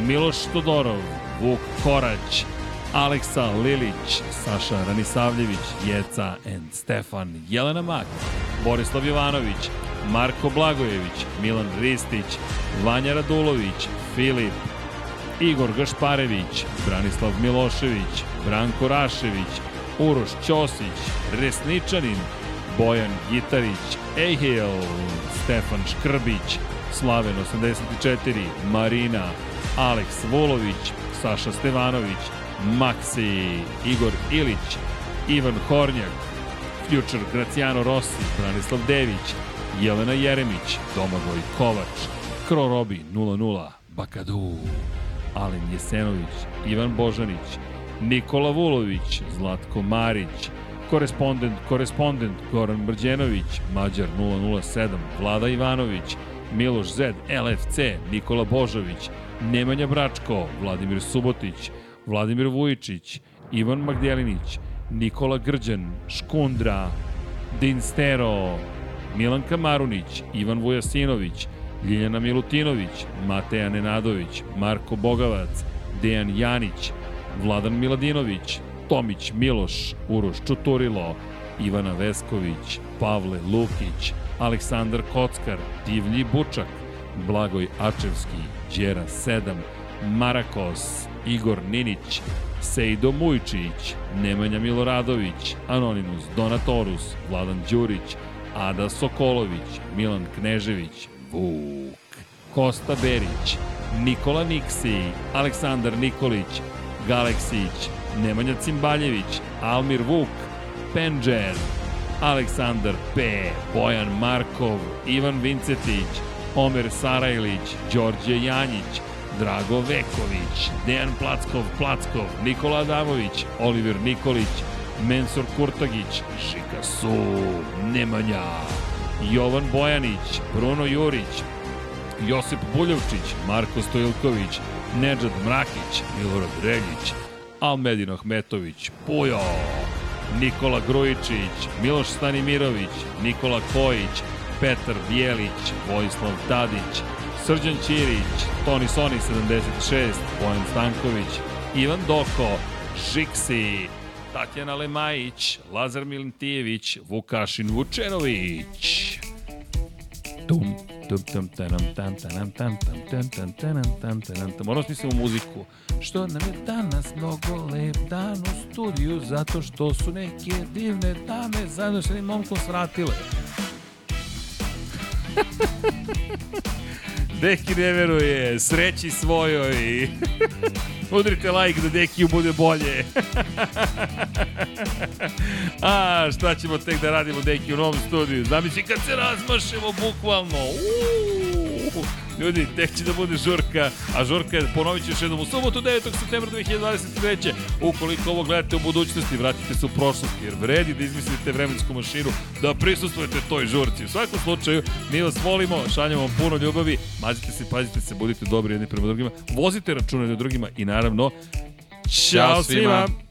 Miloš Todorov, Vuk Korać, Aleksa Lilić, Saša Ranisavljević, Jeca and Stefan, Jelena Mak, Borislav Jovanović, Marko Blagojević, Milan Ristić, Vanja Radulović, Filip, Igor Gašparević, Branislav Milošević, Branko Rašević, Uroš Ćosić, Resničanin, Bojan Gitarić, Ehil, Stefan Škrbić, Slaven 84, Marina, Aleks Vulović, Saša Stevanović, Maksi, Igor Ilić, Ivan Hornjak, Future Graciano Rossi, Branislav Dević, Jelena Jeremić, Domagoj Kovač, Kro Robi 00, Bakadu, Alen Jesenović, Ivan Božanić, Nikola Vulović, Zlatko Marić, korespondent, korespondent Goran Brđenović, Mađar 007, Vlada Ivanović, Miloš Zed, LFC, Nikola Božović, Nemanja Bračko, Vladimir Subotić, Vladimir Vujičić, Ivan Magdelinić, Nikola Grđan, Škundra, Dinstero, Milanka Marunić, Ivan Vujasinović, Ljiljana Milutinović, Mateja Nenadović, Marko Bogavac, Dejan Janić, Vladan Miladinović, Tomić Miloš, Uroš Čuturilo, Ivana Vesković, Pavle Lukić, Aleksandar Kockar, Divlji Bučak, Blagoj Ačevski, Đera 7, Marakos, Igor Ninić, Sejdo Mujčić, Nemanja Miloradović, Anonimus Donatorus, Vladan Đurić, Ada Sokolović, Milan Knežević, Vuk, Kosta Berić, Nikola Niksi, Aleksandar Nikolić, Galeksić, Nemanja Cimbaljević, Almir Vuk, Penđer, Aleksandar P, Bojan Markov, Ivan Vincetić, Omer Sarajlić, Đorđe Janjić, Drago Veković, Dejan Plackov Plackov, Nikola Adamović, Oliver Nikolić, Mensur Kurtagić, Šika Su, Nemanja, Jovan Bojanić, Bruno Jurić, Josip Buljovčić, Marko Stojilković, Nedžad Mrakić, Milorad Reljić, Almedin Ahmetović, Pujo, Nikola Grujičić, Miloš Stanimirović, Nikola Kojić, Petar Bijelić, Vojislav Tadić, Srđan Ćirić, Toni Soni 76, Bojan Stanković, Ivan Doko, Žiksi, Tatjana Lemajić, Lazar Milintijević, Vukašin Vučenović. Tum, tum, tum, tanam, tam, tanam, tam, tam, tam, tam, tanam, tam, tanam, tam. Moramo smislimo muziku. Što nam je danas mnogo lep dan u studiju, zato što su neke divne dame zajedno sa jednim momkom svratile. Deki ne veruje, sreći svojoj. Udrite like da Dekiju bude bolje. A, šta ćemo tek da radimo Deki u novom studiju? Zamisli kad se razmašemo bukvalno. Uuu. Ljudi, tek će da bude žurka, a žurka je, ponovit ću još jednom, u subotu 9. septembra 2023. Ukoliko ovo gledate u budućnosti, vratite se u prošlost, jer vredi da izmislite vremensku mašinu, da prisustujete toj žurci. U svakom slučaju, mi vas volimo, šaljamo vam puno ljubavi, mazite se, pazite se, budite dobri jedni prema drugima, vozite račune jedni drugima i naravno, Ćao svima. svima.